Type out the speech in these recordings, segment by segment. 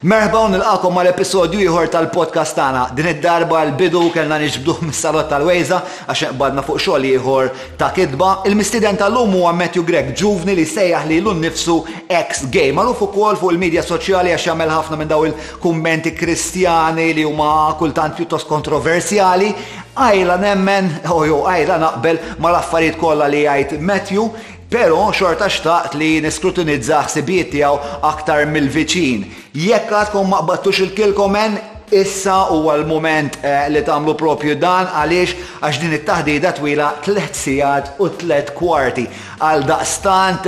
Merħba u nilqagħkom għal episodju ieħor tal-podcast tagħna. Din id-darba l-bidu kellna niġbduh mis-salott tal-Wejża għax inqbadna fuq xogħol ieħor ta' kitba. Il-mistieden tal-lum huwa Matthew Grech, ġuvni li jsejjaħ lilu nnifsu ex-gay. Magħruf ukoll fuq il-midja soċjali għax jagħmel ħafna minn dawn il-kummenti Kristjani li huma kultant pjuttost kontroversjali. Qajla nemmen, jew qajla naqbel mal-affarijiet kollha li jgħid Matthew, Pero, xorta xtaqt li niskrutinizza ħsibijiet tiegħu aktar mill-viċin. Jekk għadkom ma qbadtux ilkilkom en, issa huwa l-mument li tagħmlu propju dan għaliex għax din it-taħdita twila tliet sigħat u tliet kwarti. Għaldaqstant,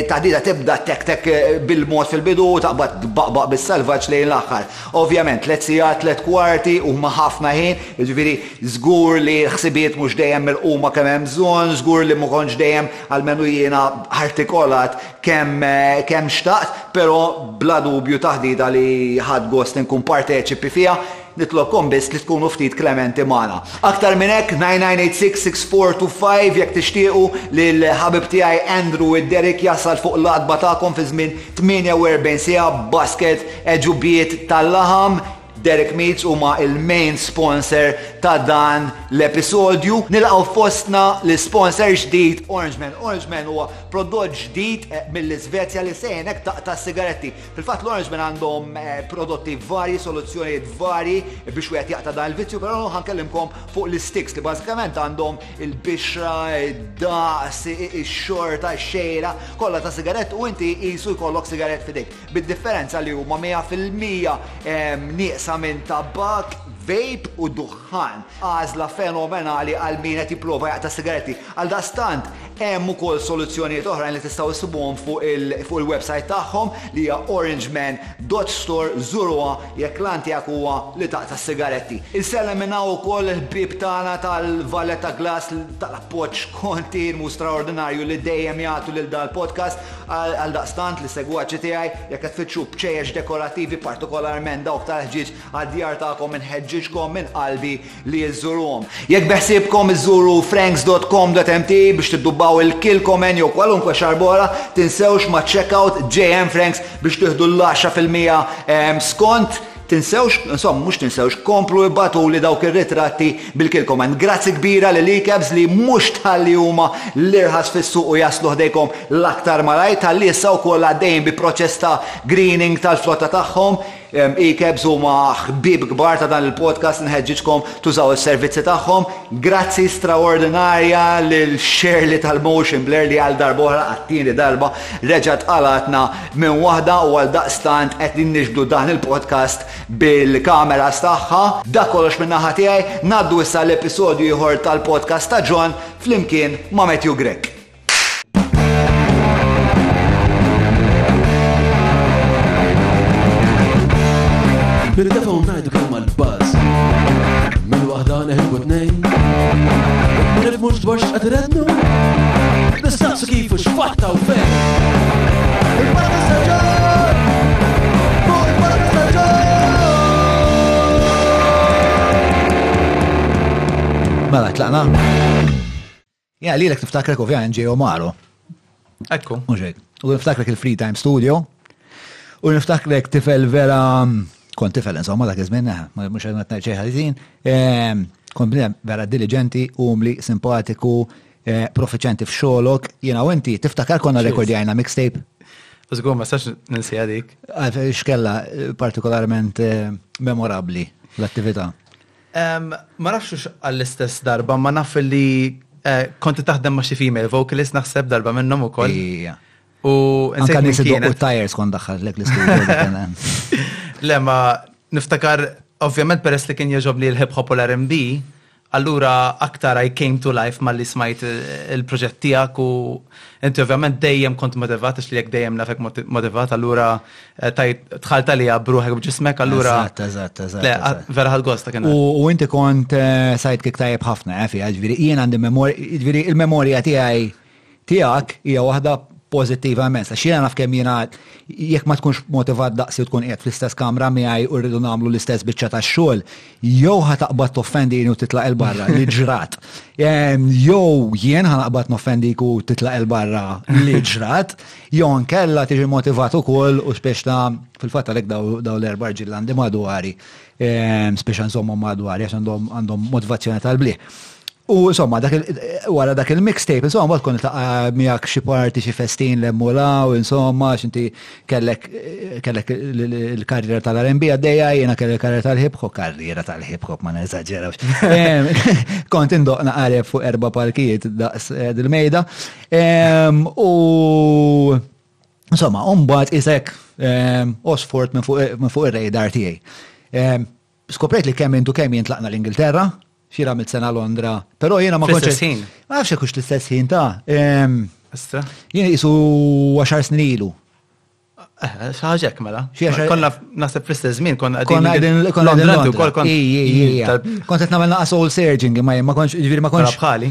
it-taħdita tibda tekk tekk bil-mod fil-bidu u taqbad tbaqbaq bis-salvaġġ lejn l-aħħar. Ovvjament, tliet sigħat tliet kwarti huma ħafna ħin, jiġifieri Żgur li ħsibiet mhux dejjem milquma kemm hemm bżonn, żgur li ma kontx dejjem, almenu jiena, artikolat kemm kemm xtaqt, però bla dubju taħdita li ħadt gost inkun parteċipi fiha. Nitlobkom biss li tkunu ftit klementi magħna. Aktar minn hekk, 99866425 jekk tixtiequ li l-ħabib tiegħi Andrew id-Derrick jasal fuq l-għatba tagħkom fi żmien 48 siegħa b'basket għeġubiet tal-laħam, Derek Meats huma il-main sponsor ta' dan l-episodju. Nilqgħu fostna l-sponsor ġdid Orangeman. Orangeman huwa prodott ġdid eh, mill-Iżvezja li sejnek taqta' sigaretti. Fil-fatt l-Orangeman għandhom eh, prodotti varji, soluzzjonijiet varji biex wieħed jaqta' dan il-vizzju, però ħankellimkom fuq l-sticks li bażikament għandhom il-bixra, id-daqs, ix-xorta, ix-xejra, kollha ta' sigarett u inti qisu jkollok sigarett fidejk. bid-differenza li huma mija fil-mija nieqsa minn tabakk, vape u duħħan, għażla fenomenali għal min qed jipprova jaqta' s-sigaretti. Għaldaqstant, hemm ukoll soluzzjonijiet oħrajn li tistgħu issibuhom fuq il-websajt tagħhom li hija orangeman dot store, żuruha jekk l-għan tiegħek huwa li taqta' s-sigaretti. Insellem minn hawn ukoll lill-ħbieb tagħna tal-Valletta Glass tal-appoġġ kontinwu straordinarju li dejjem jagħtu lil dal-podcast. Għaldaqstant, l-segwaċi tiegħi, jekk qed tfittxu bċejjeċ dekorattivi, partikolarment dawk tal-ħġieġ għad-djar tagħkom, inħeġġiġkom minn qalbi li żżuruhom. Jekk beħsiebkom iżżuru franks.com.mt biex tiddubbaw il-Kilchoman jew kwalunkwe xarb oħra, tinsewx maċ-checkout JM Franks biex tieħdu l-10 fil-mija skont. Tinsewx, insomma mhux tinsewx, komplu ibagħtuli dawk ir-ritratti bil-kilkom hemm. Grazzi kbira lil Icabs li mhux tħalli huma l-irħas fis-suq u jaslu ħdejkom l-aktar malajr, tħalli issa wkoll għaddejjin bi proċess ta' greening tal-flotta tagħhom. Icabs huma ħbieb kbar ta' dan il-podcast, nħeġġiġkom tużaw is-servizzi tagħhom. Grazzi straordinarja lil Shirley tal-Motion Blur li għal darb'oħra, għat-tieni darba, reġgħet qalgħatna Minn waħda u għaldaqstant qegħdin niġbdu dan il-podcast bil-kameras tagħha. Dak kollox minn naħa tiegħi, ngħaddu issa għal episodju ieħor tal-podcast ta' John flimkien ma' Matthew Grech. Nirdefaw ngħidu kemm mal-baż. Minn waħda neħibu tnejn. Nirfmux dwar x'qed Kif u x'fatta u fejn? Il-Parti Staġġar! Fuq il-Parti Staġġar! Mela, tlaqna? Ja, li l-ek niftakrek ovvijament ġej Omaro. Ekku. Uġek. U niftakrek il-Free Time Studio. U niftakrek tifel vera, mm, kont tifel insomma dak iż-żmien, eh, ma mhux qed ngħid xejn ħażin. Ehm, Kont bnedem vera diligenti, umli, simpatiku, Eh, profiċenti f'xolok, jina u inti, tiftakar konna rekordjajna mixtape? Użgur, ma sax ninsija dik. Xkella eh, partikolarment eh, memorabli l-attività. Ma nafx għall-istess darba, ma naf li konti taħdem ma xi female vocalist naħseb darba minnhom ukoll. U anka nies idoqqu tires kon daħħal lek l-istudio. Le ma niftakar ovvjament peress li kien jogħġobni l-hip hop u l-R&B, Allura aktar I came to life malli smajt il-proġett tiegħek u inti ovvjament dejjem kont motivat għax li jekk dejjem nafek motivat allura eh, tajt tħalt għalija bruħek b'ġismek allura. Eżatt, eżatt, eżatt. Le, vera ħad gosta kien. U inti kont eh, sajt kik tajjeb ħafna, għafi, eh, ġviri, jien għandi memorja, ġviri, il-memorja tiegħi tiegħek hija waħda pożittiva immens. Għax jiena naf kemm jiena jekk ma tkunx motivat daqsi tkun qiegħed fl-istess kamra miegħi u rridu nagħmlu l-istess biċċa tax-xogħol, jew ħa taqbad toffendini u titlaq il barra li ġrat. Jew jien ħa naqbad noffendik u titlaq il barra li ġrat, jew nkella tiġi motivat ukoll u spiex ta' fil-fatt għalhekk daw l-erba' ġil għandi madwari, spiex nżommhom madwari għax għandhom motivazzjoni tal-bliħ. U insomma, wara dak il-mixtape, insomma, bat kun ta' miegħek xi parti xi festin l-emmulaw, insomma, xinti kellek kellek il-karriera tal-RMB għaddejja, jiena kellek karriera tal-hip hop, karriera tal-hip hop ma neżaġġerawx. Kont indoqna qareb fuq erba' palkijiet daqs eh, dil-mejda. U insomma, umbat isek osfort minn fuq ir-radar tiegħi. Skoprejt li kemm int u kemm jien tlaqna l-Ingilterra, xi għamilt sena Londra, però jiena ma kontx. Ma nafx hekk l-istess ħin ta'. Jien isu għaxar snin ilu. Xaġek, mela. Konna nasib fl-istess żmien, konna għadin. Konna għadin għandu kol kont. Kont qed nagħmel naqas all surging, ma ma konċ, ġifieri ma konċ. Bħali.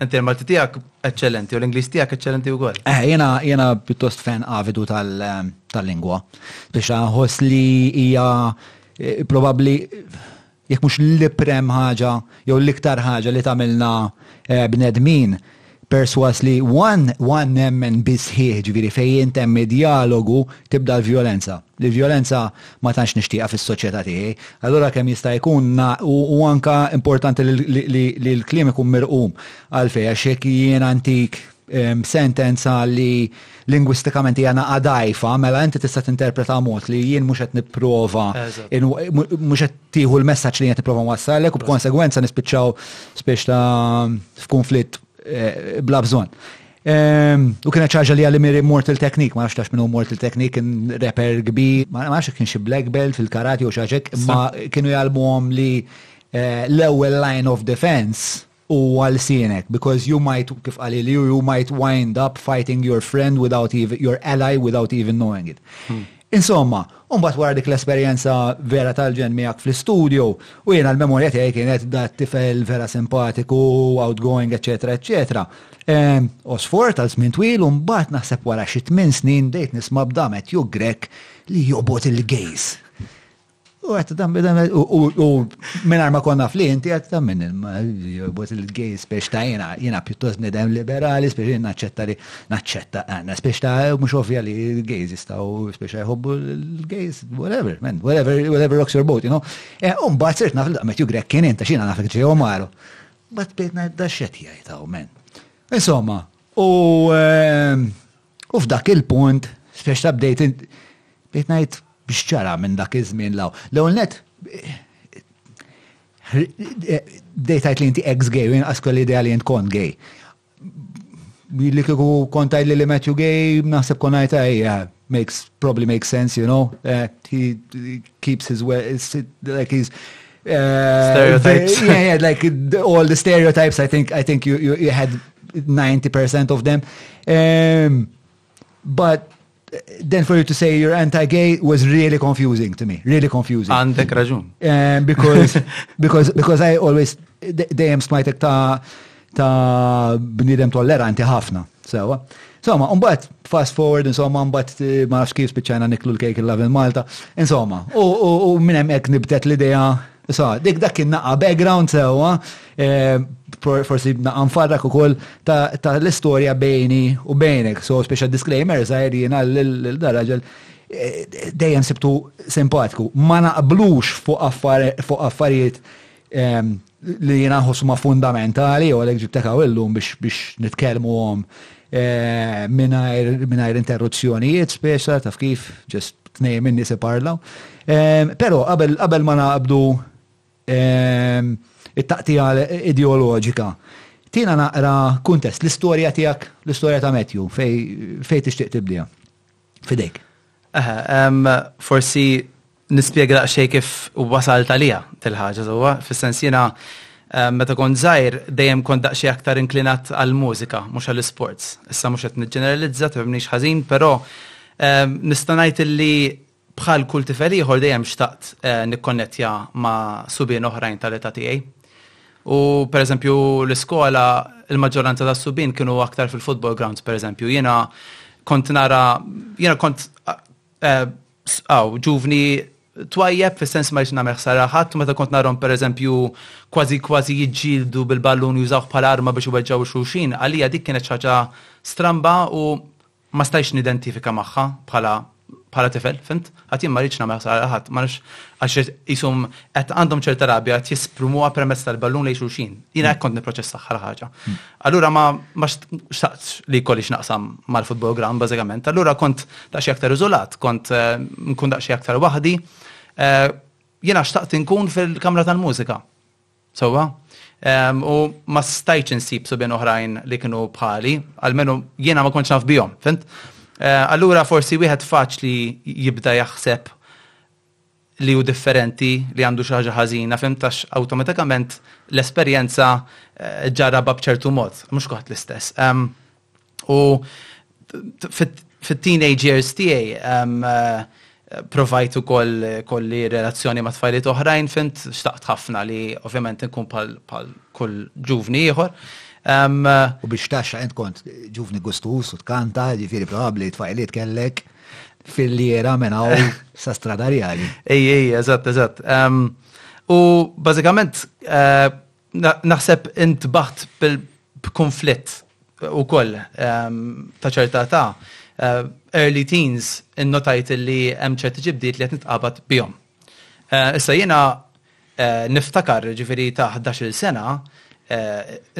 Inti l-Malti tiegħek eċċellenti u l-Ingliż tiegħek eċċellenti wkoll. Eh, jiena jiena pjuttost fan avidu tal-lingwa. Biex nħoss li hija eh, probabbli jekk mhux l-iprem ħaġa jew l-iktar ħaġa li tagħmilna eh, bnedmin perswas li one one nemmen bisħieħ ġviri fejn intemm dialogu tibda l-vjolenza. L-vjolenza ma tantx nixtieqha fis-soċjetà tiegħi. Allura kemm jista' jkun na, u hu anke importanti li li li li l-kliem ikun mirqum. Għalfejn? Għax jekk jiena ntik sentenza li lingwistikament hija naqa' dgħajfa, mela inti tista' tinterpreta mod li jien mhux qed nipprova in mhux qed tieħu l-messaġġ li qed nipprova nwassallek u b'konsegwenza nispiċċaw spiċċ ta' f'kunflitt Eh, bla bżon. Ehm, u kienet ċaġa li għalli miri Mortal Technique, ma nafx minnu Mortal Technique, kien rapper kbir, ma nafx kien xi black belt fil-karati u xaġek, ma kienu jgħalmu għom li eh, l-ewel line of defense u għal sienek, because you might, kif għalli li you might wind up fighting your friend without even, your ally without even knowing it. Hmm. Insomma, u mbagħad wara dik l-esperjenza vera tal-ġenn miegħek fl-istudio, u jiena l-memorja tiegħi kienet da tifel vera simpatiku, outgoing, eċetera, eċetera. Ehm, Osfor tal żmien twil u mbagħad naħseb wara xi tmien snin bdejt nisma' b'da Matthew Grech li jobgħod il-gays. U għet dan bidan, u minar ma konna fli, inti għet dan minn il-bot il-gay spiex ta' jena, jena pjuttost nidem liberali, spiex jena naċċetta li naċċetta għanna, spiex ta' mux ovvja li l-gays jistaw spiex jħobbu l-gays, whatever, man, whatever, whatever rocks your boat, you know. E, un bat sirt naf l-għamet ju grek kien inta xina naf li ġejo maru. Bat bejtna id-daxxet jgħajtaw, man. Insomma, u ehm, U f'dak il-punt, spex ta' bdejt, bdejt ngħid x'ġara minn dak iż-żmien law. L-ewwel net, bdejt tgħid li inti ex gay, u jinqas kelli idea li int kont gay. Li kieku kont tgħid li Matthew gay, naħseb kon ngħid ejja, makes probably makes sense, you know, he keeps his way, like he's Uh, eh, stereotypes. yeah, yeah, like all the stereotypes. I think I think you you, you had 90% of them, um, but then for you to say you're anti-gay was really confusing to me. Really confusing. the rajun. Um, because, because, because I always am smite ta' ta' bniedem tolleranti ħafna, sewa. Insomma, mbagħad fast forward, insomma, mbagħad eh, ma nafx kif spiċċajna niklu l-kejk il il Malta. Insomma, u minn hemm hekk nibtet l-idea So, dik dak kien naqa background sewa, eh, forsi naqa nfarrak ukoll ta' l-istorja bejni u bejnek. So, speċa disclaimer, zaħir jena l-daraġel eh, dejjem sibtu simpatiku. Ma naqblux fuq affarijiet li jena huma fundamentali u għalek ġibtekaw illum biex biex nitkelmu għom eh, minnajr interruzzjonijiet spesa taf kif ġest tnej minni se parlaw. Eh, Pero qabel ma naqbdu eh, it-taqtija ideoloġika, tina naqra kuntest l-istoria tijak, l-istoria ta' Matthew, fej tixtieq tibdija. Fidejk. Aha, forsi Nispjega daqsxejn kif wasalt għaliha dil-ħaġa sewwa, fis-sens jiena meta kont żgħir dejjem kont daqsxejn aktar inklinat għall-mużika mhux għall-isports. Issa mhux qed niġġeneralizza tifhimnix ħażin, però nista' ngħid illi bħal kull tifel ieħor dejjem xtaqt nikkonnettja ma' subien oħrajn tal-età tiegħi. U pereżempju l-iskola l-maġġoranza tas-subien kienu aktar fil-football grounds pereżempju. Jiena kont nara jiena kont Aw, ġuvni twajjeb fis-sens ma rridx nagħmel ħsara ħadd, meta kont narhom pereżempju kważi kważi jiġġieldu bil-ballun jużawh bħala arma biex iweġġgħu xulxin, għalija dik kienet xi ħaġa stramba u ma stajtx nidentifika magħha bħala bħala tifel, fhimt? Għad jien ma rridx nagħmel ħsara ħadd, ma nafx għax qishom qed għandhom ċerta rabja qed jesprumuha permezz tal-ballun lejn xulxin. Jiena hekk kont nipproċessah bħala ħaġa. Allura ma ma xtaqtx li jkolli x'naqsam mal-football ground bażikament. Allura kont daqsxejn aktar iżolat, kont eh, nkun daqsxejn aktar waħdi. Eh, jiena xtaqt inkun fil-kamra tal-mużika. Sewwa? Ehm, u ma stajtx insib subien oħrajn li kienu bħali, għalmenu jiena ma kontx naf bihom, fint? Eh, allura forsi wieħed faċli jibda jaħseb li hu differenti, li għandu xi ħaġa ħażina, fhimt għax awtomatikament l-esperjenza ġġarrabha b'ċertu mod, mhux kulħadd l-istess. U fit-teenage years tiegħi provajt ukoll kolli relazzjoni ma' tfajliet oħrajn, fhimt xtaqt ħafna li ovvjament inkun bħal kull ġuvni ieħor. U biex taxxa int kont ġuvni gustuż u tkanta, jiġifieri probabbli tfajliet kellek. fil-liera minn hawn sa strada rjali. Ej, ej, eżatt, eżatt. U bażikament eh, naħseb intbaħt b'konflitt ukoll ta' ċerta ta' eh, early teens innotajt li hemm ċerti ġibdiet li qed nitqabad bihom. Eh, issa jiena niftakar ġifieri ta' 11-il sena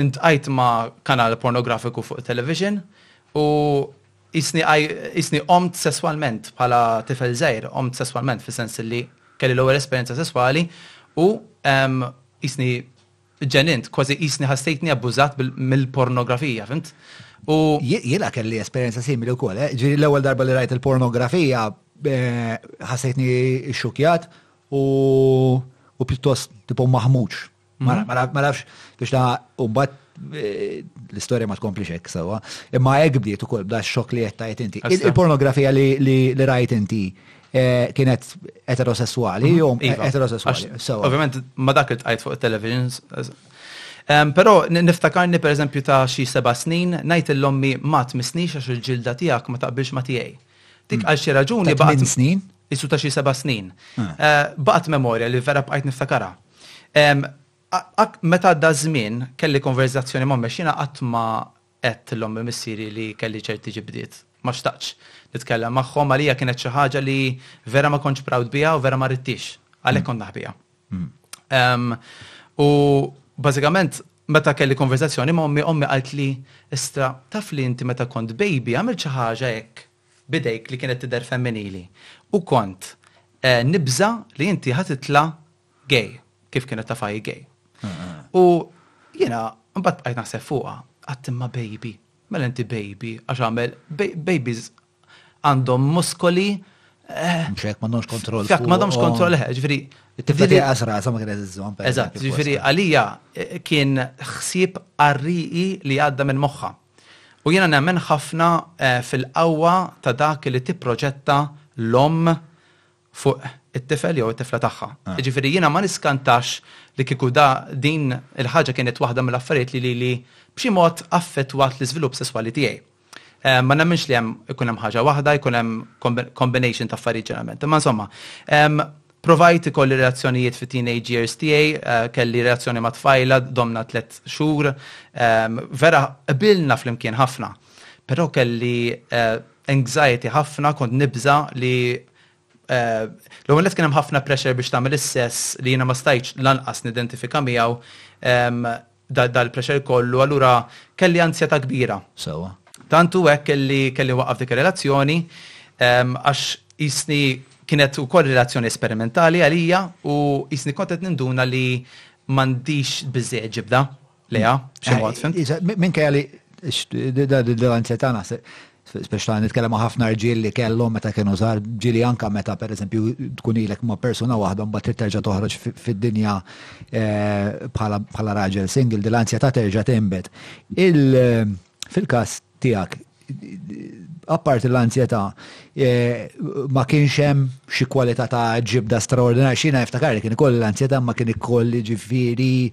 intqajt ma' kanal pornografiku fuq television u Qisni qisni għomt sesswalment bħala tifel żgħir, għomt sesswalment fis-sens illi kelli l-ewwel esperjenza sesswali u qisni ġenint, kważi qisni ħassejtni abbużat mill-pornografija, fhimt? U Jiena kelli esperjenza simili wkoll, eh? Ġieli l-ewwel darba li rajt il-pornografija ħassejtni xxukjat u pjuttost tipo maħmuġ Ma nafx biex ta' umbat eh, l-istoria ma tkompli xek sawa. Imma hekk bdiet ukoll bda xok li qed tajt inti. Il-pornografija li rajt inti eh, kienet eterosessuali, mhm. jom iva. eterosessuali. Ovvijament, ma dak li tqajt fuq il-television. Pero niftakarni per eżempju ta' xi seba' snin, najt l-lommi ma tmisnix għax il-ġilda tiegħek ma taqbilx ma tiegħi. Dik mm. għal xi raġuni baqgħet. snin? Isu ta' xi seba' snin. Baqgħet memorja li vera bqajt niftakarha. Meta għadda ż-żmien kelli konverżazzjoni ma' ommi għax jiena qatt ma għedt lil ommi u missieri li kelli ċerti ġibdiet. Ma xtaqtx nitkellem magħhom, għalija kienet xi ħaġa li vera ma kontx proud biha u vera ma ridtix, għalhekk kont naħbiha. U bażikament meta kelli konverżazzjoni ma' ommi, ommi qaltli, Istra, taf li inti meta kont baby għamilt xi ħaġa hekk b'idejk li kienet tidher femminili u kont nibża' li inti ħa titla' gay, kif kienet taf hi gay. U jiena mbagħad bqajt naħseb fuqha, qatt imma baby, mela inti baby, għax għamel babies għandhom muskoli Mxek, eh, mandomx kontroll. Fek, mandomx kontroll, eh, ġifiri. Tifla tiqas rasa ma kienet iżżom. Eżat, ġifiri, għalija eh, kien xsib arriqi li għadda minn moħħa. U jiena nemmen ħafna fil-qawwa ta' dak li tipproġetta l-omm fuq it-tifel jew it-tifla tagħha. Jiġifieri jiena ma niskantax li kieku da din il-ħaġa kienet waħda mill-affarijiet li lili b'xi mod affettwat l-iżvilupp sesswali tiegħi. Ma nemminx li hemm ikun hemm ħaġa waħda, jkun hemm combination ta' affarijiet ġeneralment. Imma insomma, Provajt ikolli relazzjonijiet fit-teenage years tiegħi, kelli relazzjoni ma' tfajla domna tliet xhur. Vera qbilna flimkien ħafna, però kelli anxiety ħafna, kont nibża' li l-ewwel nett kien hemm ħafna pressure biex tagħmel is-sess li jiena ma stajtx lanqas nidentifika miegħu. dal-pressure kollu, allura kelli anzjetà kbira. Sewwa. Tant hu hekk li kelli nwaqqaf dik ir-relazzjoni għax qisni kienet ukoll relazzjoni esperimentali għalija u qisni kont qed ninduna li m'għandix biżżejjed ġibda lejha b'xi mod, fhimt? Minkejja li l-anzjetà naħseb Speċta nitkellem ma' ħafna rġiel li kellhom meta kienu żgħar, ġieli anka meta pereżempju tkun ilek ma' persuna waħda mbagħad trid terġa' toħroġ fid-dinja eh, bħala raġel single, din l-anzjetà terġa' tinbet. Fil-każ tiegħek, apparti l-anzjetà, eh, ma kienx hemm xi kwalità ta' ġibda straordinarja, xina niftakar li kien ikoll l-anzjetà ma kien ikoll ġifieri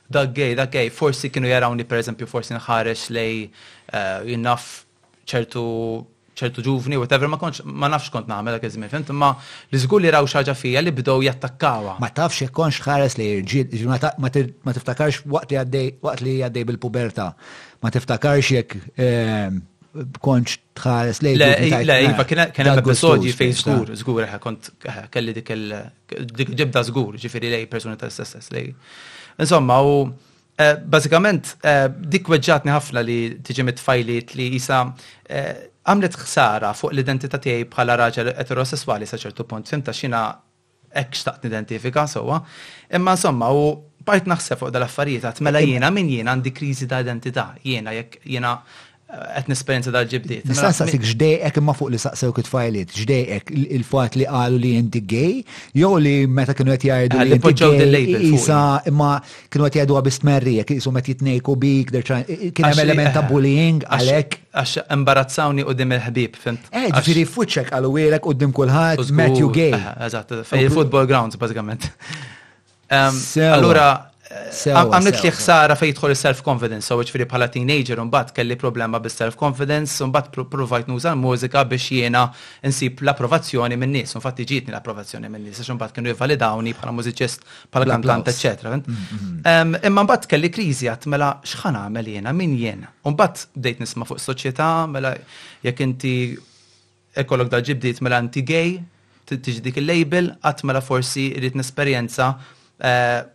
Dak gay, dak gay, forsi kienu jarawni per eżempju forsi nħares lej jien naf ċertu ċertu ġuvni, whatever, ma kontx ma nafx kont nagħmel dak iż-żmien, fimt, imma li żgur li raw xi ħaġa fija li bdew jattakkawha. Ma tafx jekk kontx tħares lejn irġiel, jiġri ma ta- ma tir- ma tiftakarx waqt li għaddej waqt li għaddej bil-pubertà, ma tiftakarx jekk kontx tħares lejn. Le, le, iva, kien hemm episodji fejn żgur, żgur, eh, kont eh, kelli dik dik ġibda żgur, ġifieri lej persuni tal-istess lej. Insomma, u eh, bażikament dik weġġatni ħafna li tiġi mit-tfajliet li jisa għamlet ħsara fuq l-identità tiegħi bħala raġel eterosesswali sa ċertu punt. Fimta xina Hekk xtaqt nidentifika sewwa. Imma insomma, u bqajt naħseb fuq dal-affarijiet għad mela jiena min jiena għandi kriżi ta' identità, jiena jekk jiena qed nesperjenza dal-ġibdiet. Nista' nsaqsik x'dejqek imma fuq li saqsewk it-tfajliet, x'dejqek il-fatt li qalu li inti gay jew li meta kienu qed jgħidu li inti gay qisha imma kienu qed jgħiduha bi stmerri jekk isu qed jitnejku bik, kien hemm element ta' bullying għalhekk. Għax imbarazzawni qudiem il-ħbib, fimt? Eh, ġifieri f'wiċċek qalu wielek qudiem kulħadd Matthew Gay. Eżatt, fejn il-football grounds bażikament. Allura għamlet li ħsara fejn jidħol is-self-confidence, so ġifieri bħala teenager mbagħad kelli problema bis-self-confidence, mbagħad provajt nuża l-mużika biex jiena nsib l-approvazzjoni minn nies, infatti ġietni l-approvazzjoni minn nies, għax mbagħad kienu jivvalidawni bħala mużiċist bħala Grand Plant, eccetera. Imma mbagħad kelli kriżi għat mela x'ħan għamel jiena, min jiena. U mbagħad bdejt nisma' fuq soċjetà, mela jekk inti ekollok da ġibdiet mela inti gay, tiġi dik il-label, għat mela forsi irrid nesperjenza eh,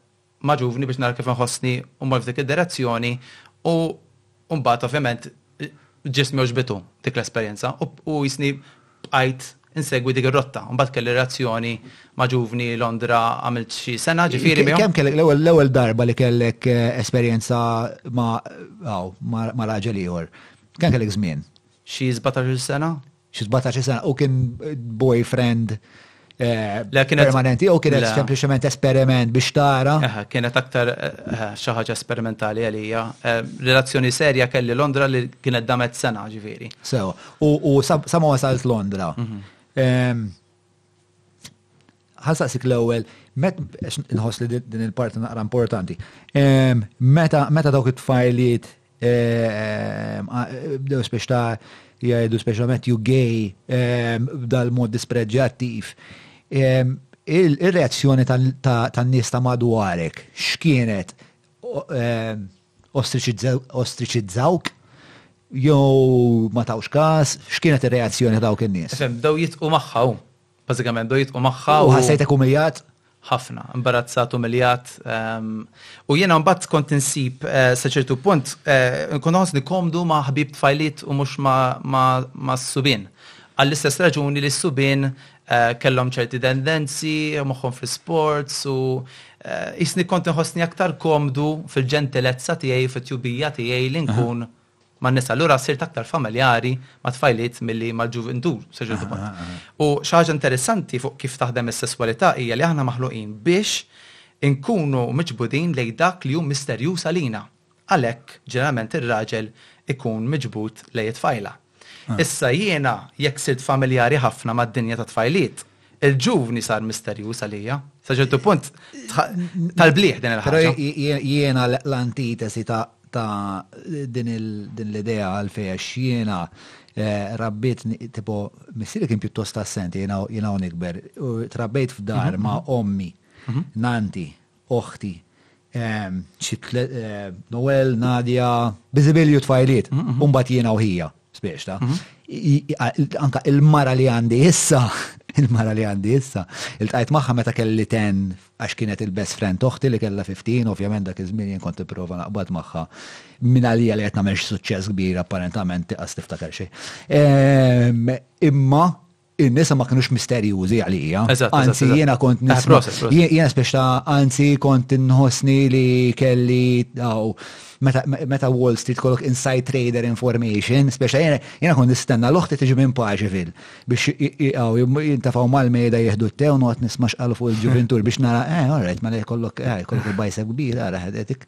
maġuvni biex nara kif nħossni u mor f'dik id-direzzjoni u U mbagħad ovvjament ġismi oġbitu dik l-esperjenza u jisni bqajt insegwi dik ir-rotta. Mbagħad kelli relazzjoni ma' ġuvni Londra għamilt xi sena ġifieri miegħu. Kemm kellek l-ewwel darba li kellek eh, esperjenza ma' raġel ieħor? Kemm kellek żmien? Xi sbatax-il sena? Xi sbatax-il sena u kien boyfriend permanenti u kienet sempliċement esperiment biex tara. Kienet aktar xi ħaġa esperimentali għalija. Relazzjoni serja kelli Londra li kienet damet sena ġifieri. Sew, u sa ma wasalt Londra. Ħa saqsik l-ewwel, nħoss li din il-parti naqra importanti. Ehm, meta meta dawk it-tfajliet ehm, bdew spiex ta' jgħidu speċjalment you gay ehm, dal-mod dispreġġattiv, ehm, il-reazzjoni tan-nies ta' madwarek x'kienet ehm, ostriċizzawk jew ma tawx kas, x'kienet ir-reazzjoni dawk in-nies? Bdew jitqu magħha Bażikament do jitqu magħha. U ħassejtek umiljat? ħafna, imbarazzat, umiljat. Ehm, u jiena mbagħad kont insib eh, sa ċertu punt eh, nkun ħossni komdu ma' ħbib tfajliet u mhux ma' s-subien. Għall-istess raġuni li s-subien eh, kellhom ċerti tendenzi, moħħhom fl-sports u jisni kont nħossni aktar komdu fil-ġentilezza tiegħi, fit-tjubija tiegħi li nkun man-nisa allura sirt aktar familjari mat-tfajliet milli mal-ġuvintur, sa ċertu punt. U xi ħaġa interessanti fuq kif taħdem is-sesswalità hija li aħna maħluqin biex inkunu miġbudin lejn dak li hu misterjuż għalina. Għalhekk, ġeneralment ir-raġel ikun miġbud lejn it-tfajla. Issa jiena jekk sirt familjari ħafna mad-dinja tat-tfajliet, Il-ġuvni sar misterjuż għalija. Sa ċertu punt tal-bliħ din il-ħaġa. Jiena l-antitesi ta' din l-idea għalfej għax jiena eh, rabbit tipo missieri kien pjuttost assenti jiena u nikber. Trabbejt f'dar mhm, ma' mhm. ommi, mhm. nanti, oħti, xi tliet, Noel, Nadia, biżibilli u tfajliet, u mbagħad jiena u ħija, spiċta. Anka il-mara li għandi issa, il-mara li għandi issa, il-tqajt magħha meta kelli ten għax kienet il-best friend oħti li kellha 15, ovvjament dak iż-żmien jien kont nipprova naqbad magħha minn għalija li qed nagħmel xi suċċess kbir apparentament tiqas tiftakar xejn. Imma In-nisa ma kinux misterjużi għalija. Anzi, jiena kont nisma. Jiena speċta, anzi, kont nħossni li kelli meta Wall Street kollok inside trader information, speċta jiena kont nistenna l-oħti tiġi minn paġi fil biex jintafaw mal-mejda jihdu t-tew, nuqt nismax għal fuq il-ġuvintur biex nara, eh, all right, ma mela li kollok, eh, kollok il-bajsa kbira, għara ħedetik.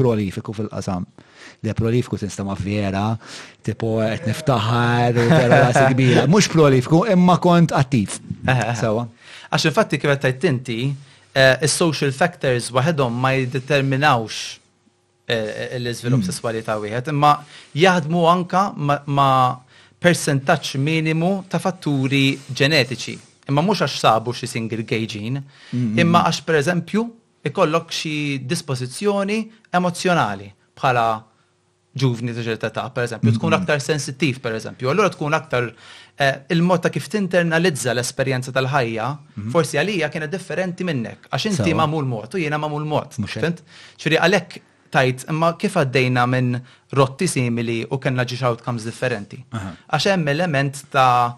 prolifiku fil-qasam. Le prolifiku tinstama vera, tipo qed niftaħar u vera rasi kbira. Mhux prolifiku imma kont attiv. Sewa. Għax infatti kif qed tgħid inti, eh, is-social factors waħedhom ma jiddeterminawx eh, l-iżvilupp hmm. sesswali ta' wieħed, imma jaħdmu anka ma' persentaġġ minimu ta' fatturi ġenetiċi. Imma mhux għax sabu xi single gay gene, hmm. imma għax pereżempju ikollok xi dispożizzjoni emozzjonali bħala ġuvni ta' ċerta età, pereżempju, tkun aktar sensittiv, pereżempju, allura tkun aktar il-mod ta' kif tinternalizza l-esperjenza tal-ħajja, forsi għalija kienet differenti minnek, għax inti magħmul mod u jiena magħmul mod. Fimt? Ġifieri għalhekk tgħid, imma kif għaddejna minn rotti simili u kellna ġiex outcomes differenti? Għax hemm element ta'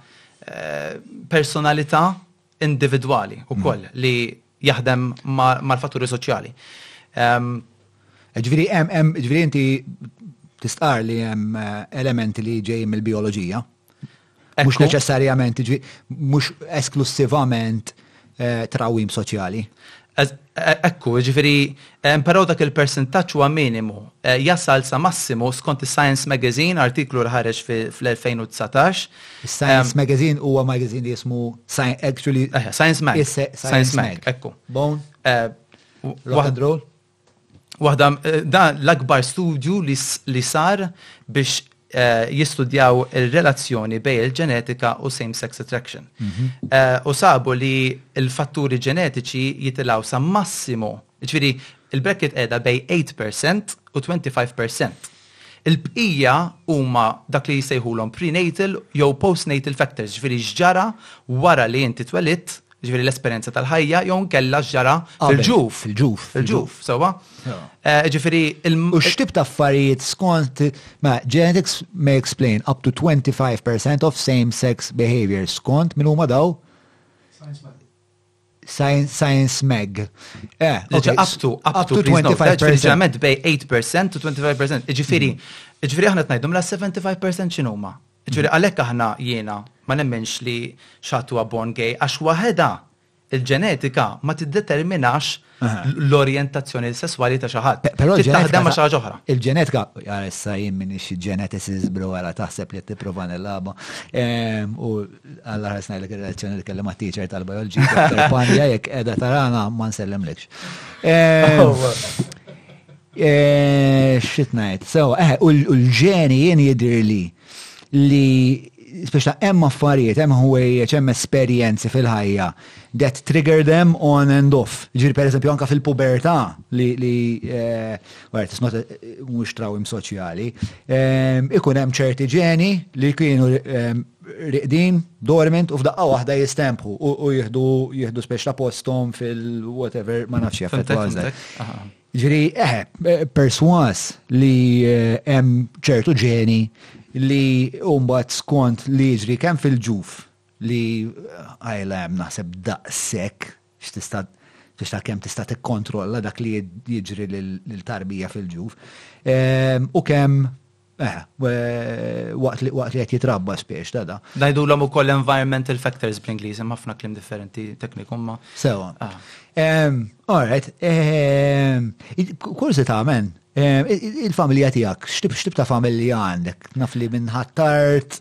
personalità individwali wkoll li jaħdem mal-fatturi soċjali. Ġviri, ġviri inti tistqar li hemm eh, elementi li ġejjin mill-bioloġija. Mhux neċessarjament, mhux esklusivament eh, trawim soċjali. E, ekku, ġviri, Però dak il-persentaġġ huwa minimu, jasal sa massimu skont is-Science Magazine, artiklu li ħareġ fl-2019. Is-Science Magazine huwa magazine li jismu actually. Science Mag. Science Mag. Ekku. Bone. Rock and roll. Waħda, dan l-akbar studju li sar biex jistudjaw ir-relazzjoni bejn il-ġenetika u same-sex attraction. U sabu li l-fatturi ġenetiċi jitilgħu sa massimu, jiġifieri l-bracket qiegħda bejn 8% u 25%. Il-bqija huma dak li jsejħulhom prenatal jew postnatal factors, jiġifieri x'ġara wara li inti twelidt Ġifieri l-esperjenza tal-ħajja jew nkella x'ġara fil-ġuf. Fil-ġuf. Fil-ġuf, sewwa. Eh, ġifieri il U x'tib ta' affarijiet skont ma genetics may explain up to 25% of same-sex behavior skont min huma daw? Science Mag. Eh, up to, up to 25%. Bej 8% to 25%. Ġifieri, ġifieri aħna tnajdhom la 75% x'inhuma. Jiġifieri għalhekk aħna, jiena, ma nemminx li xi ħadd huwa born gay għax waħedha l-ġenetika ma tiddeterminax l-orjentazzjoni sesswali ta' xi ħadd. Trid taħdem ma' xi ħaġa oħra. Il-ġenetika, ara issa jien m'iniex xi geneticist bro ara taħseb li qed tipprova nilgħabha. U Alla ħares ngħidlek ir-relazzjoni li kelli mat-teacher tal-biology, Doktor Panja, jekk qiegħda tarana ma nsellimlekx. Xit ngħid, sewa, eħe, u l-ġeni jien jidhirli li speċta hemm affarijiet, hemm ħwejjeġ, hemm esperjenzi fil-ħajja that trigger them on and off. Ġir per eżempju anka fil-pubertà li li wara tisma' mhux trawim soċjali, ikun hemm ċerti ġeni li kienu riqdin, dormant u f'daqqa waħda jistempħu u jieħdu speċta posthom fil-whatever ma nafx jaf. Jiġifieri, eħe, persważ li hemm ċertu ġeni li mbagħad skont li jiġri kemm fil-ġuf li għajla hemm naħseb daqshekk x'tista' tista' kemm tista' tikkontrolla dak li jiġri lil tarbija fil-ġuf u kemm Eħe, waqt li waqt li qed jitrabba spiex ta' da. Ngħidulhom ukoll environmental factors bl-Ingliż hemm ħafna kliem differenti tekniku ma. Sewa. All right. Kurzita men, il-familja tiegħek, x'tib ta' familja għandek? Naf li minn ħattart.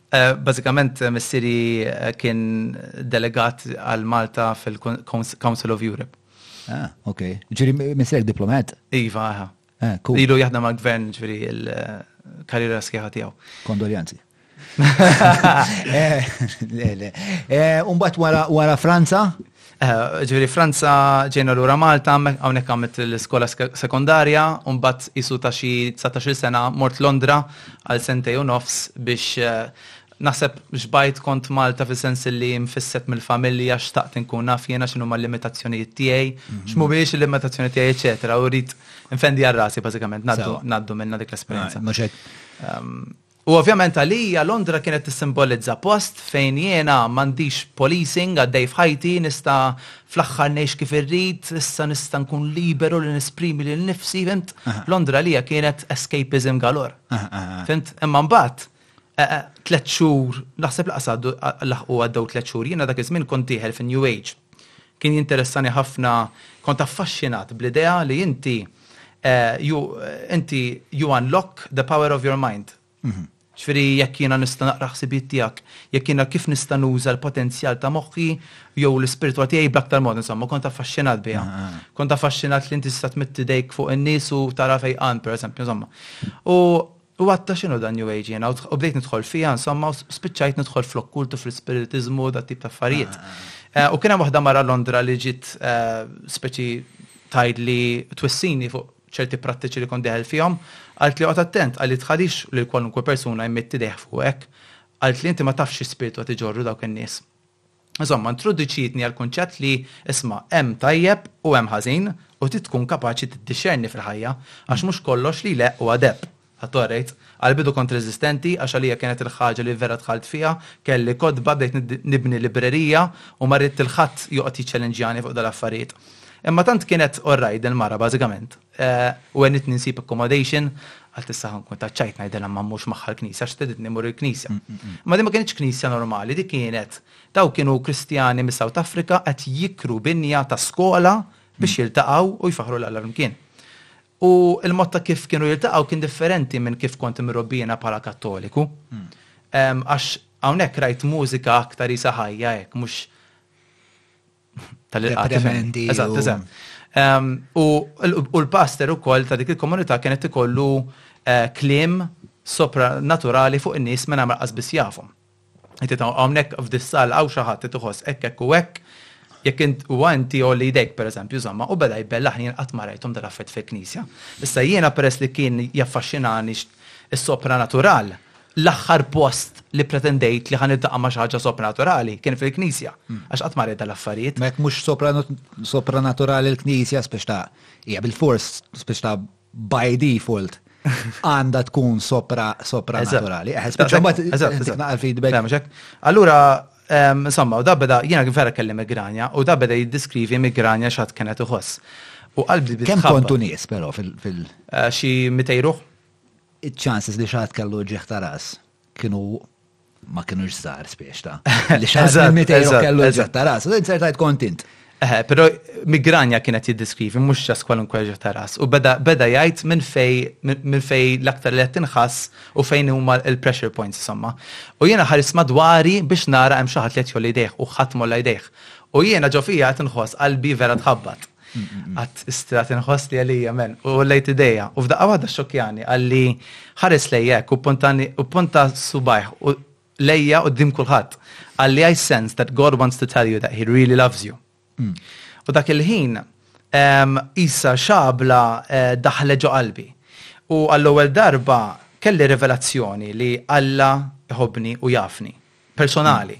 Eh, bażikament eh, missieri eh, kien delegat għal Malta fil-Council of Europe. Ah, ok. Ġiri missierek diplomat? Iva, aha. Ah, cool. Ilu jaħdem ma' gvern ġiri il-karriera sħiħa tiegħu. Kondoljanzi. Umbat wara Franza? Ġifieri Franza ġejna lura Malta, hawnhekk għamilt l-iskola sekondarja, u mbagħad qisu ta' xi dsatax-il sena mort Londra għal sentejn u nofs biex naħseb xbajt kont Malta fis-sens li nfisset mill-familja, xtaqt inkun naf jiena x'inhuma l-limitazzjonijiet tiegħi, x'mhumiex il-limitazzjonijiet tiegħi, eċċetera, u rrid infendi għal rasi bażikament, ngħaddu minnha dik l-esperjenza. U ovvjament għalija Londra kienet tissimbolizza post fejn jiena m'għandix policing għaddej f'ħajti, nista' fl-aħħar ngħix kif irrid, issa nista' nkun liberu li nesprimi lil nifsi, fhimt? Londra għalija kienet escapism galore. Fhimt? Imma mbagħad tliet xhur, naħseb lanqas laħqu għaddew tliet xhur, jiena dak iż-żmien kont dieħel fin-New Age. Kien jinteressani ħafna, kont affaxxinat bl-idea li inti, you, inti, you unlock the power of your mind. Mhm. ċfiri jekk jiena nista' naqra ħsibiet tiegħek, jekk jiena kif nista' nuża l-potenzjal ta' moħħi jew l-ispirtu tiegħi bl-aktar mod, insomma, kont affaxxinat biha. Ah, ah. Kont affaxxinat li inti tista' tmitt idejk fuq in-nies u tara fejqan, pereżempju, insomma. U U għadt ta' x'inhu dan New Age jiena u bdejt nidħol fiha insomma u spiċċajt nidħol fl-okkult u fl-ispiritiżmu u dat tip ta' affarijiet. U kien hemm waħda mara Londra li ġiet speċi tgħidli twissini fuq ċerti prattiċi li kont deħel fihom, qaltli oqgħod attent, qalli tħadix lil kwalunkwe persuna jmidd idejh fuqek, qaltli inti ma tafx xi spirtu qed iġorru dawk in-nies. Insomma, introduċietni għall-kunċett li, isma', hemm tajjeb u hemm ħażin u trid tkun kapaċi tiddixxerni fil-ħajja għax mhux kollox li jleqq huwa deheb. Ħadd għorrejt. Għall-bidu kont reżistenti għax għalija kienet il-ħaġa li vera dħalt fiha, kelli kotba, bdejt nibni librerija u ma ridt il-ħadd joqgħod jiċċellinġjani fuq dal-affarijiet. Imma tant kienet orrajt din il-mara bażikament. U għenitni nsib accommodation, għalt issa ħankun ta' ċajt najdela ma mux maħħa l-knisja, xteditni mur il-knisja. Ma di ma kienieċ knisja normali, di kienet, daw kienu kristjani mis South Africa għet jikru binja ta' skola biex jiltaqaw u jfahru l-Alla l-mkien. U il-motta kif kienu jiltaqaw kien differenti minn kif kont imrobbina pala kattoliku. Għax għawnek rajt mużika aktar jisa ħajja ek, mux tal-reprendi. Eżatt, eżatt. U l-pastor u koll ta' dik il-komunità kienet ikollu eh, klim sopra naturali fuq in-nies minn għamra qasbis jafhom. Inti ta' għamnek f'dissal għaw xaħat titħos ekk ekk u ekk, jekk int u għanti u li jdejk per eżempju, zamma, u beda jbellaħ jien qatt ma rajthom dal-affett fil-knisja. Issa jiena peress li kien jaffaxxinani s-sopra natural, L-aħħar post li pretendejt li ħa niltaqa' ma' xi ħaġa sopranaturali kien fil-knisja, għax qatt ma rajt dal-affarijiet. Mek mhux sopranaturali l-knisja spiex ta' hija bil-fors spiex ta' by default għandha tkun sopra sopranaturali. Allura insomma, u da beda jiena vera kellim migranja u da beda jiddiskrivi migranja x'għad kienet iħoss. U qalbi Kemm kontu nies però fil- eh, Xi mitejruħ? Iċ-chances li xi ħadd kellu ġieħ ta' ras kienu ma kinux żgħar spiex ta' li xi ħadd minn 200 euro kellu ġieħ ta' ras, u insertajt kontint. Eh, pero migranja kienet jiddiskrivi, mux ġas kwalunkwe ta' ras. U beda, beda jajt minn fej, minn fej l-aktar li tinħas u fejn huma il-pressure points, insomma. U jena ħaris madwari biex nara hemm xaħat li jtjolli dejħ u ħadd molla jdejħ. U jena ġofija tinħos qalbi vera tħabbat. Għat istrat inħoss li għalija men, u lejt ideja, u f'daqqa waħda xokjani għalli ħares lejjek u pontani u ponta subajħ u lejja u dim kulħadd. Għalli I sense that God wants to tell you that he really loves you. Mm. U dak il-ħin, issa xabla eh, daħle ġo qalbi. U għall-ewwel darba kelli rivelazzjoni li Alla jħobni u jafni. Personali.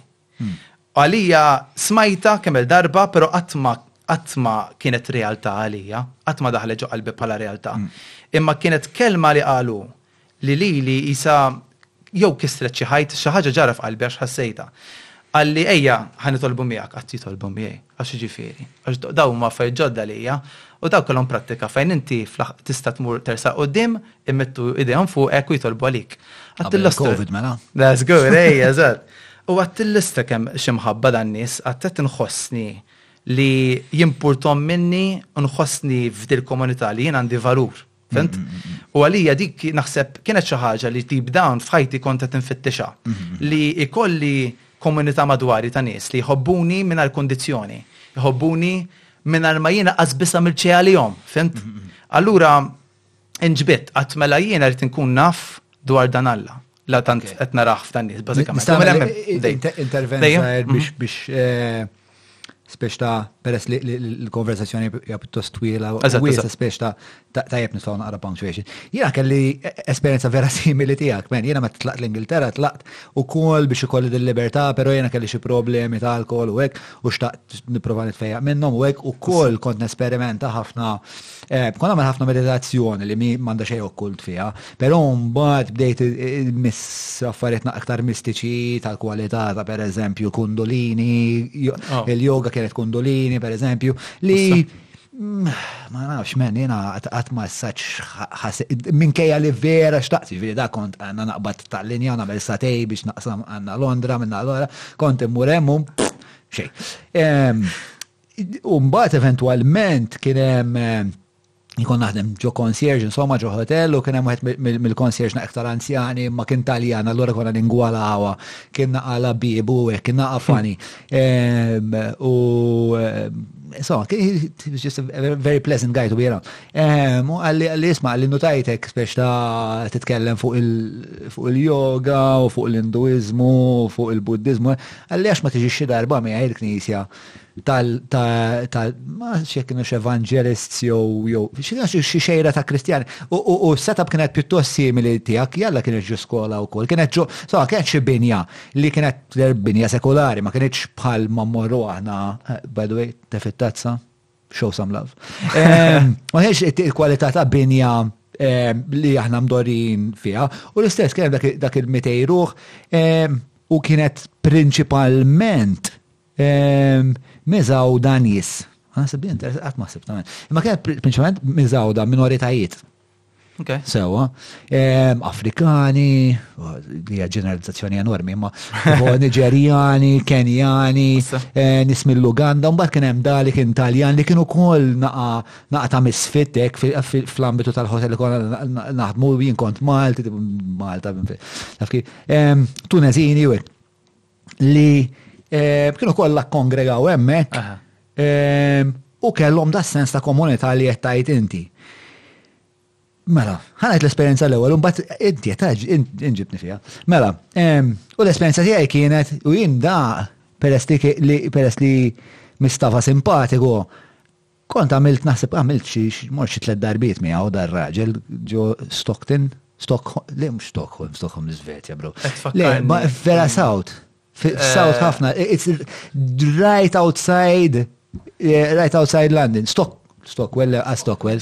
Għalija smajta kemm-il darba, pero qatt ma qatt ma kienet realtà għalija, qatt ma daħlet ġo qalbi bħala realtà. Imma kienet kelma li qal hu li lili qisha jew kisret xi ħajt, xi ħaġa ġara f'qalbi għax ħassejtha. Qalli ejja ħa nitolbu miegħek, qatt jitolbu miegħi, għax jiġifieri. Għax dawn huma affarijiet ġodda għalija u dawk kellhom prattika fejn inti tista' tmur tersaq quddiem Immettu idejhom fuqek u jitolbu għalik. Għattillu Covid mela. That's good, ej, eżatt. U għattillu sta kemm xi mħabba dan nies, għattet nħossni li jimpurtom minni u nħossni f'dil komunità li jien għandi valur. Fint? Mm, mm, mm, u għalija dik naħseb kienet xi ħaġa li tip dawn f'ħajti kont qed infittixa li ikolli komunità madwari ta' nies li jħobbuni mingħajr kundizzjoni, jħobbuni mingħajr ma jiena qasbisa mill-ċeja li jom, fint? Allura inġbidt qatt mela jiena rrid inkun naf dwar dan Alla. La tant qed narah f'dan nies bażikament. Intervenza biex biex eh, spiex ta' peress li l-konversazzjoni hija pjuttost twila, wiesa spiex ta' tajjeb nistgħu naqra punctuation. Jiena kelli e- e- esperjenza vera simili tiegħek, men jiena meta tlaqt l-Ingilterra tlaqt ukoll biex ikolli dil-libertà, però jiena kelli xi problemi ta' alkohol u hekk u xtaqt nipprova nitfejjaq minnhom u hekk ukoll kont nesperimenta ħafna Eh, Kon għamil ħafna meditazzjoni li mi manda xej okkult fija, pero mbagħad bdejt miss affarijiet aktar mistiċi tal-kwalità ta' per eżempju kundolini, oh. il-yoga kienet kundolini per eżempju, li mm, ma nafx men jena għat ma s-saċ minkejja li vera xtaqt, ġviri da kont għanna naqbat tal-linja għanna bel satej biex naqsam għanna Londra minna l-għora, kont immuremmu xej. U mbagħad eventwalment kien hemm eh, jkun naħdem ġo concierge, insomma ġo hotel, u kien hemm wieħed mill-concierge naqek tal-anzjani, ma kien taljan, allura konna ningwala hawa, kien naqala bibu u hekk, kien naqafani. Ehm, u eh, insomma, kien just a very pleasant guy to be around. Ehm, u għalli għalli isma' għalli nutajtek spiex ta' titkellem fuq il-yoga u fuq l-induizmu, fuq il-buddizmu, għalli għax ma tiġi xi darba miegħi il-knisja tal tal ma xi kienu evangelists jew jew xi xejra ta' Kristjani. U s-setup kienet pjuttost simili tiegħek, jalla kienet ġo skola wkoll. Kienet ġo, so kienet xi binja li kienet binja sekulari, ma kienitx bħal ma mmorru aħna, eh, by the way, tefit tazza, show some love. Ma kienx il-kwalità ta' binja li aħna mdorin fiha. U l-istess kien dak il-mitejruħ u kienet prinċipalment Mizawda nies. Għasib di interess, għat maħsib ta' Imma kien prinċipalment mizawda minoritajiet. Sewa, Afrikani, li ġeneralizzazzjoni enormi, ma Nigerjani, Kenjani, eh, nis mill-Uganda, mbagħad kien hemm dali kien Taljan li kienu kol naqa ta' misfitek fl-ambitu tal-ħotel li konna naħdmu jien kont Malti, Malta, taf Tunezini u li eh, kienu kollha kongregaw hemmhekk eh, u kellhom da sens ta' komunità li qed tgħid inti. Mela, ħanajt l-esperjenza l-ewwel, imbagħad inti qed inġibni fiha. Mela, u l-esperjenza tiegħi kienet u jien da peress li peress li mistafa simpatiku, Kont għamilt naħseb għamilt xi mort xi tliet darbiet miegħu dar raġel ġo Stockton, Stockholm, le mhux Stockholm, Stockholm l-Iżvezja bro. Le, vera South. Eh, South ħafna, it's right outside, eh, right outside London. Stock, Stockwell, a ah, Stockwell,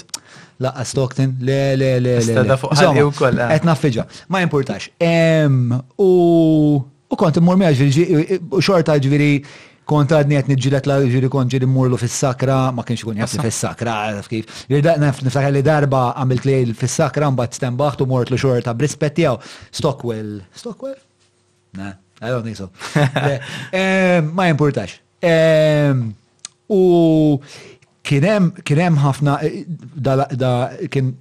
la a ah, Stockton, le, le, le, le. Stada fuq għalli u koll. Eh. Et naffiġa, ma importax. U U kont immur miegħu ġifieri u xorta ġifieri kont għadni qed niġġieled la ġifieri kont ġieli mmurlu fis-sakra, ma kienx ikun jafni fis-sakra, għaraf kif. Niftakar li darba għamilt lejl fis-sakra mbagħad stembaħt u mortlu xorta b'rispett tiegħu. Stockwell, Stockwell? Le, I don't think so. Ma jimpurtax. U Kienem, kienem ħafna, eh, da, da kien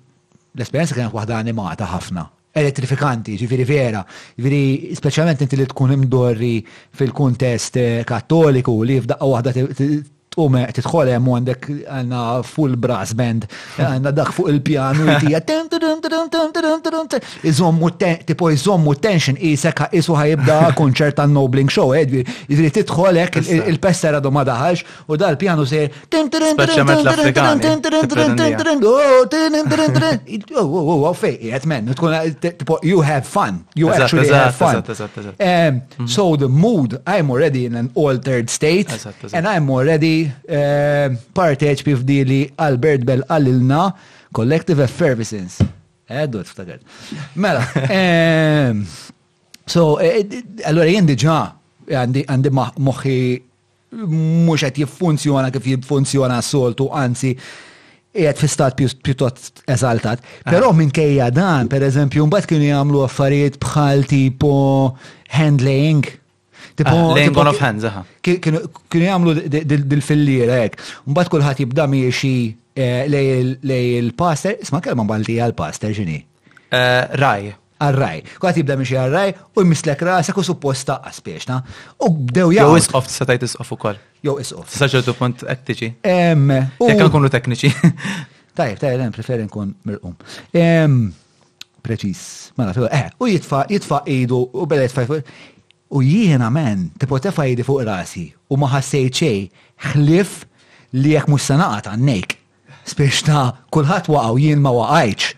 l-esperienza kienet waħda animata ħafna, elettrifikanti, ġifiri vera, ġifiri specialment inti li tkun imdorri fil-kuntest eh, kattoliku li f'daqqa waħda tqum eh, tidħol hemm għandek għandna full brass band, għandna dak fuq il-pjanu jtija iżommu tipo iżommu tension isek isu ħajibda konċert tan Nobling Show, eh, ġifiri tidħol hekk il-pester għadu ma daħalx U dal pjanu se. Speċjalment l-Afrikani. Fej, jgħet men, tkun tipo, you have fun. You actually have fun. So the mood, I'm already in an altered state. And I'm already parteċ pifdi li Albert Bell għalilna collective effervescence. Għeddu, ftakar. Mela. So, allora jien diġa għandi moħi mhux qed jiffunzjona kif jiffunzjona s-soltu, anzi qiegħed fi stat pjuttost eżaltat. Però ah. minkejja dan, pereżempju, mbagħad kienu jagħmlu affarijiet bħal tipo hand laying. Tipo, ah, laying on of hands, aha. Kienu jagħmlu dil-fillira hekk. Mbagħad kulħadd jibda miexi eh, lej il-pastor, isma' kelma Maltija l-pastor x'inhi? Eh, raj. Għarraj. Kulħadd jibda minn xi għarraj u jmisslek rasek u suppost taqqa' spiexna. U bdew jaqgħu. Jew isqof tista' tgħid isqof ukoll. Jew isqof. Tista' ċertu punt qed tiġi. Jekk nkunu tekniċi. Tajjeb, tajjeb, hemm preferi nkun mirqum. Preċis, ma naf, eh, u jitfa' jitfa' idu u beda jitfa' u jiena men, tipo tefa' jidi fuq rasi u ma ħassejt xejn ħlif li jekk mhux se naqgħod għannejk. Spiex ta' kulħadd waqgħu jien ma waqajċ.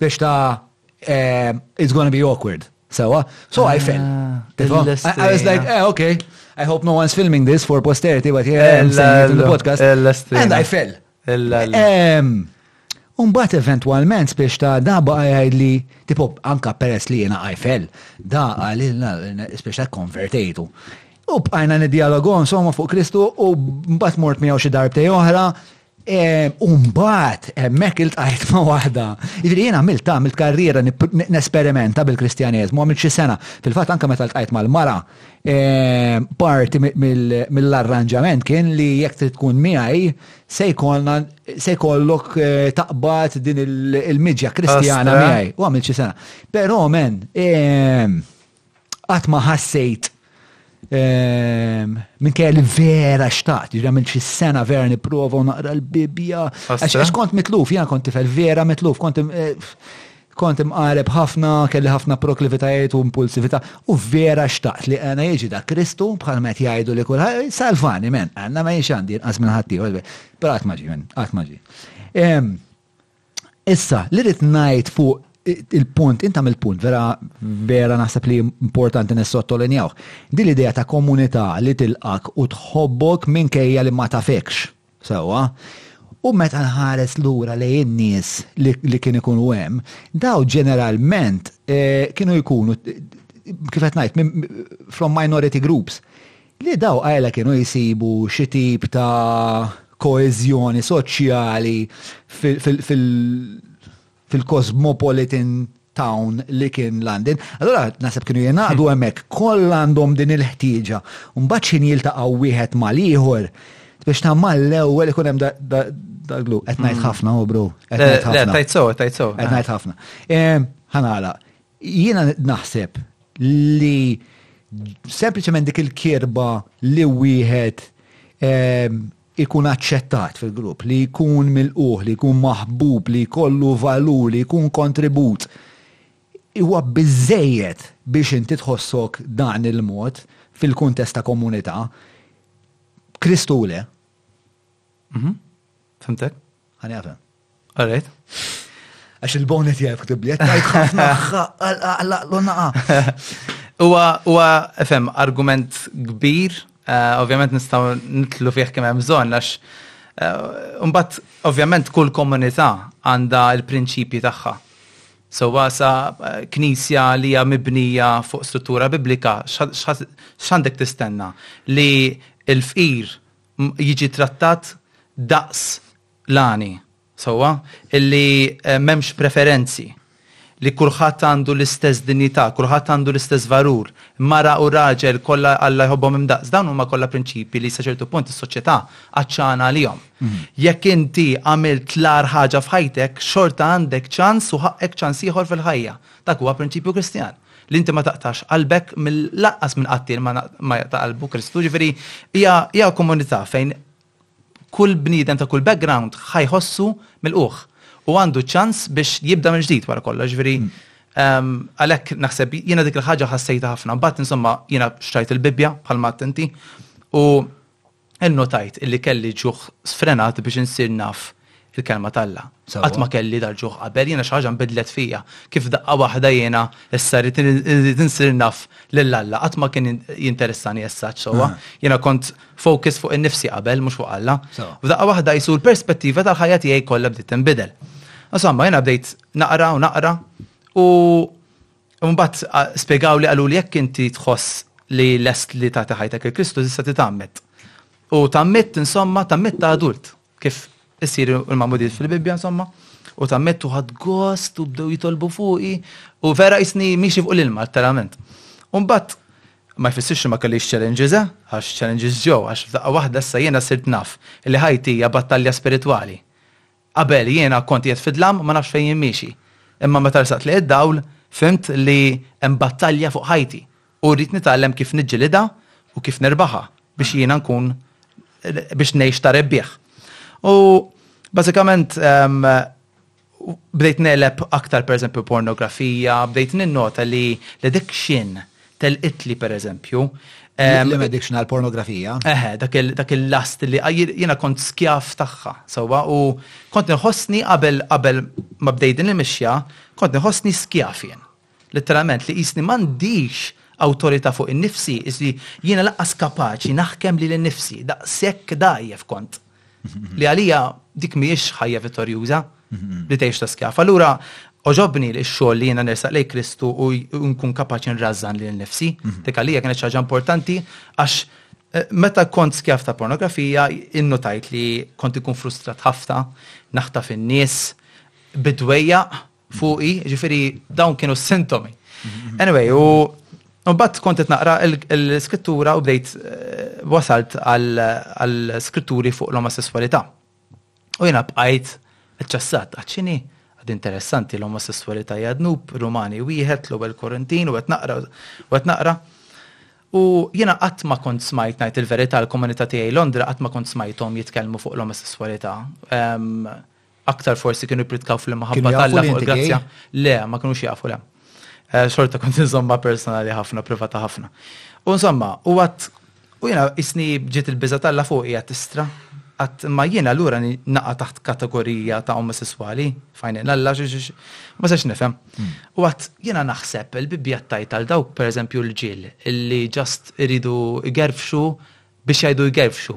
Biex ta' Eh, it's gonna be awkward. Sewa, so I fell. Ah, I was like, eh, okay, I hope no one's filming this for posterity, but here I am saying it in the podcast. And I fell. Umbat eventualment biex ta' da baqa li, tipo, anka peress li jena fell, da għalilna biex ta' konvertejtu. U bqajna n-dialogu insomma fuq Kristu u mbat mort miegħu xi darbtej oħra, Umbat, mek il-tajt ma wahda. Ġiri, jena għamilt ta' għamilt karriera n-esperimenta bil-kristjanizmu, għamilt xie sena. Fil-fat, anka meta l-tajt mal-mara, parti mill-arranġament kien li jek tkun miħaj, se jkollok eh, taqbat din il-midja kristjana miħaj. U għamilt xie sena. Pero, men, qatt ma ħassejt Ehm, minn kajja li vera xtaqt, ġra minn xi sena vera niprofa u naqra l-Bibja. Għax kont mitluf, jan kont tifel vera mitluf, kont eh, kont imqareb ħafna, kelli ħafna proklivitajiet u impulsivita, u vera xtaqt li għana jieġi da Kristu bħal met jgħidu li kull salvani men, għanna ma jiex għandi nqas minn ħaddieħor, però qatt maġi men, qatt maġi. Ehm, Issa, li rrit ngħid fuq il-punt, intam il-punt, vera, vera naħseb li importanti nissottolinjawh. Din l-idea ta' komunità li tilqak u tħobbok minkejja li ma tafekx. Sewwa. U meta nħares lura lejn in-nies li kien ikunu hemm, daw ġeneralment eh, kienu jkunu kif qed ngħid, from minority groups. Li dawk qajla kienu jsibu xi tip ta' koeżjoni soċjali fil-cosmopolitan town li kien London. Allura naħseb kienu jingħaqdu hemmhekk, kollha għandhom din il-ħtieġa. U mbagħad x'ħin jiltaqgħu wieħed mal-ieħor biex ta' mal-ewwel ikun hemm dal-glu. Qed ngħid ħafna, oh bro. Qed ngħid ħafna. Qed ngħid ħafna. Ħanala. Jiena naħseb li sempliċement dik il-kirba li wieħed ehm, ikun aċċettat fil-grupp, li jkun mill-uħ, li jkun maħbub, li jkollu valur, li jkun kontribut. Huwa biżejjed biex inti tħossok dan il-mod fil-kuntest ta' komunità. Kristu le. Mhm. Fimtek? Għani għafem. Għarajt? Għax il-bonet jgħaf ktib li għattajt ħafna l-naqa. Uwa, fem, argument kbir, eh, ovvjament nistaw nitlu fieħ kemm hemm bżonn għax Umbat, eh, ovvjament, kull komunità għanda l-prinċipji tagħha. So għasa eh, knisja li hija mibnija fuq struttura biblika, x'għandek tistenna li l-fqir jiġi trattat daqs l-għani, sewwa, illi m'hemmx preferenzi, li kulħadd għandu l-istess dinjità, kulħadd għandu l-istess valur, mara u raġel kollha Alla jħobbhom imdaqs, dawn huma kollha prinċipji li sa ċertu punt is-soċjetà għatxana għalihom. Jekk inti għamilt l-agħar ħaġa f'ħajtek, xorta għandek ċans u ħaqqek ċans ieħor fil-ħajja. Dak huwa prinċipju Kristjan. li inti ma taqtax qalbek mill-laqqas minn qattir ma jaqta' qalbu Kristu, ġifieri hija komunità fejn kull bniedem ta' kull background ħajħossu mill-uħ u għandu ċans biex jibda minn ġdid wara kollox, ġifieri mm. ehm, għalhekk naħseb jiena dik il-ħaġa ħassejta ħafna, mbagħad insomma jiena xtrajt il-Bibbja bħalma inti u Innotajt illi kelli ġuħ sfrenat biex insir naf il-Kelma t'Alla. Qatt ma kelli dal-ġuħ qabel, jiena xi ħaġa nbidlet fija. Kif f'daqqa waħda jiena issa rrid insir naf lil Alla. Qatt ma kien jinteressani essaċ sewwa. Jiena kont focused fuq innifsi qabel, mhux fuq Alla. F'daqqa waħda qisu l-perspettiva tal-ħajja tiegħi kollha bdiet tinbidel. Insomma, jiena bdejt naqra u naqra u. U mbagħad spjegawli qaluli jekk inti tħoss li lest li tagħti ħajtek il-Kristu tista' titgħammed. U tammett insomma tammett ta' adult kif issir il-mamudil fil-Bibbja insomma. U tammett u ħadd gost u bdew jitolbu fuqi u vera jisni miexi fuq l-ilma terament. U mbagħad ma jfissirx li ma kellix challenges eh, għax challenges ġew għax f'daqqa waħda issa jiena sirt naf li ħajti hija battalja spiritwali. Qabel jiena kont qiegħed fid-dlam ma nafx fejn jien miexi. Imma meta rsaqt lejn id-dawl, fhimt li hemm battalja fuq ħajti u rrid nitgħallem kif niġġilidha u kif nirbaħha biex jiena nkun biex ngħix ta' rebbieħ. U bażikament bdejt negħleb aktar pereżempju pornografija, bdejt ninnota li l-addiction Telqitli per eżempju. Li m'addiction għal pornografija. Eħe, dak il-last li jiena kont skjaf tagħha, sewwa, u kont nħossni qabel qabel ma bdejt din il-mixja, kont nħossni skjaf jien. Litteralment li qisni m'għandix awtorità fuq innifsi, qisni jiena lanqas kapaċi naħkem lili nnifsi, daqshekk dgħajjef kont. Li għalija dik mhijiex ħajja vittorjuża li tgħix ta' skjaf. Allura oġobni li x-xogħol li jiena nersaq lej Kristu u nkun kapaċi nrażżan lil nifsi. Mhm. Dik għalija kienet xi ħaġa importanti għax eh, meta kont skjaf ta' pornografija innotajt li kont ikun frustrat ħafna, naħta fin-nies, bidwejja fuqi, ġifiri dawn kienu s-sintomi. Anyway, u Mbatt kont qed naqra l-skrittura u bdejt eh, wasalt għal skritturi fuq l-omosessualità. U jiena bqajt ċessat, għaċċini, għad interessanti l-omosessualità jadnub, rumani wieħed, l-ewwel korintin, u qed naqra, u qed naqra. U jiena qatt ma kont smajt ngħid il-verità l-komunità tiegħi Londra qatt ma kont smajthom jitkellmu fuq l-omosessualità. Ehm, Aktar forsi kienu jippritkaw fl-imħabba tal-la fuq il-grazzja. Le, ma kienu jafu le. Eh, xorta kont insomma personali ħafna, privata ħafna. U insomma, u għat, u jena isni ġiet il-biza tal-la fuq jgħat istra. Għat ma jena l-ura naqa taħt kategorija ta' omosessuali, fajni l-alla, ma sex nifem. Hmm. U għat jena naħseb il-bibja tajt għal dawk per eżempju l-ġil, illi ġast iridu igerfxu biex jgħidu jgerfxu.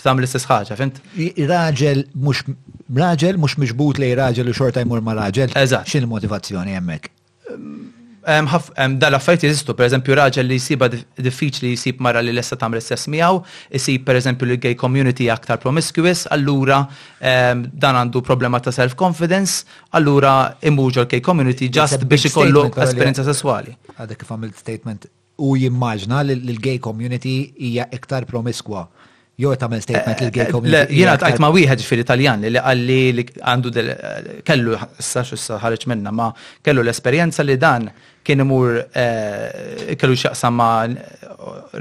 Tam l-istess ħaġa, fint? Raġel mhux raġel mhux miġbut lej raġel u xorta jmur ma' raġel. Eżatt. X'in motivazzjoni hemmhekk? Dal affarijiet jeżistu, pereżempju raġel li jsibha diffiċli jsib mara li lesta tagħmel is-sess miegħu, isib pereżempju li l-gay community hija aktar promiscuous, allura dan għandu problema ta' self confidence, allura imur ġol-gay community just biex ikollu esperjenza sesswali. Għadek kif għamilt statement Hu jimmaġna li l-gay community hija iktar promiscua. Jew qed tagħmel statement li l-gay community hija. Jiena ltqajt ma' wieħed ġifieri Taljan li qalli li għandu kellu issa x'issa ħareġ minnha ma kellu l-esperjenza li dan kien imur kellu x'jaqsam ma'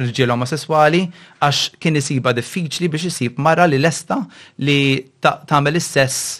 rġiel omosesswali għax kien isibha diffiċli biex isib mara li lesta li tagħmel is-sess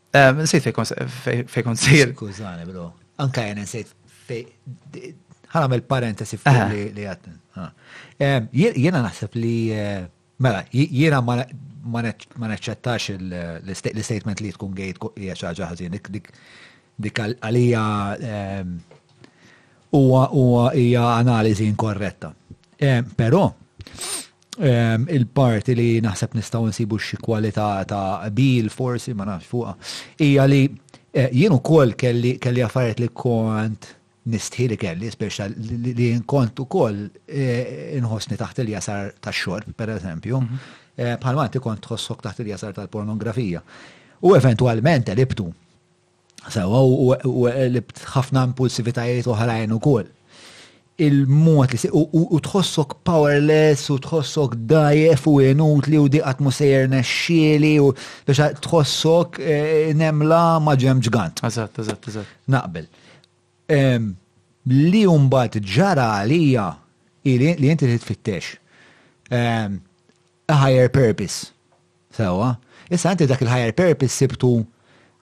Nsejt fej kont sejr. Skużani, bro. Anka jena nsejt fej. Ħanamel parentesi fuq li għatni. Jena naħseb li, eh, mela, jena ma neċċettax l-statement li tkun gejt hija xi ħaġa ħażin. Dik għalija ehm, huwa hija analiżi inkorretta. Ehm, però Ehm, il-parti li naħseb nistgħu nsibu xi kwalità ta' qbil forsi ma nafx fuqha. Hija li eh, jien ukoll kelli kelli affarijiet li kont nistħi li kelli, speċa li jien kont ukoll eh, inħossni taħt il-jasar tax-xorb, per eżempju, mhm. eh, bħalma inti kont tħossok taħt il-jasar tal-pornografija. U eventwalment elibtu. Sewa, u libt ħafna impulsivitajiet oħrajn ukoll. Il-mod li u tħossok powerless u tħossok dajef u inutli u diqat musejjer nexxieli u biex tħossok eh, nemla ma ġemġ gant. Eżatt, eżatt, eżatt. Naqbel. Li mbagħad ġara għalija li inti titfittex. A higher purpose. Sewwa. Issa inti dak il-higher purpose sibtu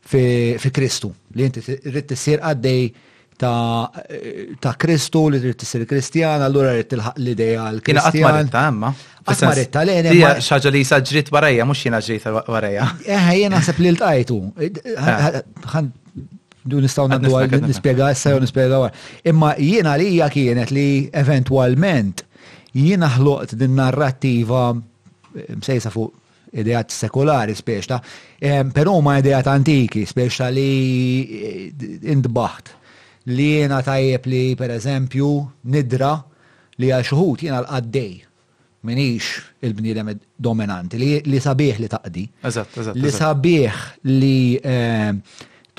fi Kristu, li inti rrid tissir qaddej ta' Kristu li trid tisir Kristjan, allura rrid tilħaq l-idea l Kristjan. Qatt maritta imma. Qatt maritta le. Hija xaġa li jisa ġrit warajja, mhux jiena ġrit warajja. Eħe, jien naħseb li ltqajtu. Du nistgħu nagħdu nispjega issa jew nispjega wara. Imma jiena li hija kienet li eventwalment Jiena ħloqt din narrattiva msejsa fuq idejat sekolari speċta, però ma idejat antiki speċta li eh, indbaħt li jiena tajjeb li per eżempju nidra li għal xuħut jiena l-qaddej minix il-bniedem dominanti li, li sabiħ li taqdi. Eżatt, eżatt. Li sabiħ li eh,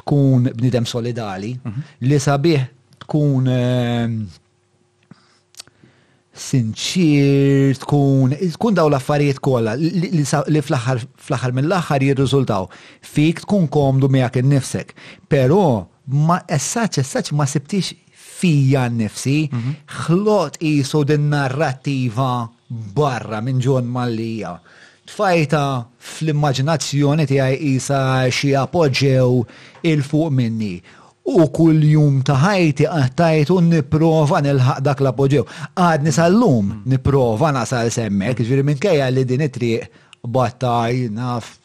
tkun bniedem solidali, mhm. li sabiħ tkun eh, sinċir, tkun, tkun daw l-affarijiet kollha li fl-aħħar mill-aħħar jirriżultaw fik tkun komdu miegħek innifsek. Però ma essaċ essaċ ma sibtix fija nnifsi, mhm. ħlot qisu din narrattiva barra minn ġon mallija. Tfajta fl-immaġinazzjoni tiegħi qisha xi apoġġew il-fuq minni. U kull jum ta' ħajti qattajt u nipprova nilħaq dak l-apoġew. Għadni sal-lum nipprova nasal semmek, ġifieri minkejja li din it-triq batta naf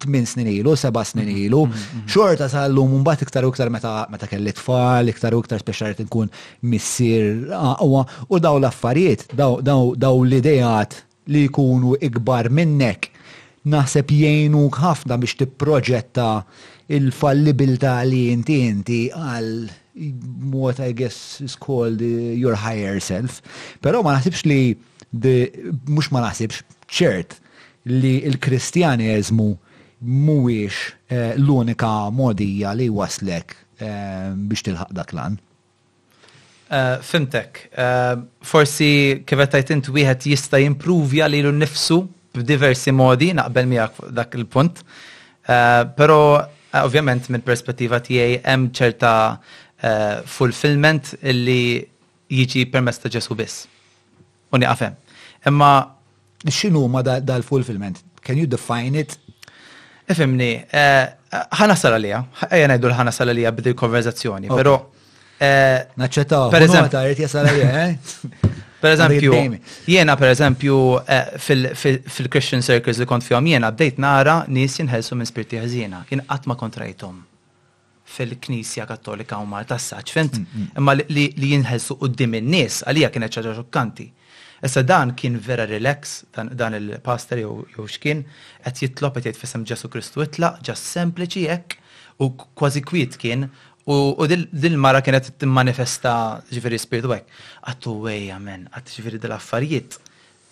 tmien snin ilu, seba' snin ilu, xorta sal-lum mbagħad iktar u iktar meta kelli tfal, iktar u iktar speċjali qed inkun missier aqwa u dawn l-affarijiet, dawn l-ideat li jkunu ikbar minnek naħseb jgħinuk ħafna biex tipproġetta l-fallibilità li inti inti għal what I guess is called your higher self. Però ma naħsibx li the mhux ma naħsibx, ċert li l-Kristjaneżmu mhuwiex l-unika mogħdija li jwasslek biex tilħaq dak l-għan. Fhimtek. Forsi kif qed tgħid int wieħed jista' jimpruvja lilu nnifsu b'diversi modi, naqbel miegħek fuq dak il-punt. Però ovvjament mill-perspettiva tiegħi hemm ċerta fulfillment li jiġi permezz ta' Ġesù biss. U nieqaf hemm. Imma x'inhu ma dal-fulfillment? Can you define it? Ifimni, eh, ħana sal għalija, ejja ngħidu li ħana sal għalija bidil konverzazzjoni, però. Eh, Naċċettaw, per eżempju. Għarit jasal għalija, eh? Per eżempju, jena per eżempju eh, fil-Christian circles li kont fjom jena bdejt nara nis jinħelsu minn spirti ħazina, jien qatt ma kontrajtom. fil-Knisja Kattolika u Malta s-saċ, fent, imma li jinħelsu qudiem in-nies, għalija kienet ċaġa xukkanti. Issa dan kien vera relax, dan il-pastor jew x'kien, qed jitlob qed jgħid f'isem Ġesu Kristu itlaq, ġast sempliċi hekk, u kważi kwiet kien, u din mara kienet timmanifesta ġifieri spirtu hekk. Għattu wejja men, għadd ġifieri dil-affarijiet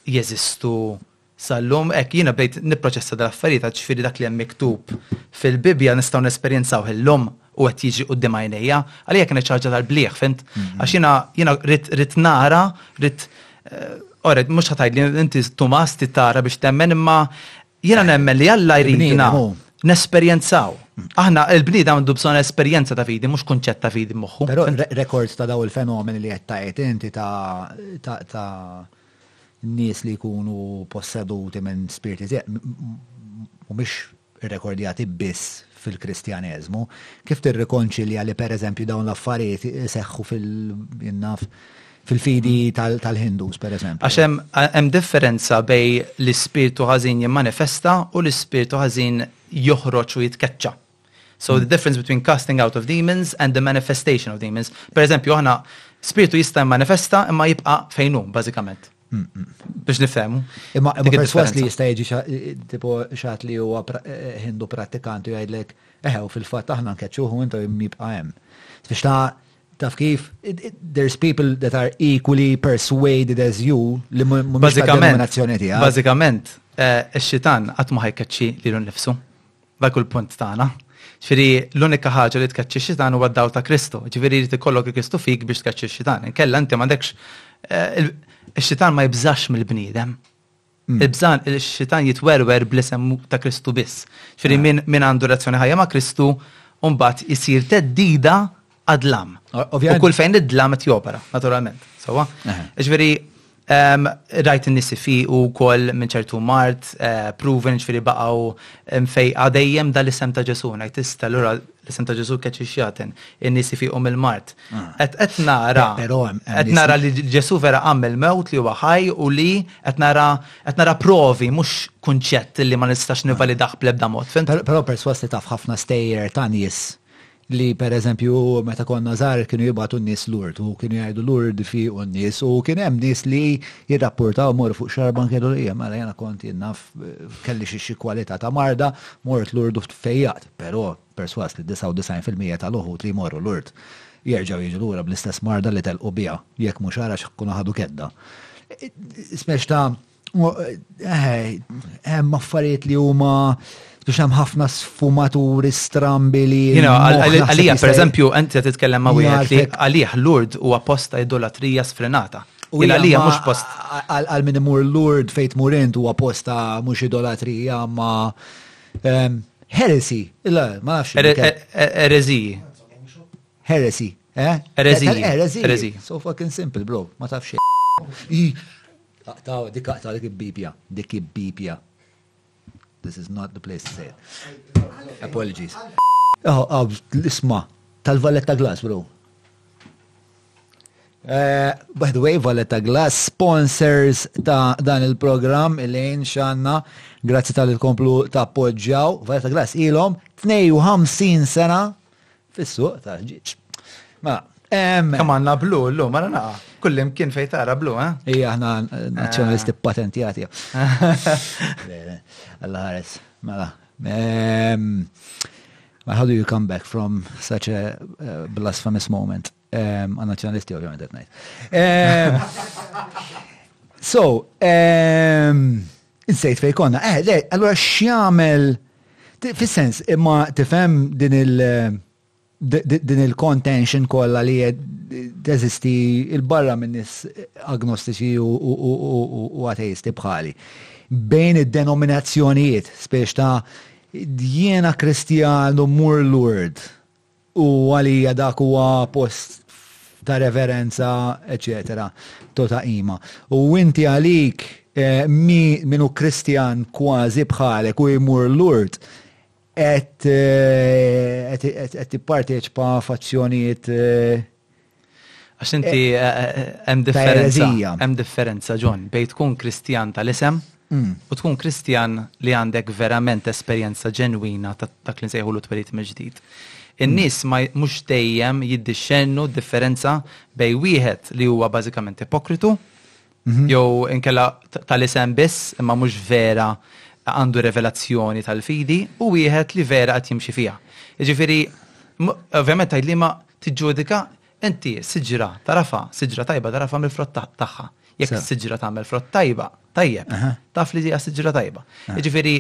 jeżistu Sal-lum, hekk, jiena bdejt nipproċessa dal-affarijiet, għaġifieri dak li hemm miktub fil-Bibbja nistgħu nesperienzawh illum u qed jiġri quddiem għajnejja. Għalija kienet xi ħaġa tal-bliegħ, fhimt? Għax jiena, jiena ridt, ridt nara, ridt, ora, mhux ħa tgħidli inti Tumas trid tara biex temmen imma jiena nemmen li Alla jridna nesperienzaw. Aħna, il-bniedem għandu bżonn esperjenza ta' fidi, mhux kunċett ta' fidi b'moħħu. Però rekords ta' dawn il-fenomeni li qed tgħid inti ta' Nies li jkunu posseduti minn spirti zieq mhumiex irrekordjati biss fil-Kristjaneżmu. Kif tirrikonċilja li pereżempju dawn l-affarijiet iseħħu fil-naf fil-fidi tal-Hindus, per eżempju. Għax hemm differenza bej l-ispirtu ħażin jimmanifesta u l-ispirtu ħażin joħroġ u jitkeċċa. So the difference between casting out of demons and the manifestation of demons. Per eżempju, aħna spiritu jista' manifesta imma jibqa' fejnu, bażikament. Mm, mm. Biex nifhemu. Imma perswas li jista' jiġi eh, tipo xat li huwa eh, ħindu prattikanti u jgħidlek, eħew fil-fatt aħna nkeċċuħu inta jibqa' hemm. Biex ta' taf kif, there's people that are equally persuaded as you li mhumiex ta' denominazzjoni tiegħek. Bażikament, eh, ix-xitan qatt ma ħajkeċċi lilu nnifsu. Dak hu l-punt tagħna. Ġifieri l-unika ħaġa li tkeċċi x-xitan huwa d-dawl ta' Kristu. Ġifieri jrid ikollok il-Kristu fik biex tkeċċi x-xitan. Inkella inti m'għandekx eh, ix-xitan ma jibżax mill-bniedem. Mm. Il-bżan, il-xitan jitwerwer bl-isem ta' Kristu biss. Ġifieri ah. min għandu reazzjoni ħajja ma' Kristu mbagħad isir teddida għad-dlam. U kull fejn id-dlam qed jopera, naturalment. Sawa? Ġifieri rajt in-nies u wkoll minn ċertu mart, eh, proven ġifieri baqgħu fej għadejjem dal-isem ta' Ġesu, ngħid tista' lura l-isem ta' Ġesu keċi xjaten, in-nies ifiqu mill-mart. Ah. Qed nara qed nara li Ġesu vera għamel mewt li huwa ħaj u li qed nara qed nara provi mhux kunċett li ma nistax nivalidaħ bl-ebda mod. Però perswas li taf ħafna stejjer ta' nies li per eżempju meta konna żgħar kienu jibgħatu n-nies lurd u kienu jgħidu lurd fi u n-nies u kien hemm nies li jirrapportaw mor fuq xarban kellu li mela jiena kont jinnaf kelli xi kwalità ta' marda mort lurd u fejjaqt, però persważ li 99 fil-mija tal-uħud li jmorru lurd jerġgħu jiġu lura bl-istess marda li telqu biha, jekk mhux għar għax ikunu ħadu kedda. Smex ta' Hemm affarijiet li huma biex hemm ħafna sfumaturi strambi li. Għalija, per eżempju, enti titkellem ma' wieħed li għalih l-urd huwa posta idolatrija sfrenata. U għalija mhux post. Għal min imur l-urd fejt murint huwa posta mhux idolatrija ma' ehm, heresi, illa, ma nafx. Heresi. Heresi, eh? Heresi. Heresi. So fucking simple, bro, ma tafx. Aqtgħu, dik aqtgħu, dik ibbiepja, dik ibbiepja. This is not the place to say it. Apologies. Eħo, għaw, l-isma tal-Valletta Glass, bro. Eh, by the way, Valletta Glass, sponsors ta' dan il-program, il-lejn xanna, grazzi tal-komplu ta' poġġaw. Valletta Glass ilom 52 sena Fis-suq tal-ħġieġ. Ma, em. Kemm għandna blu llum, ara naqa. Kullim kien fejn tara blu, eh? Ija aħna nazzjonalisti patentjati. Alla ħares, mela. How do you come back from such a uh, blasphemous moment? Um, a nationalist, ovvijament, at night. Um, so, um, Iż-żejt fejn konna, eh, le, allura x'jagħmel fis-sens imma tifhem din il- din il-contention kollha li teżisti il-barra minn nis agnostiċi u ateisti bħali. Bejn id-denominazzjonijiet, spiex ta' jiena kristjan u mur l-urt. u għalija dak huwa post ta' reverenza, eċċetera, to ta' qima. U inti għalik eh, mi min hu Kristjan kważi bħalek u jmur l-urt qed eh, qed- qed- qed tipparteċipa f'azzjonijiet eh, Għax inti eh, eh, eh, hemm differenza. Hemm differenza, John, bej tkun Kristjan tal-isem mm. u tkun Kristjan li għandek verament esperjenza ġenwina ta' dak li nsejħu l-twelit mill-ġdid. In-nies mm. ma mhux dejjem jiddixxennu differenza bej wieħed li huwa bażikament ipokritu Mhm. Jew inkella tal-isem biss imma mhux vera għandu revelazzjoni tal-fidi u wieħed li vera qed jimxi fiha. Jiġifieri ovvjament tgħid li ma tiġġudika inti siġra tarafa, siġra tajba tarafa mill-frott tagħha. Jekk siġra tagħmel frott tajba, tajjeb, taf li hija siġra tajba. Jiġifieri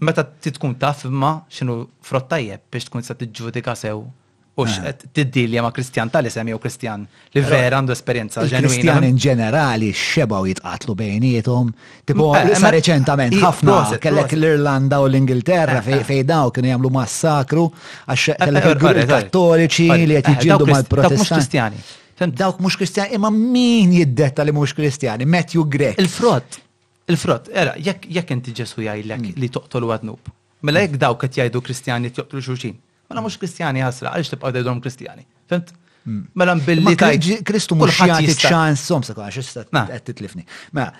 meta tkun taf imma x'inhu frott tajjeb biex tkun se tiġġudika sew U x'qed tiddilja ma' Kristjan tal-isem jew Kristjan li vera għandu esperjenza ġenwina. Kristjan in ġenerali xebgħu jitqatlu bejniethom. Tipo eh, sa eh, reċentament eh, ħafna kellek l-Irlanda u l-Ingilterra fejn daw kienu jagħmlu massakru għax kellek il-Kattoliċi li qed jiġġieldu mal-Protestanti. Dawk mhux Kristjani, imma min jiddetta li mhux Kristjani? Matthew Grek. Il-frott. Il-frott, era, jekk inti Ġesu jgħidlek mm. li toqtol għadnub. Mela jekk dawk qed jgħidu Kristjani joqtlu xulxin. Mela mhux Kristjani ħasra, għaliex tibqa' tgħidhom Kristjani. Fimt? Hmm. Mela billi tajt. Kristu mhux jagħti ċans, som sa għax issa ah. qed titlifni. Mela,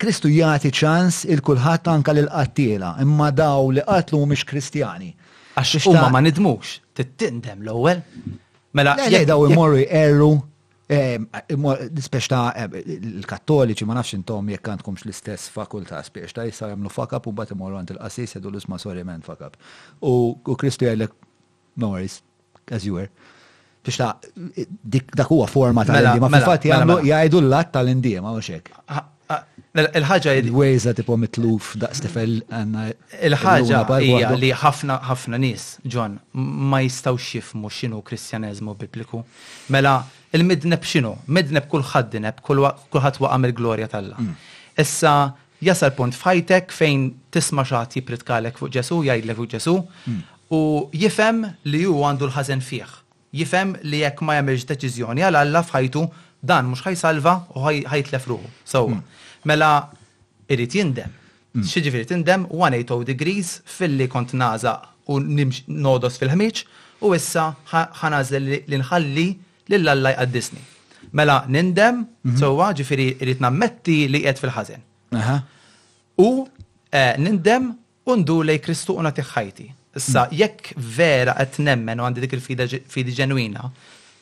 Kristu jagħti ċans il kulħadd anka lil qattiela, imma daw li qatlu mhumiex Kristjani. Għax huma ma nidmux, tittindem l-ewwel. Mela, jgħidaw imorru jqerru Spiex ta' l-kattoliċi, ma nafx intom jekk għandkomx l-istess fakulta, spiex ta' jissa jamlu fakab u bat imorru għand il-qasis jadu l-isma sorry man fakab. U Kristu jgħidlek, no worries, as you were. Biex ta' dik dak huwa forma ta' l-indiema. Mela, mela, mela. Jgħidu l-lat ta' l-indiema, u xek. Il-ħaġa il Wejza tipo mitluf daqs tifel għandna Il-ħaġa hija li ħafna ħafna nies, John, ma jistgħux jifhmu x'inhu Kristjaneżmu Bibliku. Mela, il-midneb x'inhu? Midneb kulħadd ineb, kulħadd waqa' mill-glorja t'Alla. Issa jasal punt f'ħajtek fejn tisma' xi ħadd jippritkalek fuq Ġesù, jgħidlek fuq Ġesù, u jifhem li hu għandu l-ħażen fih. Jifhem li jekk ma jagħmilx deċiżjoni għal Alla f'ħajtu, dan mhux ħa jsalva u ħa jitlef ruħu. Sewwa. Mela irid jindem. X'jiġifieri tindem? 180 degrees filli kont nagħżaq u nogħdos fil-ħmieġ u issa ħa nagħżel li nħalli lil Alla jqaddisni. Mela nindem, sewwa, jiġifieri rrid nammetti li qiegħed fil-ħażen. U nindem U ndur lejn Kristu u nagħtih ħajti. Issa, jekk vera qed nemmen u għandi dik il-fidi ġenwina,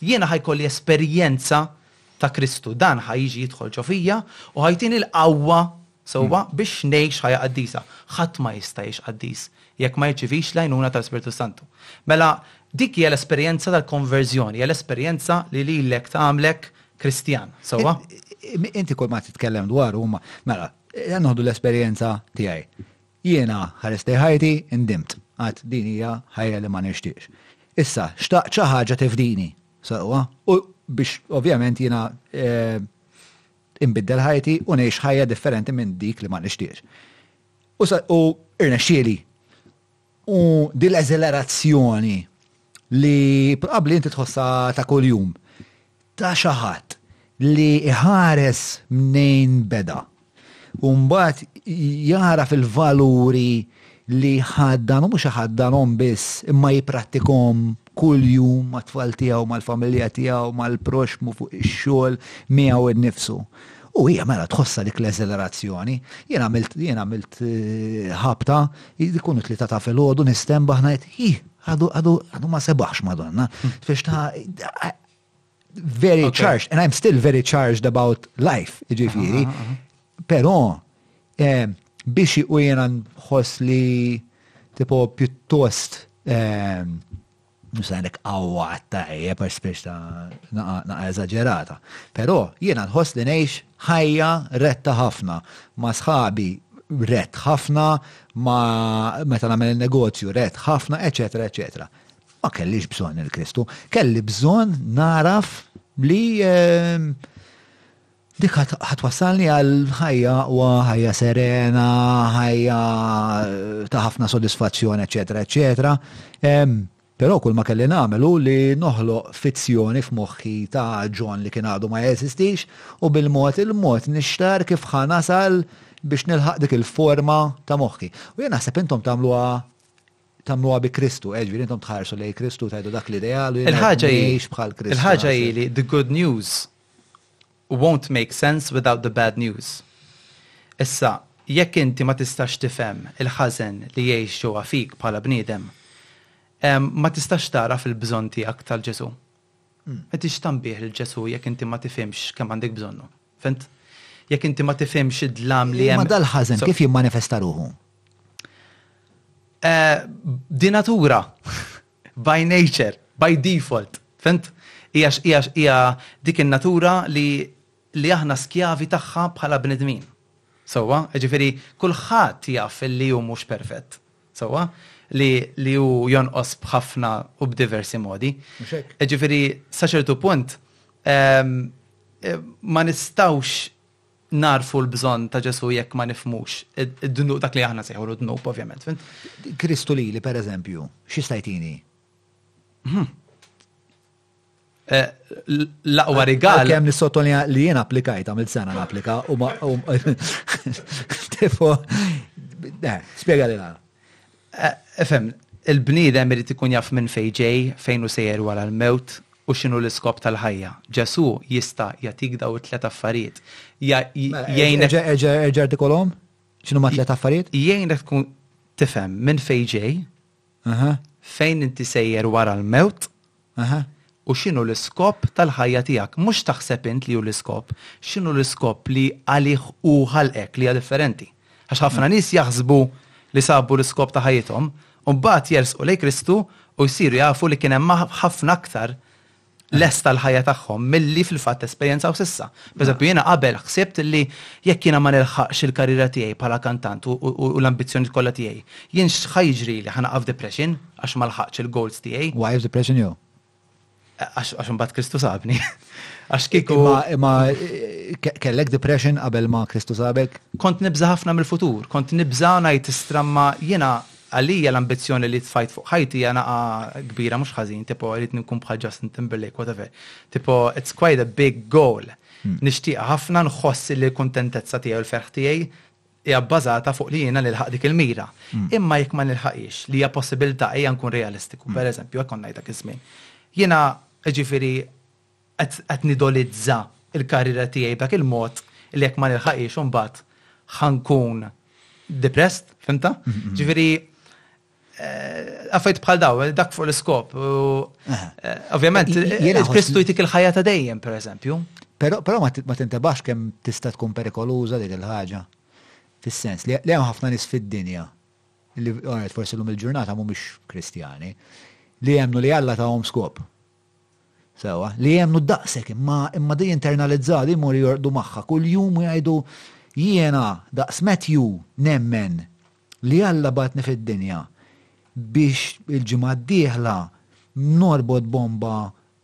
jiena ħa jkolli esperjenza ta' Kristu. Dan ħa jiġi jidħol ġo fija u ħa jtini l-qawwa sewwa biex ngħix ħajja qaddisa. Ħadd ma jista' jgħix qaddis jekk ma jirċivix l-għajnuna tal-Ispirtu s-Santu. Mela, dik hija l-esperjenza tal-konverżjoni, hija l-esperjenza li lilek tagħmlek Kristjan, sewwa? Inti kull ma titkellem dwar huma, mela, noħdu l-esperjenza tiegħi. Jiena ħares lej ħajti, indimt, għad din hija ħajja li ma nixtiex. Issa, xtaqt xi ħaġa tifdini, sewwa, u biex ovvjament jiena eh, inbiddel ħajti u ngħix ħajja differenti minn dik li ma nixtiex. U irnexxieli. U din l-eżilerazzjoni li probabbli inti tħossha ta' kuljum ta' xi ħadd li ħares mnejn beda. U mbagħad jara fil-valuri li ħaddan u mhux ħaddanhom biss imma jipprattikhom kuljum mat-tfal tiegħu, mal-familja tiegħu, mal-proxxmu, fuq ix-xogħol, miegħu nnifsu. U hija mela tħossha dik l-eżilarazzjoni. Jien għamilt jien għamilt ħabta, jkunu tlieta ta' filgħodu nistenba aħna qed hi għadu għadu għadu ma sebaħx Madonna. Fiex ta' very okay. charged, and I'm still very charged about life, ġifiri. Uh -huh. Pero, eh, biex u jena nħos li tipo pjuttost eh, nusanek għawa tajja per spiex ta' naqa eżagġerata. Pero, jena nħos li neħx ħajja retta ħafna ma' sħabi ret ħafna, ma meta nagħmel negozju ret ħafna, eċetera, eċetera. Ma kellix bżonn il-Kristu, kelli bżonn naraf li ehm, dik ħatwassalni għal ħajja aqwa, ħajja serena, ħajja eh, ta' ħafna sodisfazzjon, eċetera, eċetera. Ehm, però kull ma kelli nagħmelu li noħloq fizzjoni f'moħħi ta' John li kien għadu ma jeżistix u bil-mod il-mod nixtar kif ħanasal biex nilħaq dik il-forma ta' moħħi. U jien naħseb intom tagħmluha tagħmluha bi Kristu, eh, ġifieri intom tħarsu lejn Kristu tgħidu dak l-ideal u jgħix bħal Kristu. Il-ħaġa hi li the good news won't make sense without the bad news. Issa, jekk inti ma tistax tifhem il-ħażen li jgħix ġewwa fik bħala bniedem, ma tistax tara fil-bżonn tiegħek tal-Ġesu. Inti x'tanbih lil Ġesù jekk inti ma tifhimx kemm għandek bżonnu? Fhimt? Jekk inti ma tifhimx id-dlam li hemm. Imma dal-ħażen kif jimmanifesta ruħu? Di natura, by nature, by default, fhimt? Hija dik in-natura li aħna skjavi tagħha bħala bnedmin. Sewwa? Jiġifieri kulħadd jaf li hu mhux perfett. sewwa, li, li hu jonqos b'ħafna u b'diversi modi. Mhux hekk? Jiġifieri sa ċertu punt ma nistgħux nagħrfu l-bżonn ta' Ġesù jekk ma nifhmux id-dnub dak li aħna nsejħulu d-dnub ovvjament, fhimt? Kristu lili pereżempju, x'jista' jtini? Eh, l-aqwa rigal. Kem nissottonja li jien applikajt għamil sena n-applika u ma. Tifo. Eh, Spiega li għana. Eh, efem, il-bniedem irid ikun jaf minn fejn ġej, fejn u sejjer wara l-mewt, u xinu l-iskop tal-ħajja. Ġesu jista jatik daw it-tlet affarijiet. Mela, jgħinek. Erġa artikolom? Xinu ma tlet affarijiet? Jgħinek tkun tifem minn fejġej, Aha. Fejn inti sejjer wara l-mewt? Aha. U x'inhu l-iskop tal-ħajja tiegħek? Mhux x'taħseb int li hu l-iskop, x'inhu l-iskop li għalih hu ħalqek, li hija differenti. Għax ħafna nies jaħsbu li sabu l-iskop ta' ħajjithom, u mbagħad jersqu lejn Kristu u jsiru jafu li kien hemm ħafna aktar lesta l-ħajja tagħhom milli fil-fatt esperjenzaw sissa. Pereżempju jiena qabel ħsibt li jekk jiena ma nilħaqx il-karriera tiegħi bħala kantant u l-ambizzjonijiet kollha tiegħi, jien x'ħa jiġrili ħa naqa' f'depression għax ma lħaqtx il-goals tiegħi. Waqgħi f'depression jew? Għax imbagħad Kristu sabni. Għax kieku. Imma kellek depression qabel ma Kristu sabek? Kont nibża ħafna mill-futur, kont nibża ngħid stramma jiena Għalija l-ambizzjoni li tfajt fuq ħajti hija nagħqa kbira mhux ħażin, tipo irid nkun bħal Justin Timberlake whatever. Tipo it's quite a big goal. Hmm. Nixtieqha ħafna nħoss li l-kuntentezza tiegħi u l-ferħ tiegħi hija bbażata fuq li jiena nilħaq dik il-mira. Hmm. Imma jekk ma nilħaqix li hija possibilità ejja nkun realistiku, hmm. pereżempju hekk konna ngħidha iż-żmien. Jiena ġifieri qed nidolizza l-karriera tiegħi b'dak il-mod li jekk ma nilħaqhiex imbagħad ħa nkun depressed, fhimtha? Ġifieri affarijiet bħal daw, dak fuq l-iskop. Ovvjament, Kristu jtik il-ħajja ta' dejjem, pereżempju. Però ma tintebax kemm tista' tkun perikoluża dik il-ħaġa. Fis-sens li hemm ħafna nies fid-dinja li forsi lum il-ġurnata mhumiex Kristjani li jemmnu li Alla tahom skop. Sewwa, li jemmnu daqsek imma imma di jinternalizzaw di jmorru jorqdu magħha kuljum u jgħidu jiena daqs Matthew nemmen li Alla bagħatni fid-dinja biex il-ġimgħa d-dieħla norbot bomba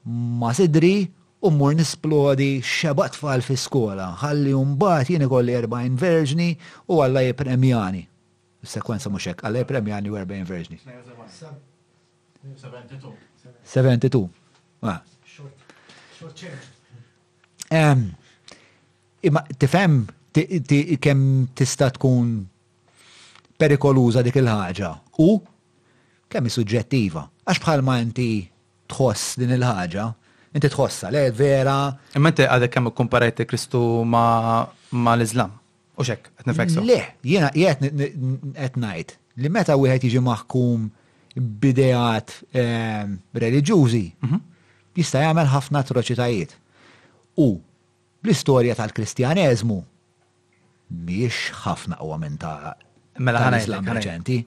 ma' sidri u mmur nisplodi xeba' tfal fi skola ħalli mbagħad jien ikolli erbgħin verġni u Alla jippremjani. Is-sekwenza mhux hekk, Alla jippremjani u erbgħin verġni. 72. Imma tifhem kemm tista' tkun perikoluża dik il-ħaġa u kemm hi suġġettiva. Għax bħalma inti tħoss din il-ħaġa, inti tħossha, le vera. Imma inti għadek kemm ikkumparajt lil Kristu ma' l-Iżlam. U xek, qed nifeksu. Le, jiena qiegħed qed ngħid li meta wieħed jiġi maħkum b'ideat ehm, reliġjużi, mhm. jista' jagħmel ħafna atroċitajiet. U bl-istorja tal-Kristjaneżmu mhijiex ħafna qwa minn ta' Mela ħana Islam reċenti.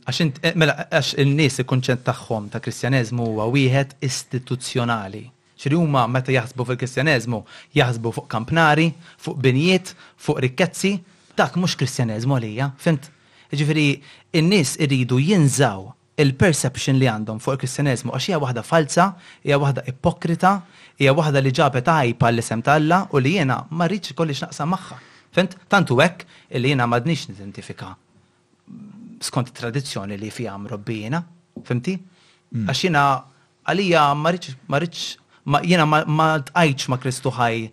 Eh, mela għax in-nies il-kunċett tagħhom ta' Kristjaneżmu huwa wieħed istituzzjonali. Ġifieri huma meta jaħsbu fil-Kristjaneżmu jaħsbu fuq kampnari, fuq binjiet, fuq rikkezzi. Dak mhux Kristjaneżmu għalija, fhimt? Jiġifieri n-nies iridu jinżgħu l-perception li għandhom fuq il-Kristjaneżmu għax hija waħda falza, hija waħda ipokrita, hija waħda li ġabet għajb għall-isem ta' Alla u li jiena ma rridx ikolli x'naqsam magħha. Fhimt? Tant hu hekk illi jiena m'għadnix nidentifika skont it-tradizzjoni li fiha mrobbijina, fimti? Mm. Għax jiena għalija ma rridx jiena ma tqajtx ma' Kristu ħaj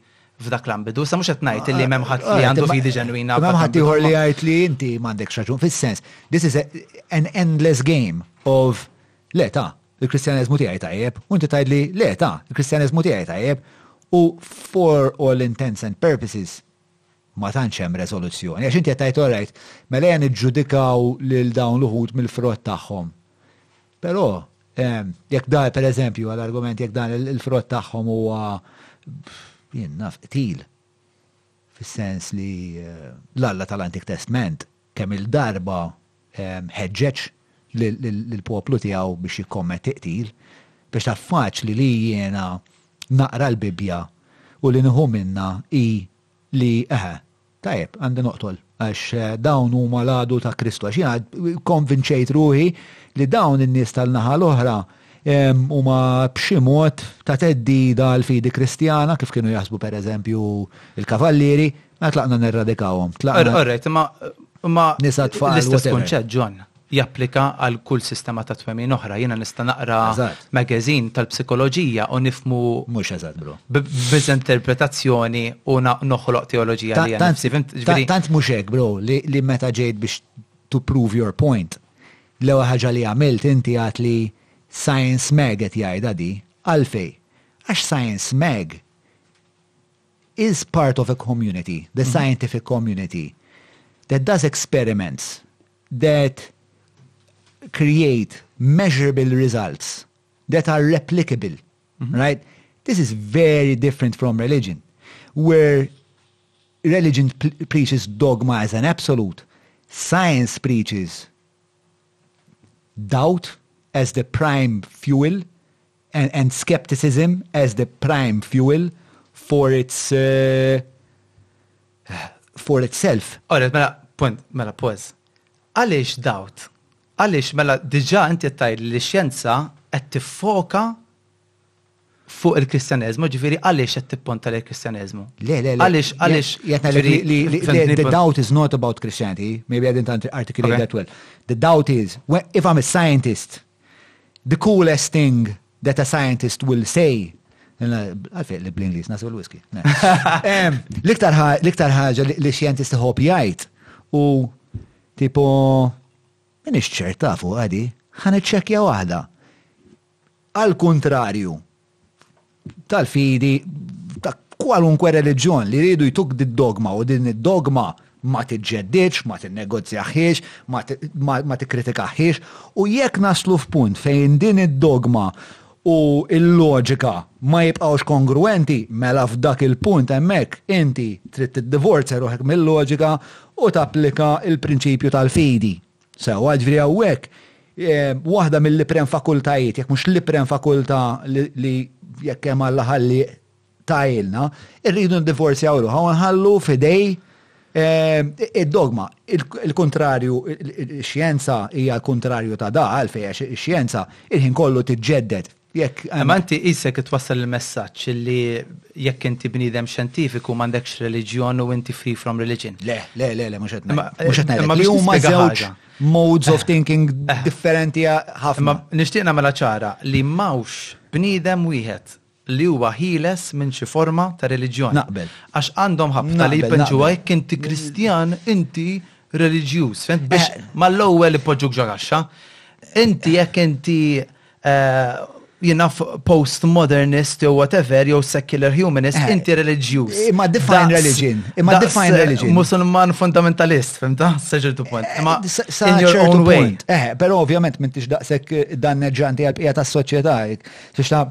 f'dak l-ambidu. Sa mhux qed ngħid li m'hemm ħadd li għandu fidi ġenwina. M'hemm ħadd ieħor li jgħid li inti m'għandek xaġun fis-sens. This is an endless game of le ta' il-Kristjaneżmu tiegħi tajjeb, u inti tgħidli le ta' il-Kristjaneżmu tiegħi tajjeb, u for all intents and purposes ma tantx hemm resoluzzjoni. Għax inti qed tgħid all right, mela ejja niġġudikaw lil dawn l-uħud mill-frott tagħhom. Però jekk dan pereżempju għal argument jekk dan il-frott tagħhom huwa jien naf qtil fis-sens li eh, l-Alla tal-Antik Testment kemm il-darba ħeġġeġ lill-poplu tiegħu biex jikkommetti qtil biex taf faċli li jiena naqra l-Bibbja u li nħu minna i li eħe, tajjeb, għandi noqtol, għax dawn huma l-għadu ta' Kristu. Għax jiena kkonvinċejt ruħi li dawn in-nies tal-naħa l-oħra huma b'xi mod ta' theddida għall-fidi Kristjana, kif kienu jaħsbu pereżempju l-Kavallieri, mela tlaqna nirradikawhom. All right, imma. Nisa tfal. L-istess kunċett, John. japplika għal kull sistema ta' twemmin oħra. Jiena nista' naqra magazine tal-psikoloġija u nifhmu. Mhux eżatt, bro. B'diżinterpretazzjoni u noħloq teoloġija li għandha. Tant mhux hekk, bro, li meta ġejt biex to prove your point, l-ewwel ħaġa li għamilt inti għedt li Science Mag qed jgħidha di. Għalfejn? Għax Science Mag is part of a community, the mhm. scientific community, that does experiments that create measurable results that are replicable, mm -hmm. right? This is very different from religion, where religion preaches dogma as an absolute, science preaches doubt as the prime fuel and scepticism as the prime fuel for its for itself. Alright, mela, punt, mela, pause. Għaliex doubt? Għaliex mela diġa inti qed tgħid li xjenza qed tiffoka fuq il-Kristjaneżmu, ġifieri għaliex qed tipponta lejn Kristjaneżmu? Le, le, le. Għaliex, għaliex. Jiena the doubt is not about Christianity, maybe I didn't articulate that well. The doubt is, if I'm a scientist, The coolest thing that a scientist will say Għalfej li bl-Inglis, nasu l-whisky. L-iktar ħaġa li xjentist iħob jgħid u tipo min ċerta fuq għadi, ħan iċċekkja waħda. Għal kontrarju, tal-fidi ta' kwalunkwe reliġjon li jridu jtuk did-dogma u din id-dogma ma tiġġeddiċ, ma tinnegozjaħiex, ma tikkritikaħiex u jekk naslu f'punt fejn din id-dogma u l-loġika ma jibqgħux kongruenti, mela f'dak il-punt hemmhekk inti trid tiddivorzja ruħek mill-loġika u tapplika l-prinċipju tal-fidi. Sewwa, jiġifieri hawnhekk waħda mill-ipren fakultajiet, jekk mhux l-ipren fakultà li jekk hemm Alla ħallieq tagħilna, irridu ndivorzjaw ruħha u nħallu f'idej id-dogma. Il-kuntrarju, ix-xjenza hija l-kuntrarju ta' da, għalfejn għax ix-xjenza il-ħin kollu tiġġedded. Jekk. Imma inti qisek qed twassal il-messaġġ li jekk inti bniedem xjentifiku m'għandekx reliġjon u inti free from religion. Le, le, le, le, mhux qed mhux qed ngħidlek. Li huma żewġ modes of thinking eh. differenti ħafna. Imma nixtieq nagħmel ċara li m'hawnx bniedem wieħed li huwa ħieles minn xi forma ta' reliġjon. Naqbel. Għax għandhom ħabta li jpenġu hekk inti Kristjan, inti reliġjuż, biex eh. mal-ewwel ipoġġuk ġagaxxa. Inti jekk inti jinaf post-modernist jew whatever jew secular humanist eh, inti reliġjuż. Imma define religion. Imma define eh, religion. Musulman fundamentalist, fimta? Seġertu punt. Eh, Imma in your own way. Eh, pero ovvjament minn tix daqsek dan neġġanti għal-pija tas-soċjetà. Tix ta'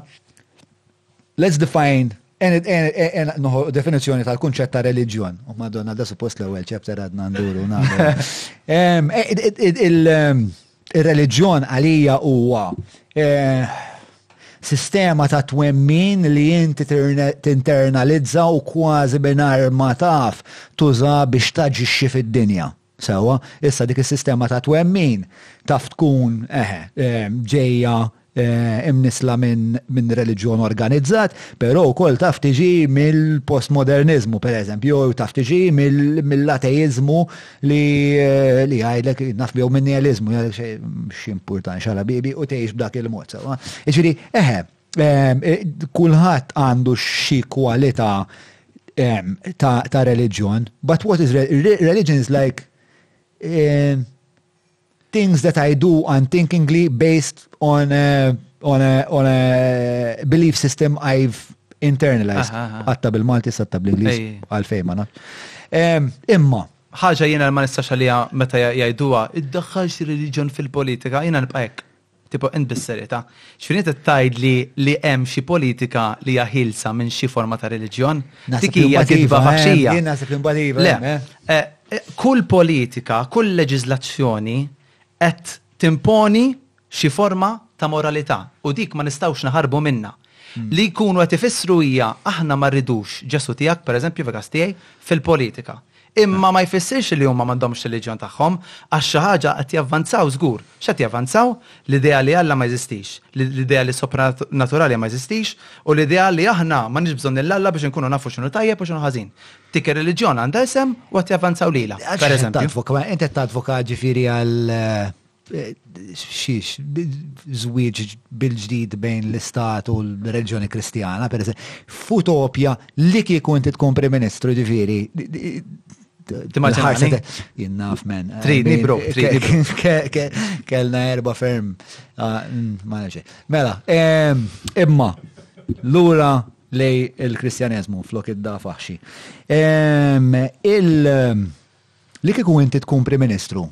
let's define Għena noħolqu definizzjoni tal-kunċett ta' reliġjon. U madonna da suppost l-ewwel ċepter għadna nduru Il-reliġjon għalija huwa eh, sistema ta' twemmin li inti tinternalizza u kważi binar ma taf tuża biex taġixxi fid-dinja. Sewwa, issa dik is-sistema ta' twemmin taf tkun, eħe, ġejja imnissla minn reliġjon organizzat, però wkoll taf tiġi mill-postmoderniżmu, pereżempju, jew taf tiġi mill-ateiżmu li jgħidlek naf jew min-nihiliżmu, jgħidlek x'jimpurtani x'għala bibi u tgħix b'dak il-mod, sewwa. Jiġifieri, eħe, E, kulħadd għandu xi kwalità ta' reliġjon, but what is religion is like e, things that I do unthinkingly based on a, on a, on a belief system I've internalized. Għatta bil-Malti, satta bil-Inglis, għalfej ma Imma, ħaġa jiena ma nistax għalija meta jgħiduha, iddaħħalx reliġjon fil-politika, jiena nibqa' hekk. Tipo int bis-serjetà. Ġifieri int qed tgħidli li hemm xi politika li hija ħielsa minn xi forma ta' reliġjon? Dik hija gidba faħxija. Jien naħseb li mbagħad iva. Le. Kull politika, kull leġiżlazzjoni qed timponi xi forma ta' moralità u dik ma nistgħux naħarbu minnha. Li jkunu qed ifissru hija aħna ma rridux Ġesù tiegħek, pereżempju fil-każ tiegħi, fil-politika. Imma ma jfissirx li huma m'għandhomx reliġjon tagħhom, għax xi ħaġa qed javvanzaw żgur. X'qed javvanzaw? L-idea li Alla ma jeżistix, l-idea li s-sopranaturali ma jeżistix, u l-idea li aħna m'għandniex bżonn lil Alla biex inkunu nafu x'inhu tajjeb u x'inhu ħażin. Dik ir-reliġjon għandha isem u qed javvanzaw lilha, pereżempju. Għax inti qed tadvoka, inti qed tadvoka ġifieri għal xiex, żwieġ bil-ġdid bejn l-Istat u l-Reġjoni Kristjana, per f'utopja li kieku inti tkun Prim Ministru ġifieri. Timmaġinħarsa jinnaf men. Trini bro, trini. Kellna erba ferm. Ah, mm, ma nafx. Mela, imma lura lej il-Kristjaneżmu flok id-da faħxi. Il- li kieku inti tkun Prim Ministru,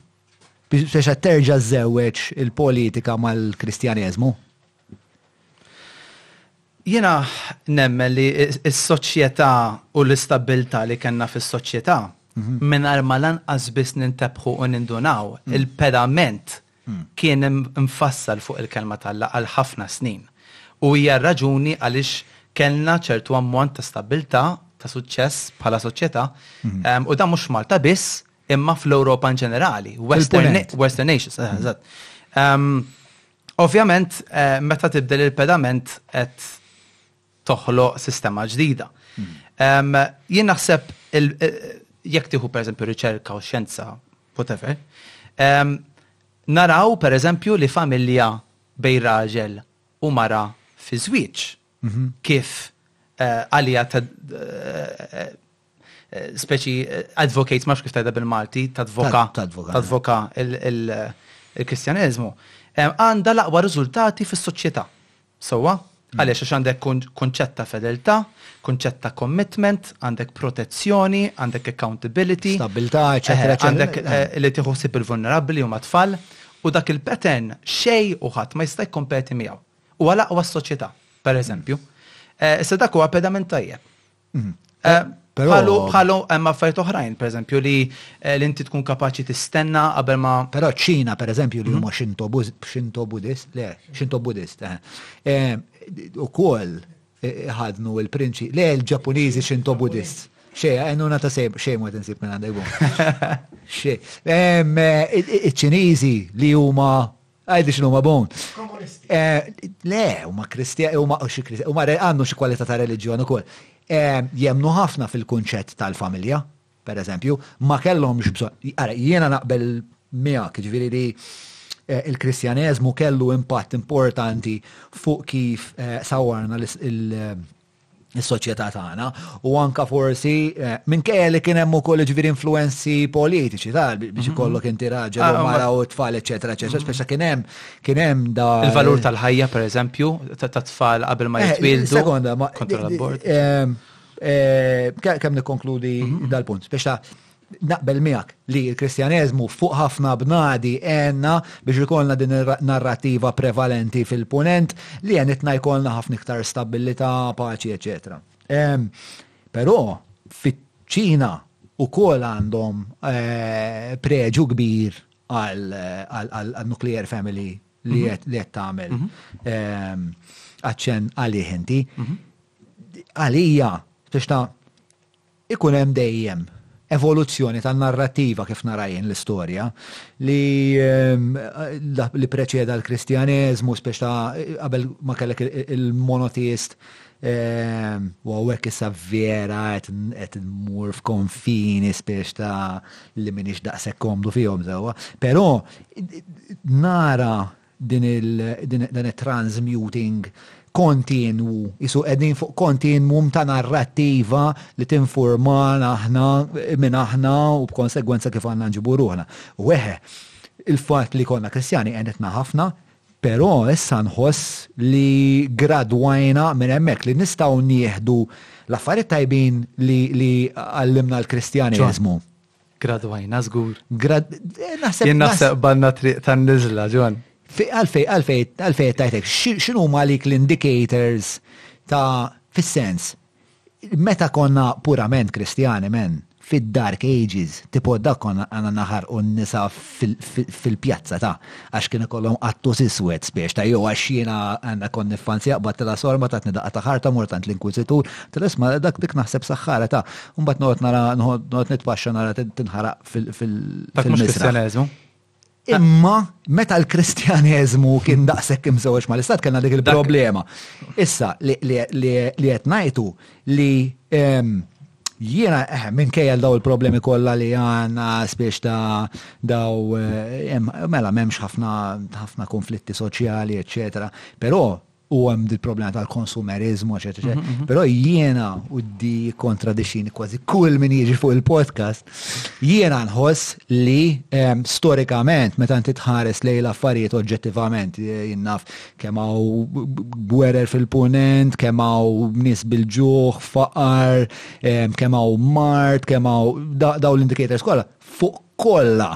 Biex qed terġa' żżewweġ il-politika mal-Kristjaneżmu? Jiena nemmen li s-soċjetà u l-istabbiltà li kellna fis-soċjetà mhm. mingħajr ma lanqas biss nintebħu u nindunaw mm. il-pedament mm. kien mfassal fuq il-kelma tal-la għal ħafna snin. U hija raġuni għaliex kellna ċertu ammont ta' stabilta, ta' suċċess bħala soċjetà, mhm. u dan mhux Malta biss, imma fl-Ewropa in ġenerali. Western nations, eh, eżatt. Ehm, ovvjament, eh, meta tibdel il-pedament qed toħloq sistema ġdida. Hmm. Ehm, jien naħseb eh, jekk tieħu pereżempju riċerka u xjenza, whatever, ehm, naraw pereżempju li familja bej raġel u mara fi żwieġ kif għalija speċi advocates ma kif tajda bil-Malti tadvoka tadvoka il-Kristjaneżmu għandha l-aqwa riżultati fis-soċjetà. Sewwa? Għaliex għax għandek kunċett ta' fedeltà, kunċett ta' commitment, għandek protezzjoni, għandek accountability, stabilità, eċetera. Għandek li tieħu sib il-vulnerabbli huma tfal u dak il-pattern xej u ħadd ma jista' jkompeti miegħu. u għal aqwa soċjetà, per eżempju. Eh, issa dak huwa pedament tajjeb. Mhm. Eh, bħalu bħalu hemm affarijiet oħrajn, pereżempju li eh, li inti tkun kapaċi tistenna qabel ma. Però ċina pereżempju li mhm. huma xinto Buddist, le, xinto Buddist, eh, ukoll ħadnu il-prinċi, le l-Ġappuniżi xinto Buddist. Xej, għajnuna ta' sej, xej ma tinsib minn għandaj Xej. Iċ-Ċiniżi li huma Għajdi xinu ma bon. Eh, le, u ma kristja, u ma xi kristja, u ma għandu xi kwalità ta' religjon ukoll. Eh, jemnu ħafna fil-kunċett tal-familja, per eżempju, ma kellhomx bżonn. Ara, jiena naqbel miegħek, ġifieri li eh, il-Kristjaneżmu kellu impatt importanti fuq kif sawarna l is-soċjetà tagħna u anka forsi eh, minkejja li kien hemm ukoll ġifieri influenzi politiċi tal biex mhm. ikollok inti raġel ah, u mara u tfal eċetera eċetera mhm. speċa kien hemm kien hemm da il-valur tal-ħajja pereżempju ta' tfal qabel ma eh, jitwieldu. Sekonda ma kontra l-abort. Eh, kemm nikkonkludi mhm. dal-punt speċa Naqbel miegħek li l-Kristjaneżmu fuq ħafna bnadi għenna biex ikollna din in-narrattiva prevalenti fil-Punent li għenitna jkollna ħafna iktar stabbilità, paċi, eċċetera. Però fiċ-Ċina wkoll għandhom preġu kbir għan-nuclear family li qed tagħmel aċċenn għalih inti. Għalija, biex ta' Ikun hemm dejjem evoluzzjoni tan-narrattiva kif nara jien l-istorja, li dak li ppreċeda l-Kristjaneżmu, spiex ta' qabel ma kellek il-monotheist, u hawnhekk issa vera qed immur f'konfini spiex ta' li m'iniex daqshekk komdu fihom sewwa, però nara din il dan it-transmuting kontinwu, isu qegħdin fuq kontinwum ta' narrattiva li tinfurman aħna minn aħna u b'konsegwenza kif għandna nġibu ruħna. U eħe, il-fatt li konna Kristjani għenitna ħafna, però issa nħoss li gradwajna minn hemmhekk li nistgħu nieħdu l-affarijiet tajbin li għallimna l-Kristjaneżmu. Gradwajna żgur. Grad. Eh, naħseb. Jien naħseb banna triq tan-niżla, Ġon. Għalfej, għalfej, għalfej tajtek, xinu ma lik l-indicators ta' fis-sens, meta konna purament kristjani men, fid-dark ages, tipo dak konna għana naħar u nisa fil-pjazza ta' Għax kien ikollhom qattus iswed, spiex ta' jew għax jiena għandna kont niffanzjah, battilha sorma, tatni daqqa ta' ħarta, mort għand l-inkwiżitur, għedtilha isma' dak dik naħseb saħħara ta'. Imbagħad noqgħod nara noqgħod nitpaxxa nara tinħaraq fil fil Dak mhux Kristjaneżmu. Imma meta l-Kristjaneżmu kien daqshekk imżewweġ mal-Istat kellna dik il-problema. Issa li qed ngħid hu li Jiena, eh, minkejja daw il-problemi kollha li għandna spiex ta' daw, eh, mela m'hemmx ħafna ħafna konflitti soċjali, eċetera. Però u għem dil-problema tal-konsumerizmu, eċetera. Mhm, mhm. Però jiena u di kontradixxini kważi kull min jiġi fuq il-podcast, jiena nħoss li eh, storikament meta inti tħares lejn l-affarijiet oġġettivament eh, jinnaf kemm hawn gwerer fil-punent, kemm hawn nies bil-ġuħ, faqar, kemm hawn mart, kemm hawn daw l-indicators kollha fuq kollha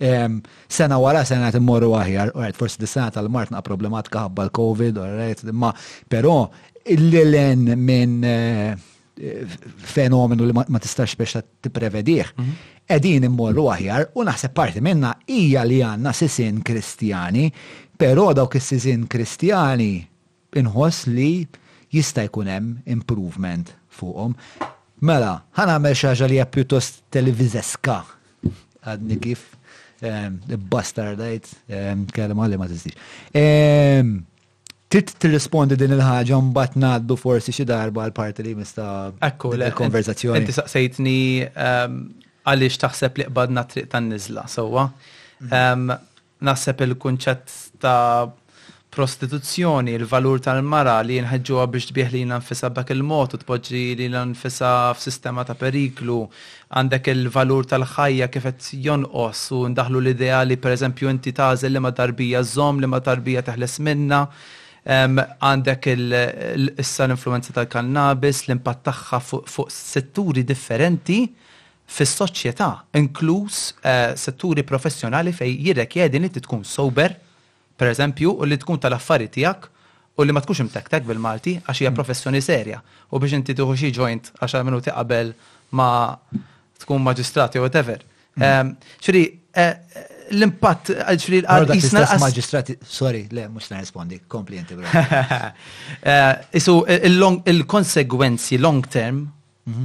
sena wara sena qed immorru aħjar, u forsi dis-sena tal-mart naqa' problematika ħabba l-COVID, imma però l-elen minn fenomenu li ma tistax biex tipprevedih, qegħdin immorru aħjar u naħseb parti minna hija li għandna sisin Kristjani, però dawk is-sisin Kristjani inħoss li jista' jkun hemm improvement fuqhom. Mela, ħan għamel xi ħaġa li hija pjuttost televizeska għadni kif ehm, bastardajt ehm, kelma li ma tiżdix. Ehm, Trid tirrispondi din il-ħaġa mbagħad ngħaddu forsi xi darba għal parti li mista konverzazzjoni. Inti saqsejtni ehm, għaliex taħseb li qbadna triq tan-niżla sewwa. Mhm. Ehm, naħseb il-kunċett ta' prostituzzjoni, il-valur tal-mara li jinħedġuha biex tbieħ li nfisa dak il-mod u tpoġġi li nfisa f'sistema ta' periklu, Għandek il-valur tal-ħajja kif qed jonqos u ndaħħlu l-ideali pereżempju inti tagħżel liema tarbija żżomm, liema tarbija teħles minnha. Għandek issa l-influwenza tal-kannabis, l-impatt tagħha fuq setturi differenti fis-soċjetà, inkluż setturi professjonali fejn jirrekjedi li inti tkun sober. pereżempju, u li tkun tal-affari tiegħek u li ma tkunx imtektek bil-Malti għax hija professjoni serja u biex inti tieħu xi joint għaxar minuti qabel ma tkun maġistrat jew whatever. Ġifieri l-impatt ġifri l-qad. Isna maġistrati, sorry, le, mux nirrispondi, kompli inti Isu il-konsegwenzi long term,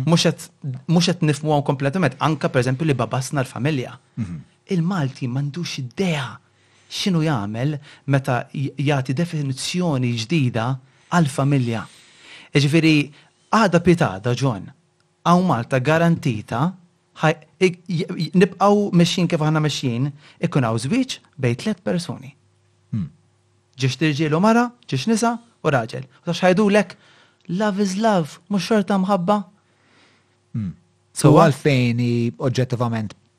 mux mhm. qed nifmu għom kompletament, anka per eżempju li babasna l-familja. Mhm. Il-Malti mandux id-deja X'inhu jagħmel meta jagħti definizzjoni ġdida għall-familja? Jiġifieri għada pitgħada, John, hawn Malta garantita ħa nibqgħu mexjin kif aħna mexjin, ikun hawn żwieġ bejn tliet persuni. Ġiex tirġiel u mara, ġiex nisa u raġel. U tafx ħajdulek, love is love, mhux xorta mħabba? So għalfejn hi oġġettivament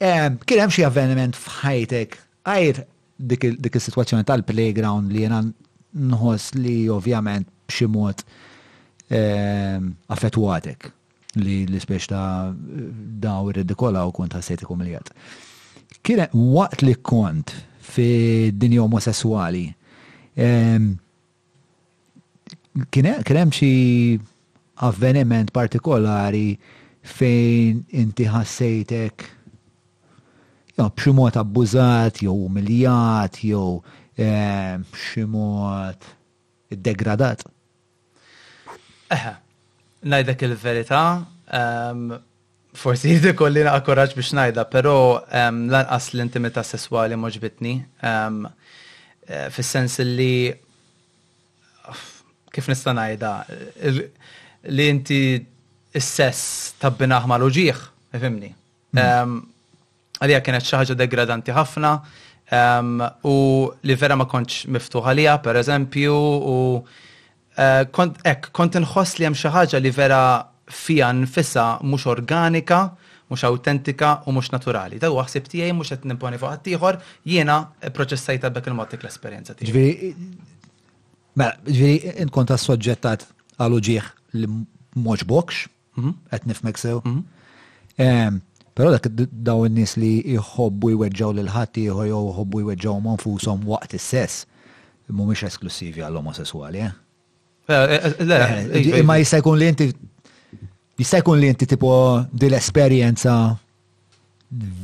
Kien hemm xi avveniment f'ħajtek għajr dik is-sitwazzjoni tal-playground li jiena nħoss li ovvjament b'xi mod ehm, affettwatek li l-ispeċ ta' daw ridikola u kont ħassejtek umiljat. Kien waqt li kont fi dinja omosessuali, ehm, Kien hemm xi avveniment partikolari fejn inti ħassejtek jew b'xi mod abbużat, jew umiljat, jew eh, b'xi mod iddegradat? Eħe, ngħidlek il-verità, ehm, Forsi jrid ikolli naqa' kuraġġ biex ngħidha, però lanqas l-intimità sesswali m'għoġbitni. Fis-sens li kif nista' ngħidha, li inti s-sess tabbinah mal-uġigħ, ifhimni. Għalija kienet xi ħaġa degradanti ħafna u li vera ma kontx miftuħ għalija pereżempju u hekk kont inħoss li hemm xi ħaġa li vera fija nnfisha mhux organika, mhux awtentika u mhux naturali. Dak huwa ħsieb tiegħi mhux qed nimponi fuq ħaddieħor, jiena pproċessajtha b'dak il-mod dik l-esperjenza tiegħi. Ġifieri, mela, ġifieri int kont assoġġettat għal uġigħ li m'għoġbokx, Mhm. Qed nifmek sew. Mhm. Ehm, Però dak daw in-nies li jħobbu jweġġaw lil ħadd ieħor jew jħobbu jweġġaw ma' nfushom waqt is-sess mhumiex esklussivi għall-omosessuali, eh? eh, eh, eh le, eh, eh iva, imma iva. jista' jkun li inti jista' jkun li inti tipo dil-esperjenza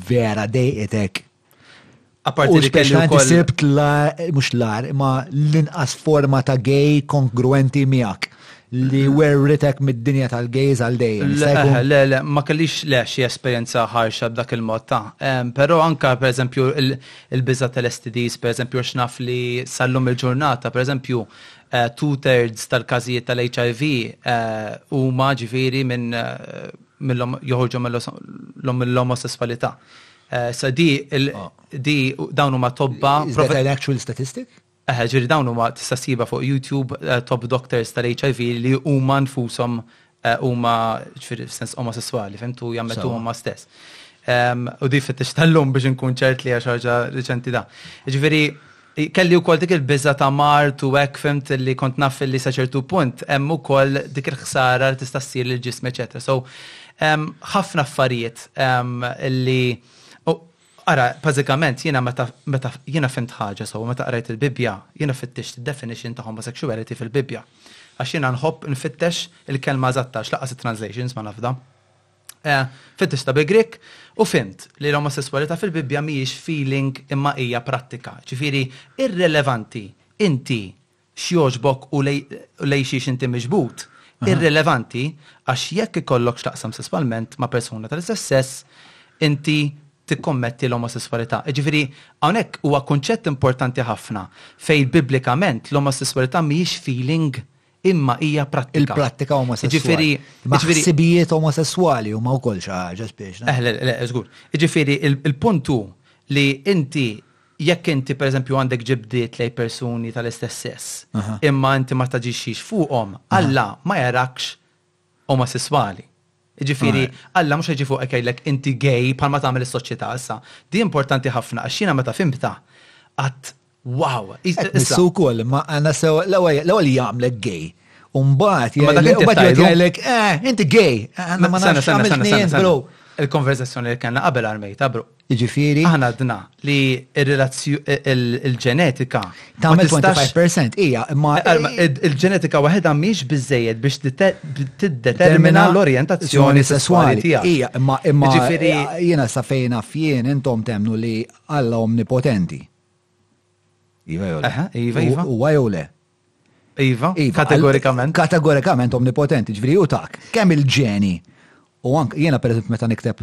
vera dejqetek. Apparti li kelli wkoll. Sibt la, mhux lar, imma l-inqas forma ta' gay kongruenti miegħek li mm. werritek mid-dinja tal-gays għal dejjem. Le, le, ma kellix le xi esperjenza ħarxa b'dak il-mod ta'. Però anka pereżempju il-biża tal-STDs, pereżempju għax naf li sallum il-ġurnata, pereżempju eh, two-thirds tal-każijiet tal-HIV eh, huma ġifieri minn eh, joħorġu mill-omosesswalità. Sa di dawn huma tobba. Is that an actual statistic? Eħe, ġiri dawn huma tista' ssiba fuq YouTube eh, top doctors tal-HIV li huma nfushom eh, huma ġifieri sens omosessuali, fimtu jammetu huma stess. U di fittex tal-lum biex nkun ċert li ħaġa riċenti da. Ġifieri Kelli wkoll dik il-biża' ta' mard u hekk fhimt li kont naf li sa ċertu punt hemm ukoll dik il-ħsara li tista' ssir lill-ġism eċċetera. So hemm ħafna affarijiet li ara bażikament jiena meta meta jiena fhimt ħaġa sewwa meta qrajt il-Bibbja jiena fittixt id-definition ta' homosexuality fil-Bibbja għax jiena nħobb nfittex il-kelma eżatta għax lanqas it-translations ma nafdha. Eh, Fittix ta' bigrik u fimt li l-omosessualità fil-Bibbja mhijiex feeling imma hija prattika. Ġifieri, irrelevanti inti x'jogħġbok u lej xiex inti miġbud, irrelevanti għax jekk ikollok x'taqsam sesswalment ma' persuna tal-istess sess, inti tikkommetti l-omosessualità. Ġifieri, hawnhekk huwa kunċett importanti ħafna fejn biblikament l-omosessualità mhijiex feeling imma hija prattika. Il-prattika omosessuali. Ġifieri, ġifieri sibijiet omosessuali huma wkoll xi ħaġa spiex. Eh, le, le, żgur. Ġifieri il-punt hu li inti jekk inti pereżempju għandek ġibdiet lej persuni tal-istess sess, imma inti ma taġixxix fuqhom, Alla ma jarakx omosesswali. Ġifieri, Alla mhux jiġi fuqek jgħidlek inti gay bħalma tagħmel is-soċjetà issa. Di importanti ħafna għax jiena meta fimtha qatt wow. Issu wkoll ma għandna sew l-ewwel jagħmlek gay. Umbagħad jgħidlek, eh, inti gay. Għandna ma nagħmel bro. Il-konversazzjoni li kellna qabel armejta bro. Jiġifieri. Aħna għedna li l-ġenetika. Tagħmel 25% hija imma. Il-ġenetika waħedha mhix biżejjed biex tiddetermina l-orjentazzjoni sesswali tiegħek. Hija imma imma jiġifieri jiena sa fejn af jien intom temnu li Alla omnipotenti. Iva jew le. Iva, iva. Huwa jew le. Iva, iva kategorikament. Kategorikament omnipotenti, ġviri u tak, kemm il-ġeni. U ank, jena per eżempju meta nikteb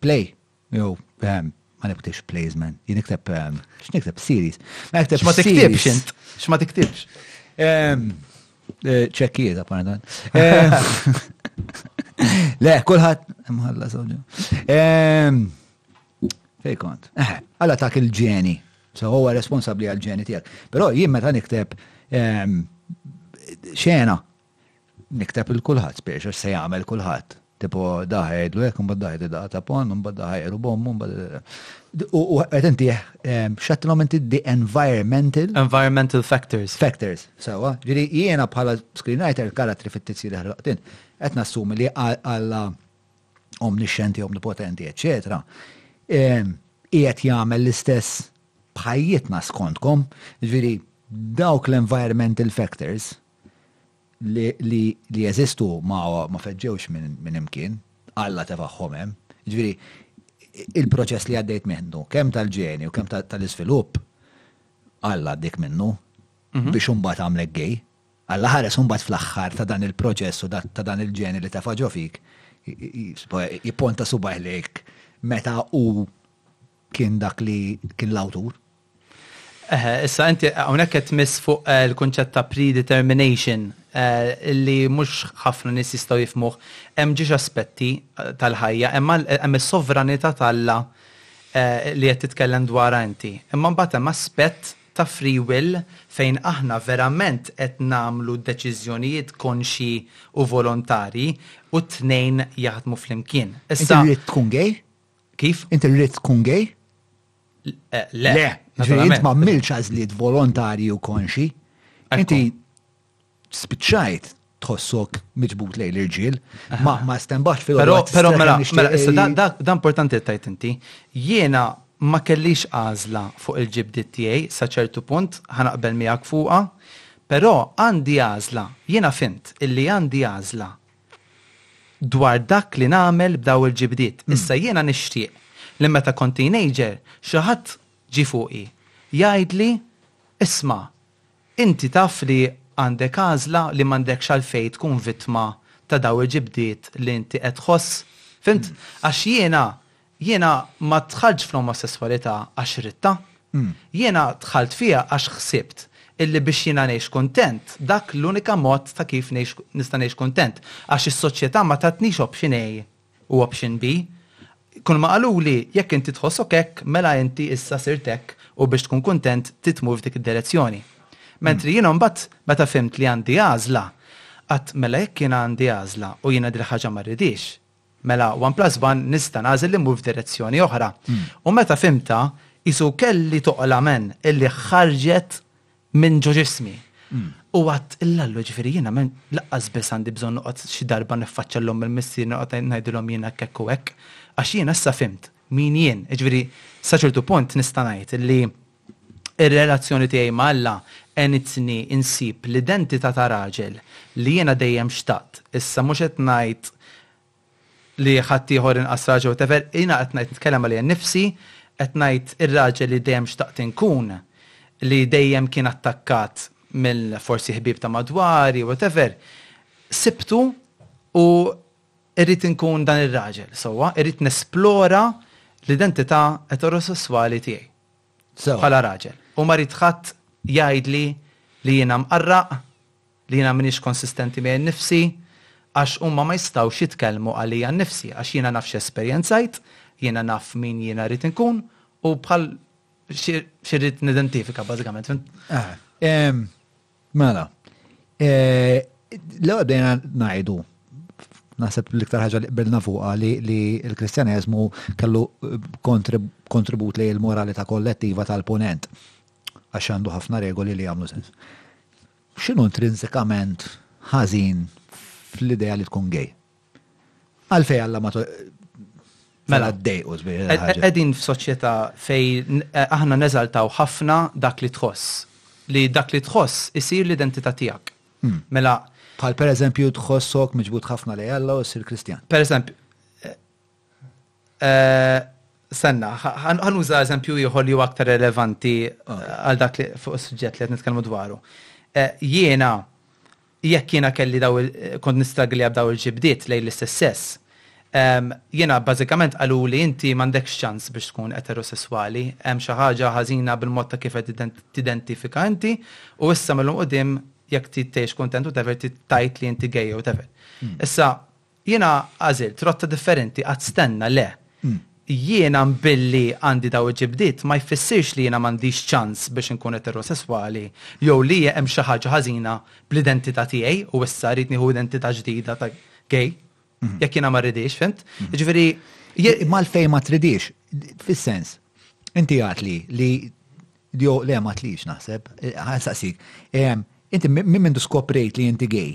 play, jew ehm, ma niktibx plays man, jien nikteb, ehm, x'nikteb series. Ma nikteb ma tiktibx int, x'ma tiktibx. Ehm, eh, ċekkijiet apparentament. Le, kulħadd imħalla sawġu. Fej kont. Eħe, għala tak il-ġeni. So, huwa responsabli għal-ġeni tijak. Pero jien meta nikteb ehm, xena, nikteb il-kulħat, spiex, għax se jgħamil kulħat. Tipo, daħħa jgħidlu jek, mbad daħħa jgħidlu ta' pon, mbad daħħa jgħidlu bom, mbad. U għet inti, ehm, xattilom inti the environmental. Environmental factors. Factors, sawa. Ġiri, jiena bħala screenwriter, karatri fit-tizzi li ħloqtin, għet nassumi li għalla omnixxenti, omnipotenti, eċċetera, qiegħed jagħmel l-istess bħajjitna skontkom, ġifieri dawk l-environmental factors li jeżistu ma feġġewx minn imkien, Alla tefaħħom hemm. Ġifieri il-proċess li għaddejt minnu, kemm tal-ġeni u kemm tal-iżvilupp, Alla għaddik minnu mhm. biex imbagħad għamlek gej. Alla ħares u mbagħad fl-aħħar ta' dan il-proċess u ta' dan il-ġeni li tefa' ġo fik, jipponta subgħajh lejk meta hu kien dak li kien l-awtur. Eħe, issa inti hawnhekk qed tmiss fuq il-kunċett ta' predetermination li mhux ħafna nies jistgħu jifhmuh. Hemm ġiex aspetti tal-ħajja, hemm is-sovranità t'Alla li qed titkellem dwarha inti. Imma mbagħad hemm aspett ta' free will fejn aħna verament qed nagħmlu deċiżjonijiet konxji u volontarji u t-tnejn jaħdmu flimkien. Inti Issa rrid tkun gay? Kif? Inti rrid tkun gay? Le, Le, ġifieri int naturalment. m'għamiltx għażliet volontarji u konxji. Ekku. Inti spiċċajt tħossok miġbut lejn l-irġiel, ma ma stembax fil Però però mela mela issa da da da importanti li tajt inti. Jiena ma kellix għażla fuq il-ġibdiet tiegħi sa ċertu punt ħanaqbel miegħek fuqha, però għandi għażla, jiena fimt illi għandi għażla dwar dak li nagħmel b'daw il-ġibdiet. Mm. Issa jiena nixtieq li meta kont teenager xi ħadd ġi fuqi jgħidli isma' Inti taf li għandek għażla li m'għandekx għalfejn tkun vittma ta' dawn il-ġibdiet li inti qed tħoss. Fhimt? Għax jiena, jiena ma dħaltx fl-omosesswalità għax ridtha. Jiena dħalt fiha għax ħsibt illi biex jiena ngħix kuntent, dak l-unika mod ta' kif ngħix, nista' ngħix kuntent. Għax is-soċjetà ma tatnix option A u option B, kull ma qaluli jekk inti tħossok hekk mela inti issa sirt hekk u biex tkun kuntent trid tmur f'dik id-direzzjoni. Mentri jiena mbagħad meta fhimt li għandi għażla, għadt mela jekk jiena għandi għażla u jiena din il-ħaġa ma rridhiex, mela one plus one nista' nagħżel li mmur f'direzzjoni oħra. U meta fhimtha, qisu kelli toqla men illi ħarġet minn ġo ġismi. U għat l-allu ġifiri jina minn laqqas biss għandi bżon noqgħod xi darba niffaċċa l-lum il-missier noqgħod ngħidilhom jiena kekk u hekk. Għax jiena issa fimt min jien, ġifiri sa ċertu punt nista' ngħid li ir-relazzjoni tiegħi ma' Alla għenitni insib l-identità ta' raġel li jiena dejjem xtaqt. Issa mhux qed ngħid li ħaddieħor inqas raġel whatever, jiena qed ngħid nitkellem għalija nnifsi, qed ngħid ir-raġel li dejjem xtaqt inkun, li dejjem kien attakkat mill forsi ħbieb ta' madwari whatever, sibtu u irrid inkun dan ir-raġel sewwa, irrid nesplora l-identità eterosesswali tiegħi bħala raġel u ma rrid ħadd jgħidli li jiena mqarraq li jiena m'iniex konsistenti miegħi nnifsi, għax huma ma jistgħux jitkellmu għalija nnifsi, għax jiena naf x'esperjenzajt, jiena naf min jiena rrid inkun, u bħal x'irrid nidentifika bażikament. Mela, l-ewwel bdejna ngħidu naħseb l-iktar ħaġa li qbilna fuqha li l-Kristjaneżmu kellu kontribut li l-moralità kollettiva tal-ponent għax għandu ħafna regoli li jagħmlu sens. X'inhu intrinsikament ħażin fl-idea li tkun gay? Għalfej Alla ma Mela, mela d-dejqu Qegħdin f'soċjetà fej eh, aħna neżaltaw ħafna dak li tħoss. Li dak li tħoss isir l-identità tiegħek. Hmm. Mela. Bħal per eżempju tħossok miġbud ħafna li Alla u ssir Kristjan. Per eżempju, Stenna, ħa nuża eżempju ieħor li huwa aktar relevanti għal dak li fuq is-suġġett li qed nitkellmu dwaru. Jiena jekk jiena kelli daw kont nistragli għab daw il-ġibdiet lejn l-istess sess, jiena bażikament qaluli inti m'għandekx ċans biex tkun eterosesswali, hemm xi ħaġa ħażina bil-mod ta' kif qed tidentifika inti u issa mill-lum quddiem jekk trid tgħix kuntent whatever trid tgħid li inti gay jew whatever. Issa Jiena għażilt rotta differenti, qatt stenna, le. Jiena billi għandi dawn il-ġibdiet ma jfissirx li jiena m'għandix ċans biex inkun eterosesswali jew li hemm xi ħaġa ħażina bl-identità tiegħi u issa rrid nieħu identità ġdida ta' gay jekk jiena ma rridhiex, fhimt? Jiġifieri jekk. Imma għalfejn ma tridhiex? Fis-sens, inti għedt li li jew le m'għedtlix naħseb, ħa nsaqsik, inti minn mindu skoprejt li inti gay?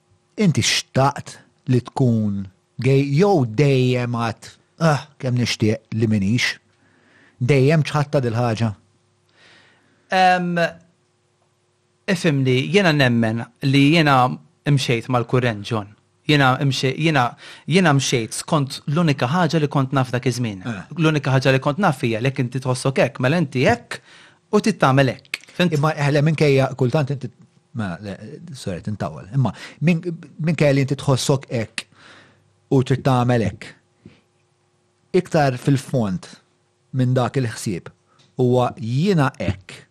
Inti xtaqt li tkun gay jew dejjem għadt ah kemm nixtieq li m'iniex? Dejjem ċħadtha dil-ħaġa? Ehm, ifhimni, jiena nemmen li jiena mxejt mal-kurrent, John. Jiena mxejt, jiena, jiena mxejt skont l-unika ħaġa li kont naf dak iż-żmien. L-unika ħaġa li kont naf hija li jekk inti tħossok hekk, mela inti hekk U trid tagħmel hekk. Imma eħle eh, minkejja kultant inti ma le, sorry, tintawal. Imma minkejja li inti tħossok hekk u trid tagħmel hekk. Iktar fil-fond minn dak il-ħsieb huwa jiena hekk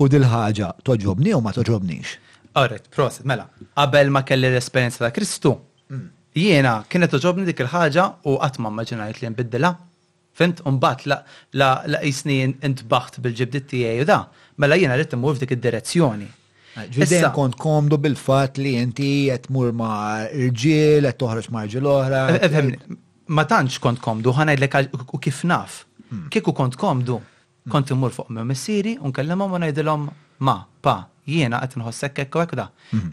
u dil-ħaġa toġobni u ma toġobnix. Alright, prosit, mela, qabel ma kelli l-esperjenza ta' Kristu, mm. jiena kienet toġobni dik il-ħaġa u qatt ma mmaġinajt li nbiddilha. Fhimt? U mbagħad la la la qisni intbaħt bil-ġibdiet tiegħi u da, mela jiena ridt immur f'dik id-direzzjoni. Ġifieri dejjem kont komdu bil-fatt li inti qed tmur ma' rġiel, qed toħroġ ma' rġiel oħra. Efhemni, ma tantx kont komdu, ħa ngħidlek u kif naf. Kieku kont komdu, kont immur fuq ommi u missieri u nkellimhom u ngħidilhom, Ma, Pa, jiena qed inħoss hekk hekk u hekk u da.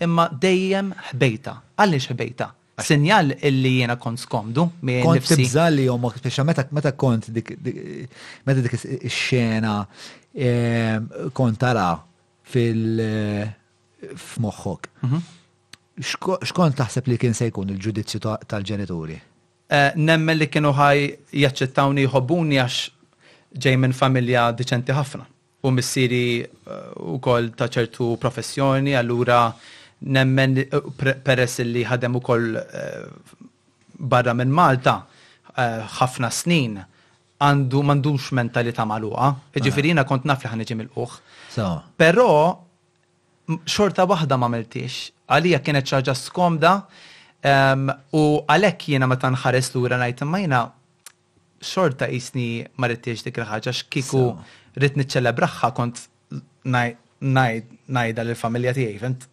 Imma dejjem ħbejtha. Għaliex ħbejtha? Sinjal illi jiena kont skomdu miegħi nnifsi. Kont tibża' li ommok, speċa meta meta kont dik meta dik ix-xena ehm, kont tara fil f'moħħok. Mhm. X'kont taħseb li kien se jkun il-ġudizzju tal-ġenituri? Eh, nemmen li kienu ħaj jaċċettawni jħobbuni għax ġej minn familja diċenti ħafna. Hu missieri wkoll ta' ċertu professjoni, allura nemmen peress li ħadem ukoll barra minn Malta ħafna snin, għandu m'għandux mentalità magħluqa, jiġifieri jiena kont naf li ħa niġi milqugħ. Però xorta waħda m'għamilthiex, għalija kienet xi ħaġa skomda u għalhekk jiena meta nħares lura ngħid imma jiena xorta qisni ma ridtiex dik il-ħaġa għax kieku rrid niċċelebraħħa kont ngħidha lill-familja tiegħi, fint?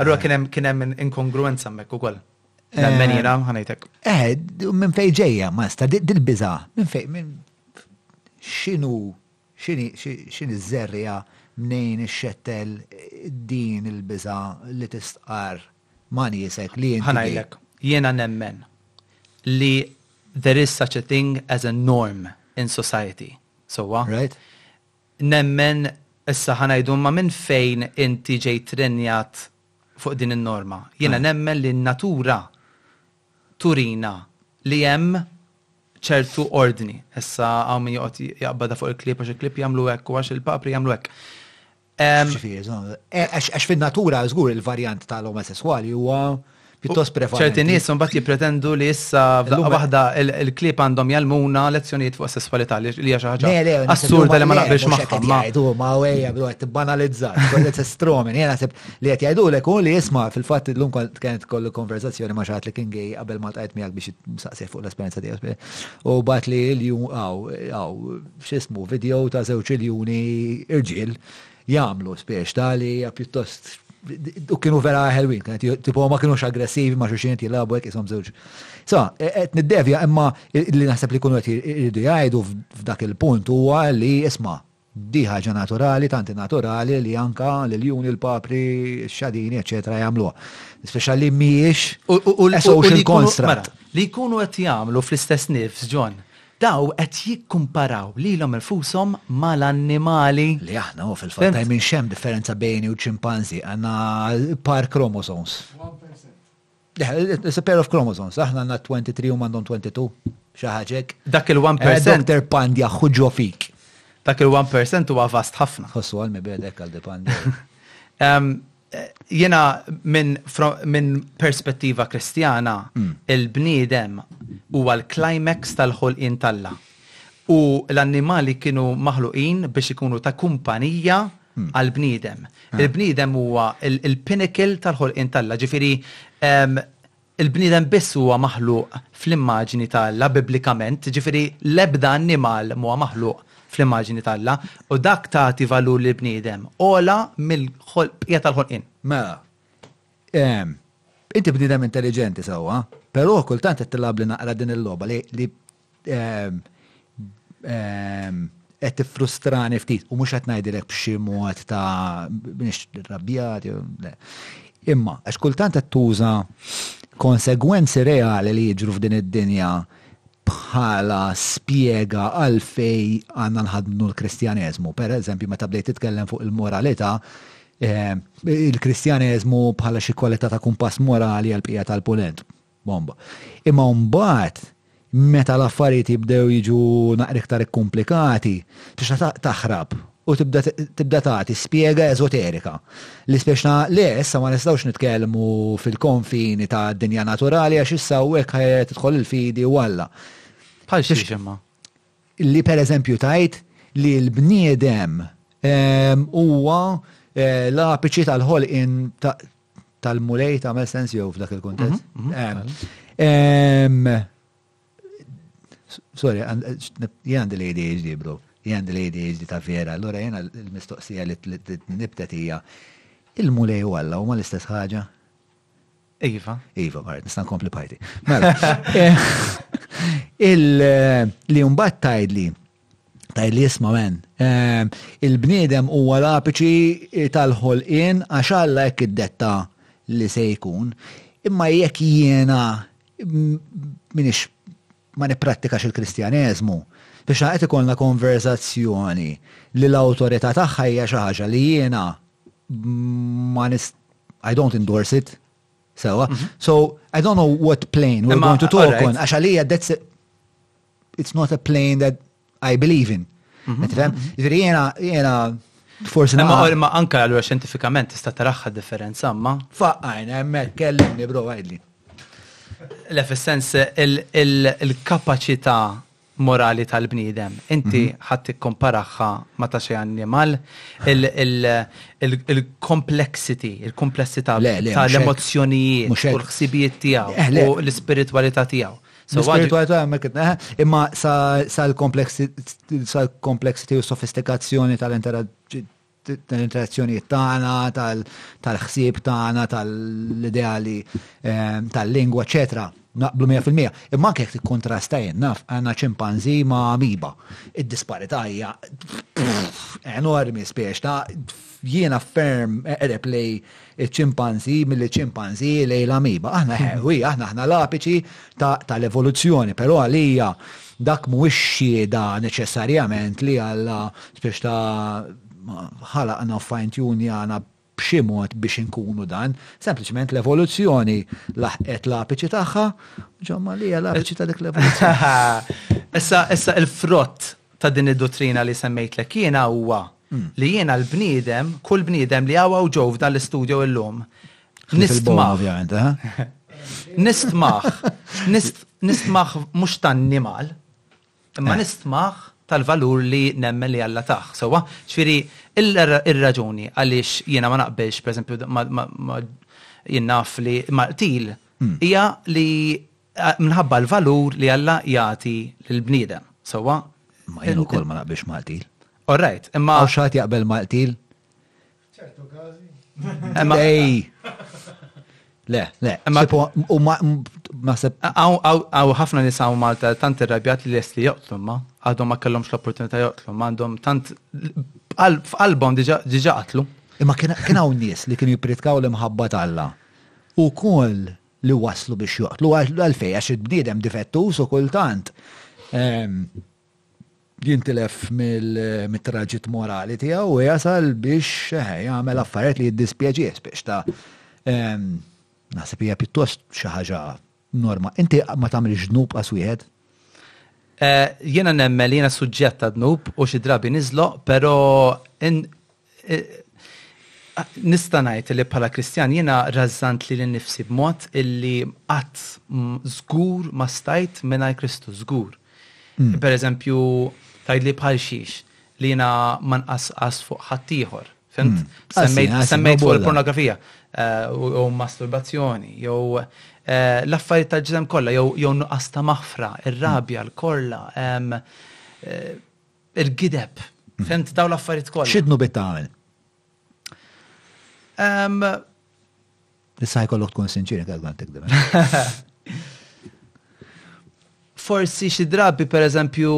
Allura kien hemm inkongruenza hemmhekk ukoll. L-menjina ħanejtek. Eh, minn fejn ġejja, masta, dil-biża, minn fejn, minn x'inhu x'inhi ż-żerrija mnejn ix-xettel din il-biża li tistqar ma' niesek li jinti. Ħanajlek, jiena nemmen li There is such a thing as a norm in society, sewwa? Right. Nemmen, issa ħa ngħidu imma minn fejn inti ġejt trennjat fuq din in-norma? Jiena nemmen li n-natura turina li hemm ċertu ordni. Issa hawn min joqgħod jaqbadha fuq il-klieb għax il-klieb jagħmlu hekk u għax il-papri jagħmlu hekk. Għax fin-natura żgur il-varjant tal-omosessuali huwa pjuttost prevalenti. ċerti nies mbagħad jippretendu li issa f'daqqa waħda il-klieb għandhom jalmuna lezzjonijiet fuq sesswalità li hija xi ħaġa. Assurda li ma naqbilx magħhom. Ma jgħidu ma wejja bro qed tibbanalizza, kollet estromen. Jien naħseb li qed jgħidulek hu li isma' fil-fatt illum kienet kollu konversazzjoni ma' xaħat li kien gej qabel ma tqajt miegħek biex saqsih fuq l-esperjenza tiegħu. U bat li l-jum għaw x'ismu, video ta' żewġ iljuni irġiel jagħmlu speċta li hija pjuttost u kienu vera ħelwin, kienet tipo ma kienux aggressivi ma xuxin jilabu hekk isom żewġ. Sa, e, qed niddevja imma li naħseb li kunu qed jridu jgħidu f'dak il-punt huwa li isma' di ħaġa naturali, tanti naturali li anka l-juni, l-papri, xadini, eccetera, jagħmluha. Speċa li mhijiex u social construct. Li jkunu qed jagħmlu fl-istess nifs, John, Dawn qed jikkumparaw lilhom infushom ma' l-annimali. Li aħna hu fil-fatt, I mean x'hemm differenza bejni u ċimpanżi, għandna par chromosomes. One percent. Le, it's a pair of chromosomes, aħna għandna twenty three huma għandhom twenty two, xi ħaġa hekk. Dak il one percent. Doktor Pandya, ħu ġo fik. Dak il one percent huwa vast ħafna. Tħossu għal mibegħdek għal di Pandya. Jena minn perspettiva kristjana, hmm. il-bniedem huwa l-climax tal-ħolqien talla. U l-annimali kienu maħluqin biex ikunu ta' kumpanija hmm. għal-bniedem. Ah. Il-bniedem huwa il-pinnacle tal-ħolqien talla, ġifiri Il-bniedem biss huwa maħluq fl-immaġni ta' Alla biblikament, jiġifieri l-ebda annimal m'huwa maħluq fl-immaġni ta' Alla, u dak tagħti valur lill-bniedem ogħla mill-bqija tal-ħolqien. Mela, inti bniedem intelliġenti sewwa, però kultant qed tilgħabli naqra din il-logħba li Qed tiffrustrani ftit u mhux qed ngħidilek b'xi mod ta' m'iniex irrabjat jew le. Imma għax kultant qed tuża konsegwenzi reali li jiġru f'din id-dinja bħala spjega għalfejn għandna nħaddnu l-Kristjaneżmu. Per eżempju, meta bdejt titkellem fuq il-moralità, il-Kristjaneżmu bħala xi kwalità ta' kumpass morali għall-bqija tal-Punent. Bomba. Imma mbagħad, meta l-affarijiet jibdew jiġu naqra iktar ikkumplikati, spiċċa taħrab u tibda tibda tagħti spjega eżoterika. Li spiċċa le issa ma nistgħux nitkellmu fil-konfini ta' dinja naturali għax issa hawnhekk tidħol il-fidi u Alla. Bħal xi imma. Li pereżempju tgħid li l-bniedem huwa l-apiċi tal-ħolqien tal-Mulej tagħmel sens jew f'dak il-kuntest. Sorry, jien għandi l-ADHD, bro. Jien għandi l-ADHD ta' vera. Allura jien l-mistoqsija li nibtet hija il-mulej u Alla huma l-istess ħaġa? Iva. Iva, għar, nistan kompli pajti. Mela, li mbagħad tajdli Tajl li jisma' men. Ehm, il-bniedem huwa l-apiċi eh, tal-ħolqien għax Alla hekk iddetta li se jkun. Imma jekk jiena minix ma nipprattikax il-Kristjaneżmu, biex qed ikollna konverzazzjoni li l-awtorità tagħha hija xi ħaġa li jiena ma nist I don't endorse it. Sewa. Mhm. So, I don't know what plane we're going to talk on, għax għalija that's it's not a plane that I believe in. Mhm. Tifhem? Ġifieri jiena jiena forsi Imma naqgħod- imma anke allura xjentifikament tista' taraħħa differenza imma Faqqajna hemmhekk kellimni bro għidli. le fis-sens il- il- il-kapaċità morali tal-bniedem. Inti Mhm. ħadd tikkomparaħħa ma ta' xi annimal, il- il- il- il-complexity, il-komplessità Le, le, mhux hekk. tal-emozzjonijiet Mhux hekk. u l-ħsibijiet tiegħu Eh, le. u l-ispiritwalità tiegħu. Spiritualità hemmhekk eh, imma sa l-complexity u sofistikazzjoni tal-interazzjonijiet tagħna, tal-ħsieb tagħna, tal-ideali, ehm, tal-lingwa, eċetera naqblu 100%. Imma anke jekk tikkontrasta jien naf għandna ċimpanżi ma' amiba. Id-disparità hija enormi spiex ta' jiena ferm eqreb li ċimpanzi mill ċimpanzi li l-amiba. Aħna ħewi, mhm. aħna aħna l-apiċi tal-evoluzzjoni, pero għalija dak mu xieda neċessarjament li għalla spiex ta' ħalaqna fine-tune jana b'xi mod biex inkunu dan, sempliċement l-evoluzzjoni laħqet l-apiċi tagħha, ġomma li l-apiċi ta' dik l-evoluzzjoni. Issa issa il-frott ta' din id-dottrina li semmejtlek jiena huwa li jiena l-bniedem, kull bniedem li hawn hawn ġew f'dan l-istudjo illum. Nistmaħ. Nistmaħ. Nistmaħ mhux tan-nimal, imma nistmaħ tal-valur li nemmen li Alla taħ. Sewwa, ġifieri ir-raġuni għaliex jiena ma naqbilx, pereżempju, jien naf li Martil hija li Minħabba l-valur li Alla jagħti lill-bniedem. Sewwa? Ma jien ukoll ma naqbilx mal-qtil. All right, imma. Hawn xi ħadd jaqbel mal-qtil? ċertu każi. Imma. Ej! Le, le, imma u ma naħseb. Għaw ħafna nisaw Malta tant irrabjat li lest li joqtlu ma għadhom ma kellhomx l-opportunità joqtlu ma għandhom tant f'qalbhom diġa qatlu. Imma kien hawn nies li kienu jippritkaw l-imħabba t'Alla. U koll li wasslu biex joqtlu. Għalfejn? Għax il-bniedem difettuż u kultant jintilef mit-traġit morali tiegħu u jasal biex jagħmel affarijiet li jiddispjaċih biex ta' naħseb hija pjuttost xi ħaġa norma. Inti ma tagħmilx dnub qas wieħed? Jiena nemmel, jiena suġġett ta' dnub u xi drabi niżloq, però Nista' ngħid li bħala Kristjan jiena rażżant lili nnifsi b'mod illi qatt żgur ma stajt mingħajr Kristu, żgur. Hmm. Per eżempju, tajdli bħal xiex li jiena ma nqasqas fuq ħaddieħor. Fint? Hmm. Semmejt fuq il-pornografija eh, u masturbazzjoni, jew eh, l-affarijiet tal-ġisem kollha, jew nuqqas ta' maħfra, ir-rabja, l-korla, eh, Il-gideb. Fhimt dawn l-affarijiet kollha. Xi dnubiet tagħmel? Issa ħajkollok tkun sinċiri ta' għan tikdem. Forsi xi drabi pereżempju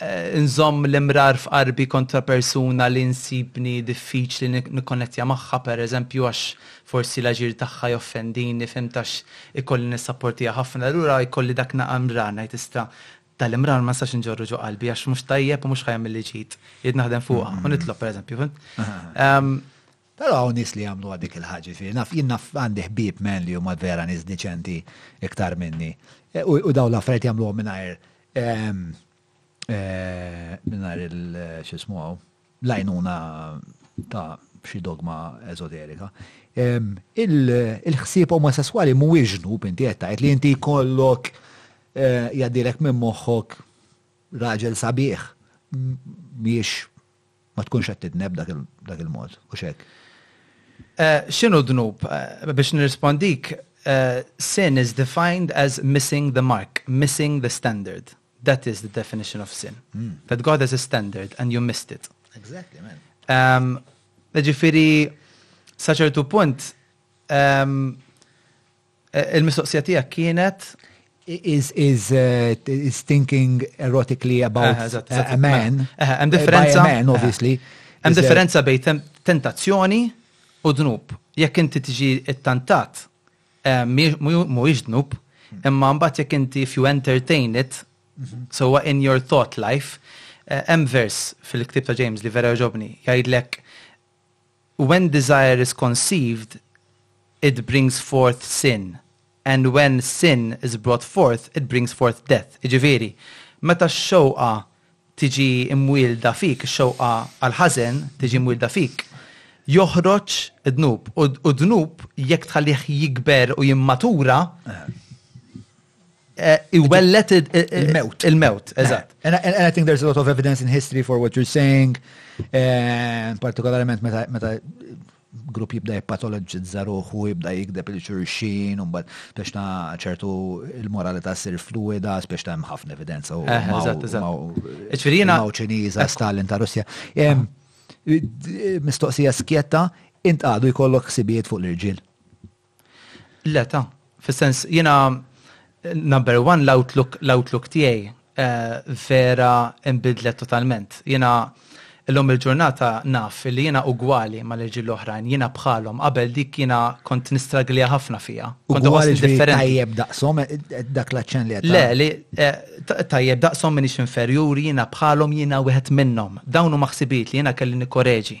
eh, nżomm l-imrar f'qarbi kontra persuna li nsibni diffiċli nikkonnettja magħha pereżempju għax forsi l-aġir tagħha joffendini fim tax ikolli nissapportija ħafna lura jkolli dak naqam rana jtista' tal-imrar ma nistax inġorru ġo qalbi għax mhux tajjeb u mhux ħajja milli ġid. Jrid naħdem fuqha u nitlob pereżempju, fimt? Ehm, Però hawn nies li jagħmlu dik il-ħaġa ġifieri naf jien naf għandi ħbieb men li huma vera nies diċenti iktar minni. E, u u dawn l-affarijiet jagħmluhom mingħajr ehm, eh, mingħajr il x'ismu hawn. bl-għajnuna ta' xi dogma ezoterika. Il-ħsieb omosessuali mhuwiex ġnub inti qed tgħid li inti jkollok eh, jgħaddilek minn moħħok raġel sabiħ miex ma tkunx qed tidneb dak il-mod u xek. Eh, x'inhu dnub eh, biex nirrispondik sin is defined as missing the mark, missing the standard. That is the definition of sin. That God has a standard and you missed it. Exactly, man. Um, ġifiri, saċertu punt, um, il-mistoqsija tijak kienet is is uh, is thinking erotically about uh, exactly, exactly. a man. Uh, and differenza, a man, obviously. Uh, and differenza bej tentazzjoni u dnub. Jekk inti tiġi it-tantat, Mhuwiex dnub, imma mbagħad jekk inti if you entertain it, sewwa in your thought life, hemm vers fil-ktieb ta' James li vera jogħġobni, jgħidlek when desire is conceived it brings forth sin and when sin is brought forth it brings forth death. Jiġifieri, meta x-xewqa tiġi mwielda fik, ix-xewqa għall-ħażen tiġi mwielda fik, joħroġ id-dnub. U d-dnub jekk tħallih jikber u jimmatura, iwelled il-mewt. Il-mewt, eżatt. And I think there's a lot of evidence in history for what you're saying, partikolarment meta grupp jibda jippatoloġizza ruħu, jibda jigdeb il xulxin, u mbagħad biex ta' ċertu il-moralità ssir fluida, biex ta' hemm ħafna evidenza u Ċiniża, Stalin ta' Russja. Mistoqsija skjetta, int għadu jkollok sibijiet fuq l-irġiel. Le ta, fis-sens jiena number one l-outlook l-outlook tiegħi vera inbidlet totalment. Jiena illum il-ġurnata naf li jiena ugwali mal-irġiel l-oħrajn, jiena bħalhom, qabel dik jiena kont nistraglija ħafna fiha. Kont inħossni differenti. Ugwali tajjeb daqshom dak l-aċċenn li qed. Le, le tajjeb daqshom m'iniex inferjuri, jiena bħalhom jiena wieħed minnhom. Dawn huma ħsibijiet li jiena kelli nikkoreġi.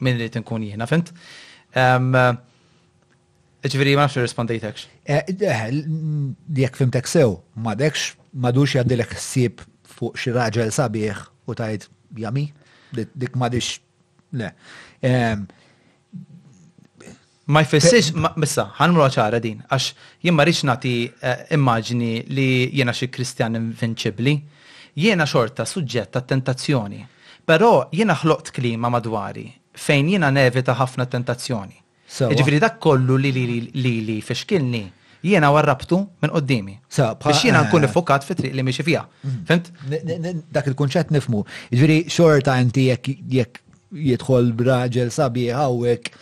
Min irid inkun jiena, fint? Ġviri, ma nafx irrispondejtekx. Eh, eh, jekk fimtek sew, ma dekx, ma dux jaddilek ħsieb fuq xi raġel sabiħ u tajt jami, dik ma dix, le. Ma jfissirx, bissa, ħanmlu ċara din, għax jien ma rridx nagħti eh, immaġni li jiena xi Kristjan invinċibbli. Jiena xorta suġġett ta' tentazzjoni. Però jiena ħloqt klima madwari fejn jiena nevita ħafna tentazzjoni. Ġifieri dak kollu li li li fixkilni Jiena warrabtu minn qoddimi. Biex jiena nkun iffokat fi triq li miexi fiha. Fimt? Dak il-kunċett nifmu. Ġifieri xorta inti jekk jidħol raġel sabiħ hawnhekk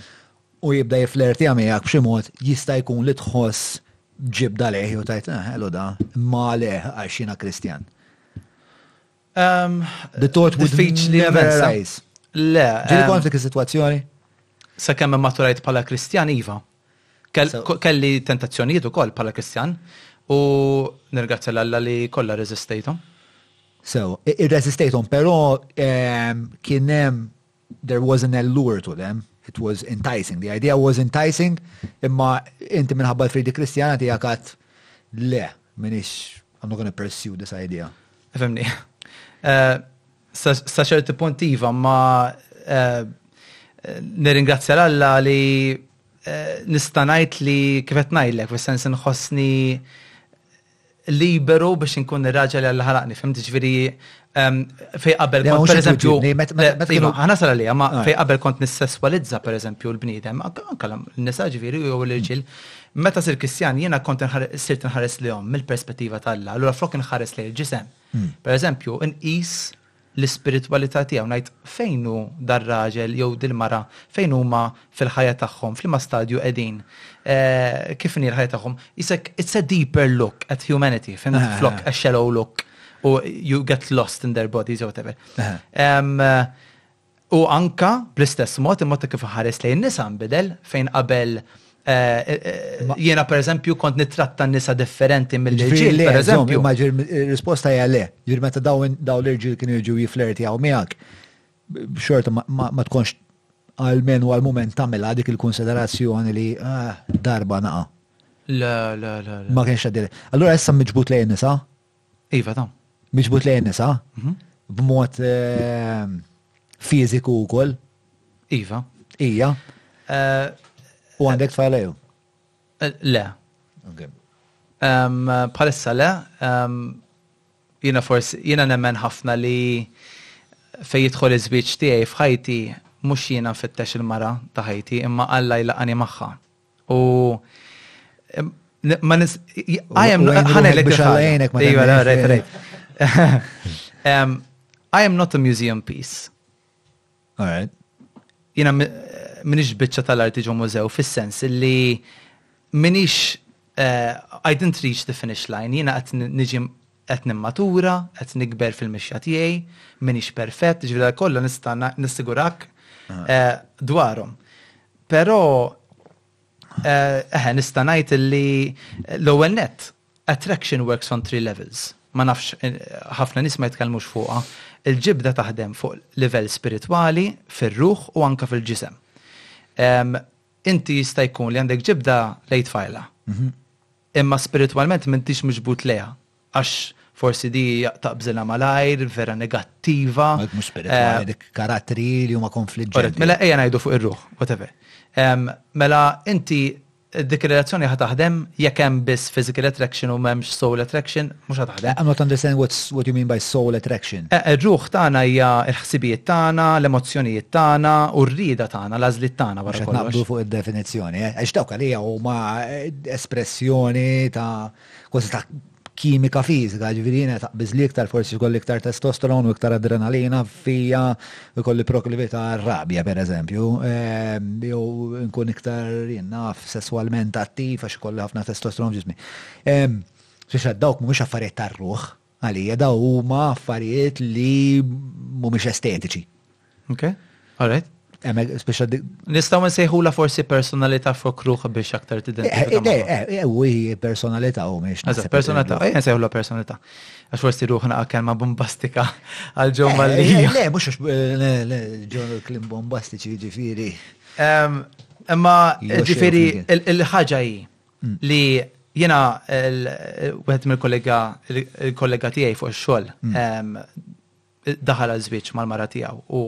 u jibda jiflertja miegħek b'xi mod jista' jkun li tħoss ġibda leħi u tajt, "Elo da, ma leħ għax jiena Kristjan." Um, the thought would diffiċli never arise. Le. Ġili um, kont dik is-sitwazzjoni? Sa kemm maturajt bħala Kristjan iva. Kelli tentazzjonijiet ukoll bħala Kristjan u nirgazzja l-Alla li kollha reżistejthom. So, irreżistejthom, però um, kien hemm There was an allure to them, it was enticing, the idea was enticing, imma inti minħabba l-fidi kristjana tiegħek għad le, minix, I'm not gonna pursue this idea. Femni. Eh, sa ċerti punt iva, ma eh, nirringrazzja l-Alla li eh, nistanajt li kifet najlek, fil-sens nħossni liberu biex inkun ir-raġel li Alla ħalaqni, fimt ġifieri ehm, fej qabel Le, kont mhux pereżempju. intuġibni, met- met- Le, met- iva, kienu- ħanasal għalija, ma Ah. fej qabel kont nissesswalizza pereżempju l-bniedem, anke anke l-nisa ġifieri jew l-irġiel. Meta sir Kristjan jiena kont inħar- sirt inħares lihom mill-perspettiva ta' Alla, allura flok inħares lejn il-ġisem. Hmm. Pereżempju, inqis l-ispiritwalità tiegħu, ngħid, fejn hu dar-raġel jew dil-mara, fejn huma fil-ħajja tagħhom, f'liema stadju qegħdin, kif inhi l-ħajja tagħhom. Isek, it's a deeper look at humanity, fimt, flok a shallow look, u you get lost in their bodies, jew whatever. U anke, bl-istess mod, il-mod ta' kif inħares lejn in-nisa nbidel, fejn qabel jiena pereżempju kont nittratta n-nisa differenti mill-irġiel, pereżempju. Imma r-risposta hija le. Ġifieri meta dawn l-irġiel kienu jiġu jifflertjaw miegħek, xorta ma tkunx almenu għall-mument tagħmilha dik il-kunsiderazzjoni li darba naqa'. Le, le, le. Ma kienx għaddej. Allura issa miġbud lejn in-nisa? Iva ta. Miġbud lejn nisa? B'mod fiżiku wkoll? Iva. Ija? U għandek tfajla jew? Le. Bħalissa le, jiena forsi jiena nemmen ħafna li fejn jidħol iż-żwieġ tiegħi f'ħajti mhux jiena nfittex il-mara ta' ħajti imma Alla jlaqani magħha. U ma nis I am ħanelek ħalejnek ma iva, I am not a museum piece. All right. Jina minix bicċa tal-arti ġo mużew fis-sens li minix uh, I didn't reach the finish line, jina għat nġim Qed nimmatura, qed nikber fil-mixja tiegħi, m'iniex perfett, jiġifieri dak kollu nista' nissigurak dwarhom. Però eħe nista' ngħid illi l-ewwel nett attraction works on three levels. Ma nafx ħafna nies ma jitkellmux fuqha. Il-ġibda taħdem fuq livell spiritwali, fir-ruħ u anke fil-ġisem. Inti jista' jkun li għandek ġibda lejn tfajla. Imma spiritwalment m'intix miġbud lejha, għax forsi di hija taqbżilha malajr, vera negattiva. Ma dik mhux spiritwali, dik karattri li huma konfliġġenti. Orrett, mela ejja ngħidu fuq ir-ruħ, whatever. Mela inti dik ir-relazzjoni ħa taħdem jekk hemm biss physical attraction u m'hemmx soul attraction? Mhux ħa taħdem. I'm not understanding what's what you mean by soul attraction. Ir-ruħ tagħna hija l-ħsibijiet tagħna, l-emozzjonijiet tagħna u r-rieda tagħna, l-għażliet tagħna wara kollox. Mhux qed naqblu fuq id-definizzjoni, eh? Għax dawk għalija huma espressjoni ta' kważi ta' kimika fiżika, ġifieri jiena taqbiż li iktar forsi jkolli iktar testosteron u iktar adrenalina fija u jkolli proklività għar-rabja pereżempju, jew inkun iktar jien naf sesswalment attiv għax ikolli ħafna testosteron f'ġismi. Sisad dawk mhumiex affarijiet tar-ruħ għalija, daw huma affarijiet li mhumiex estetiċi. Ok, all right. Nistaw nsejħula forsi personalità fokruħ biex aktar t-identifika. Eh, eh, eh, eh, u hi personalità u miex. Eżat, personalità, ejja nsejħula personalità. Għax forsi ruħna kelma bombastika għal ġo malli. Le, mux għax ġo klim bombastiċi ġifiri. Imma ġifiri il-ħagġa hi li jiena wieħed mill-kollega il-kollega tiegħi fuq ix-xogħol daħal għal żwieġ mal-mara tiegħu u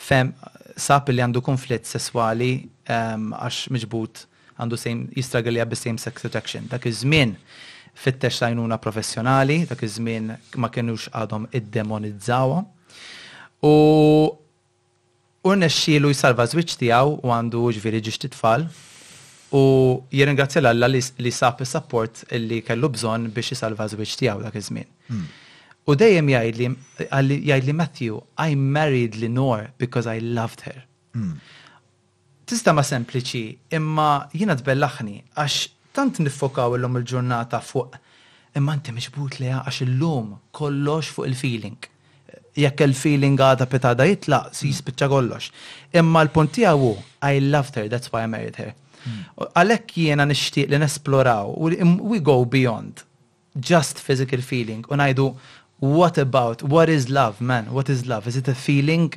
fem sab li għandu konflitt sesswali għax miġbud għandu same jistragilja bi same sex attraction. Dak iż-żmien fittex tajnuna professjonali, dak iż-żmien ma kienux għadhom id-demonizzawa. U Hu rnexxielu jsalva ż-żwieġ tiegħu u għandu ġifieri ġiex ta' tfal u jirringrazzja 'l Alla li sab is-sapport li kellu bżonn biex isalva ż-żwieġ tiegħu dak iż-żmien. Hu dejjem jgħidli, jgħidli Matthew, I married Lenore because I loved her. Tistema' sempliċi imma jiena tbellaħni għax tant niffokaw illum il-ġurnata fuq imma inti miġbud lejha għax illum kollox fuq il-feeling. Jekk il-feeling għada pitada jitlaq jispiċċa kollox. Imma l-punt tiegħu hu I loved her that's why I married her. Għalhekk jiena nixtieq li nesploraw u we go beyond. just physical feeling u ngħidu what about, what is love man, what is love, is it a feeling,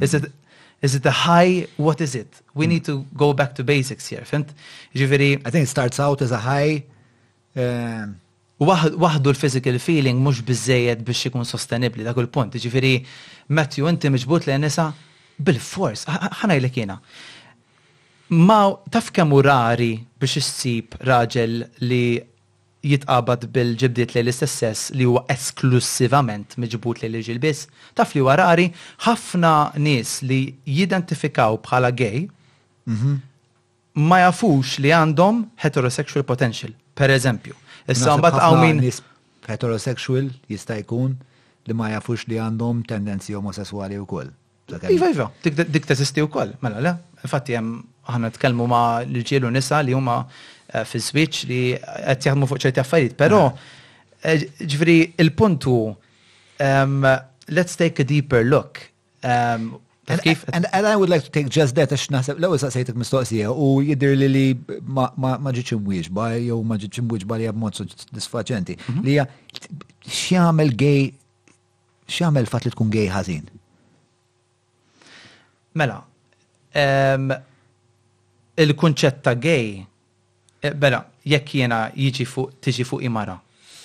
is it, is it a high, what is it? We need to go back to basics here, fimt? Ġifieri. I think it starts out as a high uh, waħdu l-physical feeling mhux biżejjed biex ikun sostenibbli dak il-punt. Ġifieri Matthew inti miġbut lejn nisa bil-fors, ħanajlek jiena. Ma taf kemm rari biex issib raġel li jitqabad bil-ġibdiet lejn l-istess sess li huwa esklussivament miġbud lejn l-irġiel biss, taf li huwa rari ħafna nies li jidentifikaw bħala gay ma jafux li għandhom heterosexual potential, per eżempju. Issa mbagħad hawn min nies heterosexual jista' jkun li ma jafux li għandhom tendenzi omosesswali wkoll. Iva, iva, dik teżisti wkoll, mela le. Infatti hemm aħna tkellmu ma' l-ġiel u nisa li huma eh, fi żwieġ li qed jaħdmu fuq ċerti affarijiet, però eh, ġifieri il-punt hu um, let's take a deeper look. Um, and, kif? And, and I would like to take just that, għax naħseb l-ewwel saqsejtek mistoqsija u jidher li li ma ġietx imwieġba jew ma ġietx imwieġba li b'mod sodisfaċenti. Mhm. Li hija x'jagħmel gay X'jagħmel il-fatt li tkun gay ħażin? Mela, il-kunċett ta' gay, bela, jekk jiena jiġi fuq tiġi fuq imara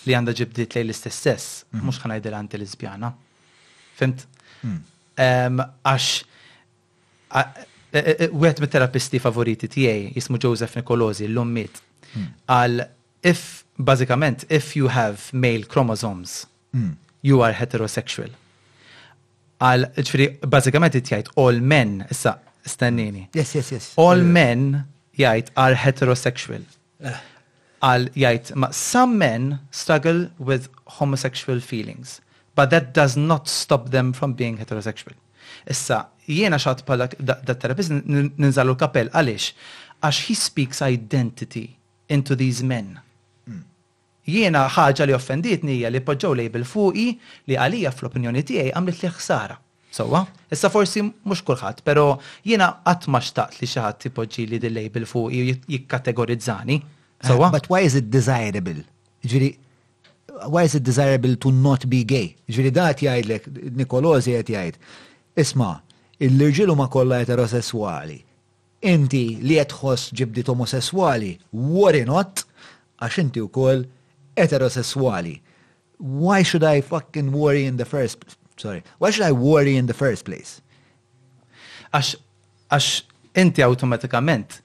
li għandha ġibdiet lejn l-istess sess, mhm. mhux ħan ngħidilha anti lesbjana. Fimt? Mhm. Għax e, e, e, wieħed mit-terapisti favoriti tiegħi jismu Joseph Nicolosi l-lummiet mhm. għal if bażikament if you have male chromosomes You are heterosexual. Għal, ġifiri, bazzikament jgħid all men, issa, stennini. Yes, yes, yes. All men jgħid are heterosexual. Eh. Għal jgħid, ma some men struggle with homosexual feelings, but that does not stop them from being heterosexual. Issa, jiena xat pala da terapist ninżalu kapel, għalix? Għax he speaks identity into these men. Mm. Jiena ħaġa li offendietni hija li poġġew label fuqi li għalija fl-opinjoni tiegħi għamlitli ħsara. Sewwa, issa forsi mhux kulħadd, però jiena qatt ma xtaqt li xi ħadd ipoġġili din label fuqi u jikkategorizzani. Sewwa? But why is it desirable? Jiġifieri, why is it desirable to not be gay? Jiġifieri dan qed jgħidlek, Nicolosi qed jgħid, isma', l-irġiel huma kollha eterosesswali. Inti li qed tħoss ġibdiet omosesswali, worry not, għax inti wkoll eterosesswali. Why should I fucking worry in the first, sorry, why should I worry in the first place? Għax, għax inti awtomatikament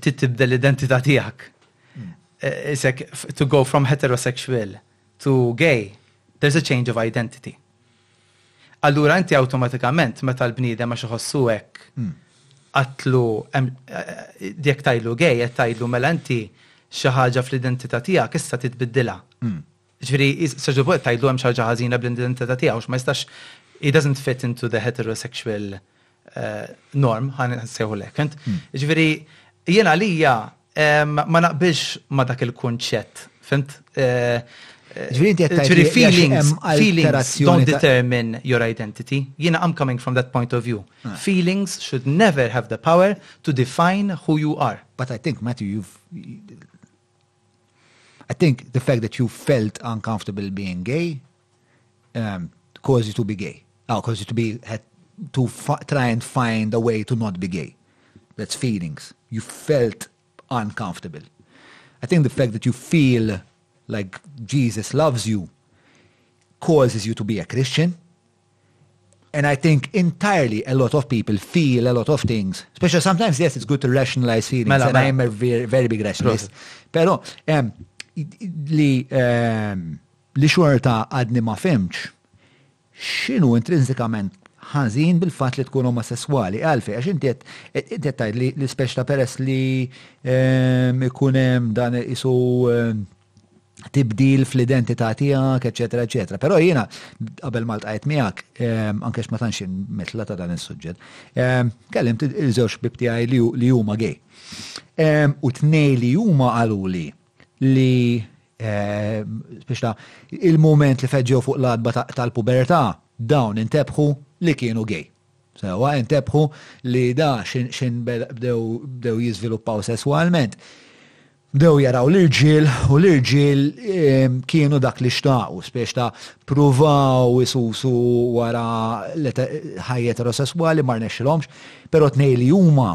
trid tibdel l-identità tiegħek. Isek, to go from heterosexual to gay, there's a change of identity. Allura inti awtomatikament meta l-bniedem għax iħossu hekk qatlu jekk tajlu gej qed tgħidlu mela inti xi ħaġa fl-identità tiegħek issa titbiddilha. Ġifieri saġġel punt tgħidlu hemm xi ħaġa ħażina bl-identità tiegħu ma jistax he doesn't fit into the heterosexual norm ħa nsejħu lek int. Ġifieri jien għalija eh, ma naqbilx ma dak il-kunċett, fimt? Eh, Ġviri, feelings, feelings don't determine your identity. Jena, I'm coming from that point of view. Ah. Feelings should never have the power to define who you are. But I think, Matthew, you've I think the fact that you felt uncomfortable being gay um, caused you to be gay. Oh, caused you to be had to try and find a way to not be gay. That's feelings. You felt uncomfortable. I think the fact that you feel like Jesus loves you causes you to be a Christian. And I think entirely a lot of people feel a lot of things. Especially sometimes, yes, it's good to rationalize feelings. Mela, and I am a very, very big rationalist. But um, li ehm, Li xorta għadni ma fhimtx x'inhu intrinsikament ħażin bil-fatt li tkun omosesswali. Għalfejn? Għax inti qed inti qed tgħid li li speċi ta' peress li jkun hemm dan qisu tibdil fl-identità tiegħek, eċċetera, eċċetera. Però jiena qabel ma ltqajt miegħek, anke għax ma tantx inmitla ta' dan is-suġġett, kellimt il-żewġ ħbieb tiegħi li huma gay. U t-tnejn li huma qaluli, li biex ta' il-moment li feġġew fuq l-adba tal-pubertà dawn intebħu li kienu gej. Sewa intebħu li da xin bdew jiżviluppaw sesswalment. Bdew jaraw l-irġiel u l-irġiel kienu dak li xtaqu, spiex ta' pruvaw isusu wara ħajja eterosesswali mar nexxilhomx, però tnej li huma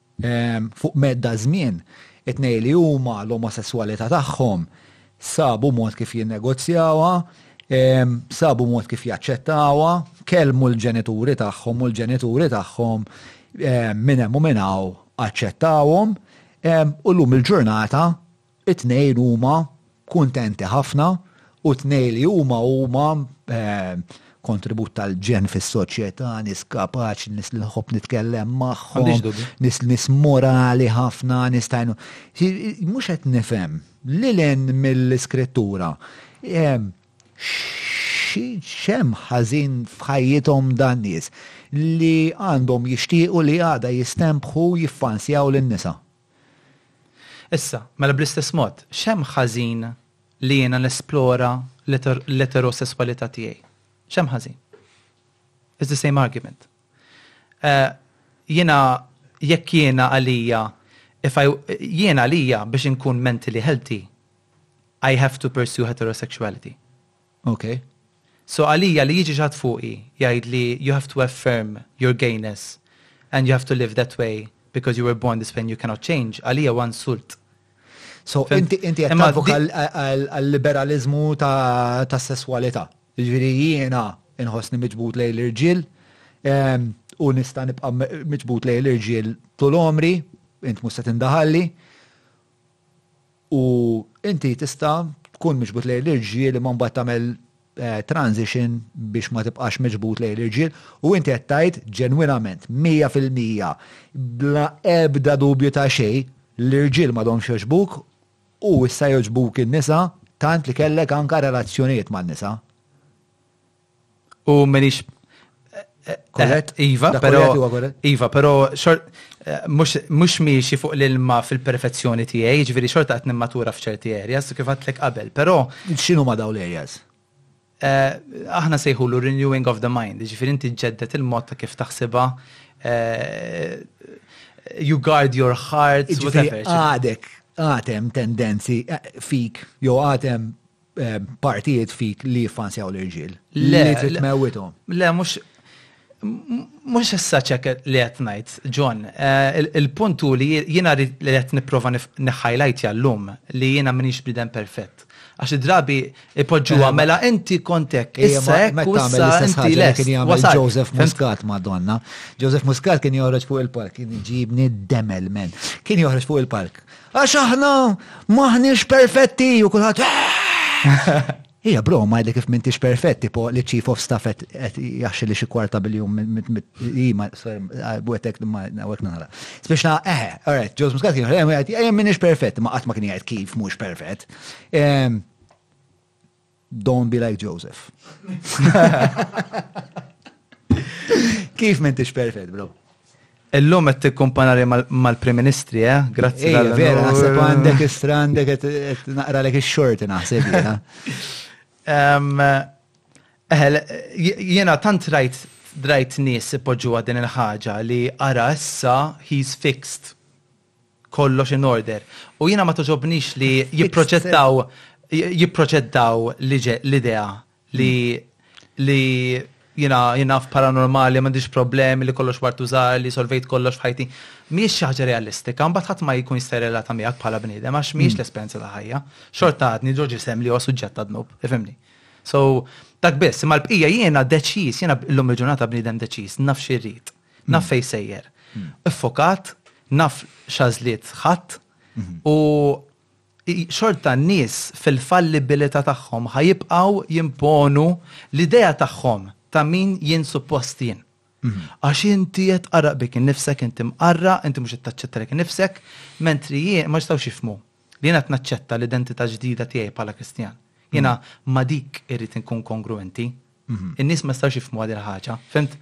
Fuq medda żmien, it-tnejn li huma l-omosesswalità tagħhom sabu mod kif jinnegozjawha, sabu mod kif jaċċettawha, kellmu l-ġenituri tagħhom u l-ġenituri tagħhom minn hemm u minn hawn aċċettawhom u llum il-ġurnata It-tnejn huma kuntenti ħafna u t-tnejn li huma huma kontribut tal-ġenn fis-soċjetà, nies kapaċi, nies li nħobb nitkellem magħhom, nies nies morali ħafna, nies tajnu. Mhux qed nifhem li len mill-iskrittura x'hemm ħażin f'ħajjithom dan nies li għandhom jixtiequ li għada jistenbħu jiffansjaw lin-nisa. Issa, mela bl-istess mod, x'hemm ħażin li jiena nesplora l-eterosesswalità tiegħi? X'hemm ħażin? It's the same argument. Eh, jiena, jekk jiena għalija, jiena għalija biex inkun mentally healthy, I have to pursue heterosexuality. Ok. So għalija li jiġi xatt fuqi jgħidli you have to affirm your gayness and you have to live that way because you were born this way and you cannot change, għalija huwa insult. So inti qed tavoka għal-liberalizmu tas-sesswalità. Jiġifieri jiena nħossni miġbud lejn l-irġiel ehm, u nista' nibqa' miġbud lejn l-irġiel tul omri, int mhux se tindaħalli. U inti tista' tkun miġbud lejn l-irġiel imma mbagħad tagħmel transition biex ma tibqax miġbud lejn l-irġiel u inti qed tgħid ġenwinament, mija fil-mija, bla ebda dubju ta' xejn, l-irġiel m'għadhomx jogħġbuk u issa jogħġbuk in-nisa tant li kellek anke relazzjonijiet man-nisa. U minix. Kollet? Eh, eh, iva, pero. Iva, pero xort. Eh, mux miexi fuq l-ilma fil-perfezzjoni tijaj, ġviri xorta għat matura fċerti areas, kif għatlek qabel, pero. Xinu ma daw l-areas? Aħna sejħu l renewing of the mind, ġviri inti ġeddet il-mod ta' kif taħsiba you guard your heart, whatever. Għadek, għatem tendenzi fik, jo għatem partijiet fik li jiffansjaw l-irġiel. Le, trid tmewwithom. Le, mhux mhux issa ċek li qed ngħid, John, eh, il-punt hu li jiena li qed nipprova niħħajlajt jallum li jiena m'iniex bidem perfett. Għax id-drabi ipoġġu eh, mela inti kontek, eh, issa hekk u issa inti le. Kien jagħmel Joseph Muscat Madonna. Joseph Muscat kien joħroġ fuq il-park, kien iġibni demel men. Kien joħroġ fuq il-park Għax aħna maħniex perfetti u kulħadd Ija, bro, ma jidek kif mintix perfett, tipo li chief of staff et jaxxi li xi kwarta biljum jima, għetek ma għek nara. Spiex na, eħe, eh, alright, ġoż muskat kien għem għet, għem minix perfett, ma għat ma kien għet kif mux perfett. Ehm, Don't be like Joseph. Kif m'intix perfett, bro? Illum qed tikkumpanari mal-Prim Ministri, eh? Grazzi. Ejja, vera, naħseb għandek istra għandek qed naqralek ix-xorti naħseb jiena. Eh, jiena tant rajt drajt nies ipoġġuha din il-ħaġa li ara issa he's fixed. kollox in order. U jiena ma toġobnix li jipproġettaw jipproġettaw l-idea li li jina jina f'paranormali, m'għandix problemi li kollox wartu żgħar li solvejt kollox f'ħajti. Mhijiex xi ħaġa realistika, mbagħad ħadd ma jkun jista' jirrelata miegħek bħala bniedem għax mhijiex mm. l-esperjenza ta' ħajja. Xorta għadni ġo ġisem li huwa suġġett ta' dnub, ifhimni. So, dak biss, imma l-bqija jiena deċiż, jiena llum il-ġurnata bniedem deċiż, naf xi rrid. naf fejn sejjer. Iffokat, naf x'għażliet ħadd mhm. u xorta n-nies fil-fallibilità tagħhom ħajibqgħu jimponu l-idea tagħhom ta' min jien suppost jien. Mhm. Għax inti qed qaraq bik innifsek, inti mqarra, inti mhux qed taċċetta lek innifsek, mentri jien ma jistgħux jifmu li jiena qed naċċetta l-identità ġdida tiegħi bħala Kristjan. Jiena mhm. ma dik irrid inkun kongruenti, Mhm. In-nies ma jistgħux jifhmuha din ħaġa. Fimt?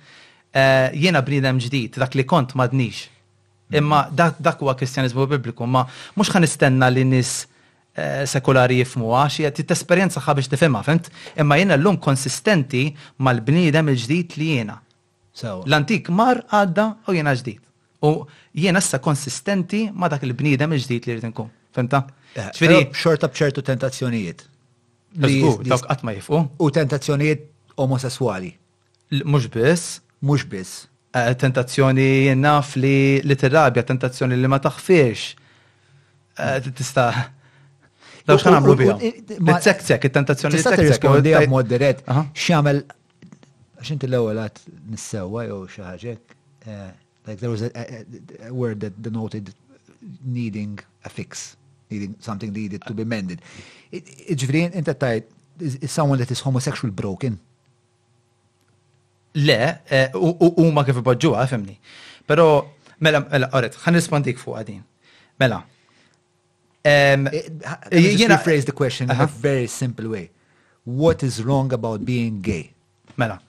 Eh, jiena bniedem ġdid, dak li kont m'għadnix. Mhm. Imma dak huwa Kristjaniżmu Bibliku, ma mhux ħan nistenna li nies eh, sekulari jifmuha, xi qed tesperjenza ħa biex tifhimha, fimt? Imma jiena llum konsistenti mal-bniedem il-ġdid li jiena. L-antik mar, għadda u jiena ġdid. U jiena issa konsistenti ma' dak il-bniedem il-ġdid li rrid inkun. Fhimtha? Ġifieri. Xorta b'ċertu tentazzjonijiet. Żgur, dawk qatt ma jifqu. U tentazzjonijiet omosesswali. Mhux biss. Mhux biss. Tentazzjoni naf li tirrabja, tentazzjoni li ma taħfirx. Tista'. Dawk x'ħa nagħmlu bihom? It-tzekzek, it-tentazzjoni li tzekzek. Tista' tirrispondiha b'mod dirett. X'jagħmel Għax inti l-ewwel għad nissewwa jew xi ħaġa hekk, like there was a word that denoted needing a fix, needing something needed to be mended. Ġifieri inti tajt is someone that is homosexual broken. Le, eh, u ma kif ipoġġuha, fimni. Però mela mela qaret, ħan rispondik fuq din. Mela, Um, you know, phrase the question in a uh-huh. very simple way. What is wrong about being gay? Mela,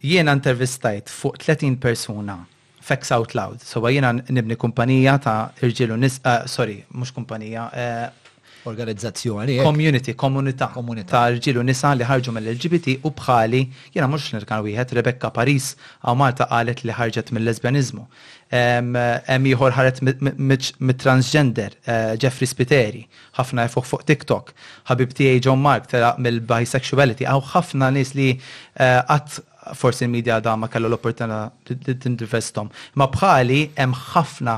jiena intervistajt fuq 30 persuna Facts Out Loud. So jiena nibni kumpanija ta' irġilu nis, uh, sorry, mux kumpanija, uh, organizzazzjoni. Eh? Community, komunità. Komunità. Ta' rġilu nisa li ħarġu mill-LGBT u bħali, jena mux nirkan wieħed, Rebecca Paris, għaw Malta qalet li ħarġet mill-lesbianizmu. Hemm ieħor ħaret mit-transgender, Jeffrey Spiteri, ħafna jafuh fuq TikTok. Ħabib tiegħi John Mark telaq mill-bisexuality. Hawn ħafna nies li qatt forsi l-media għadha ma kellha l-opportunità li tintervisthom. Ma bħali hemm ħafna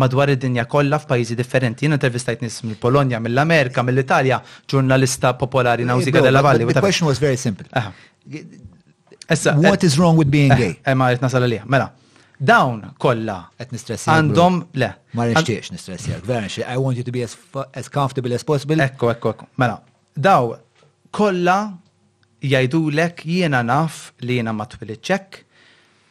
madwar id-dinja kollha f'pajjiżi differenti. Jien intervistajt nies mill-Polonja, mill-Amerika, mill-Italja, ġurnalista popolari Nawsica Della Valle. The question was very simple. Issa, what is wrong with being gay? Eh, ma rrit nasal għalija. Mela, dawn kollha qed nistress għandhom le. Ma nixtiex nistress jek, vera nixtieq. I want you to be as, as comfortable as possible. Ekku, ekku, ekku. Mela, daw kollha jgħidulek jiena naf li jiena ma twilidċek,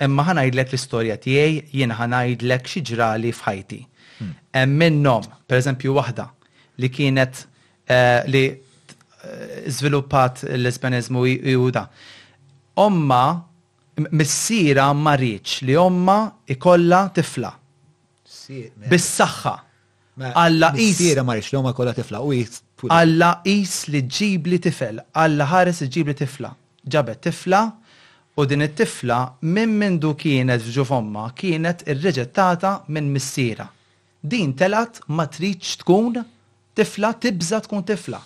imma ħanajdlek l-istorja tiegħi, jiena ħanajdlek xi ġrali f'ħajti. Hmm. Hemm minnhom, pereżempju waħda li kienet li żviluppat il-Lesbianiżmu hi hu dan. Ommha, missierha ma riedx li ommha jkollha tifla. Bis-saħħa. Alla qis. Missierha ma riedx li ommha jkollha tifla. U hi twildet. Alla qis li ġġibli tifel. Alla ħares li ġġibli tifla. Ġabet tifla, u din it-tifla minn mindu kienet f'ġuf ommha kienet irriġettata minn missierha. Din telgħet ma tridx tkun tifla, tibża' tkun tifla.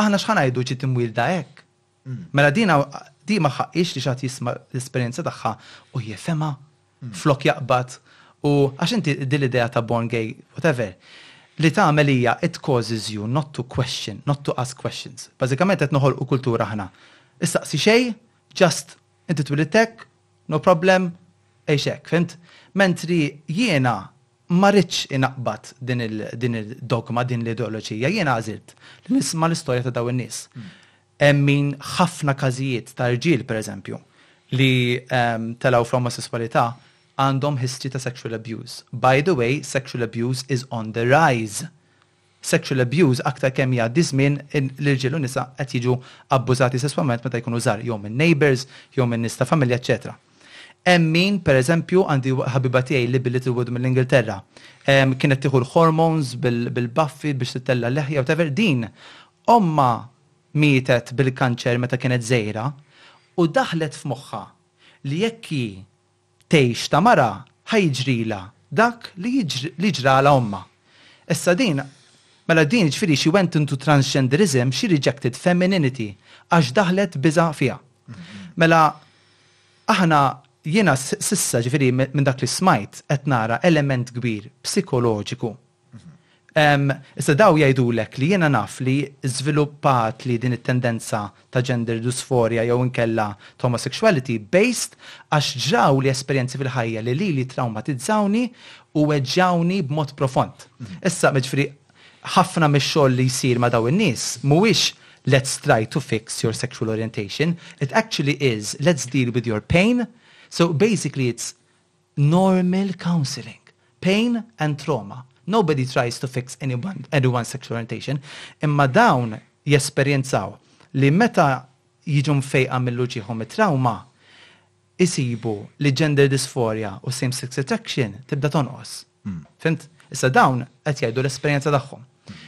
Aħna x'ħa ngħidu ġiet imwielda hekk? Mela din din ma ħaqqiex li xi ħadd jisma' l-esperjenza tagħha u jifhimha flok jaqbad u għax inti din l-idea ta' born gay whatever li tagħmel hija it causes you not to question, not to ask questions. Bażikament qed noħolqu kultura aħna. Issaqsi xejn, just inti twilidt hekk, No problem, għix hekk, fhimt? Mentri jiena ma ridtx ingħaqbad din id-dogma, din l-ideoloġija, jiena għażilt li nisma' l-istorja ta' dawn in-nies. Hemm min ħafna każijiet ta' rġiel, pereżempju, li telgħu fl-omosesswalità għandhom history ta' sexual abuse. By the way, sexual abuse is on the rise. sexual abuse aktar kemm jgħaddi ż-żmien l-irġiel u n-nisa qed jiġu abbużati sesswalment meta jkunu żgħar jew minn neighbours jew minn nies ta' familja eċċetera. Hemm min, per eżempju, għandi ħabiba tiegħi Libby Littlewood mill-Ingilterra, kienet tieħu l-hormones bil-baffi biex tittella' l-leħja whatever, din ommha mietet bil-kanċer meta kienet żgħira u daħlet f'moħħha li jekk hi Tgħix ta' mara ħa jiġrilha dak li li ġralha ommha. Issa din Mela din jiġifieri she went into transgenderism, she rejected femininity għax daħlet biża' fiha. Mela aħna jiena s'issa ġifieri minn dak li smajt qed nara element kbir psikoloġiku Issa daw jgħidulek li jiena naf li żviluppat li din it-tendenza ta' gender dysphoria jew inkella ta' homosexuality based għax ġrawli esperjenzi fil-ħajja li lili trawmatizzawni u weġġgħuni b'mod profond. Issa, jiġifieri, ħafna mix-xogħol li jsir ma' dawn in-nies mhuwiex let's try to fix your sexual orientation, it actually is let's deal with your pain, so basically it's normal counselling, pain and trauma. Nobody tries to fix anyone, anyone's sexual orientation, imma dawn jesperjenzaw li meta jiġu mfejqa minn uġiehom it-trawma, isibu li gender dysphoria u same-sex attraction tibda tonqos. Fhimt? Issa dawn qed jgħidu l-esperjenza tagħhom.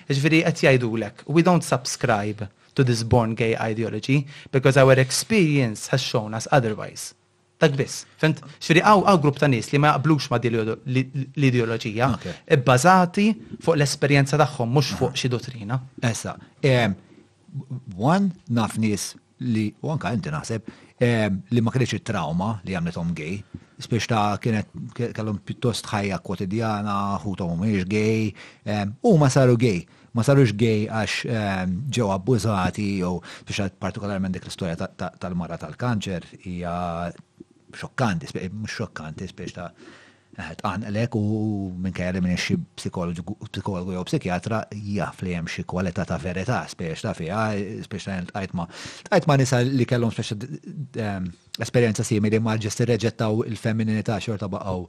Jiġifieri qed jgħidulek, we don't subscribe to this born gay ideology because our experience has shown us otherwise. Hekk biss. Fimt? Ġifieri hawn grupp ta' nies li ma jaqblux ma' l-ideoloġija bbażati fuq l-esperjenza tagħhom mhux fuq xi dottrina. Issa, one naf nies li u anke inti naħseb li ma kienx it-trauma li għamlithom gay, spiex ta' kienet kellhom pjuttost ħajja kwotidjana, ħuthom mhumiex gay, huma saru gay. ma sarux gay għax ġew abbużati jew biex partikolarment dik l-istorja tal-mara tal-kanċer hija xokkanti, mhux xokkanti, spiex ta' tqanqlek u minkejja li minn xi psikologu jew psikjatra jaf li hemm xi kwalità ta' verità spiex ta' fiha, spiex ta' tqajt ma' tqajt ma' nisa li kellhom spiex esperjenza simili ma ġest irreġettaw il-femininità xorta baqgħu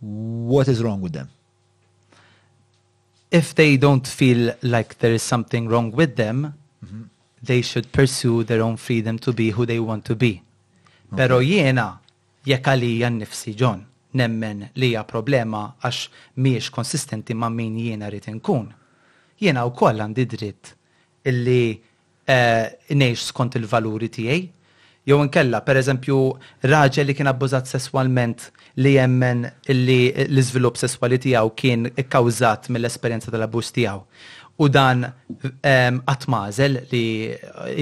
What is wrong with them? If they don't feel like there is something wrong with them, mm -hmm. they should pursue their own freedom to be who they want to be. Okay. Pero jiena, jekk għalija nifsi ġon, nemmen li hija problema għax miex konsistenti ma' min jiena rrit nkun. Jiena u koll għandi dritt illi ngħix skont il-valuri tiegħi. Jew inkella, pereżempju, raġel li kien abbużat sesswalment li jemmen li l-iżvilupp sesswali tiegħu kien ikkawżat mill-esperjenza tal-abbuż tiegħu. U dan qatt m'għażel li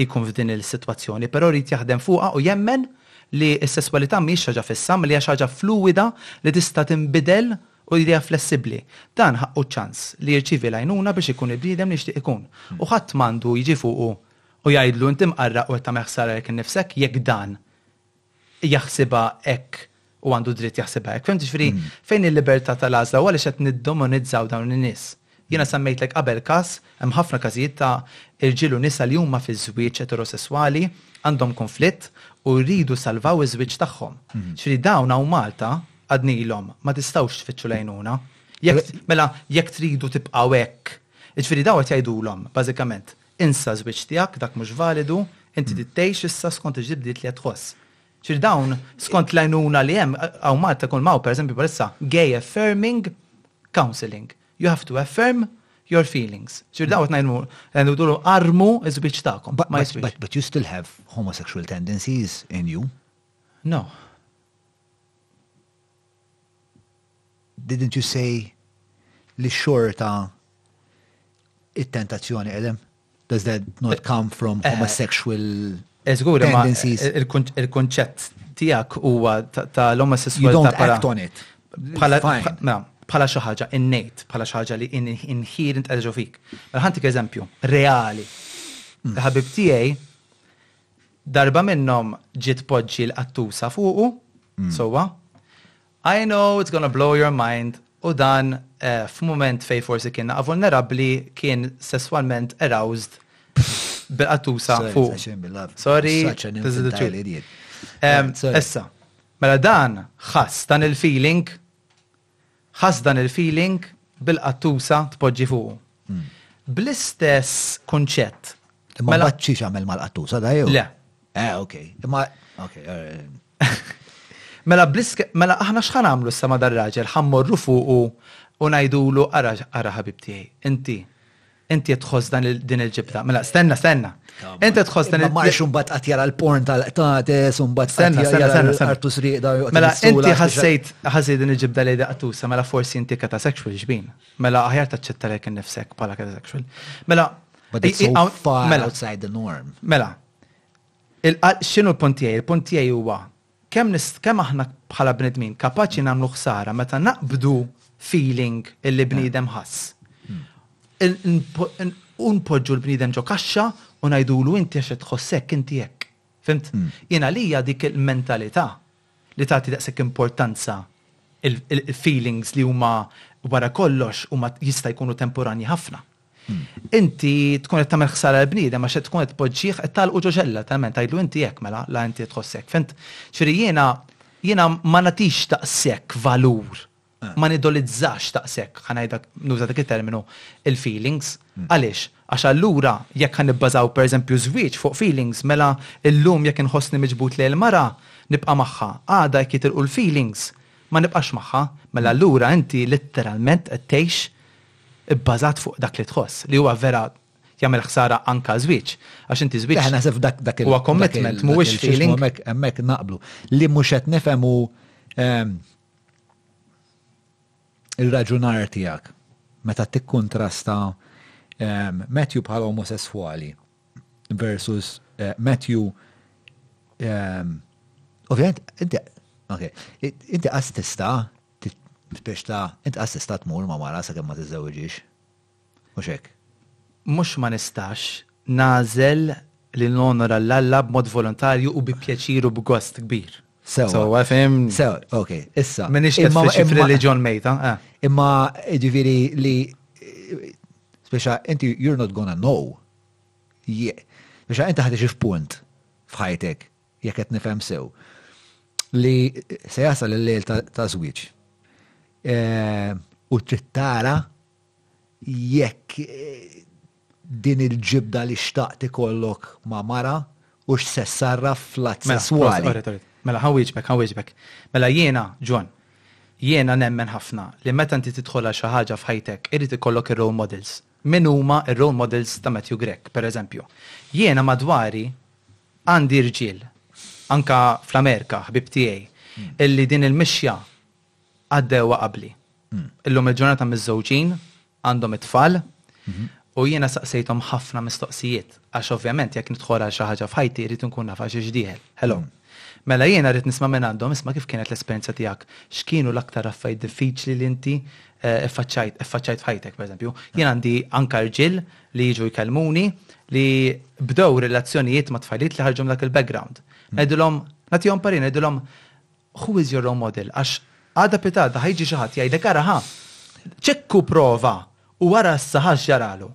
jkun f'din il-sitwazzjoni, però jrid jaħdem fuqha u jemmen li s-sesswalità mhijiex xi ħaġa fissa, ma li hija xi ħaġa fluwida li tista' tinbidel, u jridha flessibbli, dan ħaqqu ċ-ċans li jirċievi l-għajnuna biex ikun il-bniedem li jixtieq ikun, u ħadd m'għandu jiġi fuqu u jgħidlu inti mqarraq u qed tagħmel ħsara lilek innifsek jekk dan jaħsibha hekk u għandu dritt jaħsibha hekk. Fhimt? Jiġifieri fejn il-libertà tal-għażla u għaliex qed niddemonizzaw dawn in-nies? Jiena semmejtlek qabel każ, hemm ħafna każijiet ta' irġiel u nisa li huma fi żwieġ eterosesswali, għandhom kunflitt u jridu jsalvaw iż-żwieġ tagħhom. Ġifieri dawn hawn Malta għadnilhom ma tistgħux tfittxu l-għajnuna. Jekk, mela jekk tridu tibqgħu hekk. Jiġifieri dawn qed jgħidulhom, bażikament, insa ż-żwieġ tiegħek, dak mhux validu, inti trid tgħix issa skont il-ġdid li qed tħoss. Ġifieri dawn skont l-għajnuna li hemm hawn Malta jkun hawn pereżempju bħalissa gay affirming counselling. You have to affirm your feelings. Ġifieri dawn qed ngħidu ngħidulu armu ż-żwieġ tagħkom. But, but, but, but you still have homosexual tendencies in you. No. Didn't you say li xorta it-tentazzjoni qedem? Does that not come from homosexual tendencies? Il-kunċett tiegħek huwa tal-omosessualità bħala. You don't act on it. Bħala bħala xi ħaġa innate, bħala xi ħaġa li inherent qed fik. Mela ħantik eżempju, reali. Mm. Ħabib tiegħi darba minnhom ġiet poġġi l-qattusa fuqu Sewwa? I know it's gonna blow your mind u dan f'mument fej forsi kien naqa' vulnerabbli kien sesswalment aroused bil-qattusa fuq. Sorry, this is the truth. Issa, mela dan ħass dan il-feeling Ħass dan il-feeling bil-qattusa tpoġġi fuqu. Bl-istess kunċett. Imma mela- mbagħad xiex għamel mal-qattusa da jew? Le. Eh, ok. Imma, ok. Mela blisk, mela aħna xħan għamlu s-sama dar-raġel, ħammorru fuqu u najdulu ara ħabib tiegħi, inti Inti qed tħoss dan din il-ġibda. Mela, stenna, stenna. Inti qed tħoss dan il-ġibda. Ma marx imbagħad qatt jara l-porn tal-qtates u mbagħad stenna, stenna, stenna, stenna. Artus riqda. Mela, inti ħassejt ħassejt din il-ġibda lejda qatusa, mela forsi inti kata sexual ġbin. Mela aħjar taċċetta lek innifsek bħala kata sexual. Mela, But it's so far mela. outside the norm. Mela, xinu l-puntijaj? Il-puntijaj huwa Kemm kemm aħna bħala bnedmin kapaċi nagħmlu ħsara meta naqbdu feeling illi bniedem ħass. U npoġġu l-bniedem ġo kaxxa u ngħidulu inti għax qed tħoss hekk inti hekk. Fimt? Jien għalija dik il-mentalità li tagħti daqshekk importanza il-feelings li huma wara kollox huma jista' jkunu temporanji ħafna. Inti tkun qed tagħmel ħsara l bniedem għax qed tkun qed tpoġġih qed tagħlqu ġoġella talment tgħidlu inti hekk mela la inti tħossek. Fent, ċifieri jiena jiena ma nagħtix taqsek valur, eh. ma nidolizzax taqsek, ħanajda nuża dik it-terminu, il-feelings. Hmm. Għaliex? Għax allura jekk ħan nibbażaw pereżempju żwieġ fuq feelings, mela illum jekk inħossni miġbut lejn mara nibqa' magħha, għada jekk jitilqu l-feelings ma nibqax magħha, mela hmm. allura inti litteralment qed tgħix ibbażat fuq dak li tħoss, li huwa vera jagħmel ħsara anke għaż-żwieġ, għax inti żwieġ. Eħe naħseb f'dak dak il. Huwa commitment mhuwiex feeling. Hemmhekk hemmhekk naqblu. Li mhux qed nifhem hu ir-raġunar tiegħek meta tikkuntrasta Matthew bħala omosesswali versus Matthew ovvjament inti inti qas tista' Tispiċċa ta' int qatt tista' tmur ma' mara sakemm ma tiżżewwiġhiex. Mhux hekk? Mhux ma nistax, nagħżel li nonora lil Alla b'mod volontarju u bi pjaċir u b'gost kbir. Sewwa, fehimni. Sewwa, ok. Issa. M'iniex qed fixxi f'reliġjon mejta, eh. Imma jiġifieri li spiċċa inti you're not gonna know. Spiċċa inti ħa tiġi f'punt f'ħajtek. jekk qed nifhem sew, li se jasal il-lejl ta' żwieġ. Eh, u trid tara jekk eh, din il-ġibda li xtaqt ikollok ma' mara u x'se sarraf fl-att mela, sesswali. Mela ħawieġbek, ħawieġbek. Mela jiena, John, jiena nemmen ħafna li meta inti tidħolha xi ħaġa f'ħajtek irid ikollok ir-role models. Min huma ir-role models ta' Matthew Grek, pereżempju. Jiena madwari Għandi rġiel, anke fl-Amerika, ħbieb tiegħi, illi din il-mixja għaddewha qabli. Illum il-ġurnata miżżewġin, għandhom it-tfal, u jiena saqsejthom ħafna mistoqsijiet, għax ovvjament jekk nidħol għal xi ħaġa f'ħajti rrid inkun naf għal xiex dieħel. Hello. Mela jiena rrid nisma' minn għandhom, isma' kif kienet l-esperjenza tiegħek, x'kienu l-aktar affarijiet diffiċli li inti ffaċċajt f'ħajtek, pereżempju. Jien għandi anke rġiel li jiġu jkellmuni li bdew relazzjonijiet ma' tfajliet li ħarġu minn dak il-background. Hmm. Ngħidilhom, nagħtihom parin, ngħidilhom, who is your role model? Għax għada pitada ħajġi xi ħadd jgħidlek ara ħa, ċekku prova u wara s saħax ġaralu.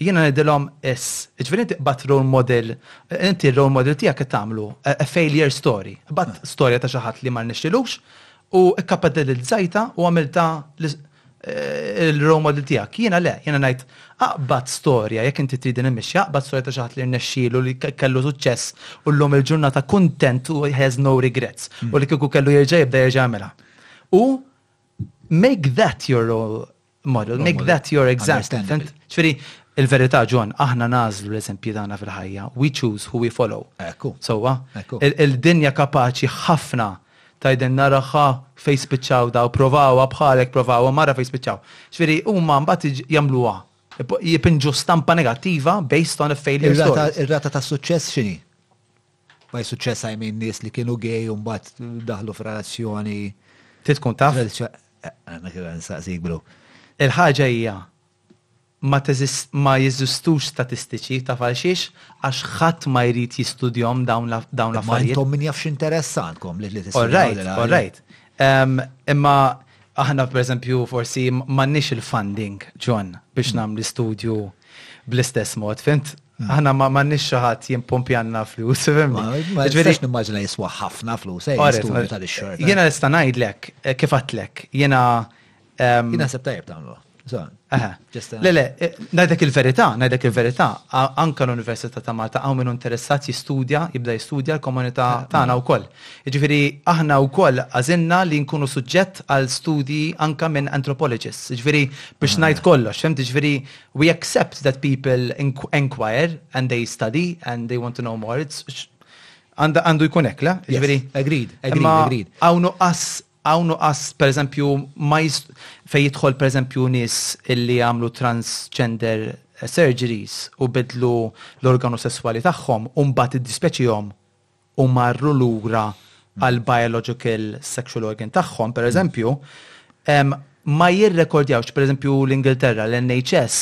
Jiena ngħidilhom is, ġifieri inti qbad role model, inti role model tiegħek qed tagħmlu a failure story, qbad hmm. storja ta' xi ħadd li ma nixtilux U kkapitalizzajtha u għamiltha l-role model tiegħek. Jiena le, jiena ngħid aqbad storja jekk inti trid din il-mixja, aqbad storja ta' xi ħadd li rnexxielu li kellu suċċess u llum il-ġurnata kuntent u he has no regrets u li kieku kellu jerġa' jibda jerġa' jagħmilha. U make that your role model. Make that your example. Ġifieri, il-verità John, aħna nażlu l-eżempji tagħna fil-ħajja. We choose who we follow. Ekku. Sewwa? Ekku. Il-dinja kapaċi ħafna tajden naraħħa fejn spiċċaw daw, provawha bħalek, provawha mara fejn spiċċaw. Ġifieri, huma mbagħad jagħmluha. Jipinġu stampa negattiva based on a failure story. Ir-rata ta' suċċess x'inhi? Baj suċċess I mean nies li kienu gay u mbagħad daħlu f'relazzjoni. Ti tkun taf? Għandna kif nsaqsik bro. Il-ħaġa hija ma teżist ma jeżistux statistiċi taf għal xiex għax ħadd ma jrid jistudjom dawn l-affarijiet. Ma intom min jafx interessantkom li li tistudjaw. All right. Imma aħna per eżempju forsi m'għandniex il-funding ġon biex nagħmlu studju bl-istess mod, fint? Aħna ma m'għandniex xi ħadd jimpompjanna flus, fimni. Ma jistax nimmaġina jiswa ħafna flus, eh, studju ta' xorta. Jiena nista' ngħidlek, eh, kif għatlek, jiena. Ehm, jiena sepp tajjeb tagħmlu. Le, le, eh, ngħidlek il-verità, ngħidlek il-verità, anka l-Università ta' Malta hawn minn interessat jistudja, jibda jistudja l-komunità tagħna wkoll. Jiġifieri aħna wkoll għażilna li nkunu suġġett għal studji anka minn anthropologists. Jiġifieri biex ngħid kollox, fim jiġifieri We accept that people enquire and they study and they want to know more. Għandu jkun hekk, le? Jiġifieri. Agreed, agreed, agreed. Hawn nuqqas hawn nuqqas pereżempju ma fejn jidħol pereżempju nies illi jagħmlu transgender surgeries u bidlu l-organu sesswali tagħhom u mbagħad iddispeċihom u marru lura għal biological sexual organ tagħhom, per eżempju, ma jirrekordjawx, per eżempju, l-Ingilterra, l-NHS,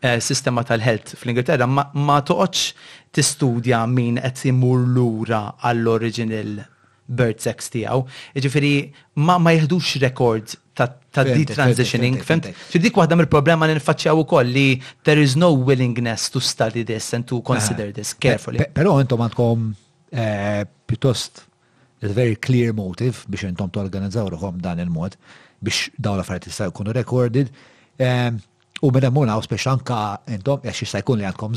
eh, sistema tal-health fl-Ingilterra, ma toqgħodx tistudja min qed imur lura għall-original birth sex tiegħu. Jiġifieri ma jihdux rekords ta' detransitioning, fimt? Fi dik waħda mill-problema li nfaċċjaw ukoll li there is no willingness to study this and to consider this carefully. Però intom għandkom eh, pjuttost very clear motive biex intom torganizzaw ruħom dan il-mod biex dawn l-affarijiet jistgħu jkunu recorded. Eh, u minn hemm hawn speċi anka intom għax jista' jkun li għandkom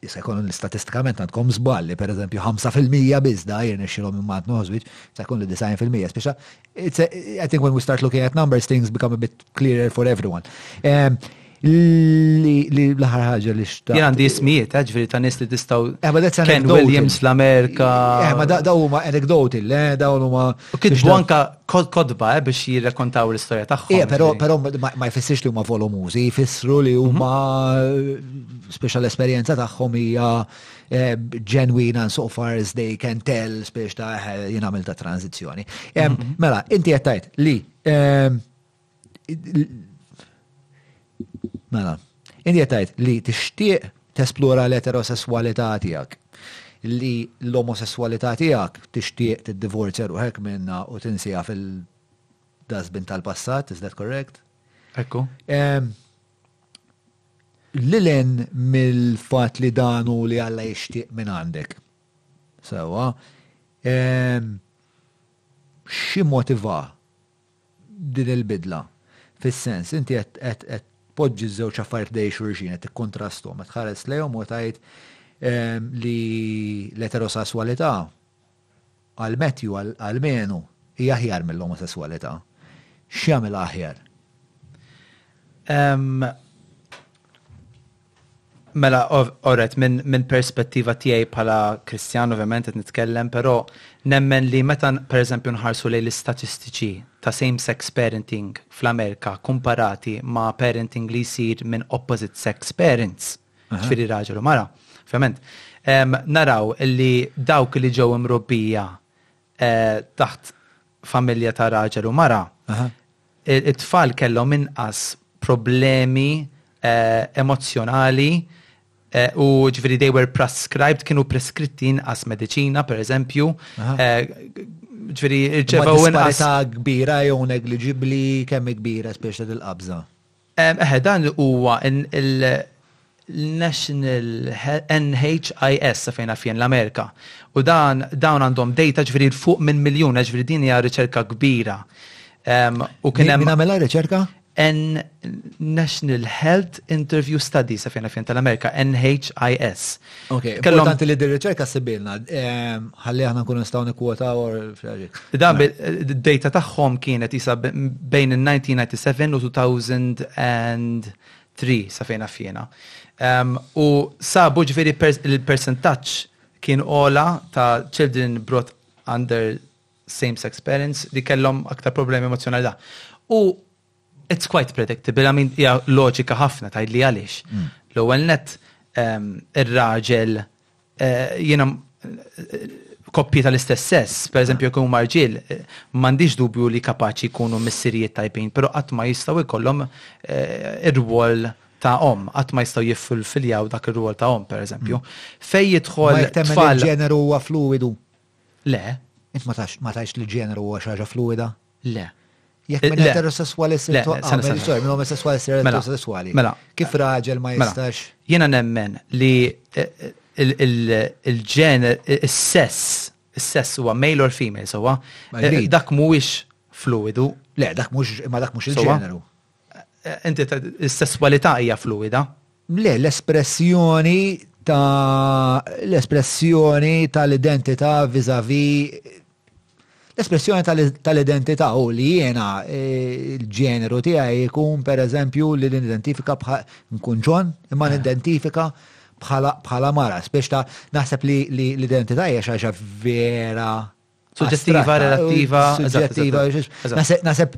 Jista' jkun li statistikament għandkom żball li pereżempju 5% biss da jirnexxilhom immant noħżwiġ, jista' jkun li 90% speċa. I think when we start looking at numbers things become a bit clearer for everyone. Ehm, li l-ħar ħagġa li xta. Jien għandi ismijiet, eh, ġviri ta' nis li tistaw. Eh, Ken Williams fl-Amerika. Eh, ma da' huma anekdoti, le, da' huma U kitbu anka kodba eh, biex jirrekontaw l-istoria tagħhom. Ija, pero, pero ma jfissirx li huma volumużi, jfissru li mhm. huma speċa l-esperjenza tagħhom hija eh, ġenwina so far as they can tell speċa ta' eh, jien għamil ta' tranzizjoni. Mhm. Mela, inti qed li Mela, inti qed tgħid li tixtieq tesplora l-eterosesswalità tiegħek li l-omosesswalità tiegħek tixtieq tiddivorzja ruħek minna u tinsiha fil-dasbin tal-passat, is that correct? Ekku. Lilen mill-fat li danu li Alla jixtieq minn għandek. Sewa, xi motiva din il-bidla. Fis-sens, inti qed tpoġġi ż-żewġ affarijiet ħdejn xulxin, qed tikkuntrasthom, qed tħares lejhom u tgħid li l-eterosesswalità, għal Matthew almenu, hija aħjar mill-omosesswalità. X'jagħmilha aħjar? Mela, oret, minn min perspettiva tiegħi bħala Kristjan, ovvjament, qed nitkellem, però nemmen li meta per eżempju nħarsu lejn l-istatistiċi ta' same-sex parenting fl-Amerika kumparati ma' parenting li jsir minn opposite sex parents, ġifieri raġel u mara, ovvjament, naraw li dawk li ġew imrobbija taħt familja ta' raġel u mara, it-tfal kellhom inqas problemi emozzjonali u ġviri they were prescribed, kienu preskritti inqas medicina, per eżempju, ġviri ġevaw inqas. Ta' kbira jew negliġibli kemm kbira spiex ta' dil-qabza. Eħe, dan li huwa il-National NHIS sa fejn naf jien l-Amerika. U dan dawn għandhom data ġifieri fuq minn miljun, ġifieri din hija riċerka kbira. U kien hemm. Min għamela riċerka? National Health Interview Study sa fejn naf jien tal-Amerika, NHIS. Ok, importanti li dir-riċerka sibilna, ehm, ħalli aħna nkunu nistgħu nikkwota u fl-ġik. Dan id-data tagħhom kienet isa bejn il-1997 u 2003 sa fejn fjena. Ehm, u sabu ġifieri il-persentaġġ kien ola ta' children brought under same-sex parents li kellhom aktar problemi emozjonali da. U It's quite predictable, I mean, hija loġika ħafna tajd li għaliex. Mm. L-ewwel net ehm, ir-raġel eh, jiena eh, koppji tal-istess sess, per eżempju jkun marġil, eh, m'għandix dubju li kapaċi jkunu missirijiet tajbin, però qatt ma jistgħu jkollhom ir-rwol ta' om, qatt ma jistgħu jiffulfiljaw dak ir-rwol ta' om, per eżempju. Mm. Fej jidħol tfal. ġeneru huwa fluidu. Le. Int ma tax li ġeneru huwa xi ħaġa fluida? Le. Jekk minn eterosessuali s sirtu għamil, minn omosessuali s sirtu eterosessuali. Mela. Kif raġel ma mela. jistax? Jena nemmen li eh, eh, il-ġen, il-sess, il-sess huwa male or female, sowa. Eh, dak mhuwiex fluidu. Le, dak mhux, ma dak mhux il-ġeneru. Inti is-sesswalità hija fluwida? Le, l-espressjoni ta' l-espressjoni tal-identità vizavi l-espressjoni tal-identità u li jiena l-ġeneru tiegħi jkun pereżempju li nidentifika nkun ġon imma nidentifika bħala mara, spiex ta' naħseb li l-identità hija xi ħaġa vera Suġġettiva, relattiva, suġġettiva. Naħseb,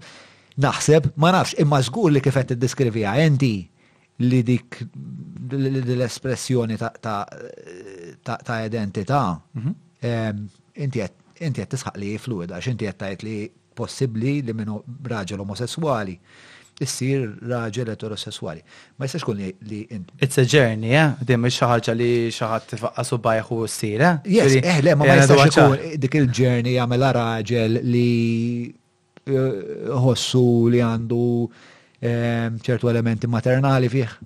naħseb, ma nafx, imma żgur li kifet id-diskrivija enti li dik l-espressjoni ta' identità, mhm. ehm, inti qed tisħaq li fluida, x'inti qed tgħid li possibbli li minnu raġel omosessuali issir raġel eterosesswali. Ma jistax ikun li li int. It's a journey, eh? Din mhix xi ħaġa li xi ħadd tifaqqa subajh u ssir, eh? Yes, Ġifieri, eh, le, ma ma jgħinha jistax dwar ċar. ikun dik il-ġerni jagħmilha raġel li eh, ħossu li għandu eh, ċertu elementi maternali fih.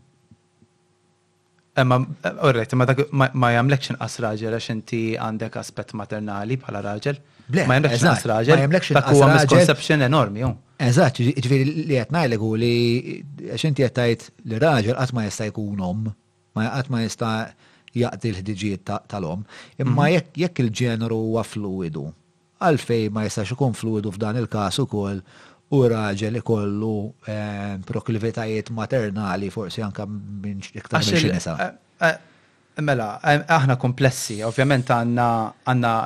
Imma, orrejt, imma dak ma jagħmlekx inqas raġel għax inti għandek aspett maternali bħala raġel. Le, ma jagħmlekx inqas raġel. Ma jagħmlekx inqas raġel. Dak huwa misconception enormi hu. Eżatt, jiġifieri li qed ngħidlek hu li għax inti qed tgħid li raġel qatt ma jista' jkun omm, ma qatt ma jista' jaqdi l-ħtiġijiet tal-omm. Imma jekk il-ġeneru huwa fluwidu, Għalfejn ma jistax ikun fluidu f'dan il-każ ukoll u raġel ikollu proklivitajiet maternali forsi anke iktar minn xi nisa? Mela, aħna kumplessi. Ovvjament għandna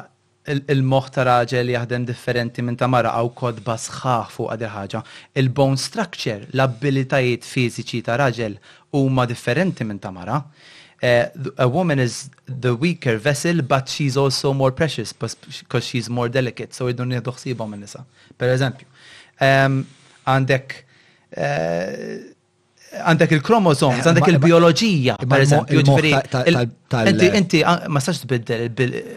il-moħħ ta' raġel jaħdem differenti minn ta' mara, hawn kotba sħaħ fuqha dil-ħaġa. Il-bone structure, l-abbilitajiet fiżiċi ta' raġel huma differenti minn ta' mara. A woman is the weaker vessel but she is also more precious because she is more delicate, so rridu nieħdu ħsiebhom in-nisa. Per eżempju, għandek għandek il-kromosomes, għandek il-bioloġija, per eżempju, ġifieri. Inti inti ma sax tbiddel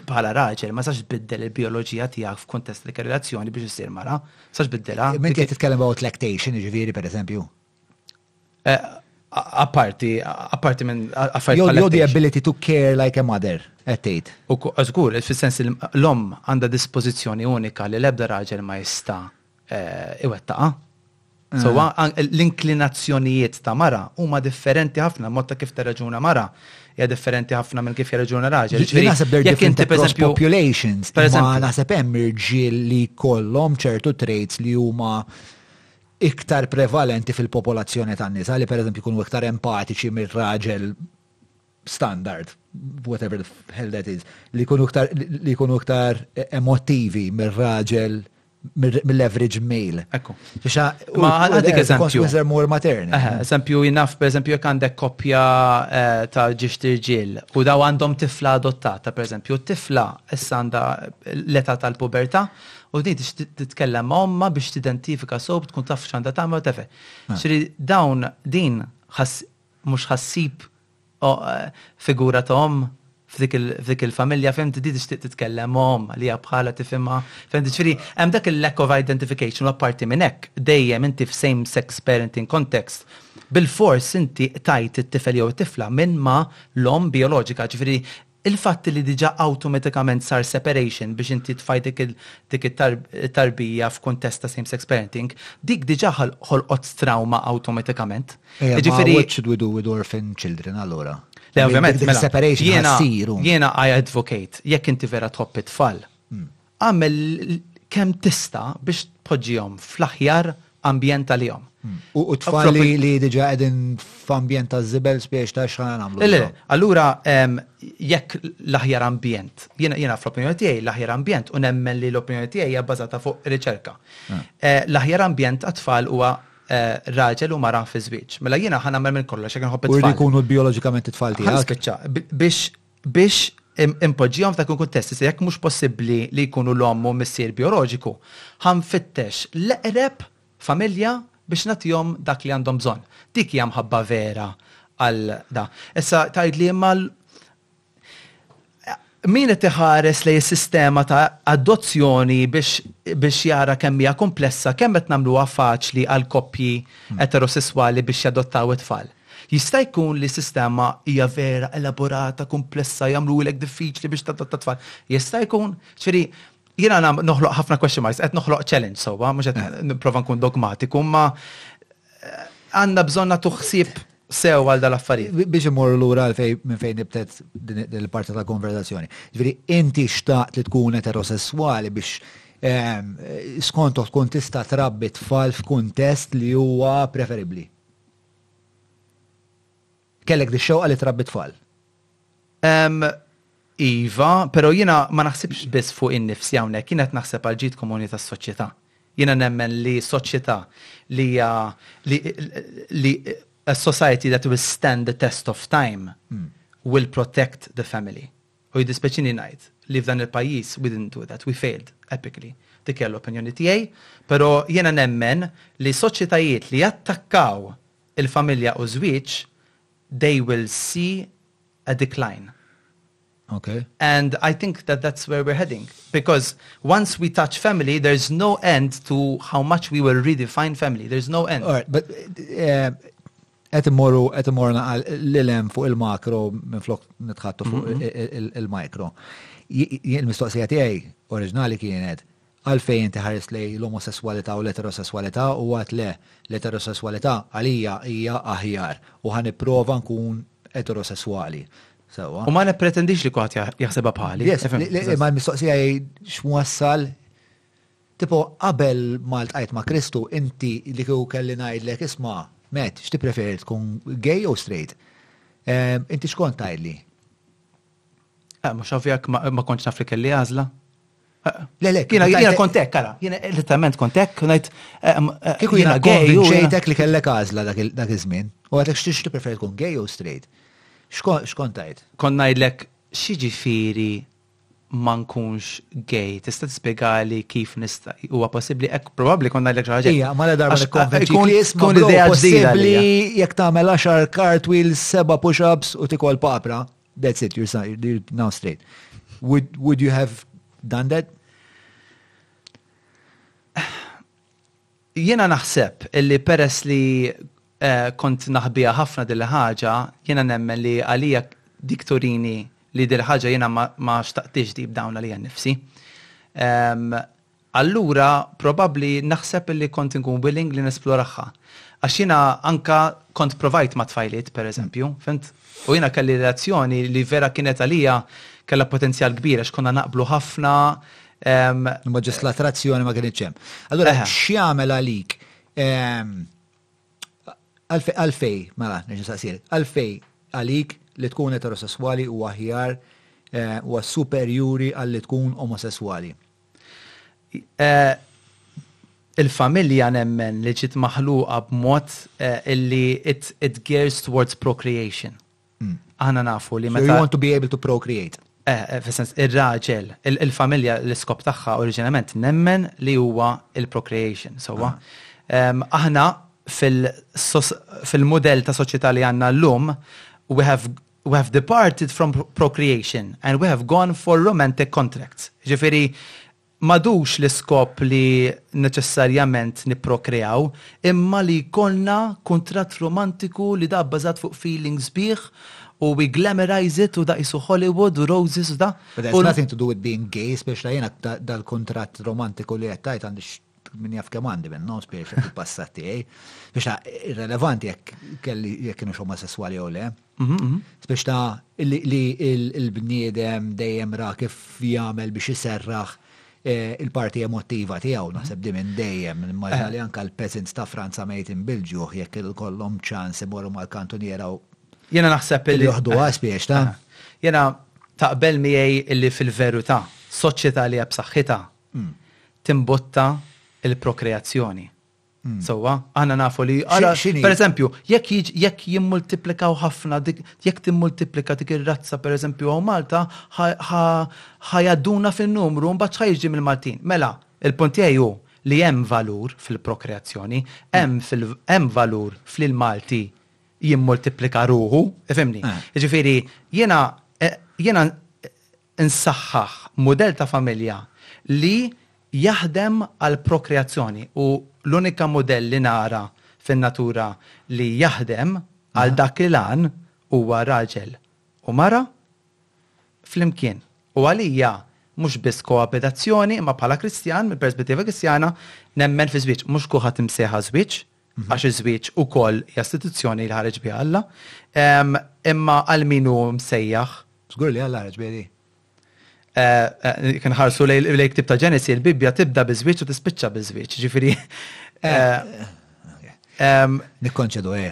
bħala raġel, ma sax tbiddel il-bioloġija tiegħek f'kuntest li relazzjoni biex issir mara, sax tbiddilha. Minn qed titkellem about lactation, ġifieri, per eżempju. Eh, apparti, apparti minn affarijiet. Jew the ability to care like a mother, għettejt. U żgur, fil-sens l-om għandha dispożizzjoni unika li l-ebda raġel ma jista' eh, iwettaqa. Ah. So l-inklinazzjonijiet ta' mara huma differenti ħafna, mod ta' kif terraġuna mara hija differenti ħafna minn kif jirraġuna raġel. Ġifieri naħseb they're different across populations. Ma naħseb hemm irġiel li kollhom ċertu traits li huma iktar prevalenti fil-popolazzjoni tan-nisa li pereżempju jkunu iktar empatiċi mir-raġel standard, whatever the hell that is, li jkunu iktar li jkunu iktar emotivi mir-raġel mill-average male. Ekku. Ma għadik eżempju. They're more matern. Eżempju, jinaf, per eżempju, jek għandek koppja eh, ta' ġiġti ġil u daw għandhom tifla adottata, per eżempju, tifla issa għanda l-età tal-pubertà, u din tixtieq titkellem ma' ommha biex tidentifika sew tkun taf x'għandha tagħmel whatever. Ġifieri dawn din mhux ħa ssib figura ta' omm f'dik il-familja fhimti din tixtieq titkellem ma' ommha li hija bħalha tifhimha fhimti. Ġifieri hemm dak il-lack of identification u apparti minn hekk dejjem inti f'same sex parenting context bilfors inti qtajt it-tifel jew it-tifla minn ma' l-omm bijoloġika ġifieri Il-fatt li diġà awtomatikament sar separation biex inti tfajt dik it-tarbija f'kuntest ta' same sex parenting, dik diġà ħolqot trawma awtomatikament. Ejja, ma għawdx widow with orphan children allura. Le ovvjament, mela. Dik is-separation ħassir. Jiena I advocate, jekk inti vera tħobb it-tfal, Agħmel kemm tista' biex tpoġġihom fl-aħjar ambjent għalihom. U t-tfal li diġa qegħdin f'ambjent ta' żibel spiex ta' xħana nagħmlu. Le, allura jekk l-aħjar ambjent, jiena fl-opinjoni tiegħi l-aħjar ambjent u nemmen li l-opinjoni tiegħi hija bbażata fuq riċerka. Ah. Eh, l-aħjar ambjent għat-tfal huwa eh, raġel u mara fi żwieġ. Mela jiena ħana nagħmel minn kollox jekk nħobb it-tfal. U jkunu bioloġikament it-tfal tiegħek. Biex Biex inpoġġihom f'dak il-kuntest, issa jekk mhux possibbli li jkunu l-omm u missier bijoloġiku, ħa nfittex l-eqreb familja biex nagħtihom dak li għandhom bżonn. Dik hija mħabba vera għal da. Issa tgħidli imma min qed iħares lejn is-sistema ta' adozzjoni biex biex jara kemm hija kumplessa, kemm qed nagħmluha faċli għal koppji eterosesswali biex jadottaw it-tfal? Jista' jkun li sistema hija vera elaborata, kumplessa, jagħmluhilek diffiċli biex tadatta t-tfal. Jista' jkun, ġifieri, jiena nagħmel noħloq ħafna question marks, qed noħloq challenge sewwa, mhux qed eh. nipprova nkun dogmatiku, imma eh, għandna bżonn nagħtu ħsieb sew għal dal-affarijiet. Biex imorru lura għalfej minn fejn nibtet il-parti ta' konverzazzjoni. Ġviri, inti xtaqt li tkun eterosessuali biex ehm, skontok tkun tista' trabbi tfal f'kuntest li huwa preferibli. Kellek di xewqa li trabbi tfal? Iva, pero jina ma naħsibx biss fuq in-nifsi hawnhekk, jina qed naħseb għal ġid komuni tas-soċjetà. Jina nemmen li soċjetà li hija li a society that will stand the test of time will protect the family. U jiddispjaċini ngħid li f'dan il-pajjiż we didn't do that, we failed epically. Dik hija l-opinjoni tiegħi, però jiena nemmen li soċjetajiet li jattakkaw il-familja u ż-żwieġ they will see a decline. Okay. And I think that that's where we're heading. Because once we touch family, there's no end to how much we will redefine family. There's no end. All right, but uh, Qed immorru qed immorru naqal lil hemm fuq il-makro minflok nitħattu fuq il-mikro. Il-mistoqsija tiegħi oriġinali kienet għalfejn inti ħarist lej l-omosesswalità u l-eterosesswalità u għedt le, l-eterosesswalità għalija hija aħjar u ħa nipprova nkun eterosesswali. Sewwa. U ma nippretendix li kulħadd jaħsibha bħali. Imma l-mistoqsija hi x'wassal Tipo, qabel ma ltqajt ma' Kristu, inti li kieku kelli ngħidlek, isma', Matt, x'tippreferi tkun gay jew straight? Inti x'kont tgħidli? Eh, mhux ovvja jekk ma kontx naf li kelli għażla. Le, le, jiena jiena kont hekk, ara, jiena literalment kont hekk, ngħid eh, eh, kieku jiena gay. Xejtek li kellek għażla dak iż-żmien. U għadek x'tix tippreferi tkun gay jew straight? X'kont tgħid? Kont ngħidlek x'jiġifieri ma nkunx gay. Tista' tispjegali kif nista' huwa possibbli hekk probabbli kont ngħidlek xi ħaġa. Ija, mala darba nikkonvinċik li isma' idea possibbli jekk tagħmel għaxar cartwheels, seba' push-ups u tikol papra. That's it, you're now straight. Would, would you have done that? Jiena naħseb li peress li kont naħbiha ħafna din il-ħaġa, jiena nemmen li għalija dik turini li din il-ħaġa jiena ma xtaqthiex ġdid dawn għalija nnifsi. Allura probabbli naħseb li kont inkun willing li nesplorahha. Għax jiena anke kont provajt mat-tfajliet, per eżempju, fhimt? U jiena kelli relazzjoni li vera kienet għalija kellha potenzjal kbir għax konna naqblu ħafna, Il-maġislatrazzjoni ma kienx hemm. Allura x'jagħmel għalik għalfej, mela, nix nsaqsir, għalfej għalik li tkun eterosessuali u aħjar eh, u superjuri għal li tkun omosessuali? Eh, il-familja nemmen li ġiet maħluqa b'mod eh, illi it, it gears towards procreation. Aħna nafu li meta. You want to be able to procreate. Eh, eh fil-sens, il-raġel, il-familja, l-iskop tagħha oriġinament nemmen li huwa il-procreation, sowa. Ah. Aħna fil-modell ta' soċjetà li għandna llum, we have we have departed from procreation and we have gone for romantic contracts. Ġifiri, M'għadux l-iskop li neċessarjament nipprokreaw, imma li jkollna kuntratt romantiku li da bbażat fuq feeling sbieħ u we glamorize it u da qisu Hollywood u roses u da. But that has nothing to do with being gay, spiex jiena dal-kuntratt romantiku li qed tgħid għandi min jaf kemm għandi minnhom spiex fil-passat tiegħi. Spiex irrelevanti jekk kelli jekk kinux omosesswali jew le. Biex ta' li l-bniedem dejjem ra kif jagħmel biex iserraħ eh, il-parti emottiva tiegħu, naħseb di minn dejjem. Immaġina eh. li anka l-peasants ta' Franza mejtin bil-ġuħ jekk ikollhom ċans imorru mal-kantuniera u Jena naħseb li. Joħdu għas biex ta'. Jena taqbel miegħi illi fil-veru ta' soċjetà li hija b'saħħitha mm. timbotta il-prokreazzjoni. Sewwa, aħna nafu li ara pereżempju, jekk jekk jimmultiplikaw ħafna dik jekk timmultiplika dik ir-razza pereżempju hawn Malta ħa jgħadduna fin-numru mbagħad x'ħa jiġri mill-Maltin. Mela, il-punt tiegħi hu li hemm valur fil-prokreazzjoni, hemm fil hemm valur f'li l-Malti jimmultiplika ruħu, ifhimni. Jiġifieri jiena jiena nsaħħaħ mudell ta' familja li jaħdem għall-prokreazzjoni u l-unika mudell li nara fin-natura li jaħdem għal dak il-għan huwa raġel u mara flimkien. U għalija mhux biss koabitazzjoni imma bħala Kristjan, mill-perspettiva Kristjana, nemmen fiż-żwieġ. Mhux kulħadd imsejħa żwieġ. għax iż-żwieġ ukoll hija istituzzjoni li ħareġ biha Alla, imma għal min hu msejjaħ. Żgur li Alla ħareġ biha di. Eh, eh, kien ħarsu lej ktib ta' Ġenesi, il-Bibbja tibda biż-żwieġ u tispiċċa biż-żwieġ, ġifieri. Eh, Nikkonċedu eh.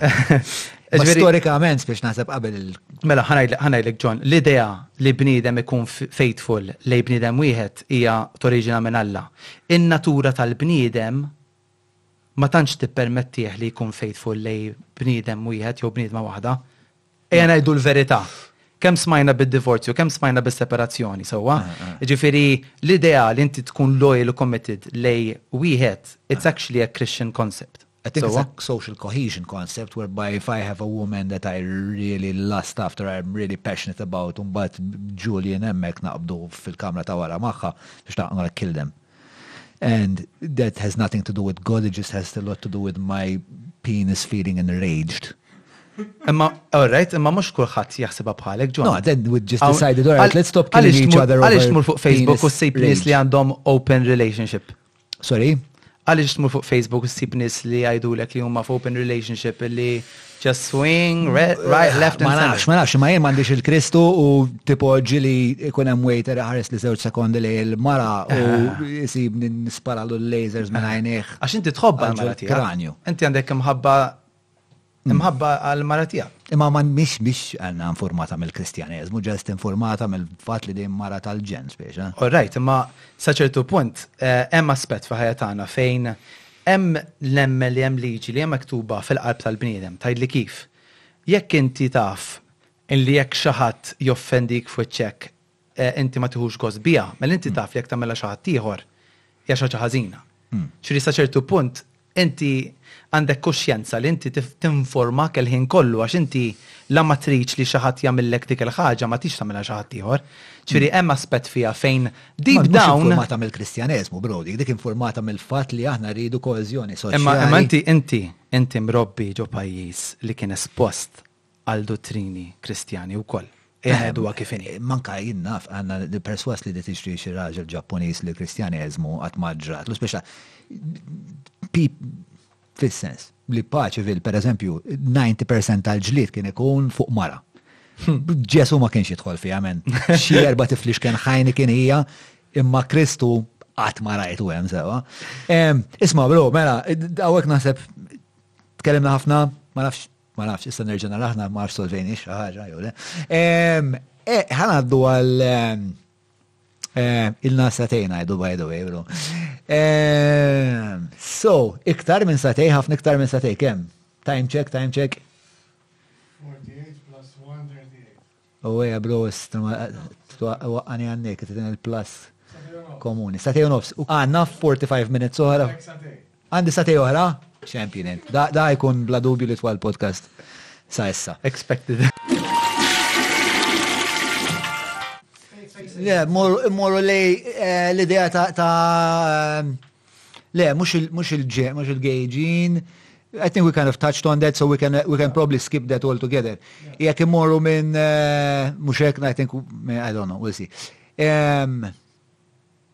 Storikament biex naħseb qabel il- Mela ħanajdlek John, l-idea li bniedem ikun faithful li bniedem wieħed hija toriġina minn Alla. In-natura tal-bniedem ma tantx tippermettih li jkun faithful lejn bniedem wieħed jew bniedma waħda. Ejja ngħidu l-verità. Kemm smajna bid-divorzju, kemm smajna bis-separazzjoni, sewwa? Jiġifieri l-idea li inti tkun loyal u committed lejn wieħed, it's actually a Christian concept. I think it's a social cohesion concept whereby if I have a woman that I really lust after, I am really passionate about, un bat Julian hemmhekk naqbdu fil-kamra ta' wara magħha, biex ta' għana kill them. And that has nothing to do with God, it just has a lot to do with my penis feeling enraged. Imma, all right, imma mux kullħat jaxsiba bħalek, ġo. No, then we just decided, all right, let's stop killing each other. Għalix mur fuq Facebook u sib nis li għandhom open relationship. Sorry? Għalix mur fuq Facebook u sib nis li għajdulek li huma f'open relationship li Just swing, right, left and Ma nafx, ma nafx, ma jien m'għandix il-Kristu u tipoġġi li jkun hemm waiter ħares li żewġ sekondi li l-mara u eh. jisib nisparalu l-lasers minn eh. għajnih. Għax inti tħobba l-mara tiegħek. Inti għandek imħabba mm. imħabba għal-mara tiegħek. Imma ma mhix biex għandna informata mill-Kristjaneżmu, ġest informata mill-fatt li din mara tal-ġens biex. Eh? All right, imma sa ċertu punt hemm aspett fi ħajja tagħna fejn Hemm nemmen li hemm liġi li hija miktuba fil-qalb tal-bniedem. Tgħidli kif? Jekk inti taf illi jekk xi ħadd joffendik f'wiċċek inti ma tieħux gost biha, mela inti taf li jekk tagħmilha xi ħadd ieħor hija xi ħaġa ħażina. Ġifieri sa ċertu punt inti għandek kuxjenza li inti tinformak il-ħin kollu għax inti la ma tridx li xi ħadd jagħmillek dik il-ħaġa ma tridx tagħmilha xi ħadd ieħor. Ġifieri hemm aspett fiha fejn Deep down. Informata mill-Kristjaneżmu, bro, dik dik informata mill-fatt li aħna rridu koeżjoni soċjali. Imma imma inti inti inti mrobbi ġo pajjiż li kien espost għal dottrini Kristjani wkoll. Eħed huwa kif inhi. Manka jien naf għandna li perswas li tixtri xi raġel Ġappuniż li Kristjaneżmu qatt ma ġrat, l speċa Fis-sens li pa ċivil, per eżempju, 90% tal-ġlied kien ikun fuq mara. Ġesu ma kienx jidħol fija, men. Xi erba tifli xken ħajni kien hija, imma Kristu għat ma rajtu hemm sewa. Isma, bro, mela, għawek naħseb tkellimna ħafna, ma nafx, ma nafx, issa nerġa' naraħna, ma nafx solvejni xi ħaġa jew le. Eh, ħanaddu għal Eh, ilna satejn għajdu by the way, bro. Eh, so, iktar minn satej, ħafna iktar minn satej, kem? Time check, time check. 48 plus 138. U għeja, bro, waqqani għannek, t-tin il-plus komuni. Satej u nofs. Għanna 45 minutes uħra. Satej. Għandi satej oħra, champion int. Da da jkun bla dubju l-itwal podcast sa issa. Expected. Le, morru li eh, l-idea ta' ta' le, mux il-ġe, mux il-gejġin. I think we kind of touched on that, so we can, we can probably skip that altogether. Jek imorru minn eh, mux hekk, I think, I don't know, we'll see. Um,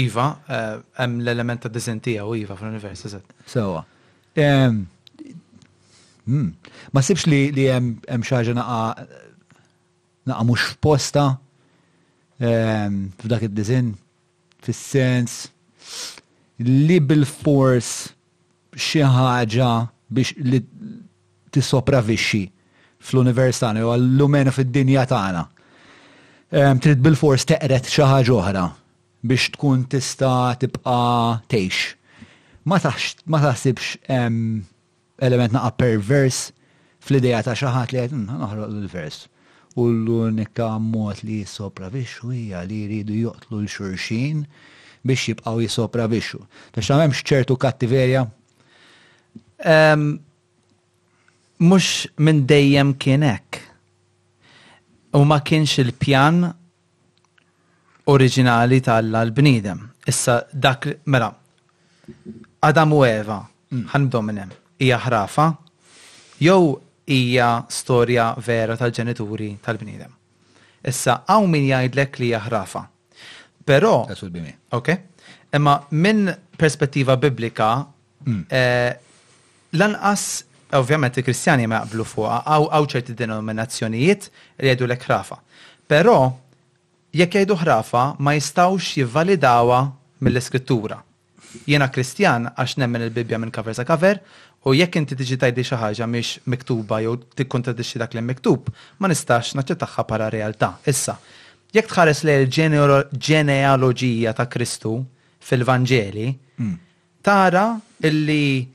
Iva, hemm l-element ta' diżinn tiegħu, iva, fl-univers, eżatt. Sewa. Hmm. Ma sibx li li hemm xi ħaġa naqa naqa mhux f'posta ehm, f'dak id-diżin fis-sens li bil-fors xi ħaġa biex li tissopravvixxi fl-univers tagħna jew għall-lumenu fid-dinja tagħna, trid bilfors teqred xi ħaġa oħra biex tkun tista' tibqa' tgħix. Ma ma taħsibx hemm element naqra pervers fl-idea ta' xi ħadd li jgħid, ħa noħloq l-univers u l-unika mod li jissopravvixxu hija li jridu joqtlu lil xulxin biex jibqgħu jissopravvixxu. Taf x'nagħmel hemm ċertu kattiverja Mhux minn dejjem kien hekk. U ma kienx il-pjan oriġinali ta' Alla l-bniedem. Issa dak mela Adam u Eva, ħanibdew minn hemm, hija ħrafa jew hija storja vera tal-ġenituri tal-bniedem? Issa hawn min jgħidlek li hija ħrafa. Però, ok, imma minn perspettiva biblika, mm. eh, lanqas ovvjament il-Kristjani ma jaqblu fuqha għaw ċerti denominazzjonijiet li jgħidu l ħrafa. Però jekk jgħidu ħrafa ma jistawx jivvalidawa mill-iskrittura. Jiena Kristjan għax nemmen il-Bibbja minn kaver sa kaver, u jekk inti tiġi tgħidli xi ħaġa mhix miktuba jew tikkuntradixxi dak li hemm miktub, ma nistax naċċettagħha bħala realtà. Issa, jekk tħares lejn il-ġenealoġija ta' Kristu fil-Vanġeli, tara li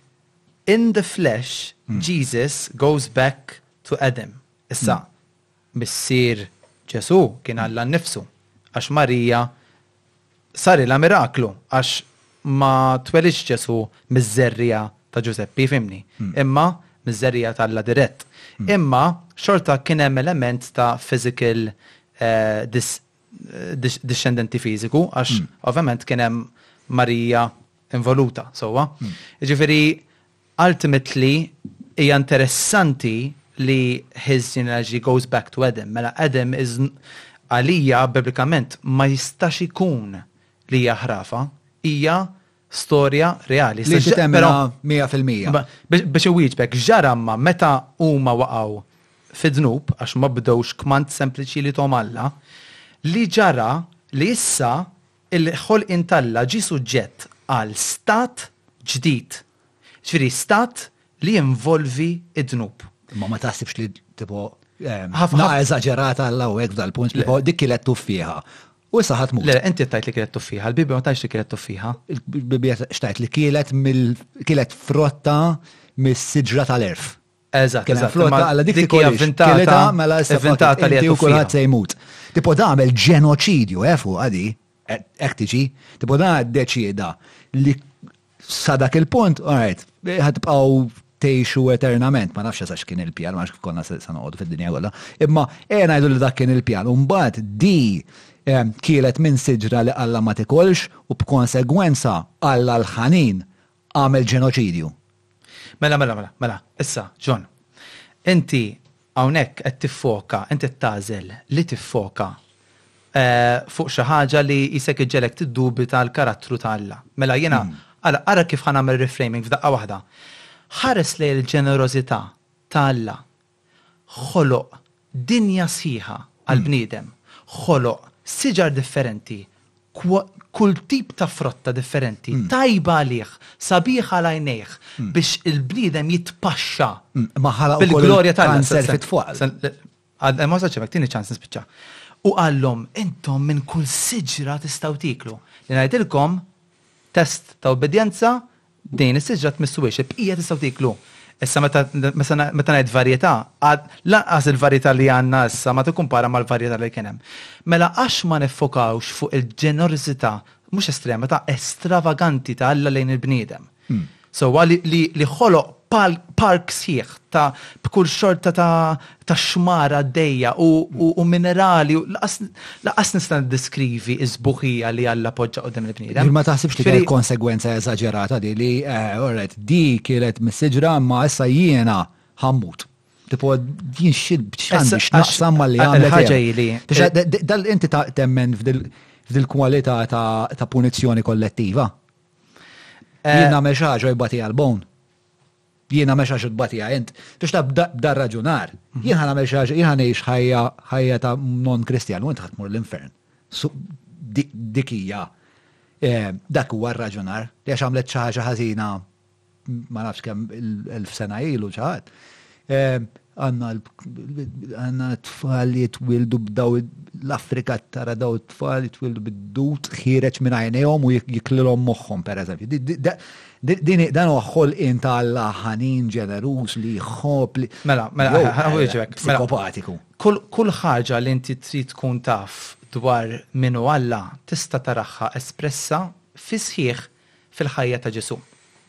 in the flesh Jesus goes back to Adam. Issa, Missier Ġesù kien Alla nnifsu, għax Marija sarilha miraklu, għax ma twelidx Ġesù miż-żerriegħa ta' Ġużeppi, fhimni, imma miż-żerriegħa ta' Alla dirett. Imma xorta kien hemm element ta' physical dixxendenti fiżiku, għax ovvjament kien hemm Marija involuta, sewwa? Jiġifieri Ultimately, hija interessanti li his genealogy goes back to Adam, mela Adam is għalija biblikament ma jistax ikun li hija ħrafa, hija storja reali. Li inti temmela 100%. Biex iwieġbek, ġara imma meta huma waqgħu fid-dnub għax ma bdewx kmand sempliċi li thom Alla, li ġara li issa il-ħolqien t'Alla ġie suġġett għal stat ġdid, jiġifieri stat li jinvolvi d-dnub. Imma ma taħsibx li tipo ħafna eżaġerata Alla hawnhekk f'dal-punt li dik kienet tuffiħa. U issa ħadd mhux. Le, inti tgħid li kienet tuffiħa, l-Bibbja ma tgħidx li kienet tuffiħa. Il-Bibbja xtajt li kienet mill kienet frotta mis-siġra tal-erf. Eżatt, Kien hemm eżatt. flotta Imma għala dik dik hija tikolix. vvintata- Kelidha mela issa vvintata faket li qed inti u tuffija. kulħadd se jmut. Tipo da għamel ġenoċidju, eh fuqha di. Hekk hekk tiġi. Tipo da ddeċieda li sa dak il-punt, alright, ħad tibqgħu tgħixu eternament. Ma nafx eżax kien il-pjan, ma nafx kif konna se se noqogħdu fid-dinja kollha. Imma ejja ngħidu li dak kien il-pjan. U mbagħad di eh, kielet minn siġra li Alla ma tikolx u b'konsegwenza Alla l-ħanin għamel ġenoċidju. Mela, mela, mela, mela, issa, John, inti hawnhekk qed tiffoka, inti qed tażel li tiffoka eh, fuq xi ħaġa li jisek iġġelek tiddubi tal-karattru ta' Alla. Mela jiena hmm. ara, ara kif ħanamel reframing f'daqqa waħda. Ħares li l-ġenerożità ta' Alla ħoloq dinja sħiħa għall-bniedem, ħoloq siġar differenti, kull tip ta' frotta differenti, tajba għalih, sabiħa għal għajnejh, biex il-bniedem jitpaxxa bil-glorja ta' Alla. Ma wasaltx hemmhekk, tieni ċans nispiċċa. U qallhom, Intom minn kull siġra tistgħu tieklu. Li ngħidilkom, test ta' ubbidjenza, Din is-siġra tmisswhiex, il-bqija tistgħu tieklu. Issa meta meta ngħid varjetà, lanqas il-varjetà li għandna issa ma tikkumpara mal-varjetà li kien hemm. Mela għax ma niffokawx fuq il-ġenerożità, mhux estrema, ta' estravaganti ta' Alla lejn il-bniedem? Sewwa li li ħoloq park sħiħ ta' b'kull xorta ta' ta' xmar għaddejja u minerali, laqas nista' diskrivi iż-żbuħija li Alla poġġa qudiem il-bniedem. Ma taħsibx li kienet konsegwenza eżaġerata di li, eh, orret, di kienet mis-siġra ma issa jiena ħammut. Tipo, din xid bċan biex naqsam ma li għamlet. ħaġa li. Dal inti ta' temmen f'dil kwalità ta' punizzjoni kollettiva. Eh, jiena meċaġa jibati għal-bon. Jiena m'hemmx għax tbatiha int. Biex taf b'dan raġunar, jien ħa nagħmel xi ħaġa, jien ħa ngħix ħajja ħajja ta' non-Kristjan u int ħa tmur l-infern. Dik hija dak huwa r-raġunar li għax għamlet xi ħaġa ħażina ma nafx kemm elf sena ilu xi ħadd. Għandna tfal li jitwildu b'daw l-Afrika tara daw it-tfal jitwildu bid-dut ħireġ minn għajnejhom u jiklilhom moħħhom pereżempju. Dan huwa ħolqien ta' Alla ħanin, ġeneruż li jħobb li. Mela, mela, ħawieġek. Mela, psikopatiku. Kull ħaġa li inti trid tkun taf dwar min hu Alla tista' taraha espressa fis-sħiħ fil-ħajja ta' Ġesù.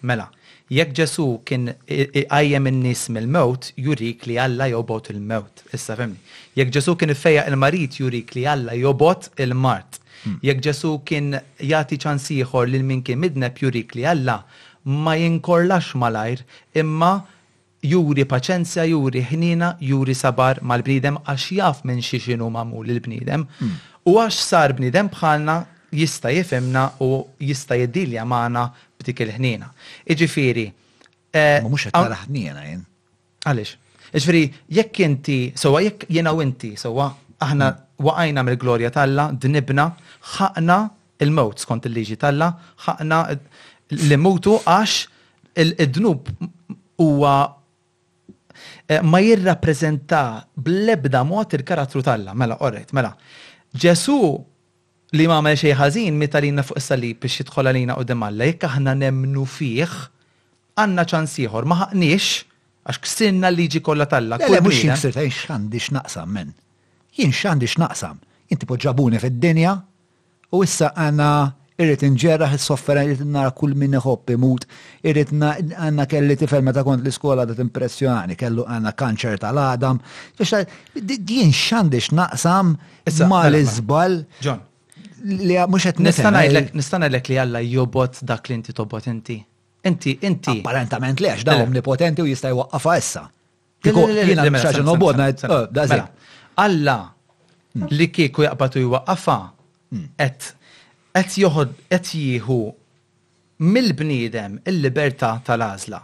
Mela, jekk Ġesù kien iqajjem in-nies mill-mewt, jurik li Alla jobgħod il-mewt. Issa fehmni. Jekk Ġesù kien ifejjaq il-marid, jurik li Alla jobgħod il-mard. Jekk Ġesù kien jagħti ċans ieħor lil min kien midneb jurik li Alla ma jinkorlax malajr imma juri paċenzja, juri ħniena, juri sabar mal-bniedem għax jaf minn xiex inhu magħmul il-bniedem. U għax sar bniedem bħalna jista' jifhimna u jista' jiddilja magħna b'dik il-ħniena. Jiġifieri, Imma mhux qed nara ħniena jien. Għaliex? Jiġifieri jekk inti, sewwa jekk jiena u inti, sewwa, aħna waqajna mill-glorja t'Alla, dnibna, ħaqna l-mewt skont il-liġi t'Alla, ħaqna li mmutu għax id-dnub huwa ma jirrappreżenta bl-ebda mod il-karattru t'Alla. Mela, orajt, mela, Ġesù li ma għamel xejn ħażin, miet għalina fuq is-salib biex jidħol għalina quddiem Alla, jekk aħna nemmnu fih, għandna ċans ieħor. Ma ħaqniex, għax ksirna l-liġi kollha t'Alla. Le, le, mhux jien ksirtha, jien x'għandi x'naqsam, men. Jien x'għandi x'naqsam? Jien tipo ġabuni fid-dinja, u issa għandna irrid inġerraħ is-sofferen, irrid nara kull min iħobb imut, irrid għandna kelli tifel meta kont l-iskola da timpressjonani, kellu għandna kanċer tal-għadam. Jien x'għandix naqsam Issa ma l-iżbal. John. Li mhux qed nista' ngħidlek nista' ngħidlek li Alla jobot dak li inti tobot inti. Inti, inti. Apparentament li għax dawn omnipotenti u jista' jwaqqafha issa. Kieku jiena xaġa nobodna dażel. Alla li kieku jaqbatu jwaqqafha qed qed joħod qed jieħu mill-bniedem il-libertà tal-għażla.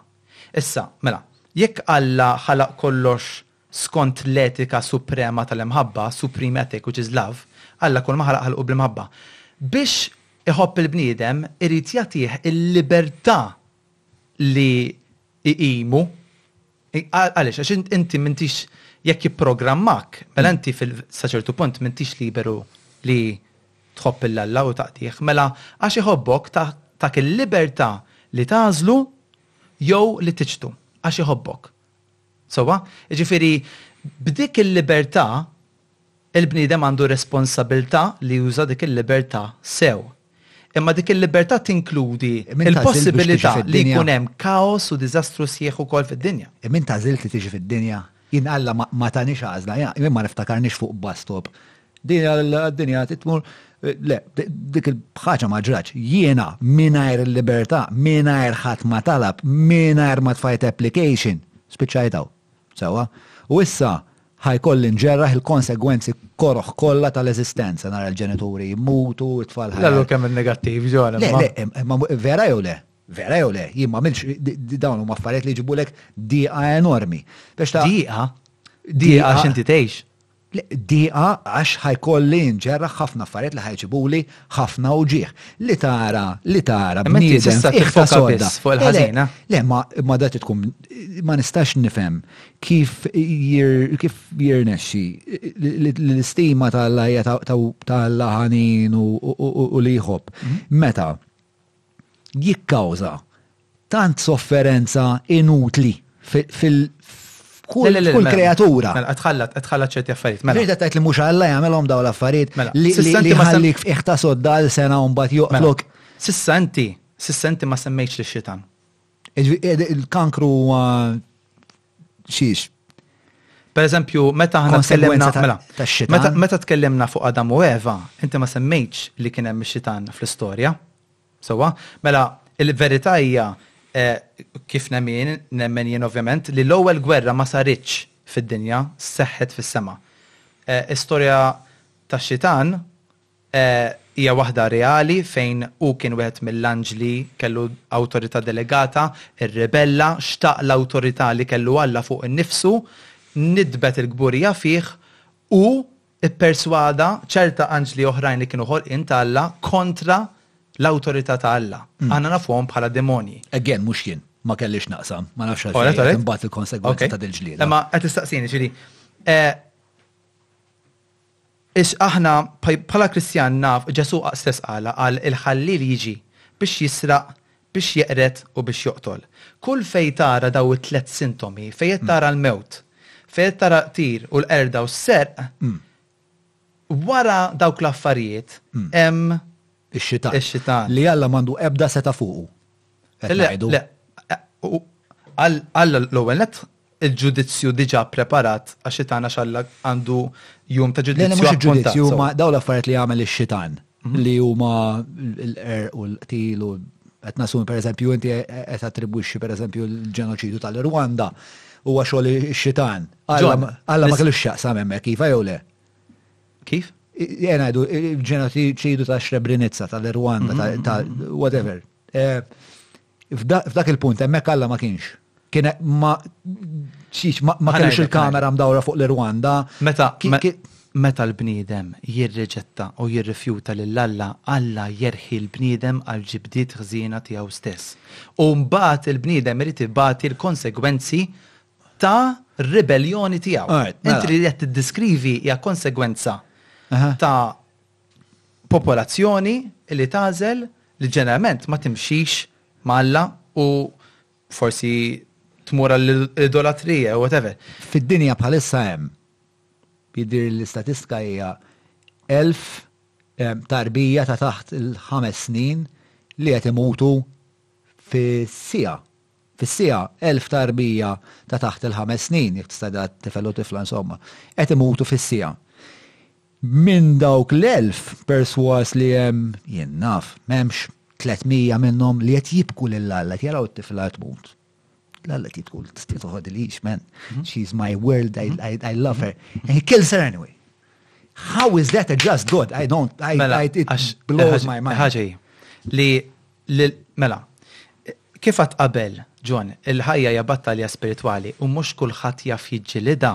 Issa, mela, jekk Alla ħalaq kollox Skont l-etika suprema tal-imħabba, supreme ethic, which is love, Alla kulma ħalaq ħalqu bl-imħabba. Biex iħobb il-bniedem irid jagħtih il-libertà li jqimu. Għaliex? Għax inti m'intix jekk jipprogrammak, mela inti sa ċertu punt m'intix liberu li tħobb il Alla u taqdih. Mela għax iħobbok tak il-libertà li tagħżlu jew li tiċtu għax iħobbok. Sewwa? Jiġifieri, b'dik il-libertà, il-bniedem għandu responsabbiltà li juża dik il-libertà sew. Imma dik il-libertà tinkludi l-possibilità li jkun hemm kaos u diżastru sħiħ ukoll fid-dinja. Imma int għażilt li tiġi fid-dinja. Jien Alla ma taniex għażla, jien ma niftakarniex fuq bus stop Din għad-dinja titmur le, dik il-ħaġa ma ġraċ, jiena mingħajr il-libertà, mingħajr ħadd ma talab, mingħajr ma tfajt application, spiċċajtaw. Sewa, u issa ħajkolli nġerraħ il-konsegwenzi koroħ kollha tal-eżistenza nara l-ġenituri jmutu, it-tfal ħajja. Lallu kemm il-negattiv ġol. Le, le, vera jew le? Vera jew le? Jien ma milx dawn huma affarijiet li ġibulek diqa enormi. Biex ta' diqa? Diqa x'inti tgħix? Diqa għax ħa jkolli nġerraħ ħafna affarijiet li ħa jġibuli ħafna uġigħ. Li tara, li tara bniedem f'qiegħ ta' sodda. Le, imma da trid tkun, ma nistax nifhem kif jirnexxi li l-istima ta' Alla hija ta' Alla ħanin u li jħobb. Meta jikkawża tant sofferenza inutli f'kull kreatura. Mela, tħallat, tħallat ċerti affarijiet. Mela, rridu tgħid li mhux Alla jagħmelhom dawn l-affarijiet mela, li jħallik f'qiegħ ta' sodda għal sena u mbagħad joqtlok. Mela, sissa inti, sissa inti ma semmejtx lix-xitan. Il-kankru huwa Xiex? Per eżempju, meta ħna tkellimna mela, meta, meta tkellimna fuq Adam u Eva, inti ma semmejtx li kien hemm ix-xitan fl-istorja. Sewwa, mela il-verità hija eh, kif nemmen, nemmen jien ovvjament, li l-ewwel gwerra ma saritx fid-dinja, seħħet fis-sema. Eh, istorja tax-xitan hija waħda reali fejn hu kien wieħed mill-anġli, kellu awtorità delegata, irribella, xtaq l-awtorità li kellu Alla fuq innifsu, nidbet il-kburija fih, u pperswada ċerta anġli oħrajn li kienu ħolqien ta' Alla kontra l-awtorità ta' Alla. Aħna nafuhom bħala demonji. Again, mhux jien. Ma kelli x'naqsam. Ma nafx għalfejn qed inbat il-konsegwenzi ta' dil-ġlieda. Imma qed tistaqsini, ġifieri, Ix aħna bħala Kristjan naf Ġesù stess qalha qal il-ħalliel jiġi biex jisraq, biex jeqred u biex joqtol. Kull fejn tara daw it-tliet sintomi, fejn qed tara l-mewt, fejn qed tara l-qtir u l-qerda u s-serq, wara dawk l-affarijiet hemm ix-xitan li Alla m'għandu ebda setgħa fuqu. Alla l-ewwel net il-ġudizzju diġà ppreparat għax xitan għax Alla għandu jum ta' ġudizzju. Le mhux il-ġudizzju huma dawn l-affarijiet li jagħmel ix-xitan li huma l-qerq u l-qtil u qed nasumi pereżempju inti qed attribwixxi pereżempju l-ġenoċidju tal-Irwanda huwa xogħol ix-xitan. Alla ma kellux x'jaqsam hemmhekk iva jew le? Kif? Jien ngħidu l-ġenoċidju ta' Srebrenica tal-Irwanda ta' whatever. F'dak il-punt hemmhekk Alla ma kienx. Kien ma ma kellux il-kamera mdawra fuq l-Irwanda. Meta meta l-bniedem jirriġetta u jirrifjuta lil Alla, Alla jerħi l-bniedem għal ġibdiet ħżiena tiegħu stess. U mbagħad il-bniedem irid ibati l-konsegwenzi ta' ribelljoni tiegħu. Inti li qed tiddeskrivi hija konsegwenza ta' popolazzjoni li tagħżel li ġeneralment ma timxix ma' Alla u forsi tmur għall-idolatrija jew whatever. Fid-dinja bħalissa hemm, jidhirli l-istatistika hija 1,000 tarbija ta' taħt il-ħames snin li qed imutu fis-siegħa fis-siegħa, elf tarbija ta' taħt il-ħames snin, jekk tista' tgħid tifel u tifla insomma, qed imutu fis-siegħa. Minn dawk l-elf, persważ li hemm, jien naf, m'hemmx tliet mija minnhom li qed jibku lil Alla, qed jaraw it-tifla tmut. L-Alla qed jitqul, tista' toħodilix, man. She's my world, I, I, I love her. And he kills her anyway. How is that a just God? I don't, I, mela, I, it blows my mind. Ħaġi, li Mela, kif għadt qabel, John, il-ħajja hija battalja spiritwali u mhux kulħadd jaf jiġġilidha.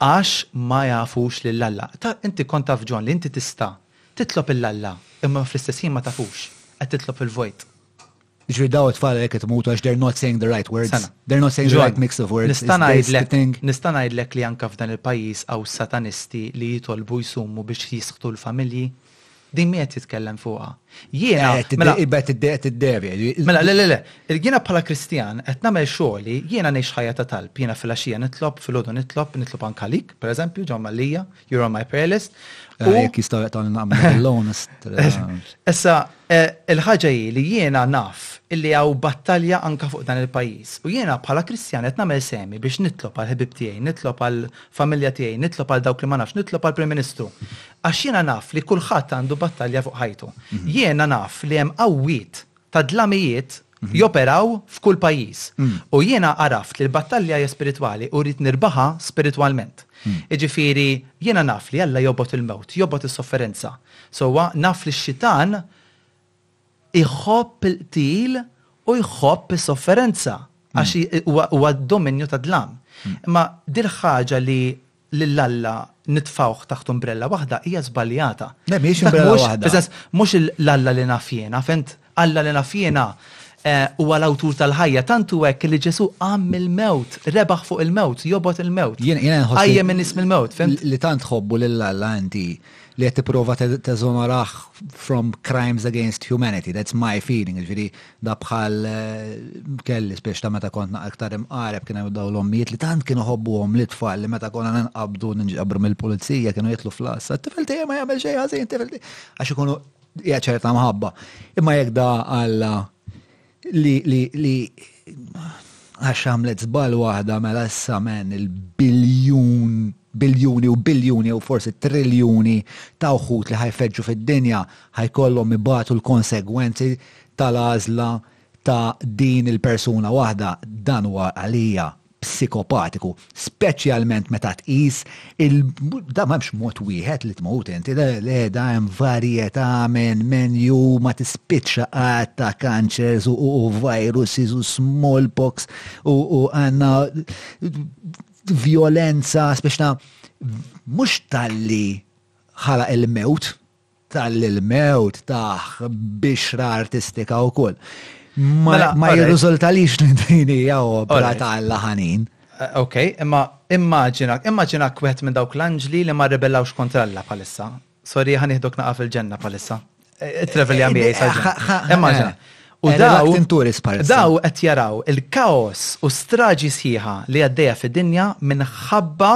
Għax ma jafux lil Alla. Taf, inti kont taf, John, li inti tista' titlob lil Alla, imma fl-istess ħin ma tafux, qed titlob fil-vojt. Jiġifieri dawn it-tfal għalhekk qed imutu għax they're not saying the right words. Sena. They're not saying the right mix of words. Nista' ngħidlek, nista' ngħidlek li anke f'dan il-pajjiż hawn satanisti li jitolbu jsumu biex jisħtu l-familji. Din mi qed titkellem fuqha. Jiena eh, mela qed tiddevja. Mela le le le, jiena bħala Kristjan qed nagħmel xogħli, jiena ngħix ħajja ta' talb, jiena filgħaxija nitlob, filgħodu nitlob, nitlob anke għalik, pereżempju, ġew Malija, you're on my prayer list. Eh, jekk jistgħu jaqtgħu nagħmel l-honest. Eh. Issa, il-ħaġa hi li jiena naf illi hawn battalja anke fuq dan il-pajjiż. U jiena bħala Kristjan qed nagħmel semi biex nitlob għal ħibib tiegħi, nitlob għal familja tiegħi, nitlob għal dawk li ma nafx, nitlob għal Prim Ministru. Għax jiena naf li kulħadd għandu battalja fuq ħajtu. Jiena naf li hemm qawwiet ta' dlamijiet joperaw f'kull pajjiż. U jiena għaraft li l-battalja hija spiritwali u rrid nirbaħha spiritwalment. Jiġifieri, jiena naf li Alla jobgħod il-mewt, jobgħod is-sofferenza. Sewwa, naf li x-xitan iħobb il-qtil u jħobb is-sofferenza għax huwa d-dominju tad-dlam. Imma dil-ħaġa li lil Alla nitfgħuh taħt umbrella waħda hija żbaljata. Le mhijiex umbrella waħda. Fis-sens, mhux l-Alla li naf jiena, fhimt? Alla li naf jiena huwa l-awtur tal-ħajja, tant hu hekk li Ġesù qam mill-mewt, rebaħ fuq il-mewt, jobgħod il-mewt. Jiena nħoss. Qajjem in-nies mill-mewt, fhimt? Li tant tħobbu lil Alla inti. li qed tipprova teżonorah from crimes against humanity, that's my feeling, ġifieri da bħal kelli spiex ta' meta kont naqra iktar imqareb kien hemm dawn l-ommijiet li tant kienu ħobbuhom li tfal li meta konna ninqabdu ninġabru mill-pulizija kienu jitlu fl-għassa, tifel tiegħi ma jagħmel xejn ħażin, tifel tiegħi. Għax ikunu hija ċerta mħabba. Imma jekk da Alla Li li li għax għamlet żball waħda mela issa men il-biljun biljuni u biljuni jew forsi triljuni ta' wħud li ħajfeġġu fid-dinja ħajkollhom ibatu l-konsegwenzi tal-għażla ta' din il-persuna waħda. Dan huwa għalija psikopatiku, speċjalment meta tqis il da m'hemmx mod wieħed li tmut inti, le da hemm varjetà minn menju ma tispiċċa qatt ta' kanċers u viruses u smallpox u għandna violenza speċna mhux talli ħala il-mewt tal-mewt tagħh bixra artistika wkoll. Ma mela, jirriżultalix li din hija opera ta' l-ħanin. Eh, ok, imma immaġina, immaġina kwet minn dawk l-anġli li ma rebellawx kontra Alla palissa. Sorry, ħan iħdok naqaf il-ġenna palissa. Eh, travel li għamijaj sa' Immaġina. U eh, daw, daw qed jaraw il-kaos u straġi sħiħa li għaddejja fid-dinja minħabba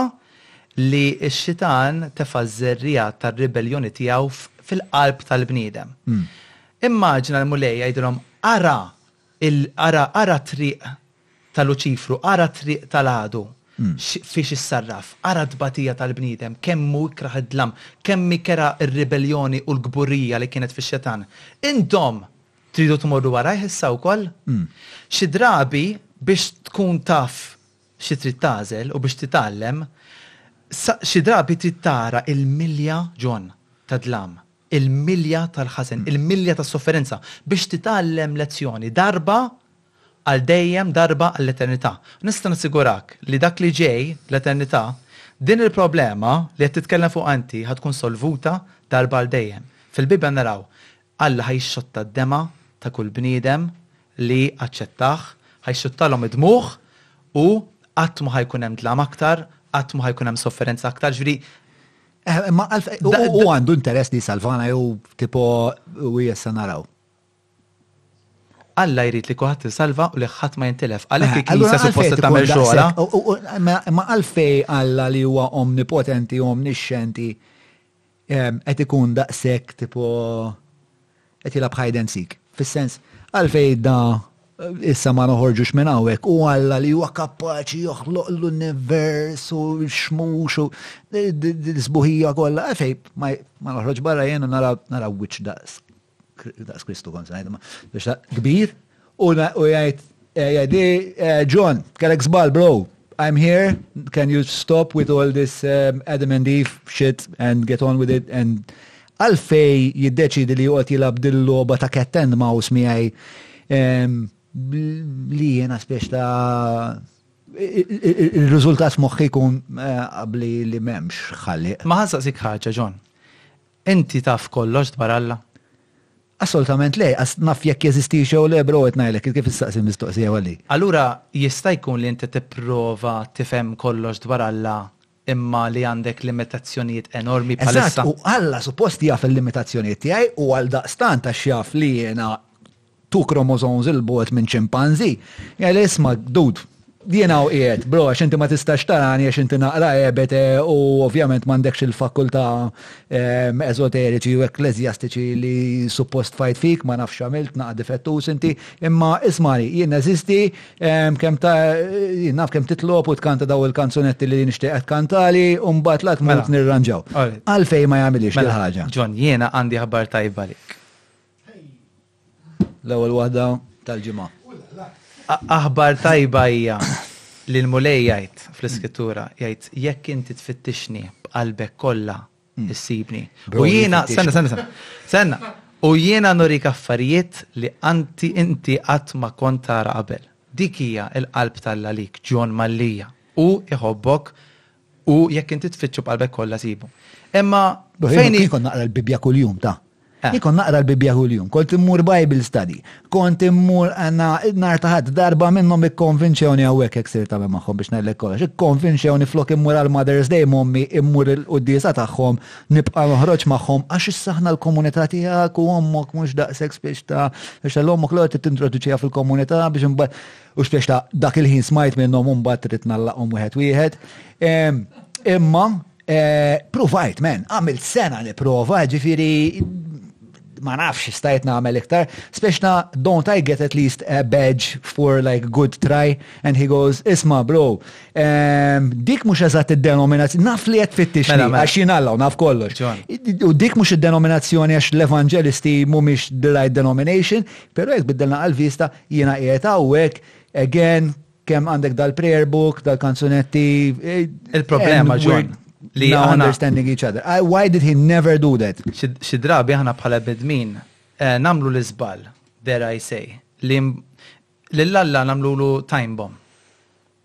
li x-Xitan tefa' ż-żerriegħa tar-ribelljoni tiegħu fil-qalb tal-bniedem. Immaġina l-Mulej jgħidilhom, Ara, ara, ara t-triq ta' Luċifru, ara t-triq tal-għadu fiex issarraf, ara t-tbatija tal-bniedem, kemm hu ikrah id-dlam, kemm hi kerha r-ribelljoni u l-kburija li kienet fix-Xitan. Intom tridu tmorru warajh issa wkoll? Xi drabi biex tkun taf xi trid tagħżel u biex titgħallem, sa xi drabi trid tara il-milja, John, tad-dlam, il-milja tal-ħażen, il-milja tas-sofferenza, biex titgħallem lezzjoni darba għal dejjem, darba għall-eternità. Nista' nassigurak li dak li ġej, l-eternità, din il-problema li qed titkellem fuqha inti ħa tkun solvuta darba għal dejjem. Fil-Bibbja naraw Alla ħa jixxotta d-demgħa ta' kull bniedem li aċċettah, ħa jxxuttalhom id-dmugħ u qatt m'ha jkun hemm dlam aktar, qatt m'ha jkun hemm sofferenza aktar, ġifieri. Eh, imma għalfejn hu għandu interess li jsalvana jew tipo u jessa naraw. Alla jrid li kulħadd insalva u li ħadd ma jintilef. Għalhekk eh, il-Knisja suppost tagħmel xogħla. Ma għalfej Alla li huwa omnipotenti, omnixxenti, qed ikun daqshekk tipo qed jilgħab hide and seek. Fis-sens għalfej da issa ma noħorġux minn hawnhekk u Alla li huwa kapaċi joħloq l-univers u xmux u l-sbuħija kollha għalfej ma noħroġ barra jien u nara nara wiċċ daqs daqs Kristu kon sanajt, biex ta' kbir, u jgħid, eh, jgħid, eh, John, kellek zbal, bro, I'm here, can you stop with all this um, Adam and Eve shit and get on with it and għalfej jiddeċidi li jgħot jilab dil-loba ta' cat and mouse miħaj um, li jena spiex ta' il-rizultat moħħi kun eh, għabli li memx xħalli. Ma ħansaqsik ħagġa, John. Inti taf kollox dwar Alla? Assolutament le, għax naf jekk jeżistix jew le, bro, qed ngħidlek, kif issaqsi l-mistoqsija jew għalli? Allura jista' jkun li inti tipprova tifhem kollox dwar Alla imma li għandek limitazzjonijiet enormi bħalissa? Eżatt, u Alla suppost jaf il-limitazzjonijiet tiegħi u għaldaqstant għax jaf li jiena two chromosomes 'il bogħod minn ċimpanżì, jgħidli isma' dude, jiena hawn qiegħed, bro, għax inti ma tistax tarani għax inti naqra għebet u ovvjament m'għandekx il-fakultà eżoteriċi u ekkleżjastiċi li suppost fajt fik, ma nafx x'għamilt, naqra difettuż inti, imma ismagħni, jien neżisti, kemm ta' jien naf kemm titlob u tkanta dawn il-kanzunetti li nixtieqek tkantali u mbagħad la tmut nirranġaw. Għalfejn ma jagħmilhiex dil-ħaġa? John, jiena għandi aħbar tajba għalik. L-ewwel waħda tal-ġimgħa. Aħbar tajba hija li l-Mulej jgħid fl-Iskrittura jgħid jekk inti tfittixni b'qalbek kollha hmm. issibni. U jiena senna senna senna. U jiena nurik affarijiet li anti inti qatt ma kont tara qabel. Dik hija l-qalb tal-lalik John Mallija. U iħobbok U jekk inti tfittxu b'qalbek kollha sibu. Imma fejn hi. Kont naqra l-Bibbja kuljum ta. Eh. Kont naqra l-Bibbja kuljum, kont immur Bible study, kont immur għandna nar ta' ħadd darba minnhom ikkonvinċewni hawnhekk hekk sir tagħmel magħhom biex ngħidlek kollox. Ikkonvinċewni flok immur għal Mother's Day mommi immur il-quddiesa tagħhom nibqa' noħroġ magħhom għax issa aħna l-komunità tiegħek u ommok mhux daqshekk spiex ta' biex l-ommok l-għod tintroduċiha fil-komunità biex imbagħad U x'pjesta dak il-ħin smajt minnhom u mbagħad trid nallaqhom wieħed wieħed. Imma provajt men, għamilt sena nipprova, ġifieri ma nafx stajt nagħmel iktar, speċna don't I get at least a badge for like good try and he goes isma bro ehm, dik mhux eżatt id-denominazzjoni naf li qed fittix mela, mela. għax jingħalla naf kollox. U dik mhux id-denominazzjoni għax l-evanġelisti mhumiex the right denomination, però jekk biddilna għal-vista Jiena qiegħed hawnhekk, again, kemm għandek dal-prayer book, dal-kanzunetti. Eh, Il-problema ġon. Li now understanding each other. I, why did he never do that? Xi drabi aħna bħala bidmin eh, namlu l-iżbal, there I say, li l-alla namlu lu time bomb.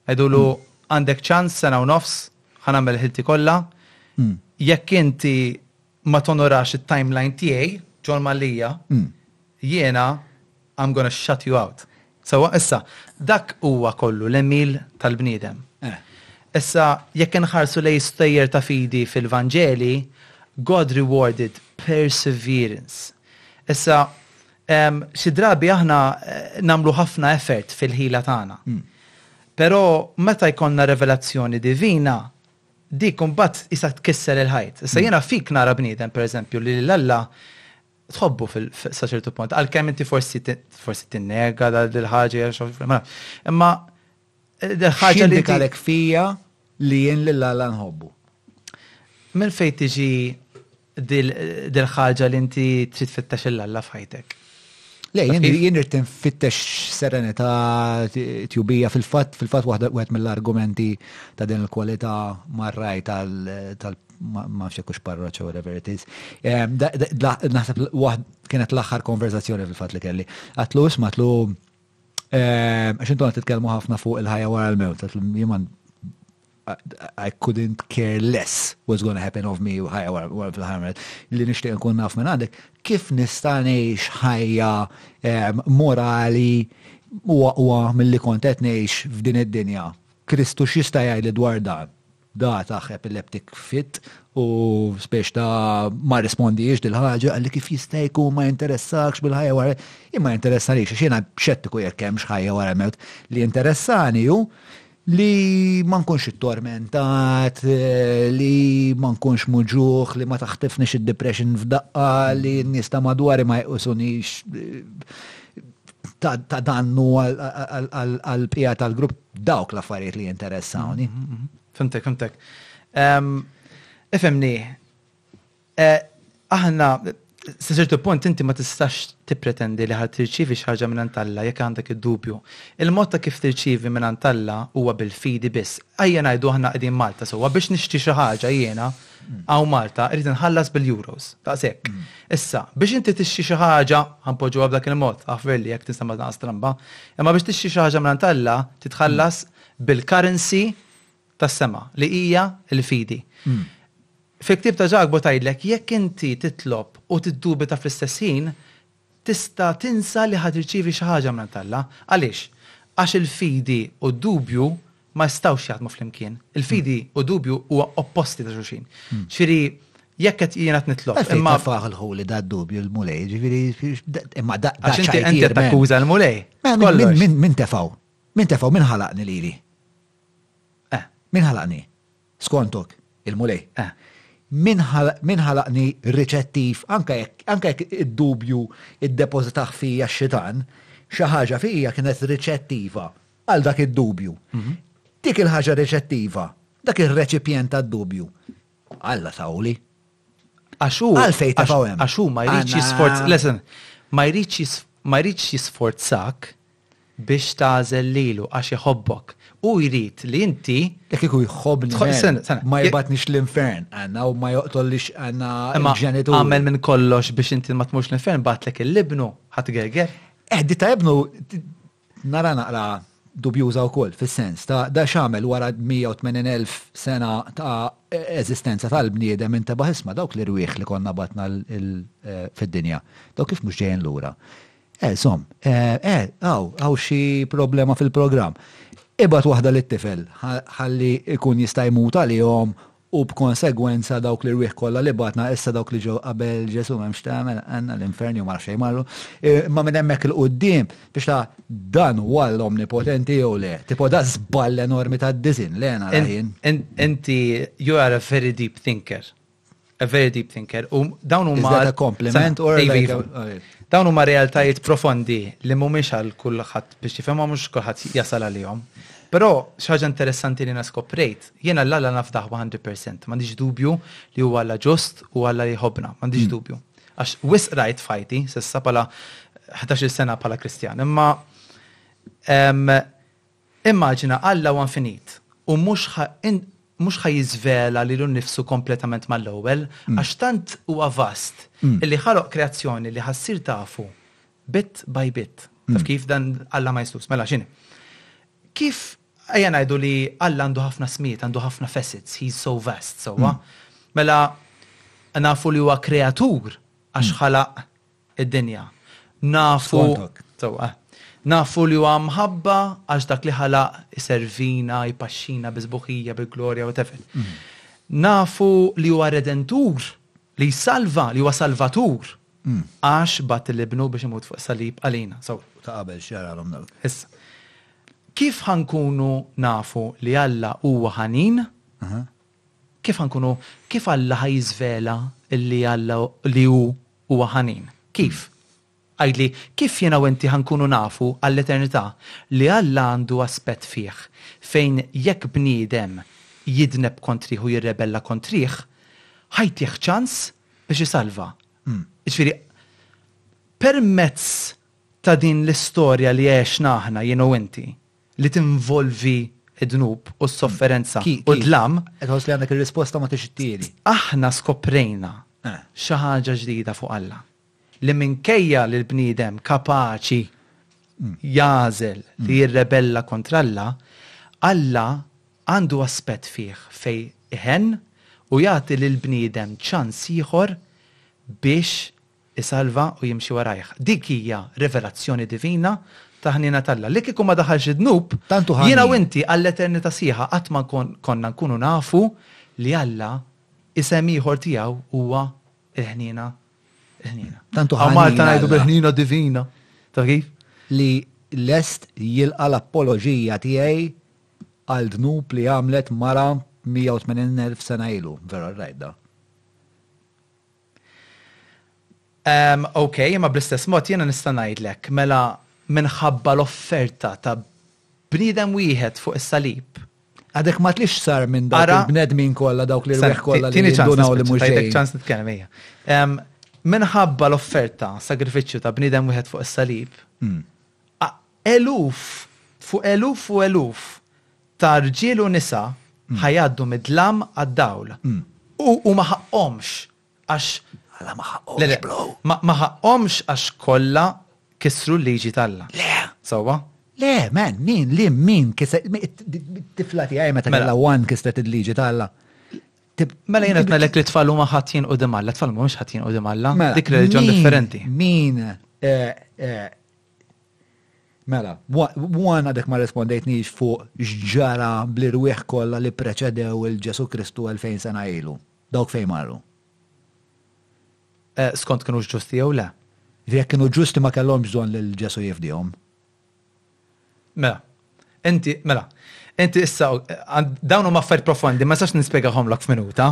Edu lu hmm. għandek ċans sena u nofs, ħanamel ħilti kollha. Hmm. Jekk inti ma tonorax it-timeline tiegħi, John Mallia, jiena I'm gonna shut you out. Sewwa, issa, dak huwa kollu l-għemil tal-bniedem. Issa, jekk inħarsu lejn stejjer ta' fidi fil-Vanġeli, God rewarded perseverance. Issa, xi drabi aħna nagħmlu ħafna effort fil-ħila tagħna. Però meta jkollna revelazzjoni divina, dik imbagħad tqisha tkisser il-ħajt. Issa jiena fik nara bniedem pereżempju li lil Alla tħobbu sa ċertu punt, għalkemm inti forsi forsi tinnega dil-ħaġa jew xi ma nafx. Imma dil-ħaġa li għalek fija li jien lil Alla nħobbu. Minn fejn tiġi dil-ħaġa li inti trid fittax il-Alla f'ħajtek. Le, jien rrit nfittex serenità tjubija fil-fatt, fil-fatt waħda wieħed mill-argumenti ta' din il-kwalità marraj tal ma nafx kux parroċċa whatever it is. Naħseb kienet l-aħħar konverzazzjoni fil-fatt li kelli. Għatlu isma' tlu għax intom titkellmu ħafna fuq il-ħajja wara l-mewt, jiman I couldn't care less what's going to happen of me ħajja wara fil-ħamret li nixtieq nkun naf minn għandek kif nista' ngħix ħajja ehm, morali u aqwa mill-li kontet ngħix f'din id-dinja. Kristu x'jista' jgħid dwar dan? Da taħ epileptic fit u spiex ta' ma rispondijiex dil-ħagġa għalli kif jista' jkun ma jinteressakx bil-ħajja wara. Imma jinteressani xiex jiena xettiku jekk hemm x'ħajja wara mewt. Li interessani ju Li ma nkunx ittormentat, li ma nkunx muġugħ, li ma taħtefnix id-depression f'daqqa, li n-nies ta' madwari ma jqisunix ta' dannu għall-bqija tal-grupp dawk l-affarijiet li jinteressawni. Fimtek, fimtek. Ifimni, Aħna, sa ċertu punt inti ma tistax tippretendi li ħa tirċievi xi ħaġa mingħand Alla jekk għandek id-dubju. Il-mod ta' kif tirċievi mingħand Alla huwa bil-fidi biss. Ejja ngħidu aħna qegħdin Malta sewwa, biex nixtri xi ħaġa jiena hawn Malta irrid inħallas bil-Euros, daqshekk. Issa, biex inti tixtri xi ħaġa, ħa npoġġuha b'dak il-mod, aħfer li jekk tinsema' daqqa stramba, imma biex tixtri xi ħaġa mingħand Alla trid tħallas bil-currency, tas-sema, li hija l-fidi. Fil-ktieb ta' Ġakbu tgħidlek jekk inti titlob u tiddubita fl-istess ħin, tista' tinsa li ħa tirċievi xi ħaġa mingħand Alla. Għaliex? Għax il-fidi u d-dubju ma jistgħux jaħdmu flimkien. Il-fidi u d-dubju huwa opposti ta' xulxin. Ġifieri, jekk qed jiena qed nitlob, imma. Imma tafgħu l-ħuli dad-dubju l-Mulej, ġifieri, imma da. Għax inti qed takkuża l-Mulej. Min tefgħu? Min tefgħu? Min ħalaqni lili? Eh, min ħalaqni? Skontok, il-Mulej. Eh, min, min ħalaqni riċettiv, anke jekk, anke jekk id-dubju iddepożitah fija x-xitan, xi ħaġa fija kienet riċettiva għal dak id-dubju. Mhm. Dik il-ħaġa riċettiva, dak ir-reċipjent tad-dubju. Alla tawli, Għax hu. Għalfejn tefgħu hemm. Għax hu ma jridx jisforz. Listen, ma jridx ma jridx jisforzak biex tażel lilu għax iħobbok. U jrid li inti. Jekk iku jħobbni. Ma jibatnix l-infern għanna u ma joqtollix għanna ġenitur. Għamel minn kollox biex inti ma tmux l-infern batlek il-libnu ħat gerger. Eħdi eh, ta' ibnu Naraa naqra dubjuża wkoll fis-sens ta' da x'għamel wara 180,000 sena ta' eżistenza tal-bniedem intebaħ isma' dawk l-irwieħ li konna bagħatna fid-dinja, dawk kif mhux ġejjin lura? Eh, żomm, eh, hawn, hawn xi problema fil-programm. Ibgħat waħda lit-tifel ħalli jkun jista' jmut għalihom U b'konsegwenza dawk l-irwieħ kollha li bagħatna, issa dawk li ġew qabel Ġesù m'hemmx x'tagħmel, għandna l-infern jew ma nafx fejn marru. Imma minn hemmhekk 'il quddiem biex ta' dan huwa Alla omnipotenti jew le? Tipo da żball enormi tad-disinn le nara jien. Inti you are a very deep thinker. A very deep thinker. U dawn huma. Is that a compliment or like Dawn huma realtajiet profondi li mhumiex għal kulħadd biex jifhimhom mhux kulħadd jasal għalihom. Però xi ħaġa interessanti li naskoprejt Jiena 'l Alla nafdah one hundred percent, m'għandix dubju li huwa Alla ġust u Alla li jħobbna, m'għandix dubju. Għax wisq rajt f'ħajti s'issa bħala ħdax-il sena bħala Kristjan, imma immaġina Alla huwa infinit u mhux ħa mhux ħa jiżvela lilu nnifsu kompletament mal-ewwel għax tant huwa vast li ħaloq kreazzjoni li ħa ssir tafu bit by bit. Taf kif dan Alla ma jislux. Mela x'inhi? Kif Ejja ngħidu li Alla għandu ħafna smijiet, għandu ħafna facets, he's so vast, sewwa. Mela nafu li huwa kreatur għax ħalaq id-dinja. Nafu. Sewwa. Nafu li huwa mħabba għax dak li ħalaq iservina, jpaxxina bi sbuħija, bi glorja, whatever. Nafu li huwa redentur li jsalva, li huwa salvatur, Għax batti l-Ibnu biex imut fuq is-salib għalina. Sew. Ta' qabel x'jaralhom dan. Issa. Kif ħa nkunu nafu li Alla huwa ħanin? Kif ħa nkunu, kif Alla ħa jiżvela li Alla li hu huwa ħanin? Kif? Għidli, kif jiena u inti ħa nkunu nafu għall-eternità li Alla għandu aspett fih fejn jekk bniedem jidneb kontrih u jirrebella kontrih, ħa jtih ċans Biex isalva. Jiġifieri, permezz ta' din l-istorja li għexna aħna, jien u inti, li tinvolvi d-dnub u s-sofferenza u d-dlam. Qed iħoss li għandek ir-risposta ma tixtieqli. Aħna skoprejna xi ħaġa ġdida fuq Alla. Li minkejja li l-bniedem kapaċi jagħżel li jirrebella kontra Alla, Alla għandu aspett fih fejn iħenn u jagħti lill-bniedem ċans ieħor biex isalva u jimxi warajh. Dik hija rivelazzjoni divina ta' ħniena t'Alla. Li kieku ma daħalx id-dnub, jiena u inti għall-eternità sħiħa qatt ma konna nkunu nafu li Alla, isem ieħor tiegħu huwa l-ħniena, il-ħniena. Tant hu ħanin Alla. Hawn Malta ngħidu bil-ħniena divina. Taf kif? Li lest jilqa' l-apoloġija tiegħi għal dnub li għamlet mara 180 elf sena ilu, vera rajt da. Ehm, ok, imma bl-istess mod jiena nista' ngħidlek, mela minħabba l-offerta ta' bniedem wieħed fuq is-salib, Għadek ma tlix sar minn dawk Ara- il-bnedmin kollha dawk li rweħ kollha li Tini ċans, jindunaw li mhux tajtek ġejjin. ċans nitkellem ejja. Em, Minħabba l-offerta, sagrifiċċju ta' bniedem wieħed fuq is-salib, A Eluf fuq eluf u eluf ta' rġiel u nisa ħa jgħaddu mid-dlam għad-dawl. U u ma ħaqqhomx għax. Alla ma ħaqqhomx, bro. Le, le, ma, ma ħaqqhomx għax kollha kissru l-liġi t'Alla. Le. Sewwa? Le, man, min, li, min kisser, it-tifla tiegħi meta kellha one kisret il-liġi t'Alla. Mela jien qed ngħidlek li tfal huma ħatjin u dimalla, tfal mhumiex ħatjin u dimalla, mela, dik reliġjon differenti. Min eh, eh, Mela, one għadek ma rispondejtnix fuq xġara bl-irwieħ kollha li preċedew il-Ġesu Kristu 2000 sena ilu. Dawk fejn marru. Eh, skont kienu ġusti jew le? Jekk kienu ġusti ma kellhom bżonn lil Ġesu jifdihom. Mela, inti, mela, inti issa, dawn huma affarijiet profondi, ma nistax nispjegahomlok f'minuta.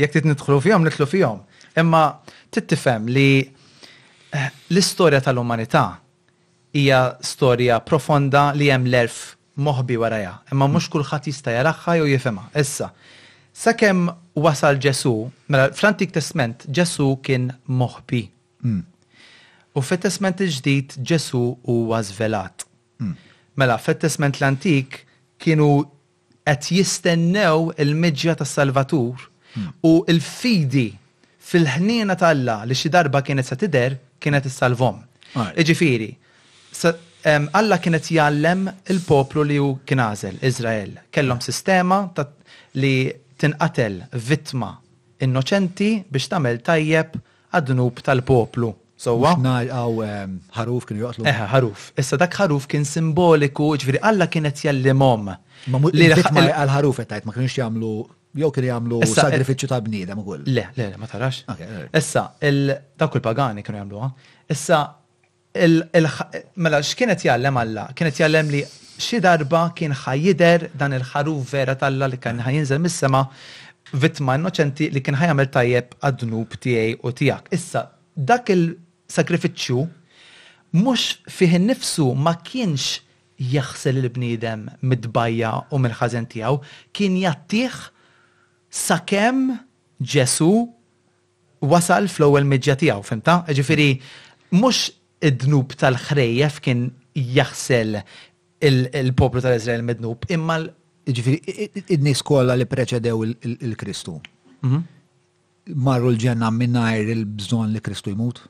Jekk trid nidħlu fihom, nidħlu fihom. Imma trid tifhem li l-istorja tal-umanità hija storja profonda li hemm l-għerf moħbi warajha, imma mhux kulħadd jista' jarahha jew jifhimha. Issa, sakemm wasal Ġesù, mela fl-Antik Testment Ġesù kien moħbi Hm. U fit-Testment il-Ġdid Ġesù huwa żvelat. Hm. Mela, fit-Testment l-Antik kienu qed jistennew il-miġja tas-Salvatur u l-fidi fil-ħniena ta' Alla li xi darba kienet se tidher kienet issalvhom. Jiġifieri, Alla kien qed jgħallem il-poplu li hu kien għażel, Iżrael. Kellhom sistema li tinqatel vittma innoċenti biex tagħmel tajjeb għad-dnub tal-poplu. Sewwa? Nagħlqa u ħaruf kienu joqtlu. Eħe, ħaruf. Issa dak ħaruf kien simboliku, jiġifieri Alla kien qed jgħallimhom. Ma mhu li l-ħaruf qed tgħid ma kinux jagħmlu jew kien jagħmlu sagrifiċċju tal-bniedem ukoll. Le, le, ma tarax. Issa, dawk il-pagani kienu jagħmluha. Issa, Mela x'kien qed jgħallem Alla? Kien qed jgħallem li xi darba kien ħa jidher dan il-Ħaruf vera t'Alla li kien ħa jinżel mis-sema, vittma innoċenti li kien ħa jagħmel tajjeb għad-dnub tiegħi u tiegħek. Issa, dak il-sagrifiċċju mhux fih innifsu ma kienx jaħsel il-bniedem mit-tbajja' u mill-ħażen tiegħu, kien jgħattih sakemm Ġesù, wasal fl-ewwel miġja tiegħu, fhimtha? Jiġifieri mhux id-dnub tal-ħrejjef kien jaħsel il-poplu tal-Iżrael mid-dnub, imma l- Jiġifieri in-nies kollha li ppreċedew lil Kristu marru l-ġenna mingħajr il-bżonn li Kristu jmut?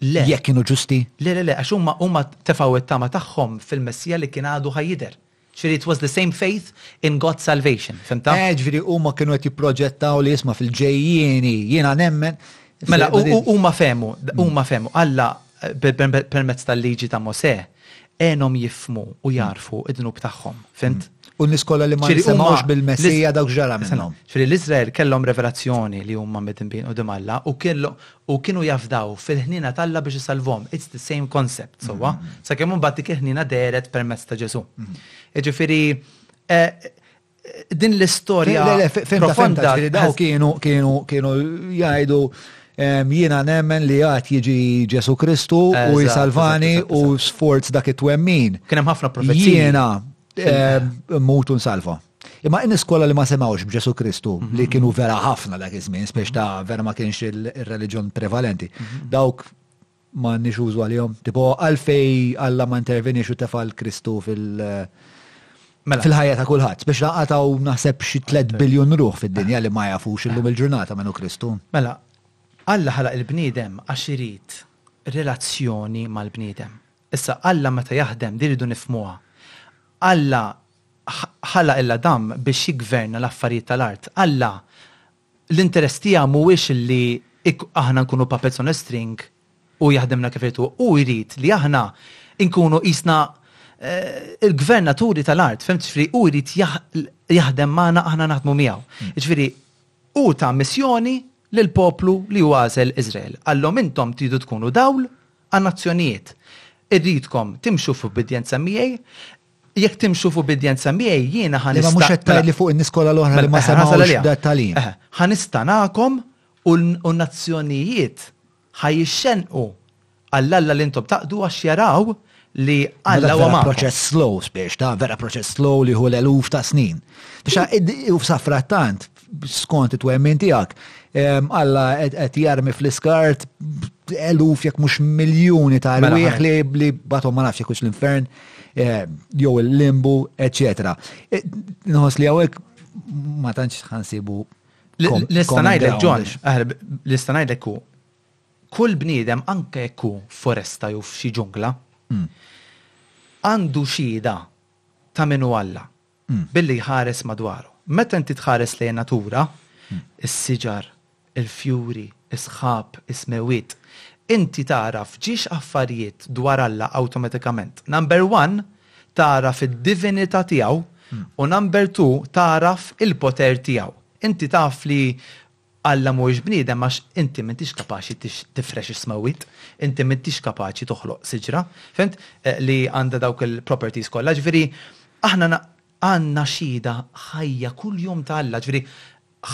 Le. Jekk kienu ġusti? Le, le, le, għax huma tefgħu t-tama tagħhom fil-Messija li kien għadu ħa jidher. Jiġifieri it was the same faith in God's salvation. Fimtha? Eh, jiġifieri huma kienu qed jipproġettaw li isma' fil-ġejjieni, jiena nemmen. Mela, huma fehmu, huma fehmu, Alla permezz tal-liġi ta' Mosè, għenhom jifmu u jarfu id-dnub tagħhom. Fimt? U niskola li ma jisimgħux bil-Messija dawk ġara minnhom. Ġifieri l-Iżrael kellhom revelazzjoni li huma midinbin u Alla u kellu u kienu jafdaw fil-ħniena t'Alla biex isalvhom. It's the same concept, sewwa, sakemm imbagħad dik il-ħniena dehret permezz ta' Ġesù. Jiġifieri, din l-istorja profonda. Dawn kienu kienu jgħidu jiena nemmen li għad jiġi Ġesù Kristu u jsalvani u sforz dak it-twemmin. Kien hemm ħafna profezija. Jiena mutu nsalva. Imma in-nies kollha li ma semgħux b'Ġesù Kristu, mhm. li kienu vera ħafna dak iż-żmien, spiex ta' vera ma kienx ir-reliġjon prevalenti, mhm. dawk ma nix użu għalihom. Tipo, għalfej Alla ma intervenix u tefal Kristu fil- mela. fil-ħajja ta' kulħadd, biex laqataw naħseb xi 3 biljun ruħ fid-dinja li ma jafux illum il-ġurnata minnu Kristu. Mela, Alla ħalaq il-bniedem għax irid relazzjoni mal-bniedem. Issa Alla meta jaħdem diridu nifmuha. Alla ħalaq il-Adam biex jiggverna l-affarijiet tal-art. Alla, l-interess tiegħu mhuwiex li aħna nkunu puppets on a string u jaħdimna kif irid hu. Hu jrid li aħna nkunu qisna l-gvernaturi tal-art, fhimt? Jiġifieri hu jrid jaħdem magħna aħna naħdmu miegħu. Jiġifieri hu ta missjoni lill-poplu li hu għażel, Iżrael. Qalhom intom tridu tkunu dawl għan-nazzjonijiet. Irridkom timxu f'ubbidjenza miegħi, Jekk timxu f'ubbidjenza miegħi, jiena ħa nista'. Imma mhux qed tgħidli fuq in-nies kollha l-oħra li ma semgħux dat-tagħlim. Ħa nistanakom u n-nazzjonijiet ħa jixxennqu għall-Alla li intom taqdu għax jaraw li Alla huwa magħkom. Vera proċess slow, spiċċ ta', vera proċess slow li hu l-eluf ta' snin. Biex hu f'safrattant, skont it-twemmin tiegħek. Alla qed jarmi fl-iskart eluf jekk mhux miljuni ta' mela, rwieħ li li batom ma nafx jekk l-infern jew il-limbu, eċetera. E, nħoss li hawnhekk ma tantx ħansibu L-ista ngħidlek John, l-ista ngħidlek hu kull bniedem anke jekk hu foresta jew f'xi ġungla hmm. għandu xhieda ta' minu Alla. billi jħares madwaru. Meta inti tħares lejn in-natura, is-siġar, il-fjuri, is-sħab, is-smewwiet, inti tagħraf ġiex affarijiet dwar Alla awtomatikament. Number one, tagħraf id-divinità tiegħu u number two, tagħraf il-poter tiegħu. Inti taf li Alla mhuwiex bniedem għax inti m'intix kapaċi tifrex is-smewwiet, inti m'intix kapaċi toħloq siġra, fhimt, li għandha dawk il-properties kollha. Jiġifieri, aħna għandna xhieda ħajja kuljum ta' Alla, jiġifieri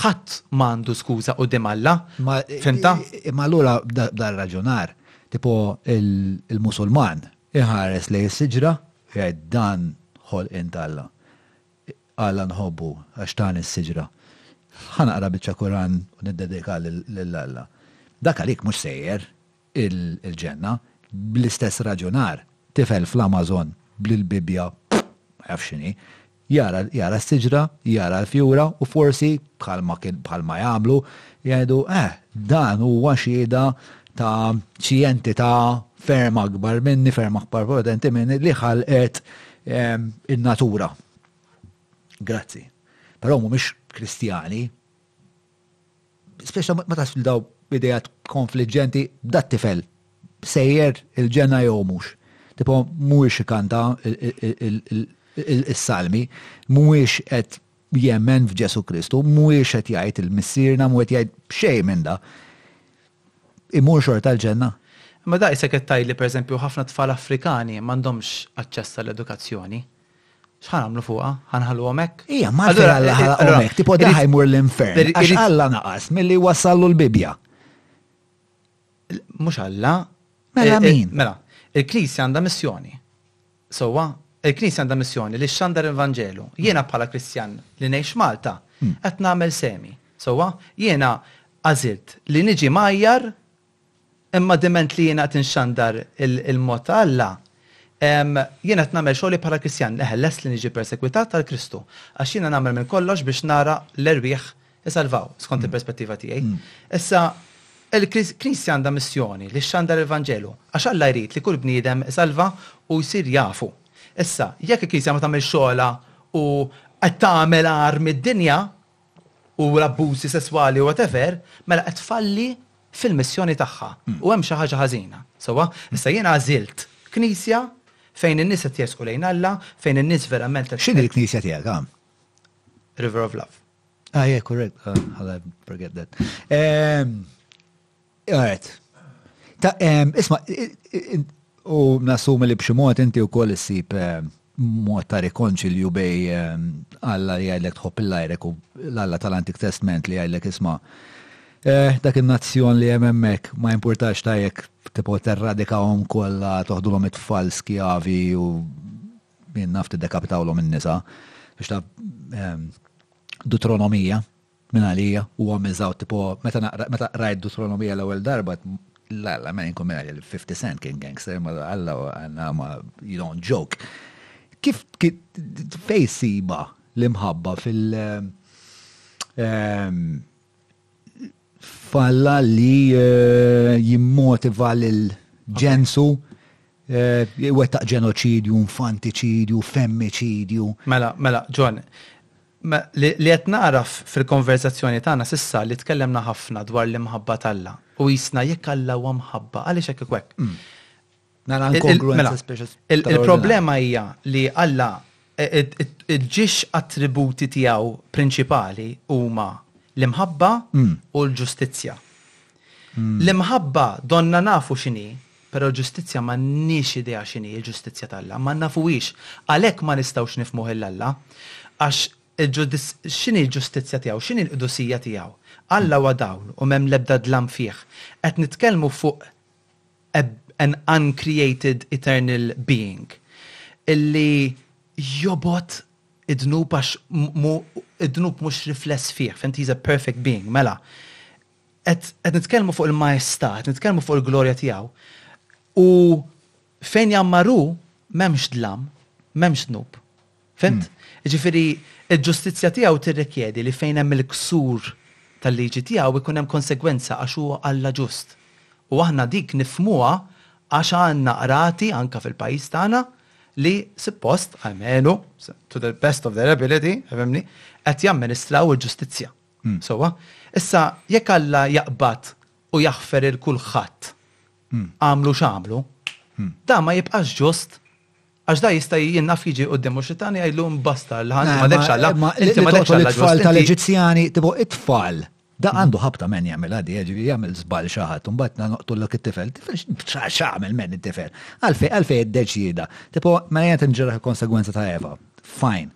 ħadd m'għandu skuża quddiem Alla. Fhimtha? Imma allura b'dar-raġunar, tipo il-Musulman iħares lejn is-siġra u jgħid dan ħolqien t'Alla. Alla nħobbu għax tani s-siġra. Ħa naqra biċċa Kuran u niddedika lil Alla. Dak għalik mhux sejjer il-ġenna. Bl-istess raġunar, tifel fl-Amazon bl-Bibbja ma jafx x'inhi. Jara s-siġra, jara l-fjura u forsi, bħalma jagħmlu, jgħidu, Eh, dan huwa xhieda ta' xi entità ferm akbar minni, ferm akbar potenti minni li ħalqet in-natura. Grazzi. Però mhumiex Kristjani. Speċta ma tafx li daw idejat konfliġġenti dat tifel sejjer il-ġenna jew mhux. Tipo mhuwiex ikanta is-salmi, mhuwiex qed jemmen f'Ġesu Kristu, mhuwiex qed jgħid il-missierna, mhuwiex qed jgħid xejn minn da. Imur xorta l-ġenna. Ma da jisek qed tgħidli pereżempju ħafna tfal Afrikani m'għandhomx aċċess għall-edukazzjoni. X'ħa nagħmlu fuqha? Ħa nħalluhom hekk? Hija ma fejn Alla eh, ħalaqhom eh, hekk, tipo daħaj mur l-infern. Għax Alla naqas milli wassallu l-Bibja. Mhux Alla. Mela eh, min? Mela, il-Knisja għandha missjoni. Sowa, il-Knisja għandha missjoni li xandar il-Vanġelu. Jiena hmm. bħala Kristjan li ngħix Malta hmm. qed nagħmel semi. Sowa, jiena għażilt li niġi majjar Imma diment li jiena qed inxandar il-mod ta' Alla, jiena qed nagħmel xogħli bħala Kristjan, eħe, lest li niġi persegwitat għal Kristu, għax jiena nagħmel minn kollox biex nara l-erwieħ isalvaw, skont il-perspettiva tiegħi. Issa, il-Knisja għandha missjoni li xxandar il-Vanġelu, għax Alla jrid li kull bniedem isalva u jsir jafu. Issa, jekk il-Knisja ma tagħmilx xogħolha u qed tagħmel agħar mid-dinja, u l-abbużi sesswali u whatever, mela qed tfalli fil-missjoni tagħha. U hemm xi ħaġa ħażina. Sewwa? Issa jiena għażilt knisja fejn in-nies qed jersqu lejn Alla, fejn in-nies verament qed. X'inhi l-knisja tiegħek, għam? River of Love. Ah, yeah, correct. How did I forget that? Għet. Ta' isma, u nasum li b'xi mod inti wkoll issib mod ta' rikonċilju bej Alla li jgħidlek tħobb il-lajrek u l-Alla tal-Antik Testment li jgħidlek isma' dak in-nazzjon li hemm hemmhekk ma jimpurtax ta' jekk tipo terradikahom kollha toħdulhom it-tfal skjavi u jien naf tiddekapitawlhom in-nisa biex ta' Dutronomija. Minn għalija, huwa miżgħud, tipo, meta naqra, meta qrajt Dutronomija l-ewwel darba, la, la, ma jinkun minn għalija li 50 Cent kien gangster, ma Alla, Alla, ma, you don't joke. Kif, fej siba l-imħabba fil- ehm, falla li eh, jimmotiva lil ġensu Eh, wettaq ġenoċidju, infantiċidju, femmiċidju. Mela, mela, John, Li qed nagħraf fil-konverżazzjoni tagħna s'issa li tkellemna ħafna dwar l-imħabba t'Alla u qisna jekk Alla huwa mħabba għaliex hekk u hekk. Nara inkongruenza speċi. Il-problema hija li Alla il-ġiex attributi tiegħu prinċipali huma l-imħabba u l-ġustizzja. L-imħabba donnha nafu x'inhi, però l-ġustizzja m'għandniex idea x'inhi l-ġustizzja t'Alla, ma nafuhiex, għalhekk ma nistgħux nifhmuh 'il Alla. Għax x'inhi l-ġustizzja tiegħu, x'inhi l-qdusija tiegħu? Alla huwa dawl u m'hemm l-ebda dlam fih. Qed nitkellmu fuq an uncreated eternal being li jobgħod id-dnub għax id-dnub mhux rifless fih, fhimti? He's a perfect being, mela. Qed nitkellmu fuq il-maestà, qed nitkellmu fuq il-glorja tiegħu. U fejn jammar hu m'hemmx dlam, m'hemmx dnub. Fimt? Hmm. Ġifieri il-ġustizzja tiegħu tirrikjedi li fejn hemm il-ksur tal-liġi tiegħu jkun hemm konsegwenza għax huwa Alla ġust. U aħna dik nifmuha għax għandna qrati anka fil-pajjiż tagħna li suppost għamelu to the best of their ability, fehmni, qed jamministraw il-ġustizzja. Sewwa. Issa, jekk Alla jaqbad u jaħfer 'il kulħadd, agħmlu x'agħmlu, dan ma jibqax ġust, għax dan jista' jien naf jiġi quddiemu x-Xitan jgħidlu imbasta l-ħa inti m'għadekx Alla, inti m'għadekx Alla ġust. It-tfal tal-Eġizzjani, tipo it-tfal, dan għandu ħabta men jagħmilha di, jiġifieri jagħmel żball xi ħadd u mbagħad noqtulok it-tifel, x'għamel men it-tifel? Għalfejn għalfejn id-deċieda? Tipo mela jien qed inġerrah il-konsegwenza ta' Eva. Fajn.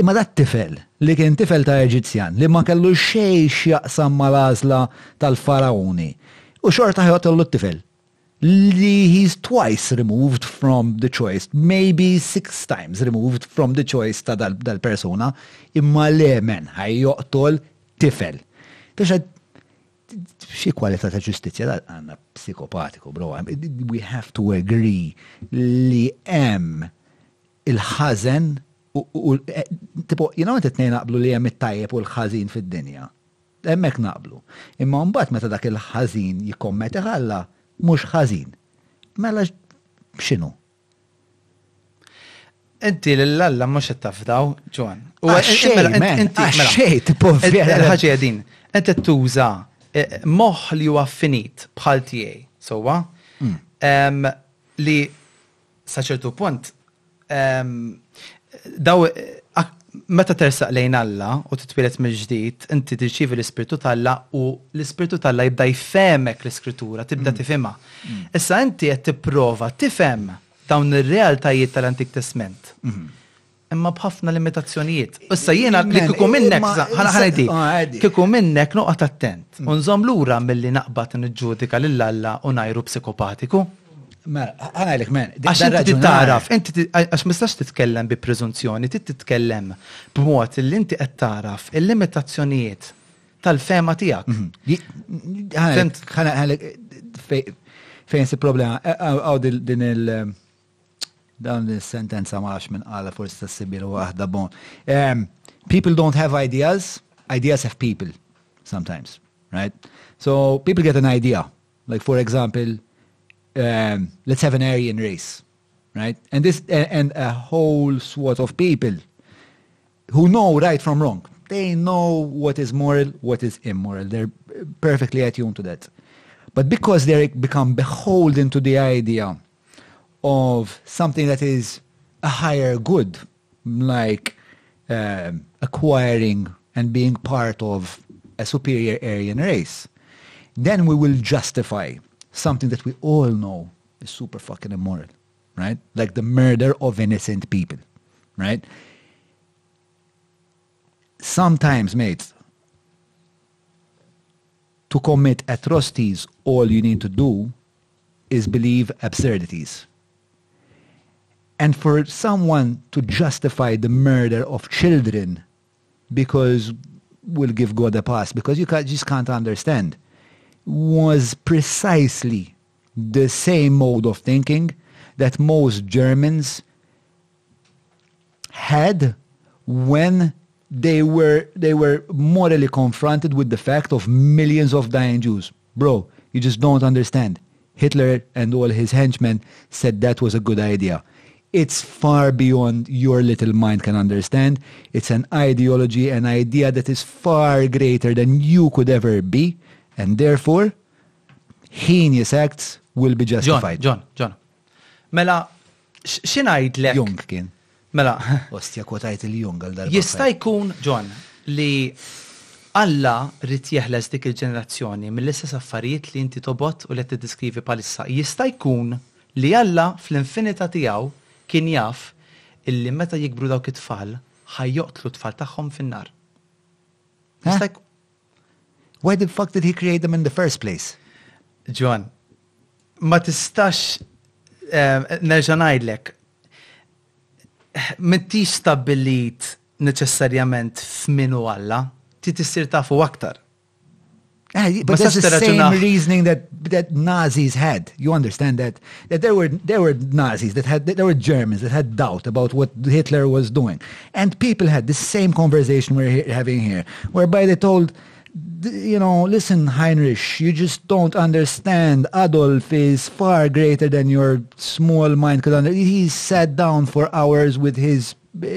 Imma dat tifel li kien tifel ta' Eġizzjan li ma kellu xejn x'jaqsam mal-għażla tal-farawni u xorta ħejqotlu t-tifel li he's twice removed from the choice, maybe six times removed from the choice ta' dal-persuna, imma le men ħajjoqtol tifel. Taxa xi kwalità ta' ġustizzja dal għandna psikopatiku, bro. We have to agree li hemm il-ħażen u tipo jiena meta t-tnejn naqblu li hemm it-tajjeb u l-ħażin fid-dinja. Hemmhekk naqblu. Imma mbagħad meta dak il-ħażin jikkommetti ħalla, mhux ħażin. Mela x'inhu? Inti lil Alla mhux qed tafdaw, Ġwan. Xejn, tipo vera. Ħaġa din, qed tuża eh, moħħ li huwa finit bħal tiegħi, sewwa? Mm. Li sa ċertu punt daw meta tersaq lejn Alla u titwielet mill-ġdid, inti tirċievi l-Ispirtu t'Alla u l-Ispirtu t'Alla jibda jfemek l-Iskrittura, tibda mm. tifhimha. Mm. Issa inti qed tipprova tifhem dawn ir-realtajiet tal-Antik Testment. Mm-hmm. Imma b'ħafna limitazzjonijiet. Issa jiena li kieku minnek, ħana ħanedi, kieku minnek noqgħod attent. U nżomm lura milli naqbad niġġudika lil Alla u ngħajru psikopatiku. Mela, ħanajlek men. Għax inti taraf, inti għax mistax titkellem bi preżunzjoni, trid titkellem b'mod li inti qed taraf il-limitazzjonijiet tal-fema tiegħek. Ħanajlek fejn si problema, għaw din il- dan il-sentenza maħx minn għala sibir u għahda bon. People don't have ideas, ideas have people sometimes, right? So people get an idea. Like for example, um, let's have an Aryan race, right? And this and a whole swath of people who know right from wrong. They know what is moral, what is immoral. They're perfectly attuned to that. But because they become beholden to the idea of something that is a higher good, like uh, acquiring and being part of a superior Aryan race, then we will justify something that we all know is super fucking immoral, right? Like the murder of innocent people, right? Sometimes, mates, to commit atrocities, all you need to do is believe absurdities. And for someone to justify the murder of children because we'll give God a pass, because you can't, just can't understand was precisely the same mode of thinking that most Germans had when they were they were morally confronted with the fact of millions of dying Jews. Bro, you just don't understand. Hitler and all his henchmen said that was a good idea. It's far beyond your little mind can understand. It's an ideology, an idea that is far greater than you could ever be. and therefore heinous acts will be justified. John, John, Mela, xi ngħidlek? Jung kien. Mela. Ostja kwotajt il-Jung għal darba. Jista' jkun, John, li Alla rrid jeħles dik il-ġenerazzjoni mill-istess affarijiet li inti tobgħod u li qed tiddiskrivi bħalissa. Jista' jkun li Alla fl-infinità tiegħu kien jaf illi meta jikbru dawk it-tfal ħa joqtlu t-tfal tagħhom fin-nar. Jista' jkun. Why the fuck did he create them in the first place? John, ma tistax eh, nerġa' ngħidlek m'intix stabbilit neċessarjament f'minu Alla, ti tissir tafu aktar. Eh, but that's the same reasoning that that Nazis had. You understand that that there were there were Nazis that had that there were Germans that had doubt about what Hitler was doing, and people had the same conversation we're having here, whereby they told you know, listen, Heinrich, you just don't understand. Adolf is far greater than your small mind could understand. He sat down for hours with his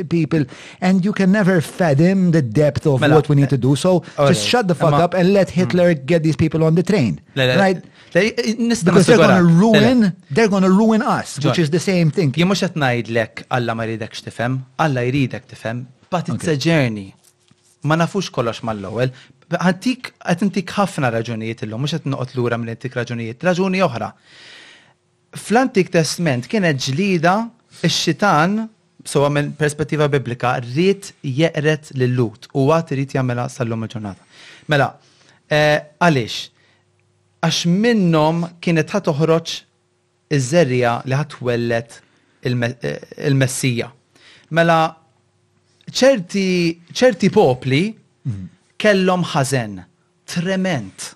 people and you can never fathom the depth of mela, what we need to do. So eh, just shut the fuck up and let mm. Hitler get these people on the train. Right? Because they're gonna ruin, they're gonna ruin us, which is the same thing. Jien mhux qed ngħidlek Alla ma jridekx tifhem, Alla jridek tifhem, but it's a journey. Ma nafux kollox mal-ewwel, għantik qed intik ħafna raġunijiet illum mhux qed noqgħod lura minn intik raġunijiet, raġuni oħra. Fl-Antik Testament kienet ġlida x-xitan so minn perspettiva biblika rrit jeqret lil-lut u għat rrit jagħmilha sal-lum il-ġurnata. Mela, eh, għaliex? Għax minnhom kienet ħa toħroġ iż-żerriegħa li ħa twelled il-Messija. Mela ċerti popli kellhom ħażen tremend.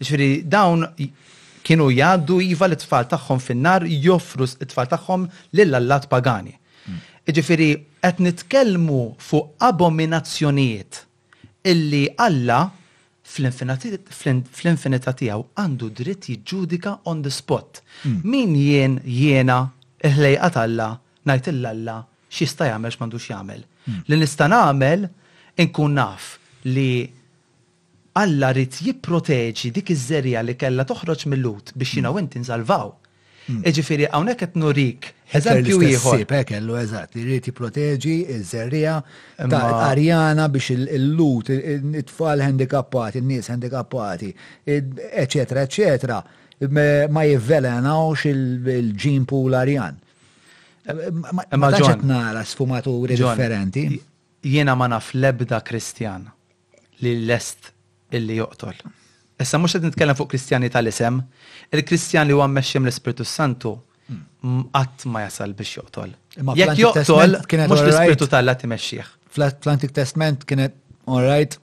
Jiġifieri dawn kienu jgħaddu iva lit-tfal tagħhom fin-nar, joffru t-tfal tagħhom lil allat pagani. Jiġifieri qed nitkellmu fuq abominazzjonijiet. illi Alla, fl-infinità tiegħu, għandu dritt jiġġudika on the spot. Min jien, jiena, il-ħlejqa t'Alla, ngħid lil Alla x'jista' jagħmel u x'm'għandux jagħmel? Li nista' nagħmel, inkun naf li Alla ried jipproteġi dik iż-żerriegħa li kellha toħroġ mil-Lhud biex jiena u int insalvaw. Hmm. Iġifiri, għawnek qed nurik, eżempju ieħor. Sib, kellu eżatt, li rriti proteġi iż-żerrija ta' arjana biex il-lut, it-tfal handikappati, n-nies handikappati, eċetera, eċetera, ma jivvelenawx il-ġin pool arjan. Ma ġet nara sfumaturi differenti. Jiena ma naf lebda Kristjan li lest illi joqtol. Issa mhux qed nitkellem fuq Kristjani tal-isem, il-Kristjan li huwa mmexxi mill-Ispirtu s-Santu qatt ma jasal biex joqtol. Jekk joqtol mhux l-Ispirtu tal-Alla timexxih. Fl-Antik Testment kienet all right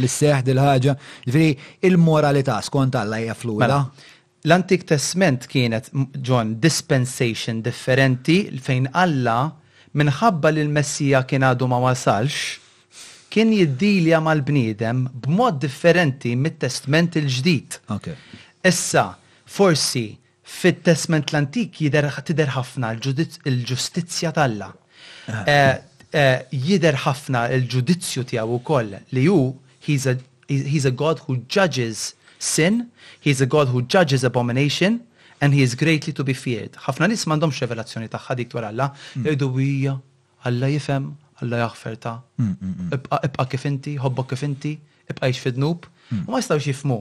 li seħ dil-ħaġa. Ġifieri il-moralità skont Alla hija fluwida. Mela, L-Antik Testment kienet, John, dispensation differenti fejn Alla, minħabba li l-Messija kien għadu ma wasalx, kien jiddilja mal-bniedem b'mod differenti mit-Testment il-Ġdid. Issa, forsi, fit-Testment l-Antik jidher, tidher ħafna l-ġustizzja t'Alla. Jidher ħafna l-ġudizzju tiegħu wkoll li hu, he's a, He is a God who judges sin, He is a God who judges abomination, and He is greatly to be feared. Ħafna nies m'għandhomx revelazzjoni tagħha dik dwar Alla. Jgħidu, Ija, Alla jifhem, Alla jaħfer ta'. Ibqa', ibqa' kif inti, ħobbok kif inti, ibqa' għix fid-dnub. U ma jistgħux jifhmu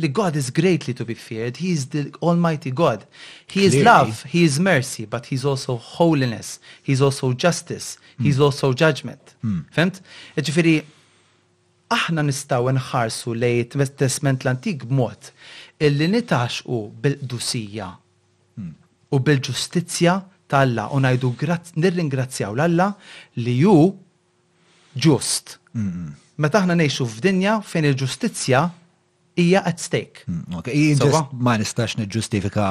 li God is greatly to be feared, He is the Almighty God. He is love, He is mercy, but He is also holiness, He is also justice, He is also judgment. Fhimt? Jiġifieri, Aħna nistgħu nħarsu lejn it-Testment l-Antik b'mod illi nitgħaxxqu bil-qdusija u bil-ġustizzja ta' Alla u ngħidu nirringrazzjaw 'l Alla li hu ġust. Meta aħna ngħixu f'dinja fejn il-ġustizzja hija at stake. Ma nistax niġġustifika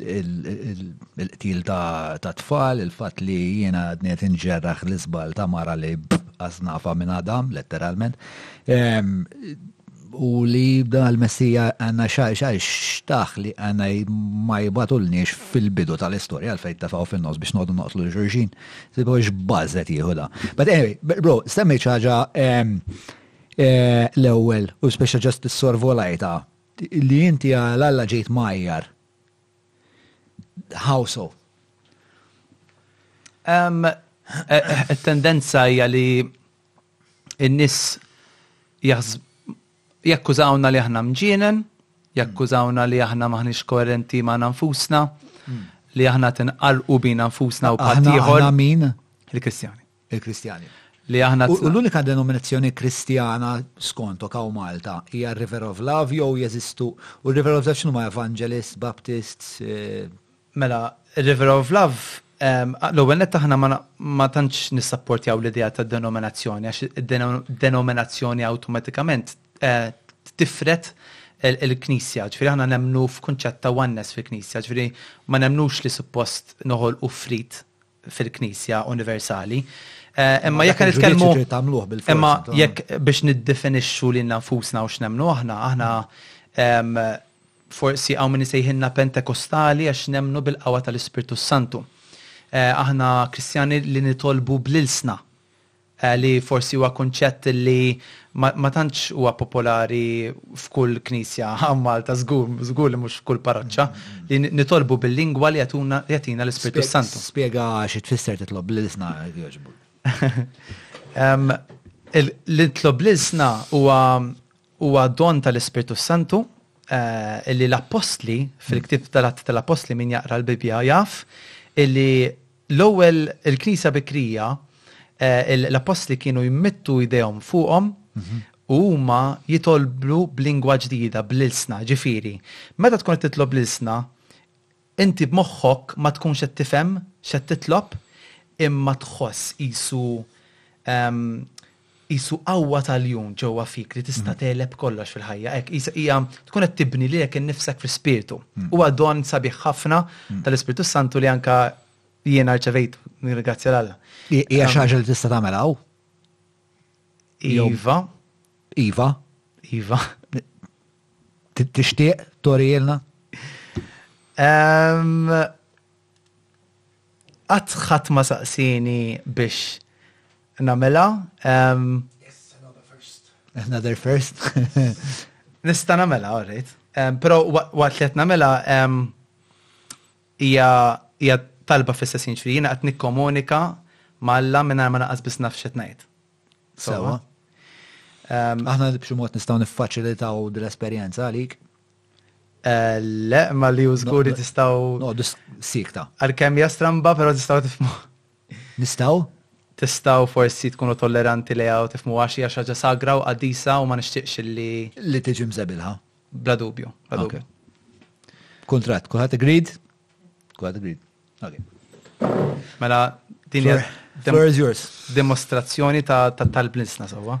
il-qtil ta' tfal, il-fatt li jiena għadni qed inġerraħ l-iżbal ta' mara li b'qasnafa minn għadam, letteralment. U li dan il-Messija għandna xi xtaq li għandna ma jibgħatulniex fil-bidu tal-istorja għalfejn tefgħu fin-nofs biex noqogħdu noqtlu lil xulxin. Sibgħu x'bażżet jieħu dan. But anyway, bro, semmejt xi ħaġa L-ewwel, u spiċċa ġast issorvolajtha, li inti għal Alla ġejt mgħajjar. How so? It-tendenza hija li n-nies jakkużawna li aħna mġienen, jakkużawna li aħna maħniex koerenti ma' nfusna, li aħna tinqarqu bina nfusna u bħal ieħor. Aħna min? Il-Kristjani. il-Kristjani. Li aħna. U l-unika denominazzjoni Kristjana skontok hawn Malta hija River of Love jew jeżistu u River of Love x'inhu ma' Evangelists, Baptists? Eh, mela, River of Love L-ewwel nett aħna ma tantx nissapportjaw l-idea ta' denominazzjoni għax denominazzjoni awtomatikament eh, tifret il-Knisja, ġifieri aħna nemnu f'kunċett ta' oneness fil-Knisja, ġifieri ma nemnux li suppost noħol u frit fil-Knisja universali. Imma jekk nitkellmu tagħmluh bil Imma jekk biex niddefinixxu lil nfusna u x'nemmnu aħna, aħna forsi hawn min isejħilna Pentekostali għax nemmnu bil-qawwa tal-Ispirtu Santu. Aħna Kristjani li nitolbu bl-ilsna. li forsi huwa kunċett li ma tantx huwa popolari f'kull knisja hawn Malta, żgur, żgur li mhux f'kull parroċċa, li nitolbu bil-lingwa li jagħtina l-Ispirtu s-Santu. Spjega xi tfisser titlob bl-ilsna jekk jogħġbok. Li nitlob bl-ilsna huwa huwa don tal-Ispirtu s-Santu li l-Appostli fil-ktieb tal-Atti tal-Appostli min jaqra l-Bibbja jaf illi L-ewwel, il-Knisja bikrija, l-Appostli kienu jmittu jdejhom fuqhom u huma jitolbu b'lingwa ġdida, bl-ilsna. Ġifieri, meta tkun qed titlob l-ilsna, inti b'moħħok ma tkunx qed tifhem x'qed titlob, imma tħoss qisu Qisu qawwa tal-jun ġewwa fik li tista' tegħleb kollox fil-ħajja. Hekk, qisha hija tkun qed tibni lilek innifsek fl-ispirtu. Huwa don sabiħ ħafna tal-Ispirtu s-Santu li anke jiena rċevejtu, nirringrazzja 'l Alla. Hija xi ħaġa li tista' tagħmel hawn? Iva. Iva? Iva. Tixtieq turihielna? Qatt ħadd ma saqsieni biex nagħmilha. Yes, another first. Another first. Nista' nagħmilha, all right. Però waqt li qed nagħmilha hija hija talba fl-istess ħin, ġifieri jiena qed nikkomunika ma' Alla mingħajr ma naqas biss naf x'qed ngħid. Sewwa. Aħna b'xi mod nistgħu niffaċilitaw dil-esperjenza għalik. Le, ma li użguri tistaw. Noqdu sikta. Għal-kem jastramba, pero tistaw tifmu. Nistaw? Tistaw forsi tkunu tolleranti li għaw tifmu għax hija xaġa sagra u qaddisa u ma nixtieqx li. Li tiġi mżebilha. Bla dubju, bla dubju. Kontrat, kulħadd igrid? Kulħadd igrid. Ok. Mela, din hija. Floor is yours. Demostrazzjoni ta' tal-blinsna sewwa.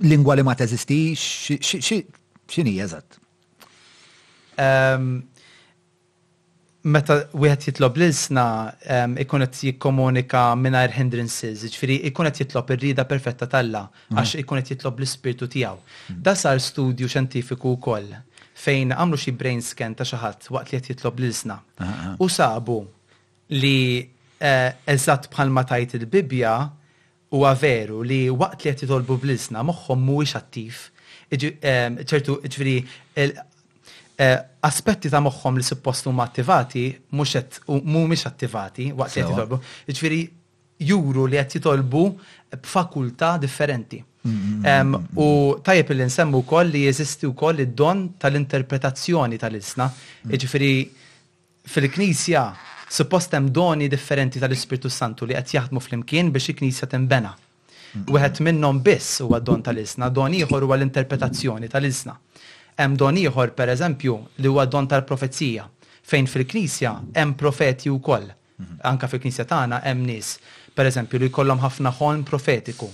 Lingwa li ma teżistix, x'inhi eżatt? Meta wieħed jitlob l-ilsna ikun qed jikkomunika mingħajr hindrances, jiġifieri jkun qed jitlob ir-rieda perfetta t'Alla għax ikun qed jitlob l-ispirtu tiegħu. Dan sar studju xjentifiku wkoll fejn għamlu xi brain scan ta' xi ħadd waqt li qed jitlob l-ilsna u sabu li eżatt bħalma tgħid il-Bibbja Huwa veru li waqt li qed jitolbu bl-ilsna moħħhom mhuwiex attiv, ċertu, jiġifieri aspetti ta' moħħhom li suppost huma attivati mhux qed mhumiex attivati waqt li qed jitolbu. Jiġifieri juru li qed jitolbu b'fakultà differenti. U tajjeb li nsemmu wkoll li jeżisti wkoll id-don tal-interpretazzjoni tal-ilsna, jiġifieri Fil-Knisja suppost hemm doni differenti tal-Ispirtu s-Santu li qed jaħdmu flimkien biex il-Knisja tinbena. Wieħed minnhom biss huwa d-don tal-ilsna, don ieħor huwa l-interpretazzjoni tal-ilsna. Hemm don ieħor, per eżempju, li huwa d-don tal-profezija, fejn fil-Knisja hemm profeti wkoll. Anke fil-Knisja tagħna hemm nies, per eżempju, li jkollhom ħafna ħolm profetiku.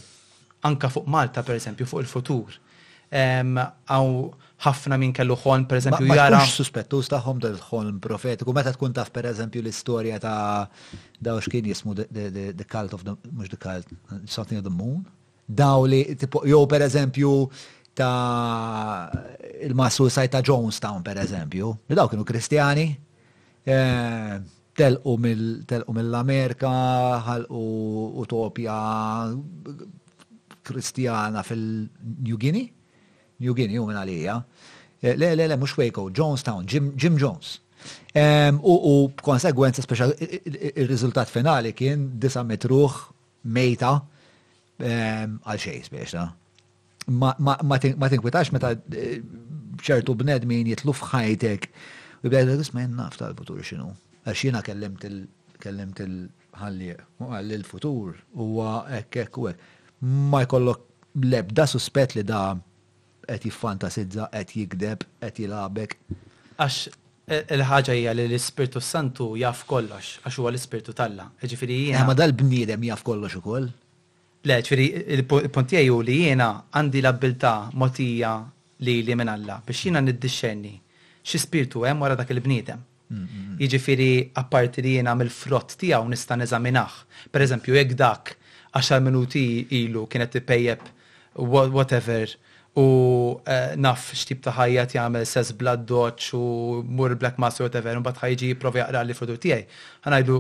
anke fuq Malta pereżempju fuq il-futur. Hawn ħafna min kellu ħolm pereżempju jara. Ma tkunx suspettuż tagħhom dan il-ħolm profetiku meta tkun taf pereżempju l-istorja ta' daw x'kien jismu the cult of the mhux the cult something of the moon. Daw li jew pereżempju ta' il-mass suicide ta' Jonestown pereżempju, li daw kienu Kristjani Telqu mill-Amerika, ħalqu utopja Kristjana fil-New Guinea. New Guinea hu minn għalija. Le, le, le, mhux Waco, Jonestown, Jim Jones. U b'konsegwenza speċjal ir-riżultat finali kien disa' mitruħ mejta Għal xejn smiexna. Ma tinkwitax meta eh, ċertu bnedmin jitlu f'ħajtek u jibda isma' jien naf tal-futur x'inhu. Għax jiena kellimt il kellimt il-ħallieq u għalli l-futur huwa hekk hekk u hekk. Ma jkollok lebda suspett li da Qed jiffantasizza, qed jigdeb, qed jilgħabek. Għax il-ħaġa hija li l-Ispirtu s-Santu jaf kollox, għax huwa l-Ispirtu t'Alla. Jiġifieri jiena. Imma dal-bniedem jaf kollox ukoll? Le, jiġifieri l-punt tiegħi hu li jiena għandi l-abbiltà mogħtija lili minn Alla biex jiena niddixxerni xi spirtu hemm wara dak il-bniedem. Jiġifieri apparti li jiena mill-frott tiegħu nista' neżaminah. Pereżempju jekk dak għaxar minuti ilu kien qed ipejjep whatever u naf x'tip ta' ħajja qed jagħmel sess bla ddoċċ u jmur il-black mass u whatever u mbagħad ħa jiġi jipprova jaqrali l-futur tiegħi, ħa ngħidlu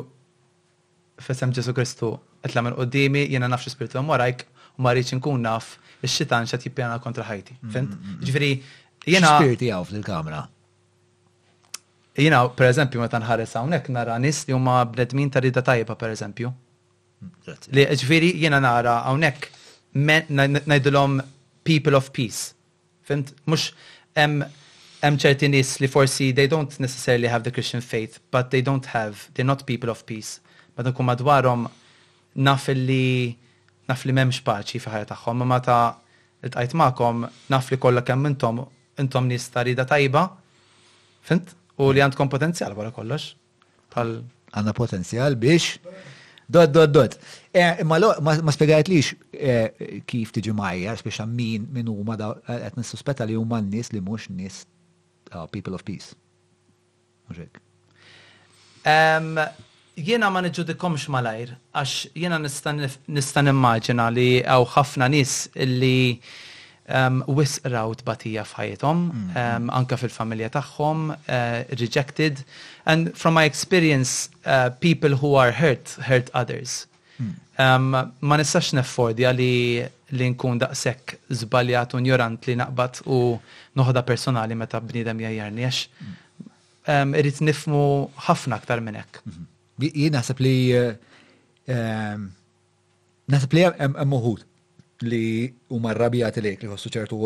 f'isem Ġesù Kristu itla' minn quddiemi, jiena naf x'ispirtu hemm warajk u ma rridx inkun naf ix-xitan x'qed jippjana kontra ħajti. Fhimt? Jiġifieri jiena. X'ispirti hawn f'dil-kamra? Jiena pereżempju meta nħares hawnhekk nara nies li huma bnedmin ta' rida tajba pereżempju. Li ġifieri jiena nara hawnhekk ngħidilhom people of peace. Fimt? Mhux hemm ċerti nies li forsi they don't necessarily have the Christian faith, but they don't have, they're not people of peace. Meta nkun madwarhom naf li naf li m'hemmx paċi fil-ħajja tagħhom, imma meta ltqajt magħkom naf li kollha kemm intom Intom nies ta' rieda tajba, fhimt? U li għandkom potenzjal wara kollox. Bħal. Għandna potenzjal biex. Dot, dot, dot. Eh, imma ma spjegajtlix eh, kif tiġi majja, speċa min min huma qed nissuspetta li huma n-nies li mhux nies uh, people of peace. Jiena ma niġġudikhomx malajr għax jiena nista' nista' nimmaġina li hawn ħafna nies li wisq raw tbatija f'ħajjithom anke fil-familja tagħhom rejected and from my experience people who are hurt hurt others Ma nistax neffordja li li nkun daqshekk żbaljat u njorant li naqbad u noħda personali meta bniedem jajjarni għax irrid nifmu ħafna aktar minn hekk. Jien naħseb li naħseb li hemm uħud li huma rrabjati lejk li jħossu ċertu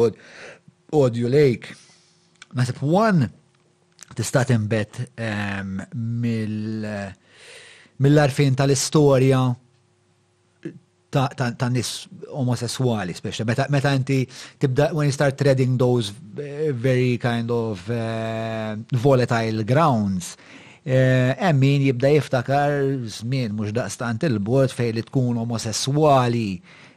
odju lejk. Nasib one tista' timbet ehm, mill-arfin tal-istorja ta' nis omosessuali, speċa, meta inti tibda, when you start treading those eh, very kind of eh, volatile grounds, Hemm min jibda jiftakar żmien mhux daqstant il-bogħod fejn li tkun omosesswali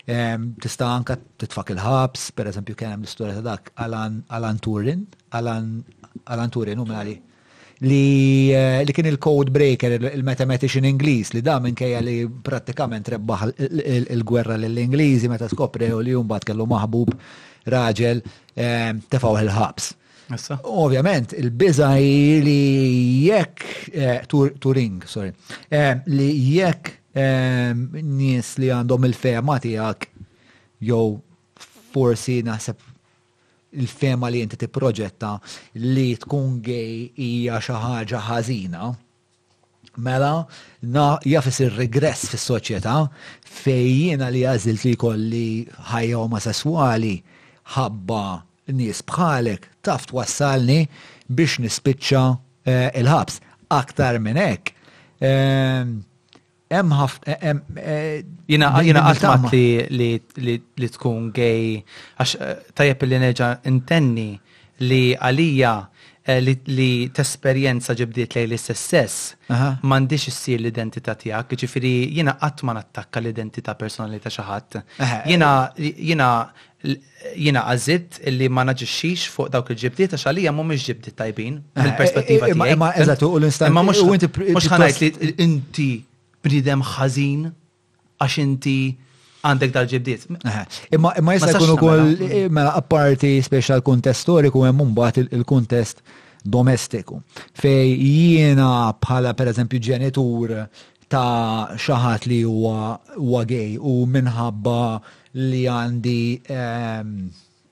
tista' anke titfak il-ħabs, pereżempju kien hemm l-istorja ta' dak Alan Turin, Alan Turin u mali, li kien il-code breaker, il-mathematician Ingliż, li da minkejja li prattikament rebbaħ il-gwerra lill-Ingliżi meta skoprew li mbagħad kellu maħbub raġel tefgħuh il-ħabs. Issa. Ovvjament, il-biża li jekk eh, Turing, sorry, eh, li jekk eh, nies li għandhom il-fema tiegħek jew forsi naħseb il-fema li inti tipproġetta li tkun gej hija xi ħaġa ħażina, Mela, na, jaf isir regress fis-soċjetà fej jiena li għażilt li jkolli ħajja omosesswali ħabba nies bħalek taf twassalni biex nispiċċa il-ħabs. Aktar minn hekk, Hemm ħafna eh, eh, Jina jina qatt li li tkun gay għax eh, tajjeb li neġa' intenni li għalija li tesperjenza ġibdiet lejn l-istess sess m'għandix issir l-identità tiegħek, ġifieri jiena qatt ma nattakka l-identità personali ta' xi ħadd. Jiena jiena Jiena għażilt li ma naġixxix fuq dawk il-ġibdiet għax għalija mhumiex ġibdiet tajbin mill-perspettiva tiegħi. Imma eżatt, u l-instant. Imma mhux ħa ngħid li inti bniedem ħażin għax inti għandek dal-ġibdiet. Imma imma jista' jkun ukoll mela apparti speċjal kuntest storiku hemm mbagħad il-kuntest domestiku. Fej jiena bħala pereżempju ġenitur ta' xi ħadd li huwa huwa gay u minħabba li għandi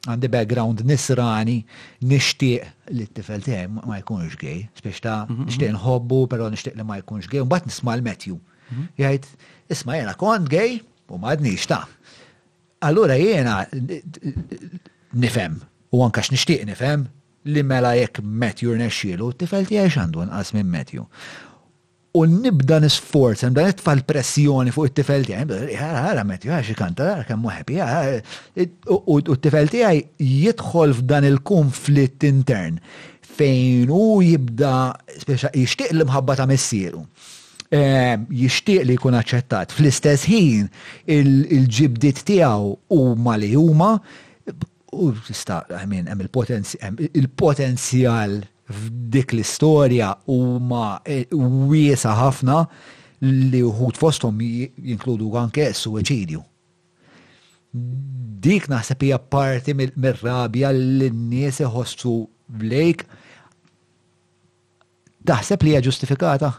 għandi background nisrani nixtieq li t-tifel tiegħi ma jkunx gay, spiex ta' mhm, mhm. nixtieq nħobbu però nixtieq li ma jkunx gay, mbagħad nisma' l-Matthew. Mhm. Jgħid, isma' jiena kont gay u ma għadniex ta'. Allura jiena nifhem u anke x'nixtieq nifhem li mela jekk Matthew rnexxielu, t-tifel tiegħi x'għandu nqas minn Matthew. u nibda nisforza, nibda nitfa' l-pressjoni fuq it-tifel tiegħi, ħara Matthew, ħara xi kanta, ħara kemm happy, u t-tifel tiegħi jidħol f'dan il-konflitt intern fejn hu jibda speċa jixtieq l-imħabba ta' missieru. Ehm, jixtieq li jkun aċċettat. Fl-istess ħin il-ġibdiet tiegħu huma li huma U tista' hemm hemm il-potenzjal hemm il-potenzjal f'dik l-istorja huma wiesa' ħafna li wħud fosthom jinkludu anke s-suwiċidju. Dik naħseb hija parti mir-rabja li n-nies iħossu lejk Taħseb li hija ġustifikata?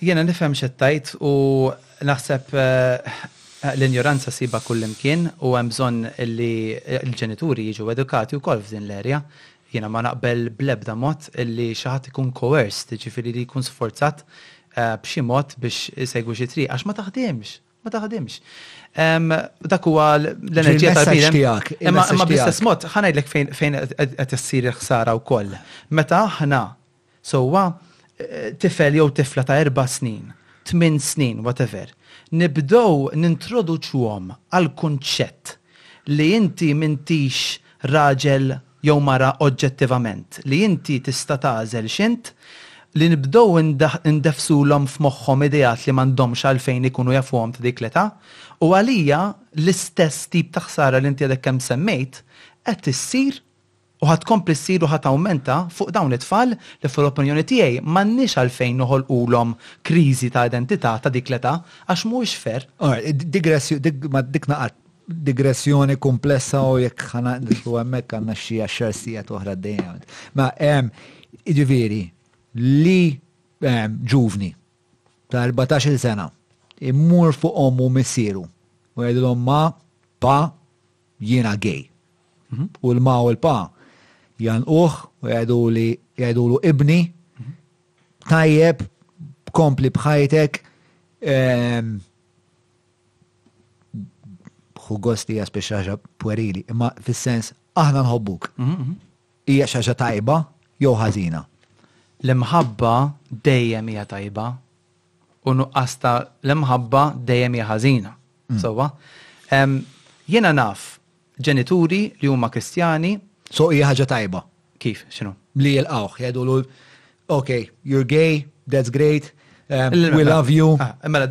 Jiena nifhem x'qed tgħid u naħseb l-injoranza ssibha kullimkien u hemm bżonn li l-ġenituri jiġu edukati wkoll f'din l-erja. Jiena ma naqbel bl-ebda mod li xi ħadd ikun coerced, jiġifieri li jkun sforzat b'xi mod biex isegwi xi triq għax ma taħdimx. ma taħdimx. Dak huwa l-enerġija tal-bidem. Imma bl-istess mod, ħanajdlek fejn qed issir il-ħsara wkoll. Meta aħna sewwa eh, tifel jew tifla ta' erba' snin, tmien snin, whatever, nibdew nintroduċuhom għal kunċett li inti mintix raġel jew mara oġġettivament, li inti tista' tagħżel x'int, li nibdew indeffsulhom f'moħħhom ideat li m'għandhomx għalfejn ikunu jafuhom ta' dik l-età, u għalija l-istess tip ta' ħsara li inti għadek kemm semmejt qed issir u ħa tkompli ssir u ħa tawmenta fuq dawn it-tfal li fl-opinjoni tiegħi m'għandniex għalfejn noħolqulhom kriżi ta' identità ta' dik l-età għax mhuwiex fair. Dik, dik naqgħad. digressjoni komplessa u jekk ħana nitlu hemmhekk għandna xi għaxar sigħat oħra dejjem. Ma hemm jiġifieri li ġuvni ta' 14 sena immur fuq ommu missieru u jgħidilhom ma pa jiena gej. Mhm. U l-ma u l-pa uħ u jgħidu li jgħidulu ibni mhm. tajjeb kompli bħajtek Hu gost hija spiex ħaġa pwerili, imma fis-sens aħna nħobbuk. Hija xi ħaġa tajba jew ħażina? L-imħabba dejjem hija tajba u nuqqas ta' l-imħabba dejjem hija ħażina. Sewwa? Jiena naf ġenituri li huma Kristjani. So hija ħaġa tajba. Kif? X'inhu? Li jilqgħuh, jgħidulu, ok, you're gay, that's great, we love you. Ah, mela,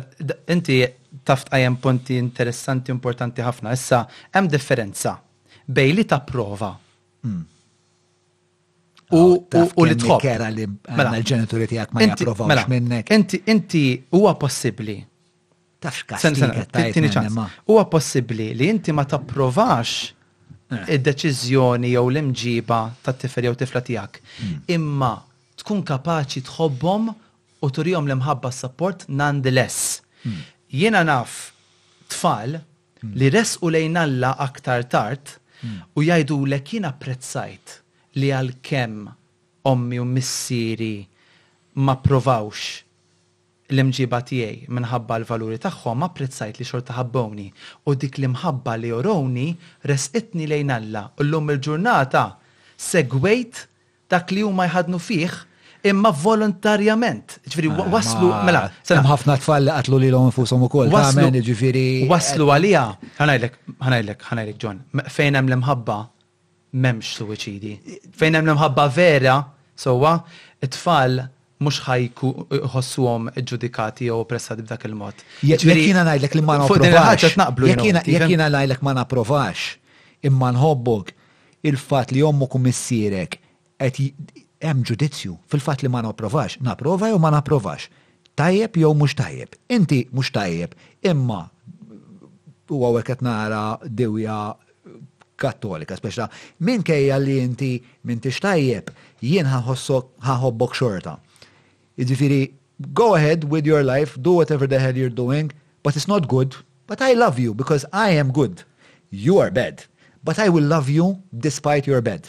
inti taf tqajjem punti interessanti importanti ħafna. Issa, hemm differenza bej li tapprova hmm. u oh, li tħobb. Kera li mela, l-ġenituri tiegħek ma japprovawx mela, minnek. Inti inti huwa possibbli Tafx kaxtin. Huwa possibbli li inti ma tapprovax eh. id-deċiżjoni jew l-imġiba tat-tifel jew tifla tiegħek. Hmm. Imma tkun kapaċi tħobbhom u turihom l-imħabba s-sapport nonetheless. Hmm. Jiena naf tfal hmm. li resqu lejn Alla aktar tard u jgħidu l jien apprezzajt li għal-kem ommi u missieri ma provawx l-imġieba tiegħi minħabba l-valuri tagħhom apprezzajt li xorta ħabbewni u dik l-imħabba li uruni ressqitni lejn Alla u llum il-ġurnata segwejt dak li huma jħaddnu fih imma volontarjament, jiġifieri waslu, mela, hemm ħafna tfal li qatlu lilhom infushom ukoll, waslu, jiġifieri waslu għaliha, ħa ngħidlek, ħa ngħidlek, ħa ngħidlek John, fejn hemm l-imħabba m'hemmx suwiċidi. Fejn hemm l-imħabba vera, sewwa, it-tfal mhux ħa jħossuhom iġġudikati jew oppressati b'dak il-mod. Jekk jiena ngħidlek li ma napprovax, jekk jiena ngħidlek ma napprovax imma nħobbok, il-fatt li ommok u missierek qed hemm ġudizzju fil-fatt li ma napprovax, napprova jew ma napprovax, tajjeb jew mhux tajjeb. Inti mhux tajjeb, imma u hawnhekk qed nara dewja kattolika, speċta, minkejja li inti m'intix tajjeb, jien ħa nħossok ħa nħobbok xorta. Jiġifieri go ahead with your life, do whatever the hell you're doing, but it's not good, but I love you because I am good. You are bad, but I will love you despite your bad.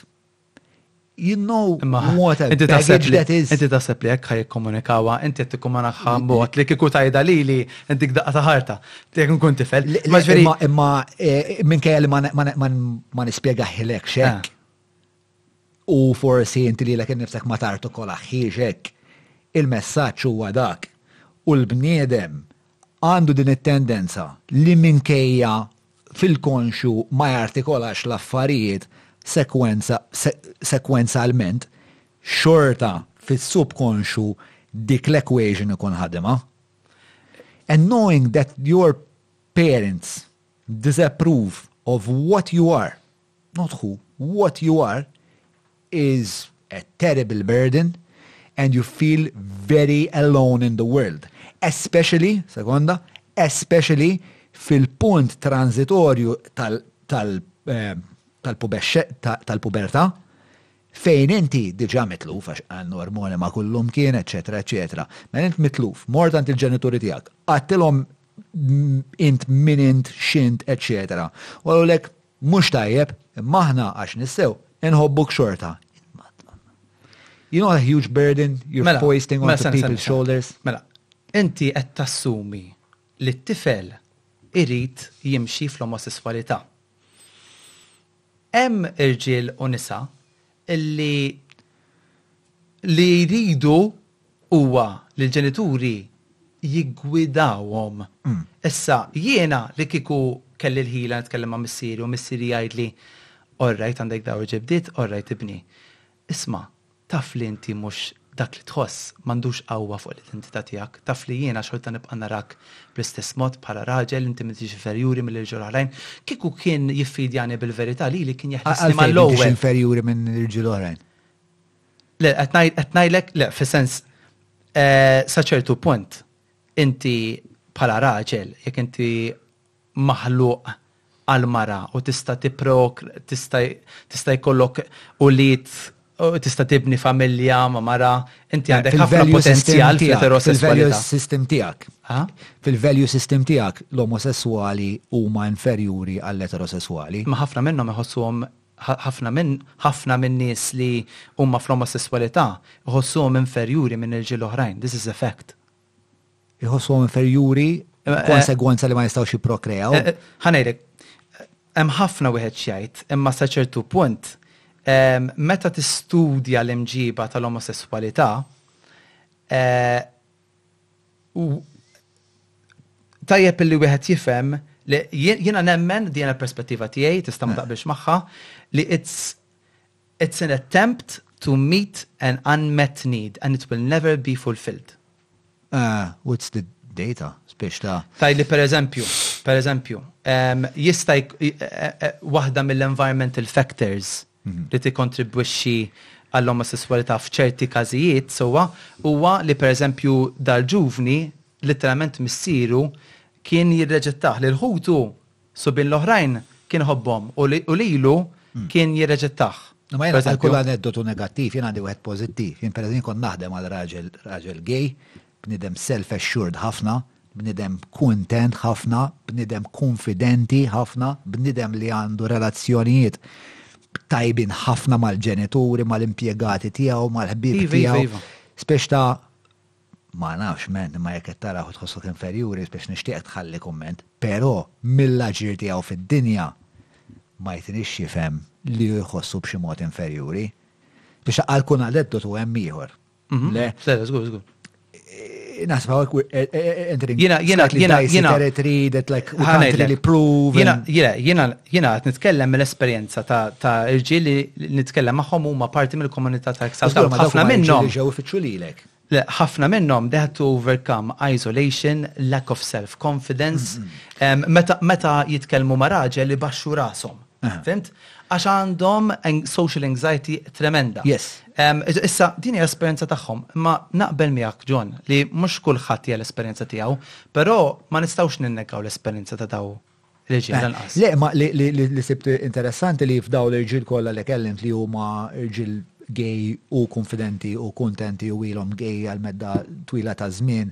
You know what a package that is. Inti taħseb li jekk ħaj komunikawa, inti qed tikkomunikaha b'mod li kieku tajda lili intik daqqa ta' ħarta. Jekk nkun tifel. Imma imma eh, minkejja li ma nispjegaħilek xek. Eh. U forsi inti li l-ek nifsek ma tartu kol aħħiex Il-messaġġ huwa dak. U l-bniedem għandu din it-tendenza li minkejja fil-konxju ma jartikolax l-affarijiet sekwenzalment, xorta fis-subkonxju dik l-equation ikun ħadimha. And knowing that your parents disapprove of what you are, not who, what you are, is a terrible burden and you feel very alone in the world, especially, sekonda, especially fil-punt transitorju tal-pubertà fejn inti diġà mitluf għax għandu ormoni ma' kullumkien, eċċetera, eċċetera. Mela int mitluf, mort għand il-ġenituri tiegħek, għedtilhom int min int, x'int, eċċetera. U qalulek, Mhux tajjeb, imma aħna, għax nissew, inħobbuk xorta. You know the huge burden you're Mela, foisting mela, onto sena, sena, people's sena. shoulders? Mela, inti qed tassumi li t-tifel irid jimxi fl-omosesswalità. Hemm irġiel u nisa li li jridu huwa li l-ġenituri jiggwidawhom. Issa, jiena li kieku kelli l-ħila nitkellem ma' missieri u missieri jgħidli, All right, għandek dawn il-ġebdiet, all right ibni. Isma', taf li inti mhux dak li tħoss m'għandux qawwa fuq l-identità tiegħek, taf li jiena xorta nibqa' narak bl-istess mod bħala raġel, inti m'intix inferjuri mill-irġiel oħrajn. Kieku kien jiffidjani bil-verità lili kien jeħlisni mal-ewwel. Għalfejn m'intix inferjuri minn irġiel oħrajn? Le, qed ngħid- qed ngħidlek, le, fis-sens eh, sa ċertu punt inti bħala raġel, jekk inti maħluq għal mara u tista' tipprok, tista' tista' jkollok ulied u tista' tibni familja ma' mara, inti għandek ħafna Fil-value system potenzjal tiegħek, fil-eterosesswalità. Fil-value system tiegħek. Ha? Fil-value system tiegħek l-omosessuali huma inferjuri għall-eterosessuali. Ma ħafna minnhom iħossuhom Ħafna minn ħafna min-nies li huma fl-omosesswalità jħossuhom inferjuri minn irġiel oħrajn. This is a fact. Jħossuhom inferjuri b'konsegwenza li ma jistgħux jipprokreaw? Ħa ngħidlek, hemm ħafna wieħed x'jgħid, imma sa ċertu punt meta tistudja l-imġiba tal-omosesswalità, U tajjeb li wieħed jifhem li jiena nemmen, din il-perspettiva tiegħi, tista' ma taqbilx magħha, li it's it's an attempt to meet an unmet need and it will never be fulfilled. What's the data? Spiex ta'. Tgħidli pereżempju, pereżempju, jista' waħda mill-environmental factors li tikkontribwixxi għall-omosesswalità f'ċerti każijiet sewwa huwa li pereżempju dal-ġuvni litteralment missieru kien jirreġettah, lil ħutu subien l-oħrajn kien iħobbhom u lilu kien jirreġettah. Imma jiena għal kull aneddotu negattiv jien għandi wieħed pożittiv. Jien pereżempju kont naħdem għal raġel raġel gay bniedem self assured ħafna, bniedem kuntent ħafna, bniedem kunfidenti ħafna, bniedem li għandu relazzjonijiet tajbin ħafna mal-ġenituri, mal-impjegati tiegħu, mal-ħbieb tiegħu. Spiex ta' ma nafx men, ma jekk qed taraħ u tħossok inferjuri biex nixtieq tħalli kumment, però mill-aġir tiegħu fid-dinja ma jtinix jifhem li jħossu b'xi mod inferjuri. Biex għal kun għal eddu tu hemm ieħor. Mhm. Le. Le, zgur, zgur. Nasib għawek, entering. Jena, jena, jena, jena. Territory that like, we can't really prove. Jena, jena, jena, jena, għat nitkellem mill-esperienza ta' ta' irġiel li nitkellem maħħom huma parti mill-komunità ta' Excel. Ħafna minnhom. Ġew ifittxu lilek. Le, ħafna minnhom they had to overcome isolation, lack of self-confidence, meta jitkellmu ma' raġel li baxxu rashom. Fimt? Għax għandhom social anxiety tremenda. Yes. Issa, din hija esperjenza tagħhom, imma naqbel miegħek John li mhux kulħadd hija l-esperjenza tiegħu, però ma nistgħux ninnegaw l-esperjenza ta' daw Reġil eh, lanqas. Le, ma li sibt interessanti li f'daw l-irġil kollha li kellimt li huma irġil gej u konfidenti u kontenti u ilhom gej għal medda twila ta' żmien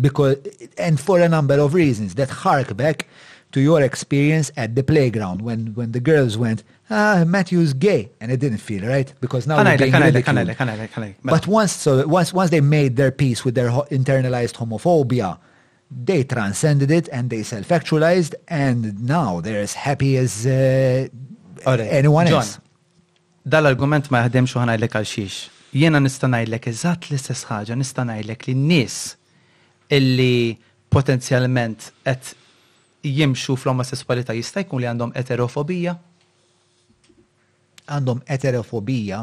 Because, and for a number of reasons that hark back to your experience at the playground when, when the girls went, ah, Matthew's gay. And it didn't feel right because now we're being ridiculed. But once, so once, once they made their peace with their internalized homophobia, they transcended it and they self-actualized and now they're as happy as uh, anyone John, else. Dan l-argument ma jaħdimx u ħa ngħidlek għalxiex. Jiena nista' ngħidlek eżatt l-istess ħaġa, nista' ngħidlek li n-nies illi potenzjalment qed jimxu fl-omosesswalità jista' jkun li għandhom eterofobija. Għandhom eterofobija?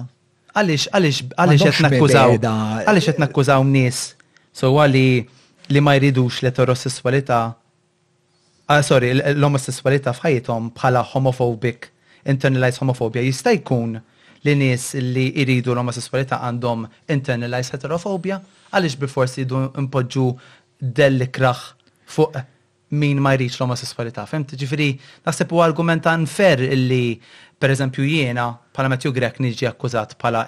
Għaliex għaliex għaliex qed nakkużaw għaliex qed nakkużaw nies sewwa li li ma jridux l-eterosesswalità sorry, l-omosesswalità f'ħajjithom bħala homophobic, internalized homophobia, jista' jkun li nies li jridu l-omosesswalità għandhom internalized heterophobia? Għaliex bilfors irridu npoġġu dell ikrah fuq min ma jridx l-omosesswalità, fhimt? Ġifieri, naħseb huwa argument unfair illi, pereżempju jiena, bħala Matthew Grech niġi akkużat bħala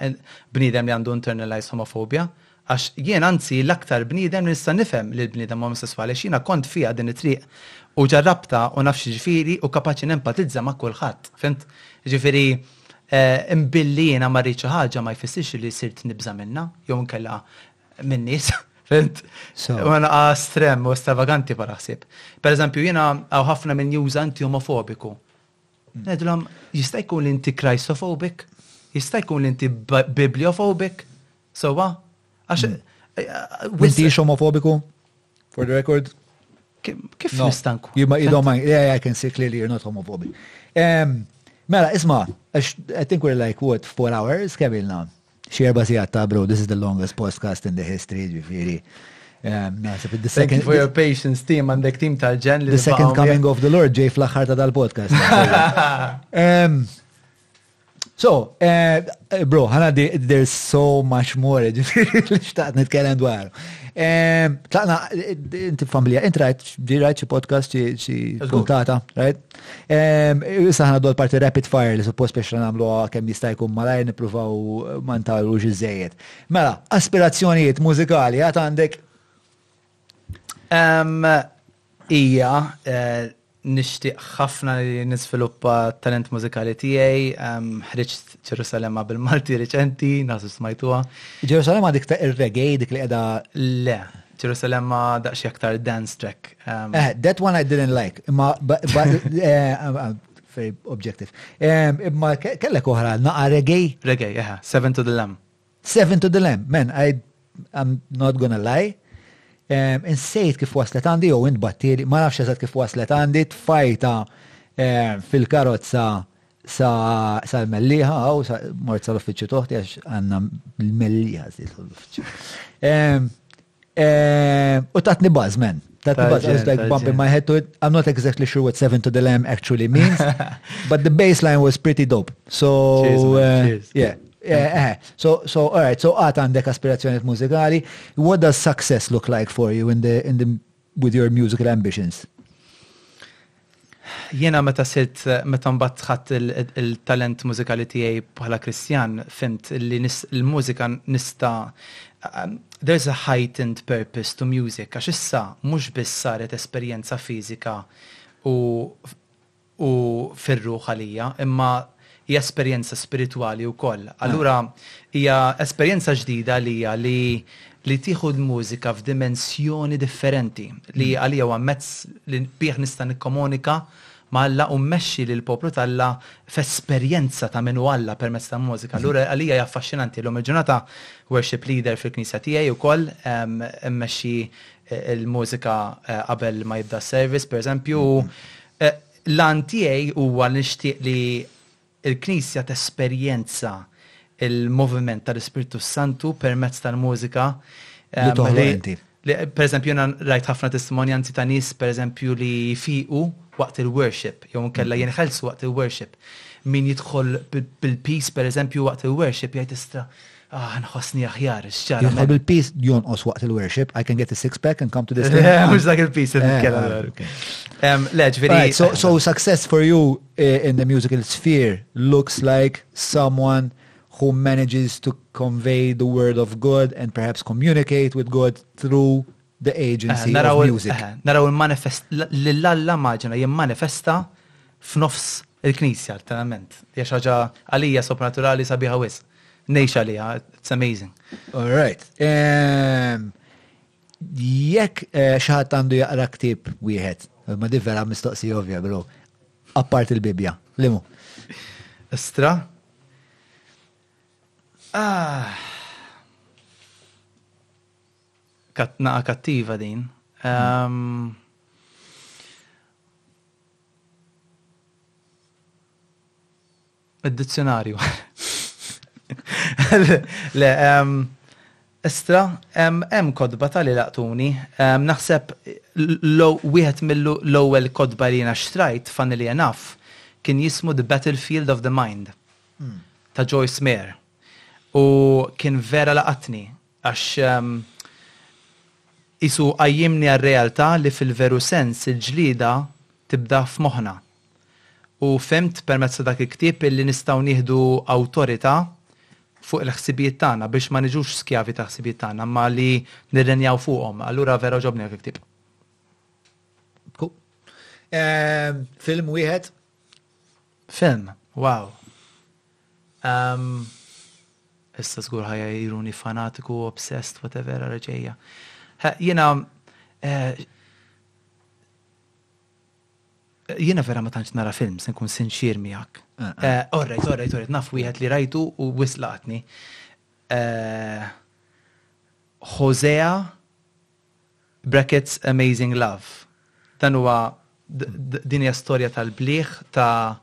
bniedem li għandu internalized homophobia, Għax jien anzi l-aktar bniedem li nista' nifhem lil bniedem omosesswali għax jiena kont fiha din it-triq u ġarrabtha u naf x'jiġifieri u kapaċi nempatizza ma' kulħadd, fhimt? Jiġifieri imma billi jiena ma rrid xi ħaġa ma jfissirx li sirt nibża' minnha jew inkella min-nies, fhimt? U għana qa estrem u stravaganti bħala ħsieb. Per eżempju jiena hawn ħafna min juża inti omofobiku. Ngħidilhom jista' jkun li inti Christophobic? Jista' jkun li inti Bibliophobic? Sowa? Għax. Mintix omofobiku? For the record? Kif nistanku? You don't mind. Yeah, I can see clearly you're not homophobic. Mela, isma, I think we're like, what, four hours? Kemilna? Xierba sijat ta' bro, this is the longest podcast in the history, ġifiri. Thank you for your patience, team, għandek team tal-ġen li. The second coming of the Lord ġej fl-axħar ta' dal-podcast. So, eh, bro, ħana there's so much more li xtaqt nitkellem dwar. Eh, tlaqna, inti familja, inti rajt, di rajt xi podcast xi puntata, right? Eh, issa ħana dol parti rapid fire li suppost biex nagħmlu kemm jista' jkun malajr nippruvaw ma ntawlux iżejjed. Mela, aspirazzjonijiet mużikali għad għandek Ija, Nixtieq ħafna li niżviluppa t-talent mużikali tiegħi. Ħriġt Ġerusalemma bil-Malti riċenti, naħseb smajtuha. Ġerusalemma dik ta' ir-reggae, dik li qiegħda. Le, Ġerusalemma daqsxejn aktar dance track. Eh, that one I didn't like, imma very objective. Imma kellek oħra, naqa' reggae? Reggae, eħe, Seven to the Lamb. Seven to the Lamb, man, I, I'm not gonna lie. Um, insejt kif waslet għandi, jew int battieri, ma nafx eżatt kif waslet għandi, tfajta um, fil-karozza sa, sa l-melliħa, għaw, sa, mort sa l-uffiċċju toħti, għax għanna l-melliħa, l-uffiċċju. Um, U tatni bazmen. Tatni bazmen. I was like bumping my head to it. I'm not exactly sure what seven to the lamb actually means, but the baseline was pretty dope. So, uh, yeah. Eh, eh, so, so, all right, so għat għandek aspirazzjoniet mużikali. What does success look like for you in the, in the, with your musical ambitions? Jiena meta sirt, meta mbagħad ħadd il-talent mużikali tiegħi bħala Kristjan, fimt li l-mużika nista' um, there's a heightened purpose to music, għax issa mhux biss saret esperjenza fiżika u u fir-ruħ għalija, imma hija esperjenza spiritwali wkoll. Allura hija esperjenza ġdida għalija li li tieħu l-mużika f'dimensjoni differenti li għalija huwa mezz li bih nista' nikkomunika ma' Alla u mmexxi lill-poplu t'Alla f'esperjenza ta' min hu Alla permezz tal-mużika. Allura għalija hija affaxxinanti. Illum il-ġurnata worship leader fil-Knisja tiegħi wkoll immexxi il-mużika qabel ma jibda s-service, per eżempju, l-għan tiegħi huwa nixtieq li l-Knisja tesperjenza il-moviment tal-Ispirtu Santu permezz tal-mużika. Li toħloq inti. Per eżempju, jena rajt ħafna testimonjanzi ta' nis, per eżempju, li fiqu waqt il-worship, jew nkella mm. jenħelsu waqt il-worship. Min jidħol bil-peace, per eżempju, waqt il-worship, jgħid istra, ah, nħosni aħjar, xċar. Jidħol bil-peace, os waqt il-worship, I can get a six pack and come to this. Mux dak il-peace, eh, Um, right, so, so success for you uh, in the musical sphere looks like someone who manages to convey the word of God and perhaps communicate with God through The agency of music. Naraw il-manifest, l-Alla maġina jimmanifesta f'nofs il-knisja, l-tenament. Jax ħaġa għalija soprannaturali sabiħa wis. Nejx għalija, it's amazing. All right. Ehm, jekk eh, xaħat għandu jaqra ktib wieħed, ma di vera mistoqsi ovvja, bro, appart il-Bibja, limu. Estra? Ah. Naqa kattiva din. Id-dizzjonarju. Le, Estra, hemm kodba tal laqtuni, naħseb wieħed mill-ewwel kodba li jiena xtrajt funnily enough kien jismu The Battlefield of the Mind hmm. ta' Joyce Mayer. U kien vera laqatni Għax qisu qajjimni għar-realtà li fil-veru sens il-ġlieda tibda f'moħħna. U fhimt permezz ta' dak il-ktieb illi nistgħu nieħdu awtorità fuq il-ħsibijiet tagħna biex ma niġux skjavi tal-ħsibijiet tagħna imma li nirrenjaw fuqhom. Allura vera għoġobni dak il-ktieb. Film wieħed? Film? Wow! Umm. Issa żgur ħa jgħiruni fanatiku, obsessed, whatever, ara ġejja. Ħa, jiena eh, Jiena vera ma tantx nara film, se nkun sinċier miegħek. Eh, eh. Eh, orrejt, orrejt, orrejt, naf wieħed li rajtu u wislaqtni. Hosea brackets amazing love dan huwa din hija storja tal-bliegħ ta'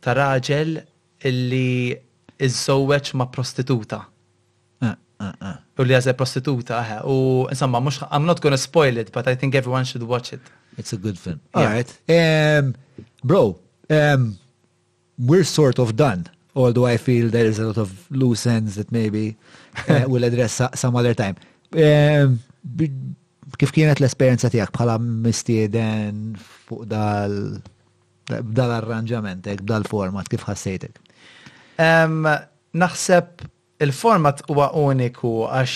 ta' raġel li żżewweġ ma' prostituta u li għażel prostituta eħe u insomma mhux I am not gonna spoil it but I think everyone should watch it. It's a good film. Alright. Bro, we're sort of done, although I feel there is a lot of loose ends that maybe will address some other time. Kif kienet l-esperienza tijak bħala mistieden fuq dal b'dal arranġamentek, b'dal format, kif ħassejtek? Naħseb il-format huwa uniku għax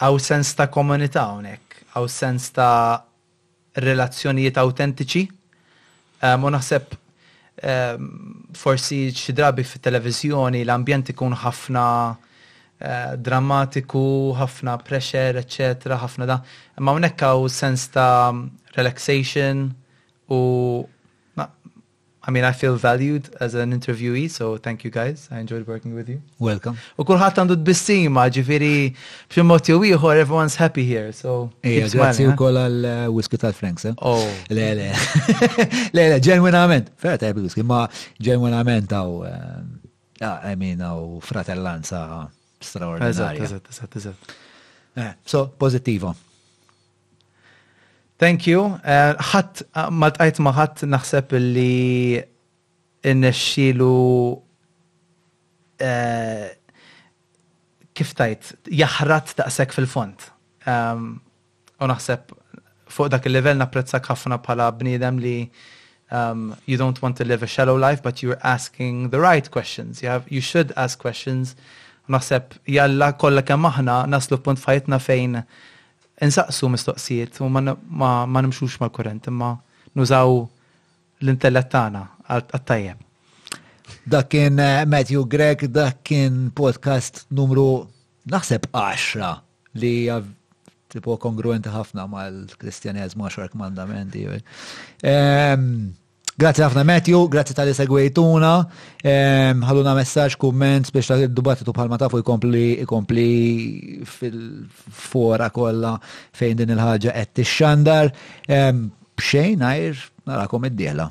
għaw sens ta' komunità hawnhekk, għaw sens ta' relazzjonijiet awtentiċi u naħseb forsi xi drabi fit-televiżjoni l-ambjent ikun ħafna drammatiku, ħafna pressure, eċċetera, ħafna da. Imma hawnhekk hawn sens ta' relaxation u I mean I feel valued as an interviewee, so thank you guys, I enjoyed working with you. Welcome. U kulħadd għandu tbissima, ġifiri, b'xi mod jew ieħor everyone's happy here, so. Ejja, grazzi wkoll għal eh, whisky tal-Franks, eh? Oh. Le, le. Le, le, ġenwinament. Ferra tajb whisky, ma ġenwinament għaw, eh, ah, I mean, għaw fratellanza straordinarja. Eżatt, eżatt, eżatt, eżatt. Eh, so, pozittiva. Thank you. Ħadd ma ltqajt ma' ħadd naħseb li irnexxielu kif tgħid jaħrat daqshekk fil-fond. U naħseb fuq dak il-livell napprezzak ħafna bħala bniedem li you don't want to live a shallow life but you're asking the right questions. You have, you should ask questions. Naħseb jalla kollha kemm aħna naslu punt f'ħajtna fejn Insaqsu mistoqsijiet u ma nimxux mal-kurrent imma nużaw l-intellett tagħna għat-tajjeb. Dak kien Matthew Grech, dak kien podcast numru naħseb 10 li tipo kongruenti ħafna mal-Kristjaneżmu għax Mandamenti. Grazzi ħafna Matthew, grazzi tal-li segwejtuna. Ħalluna messaġġ, kumment biex ta' dibattitu bħalma tafu jkompli jkompli fil-fora kollha fejn din il-ħaġa qed tixxandar. B'xejn għajr narakom id-dieħla.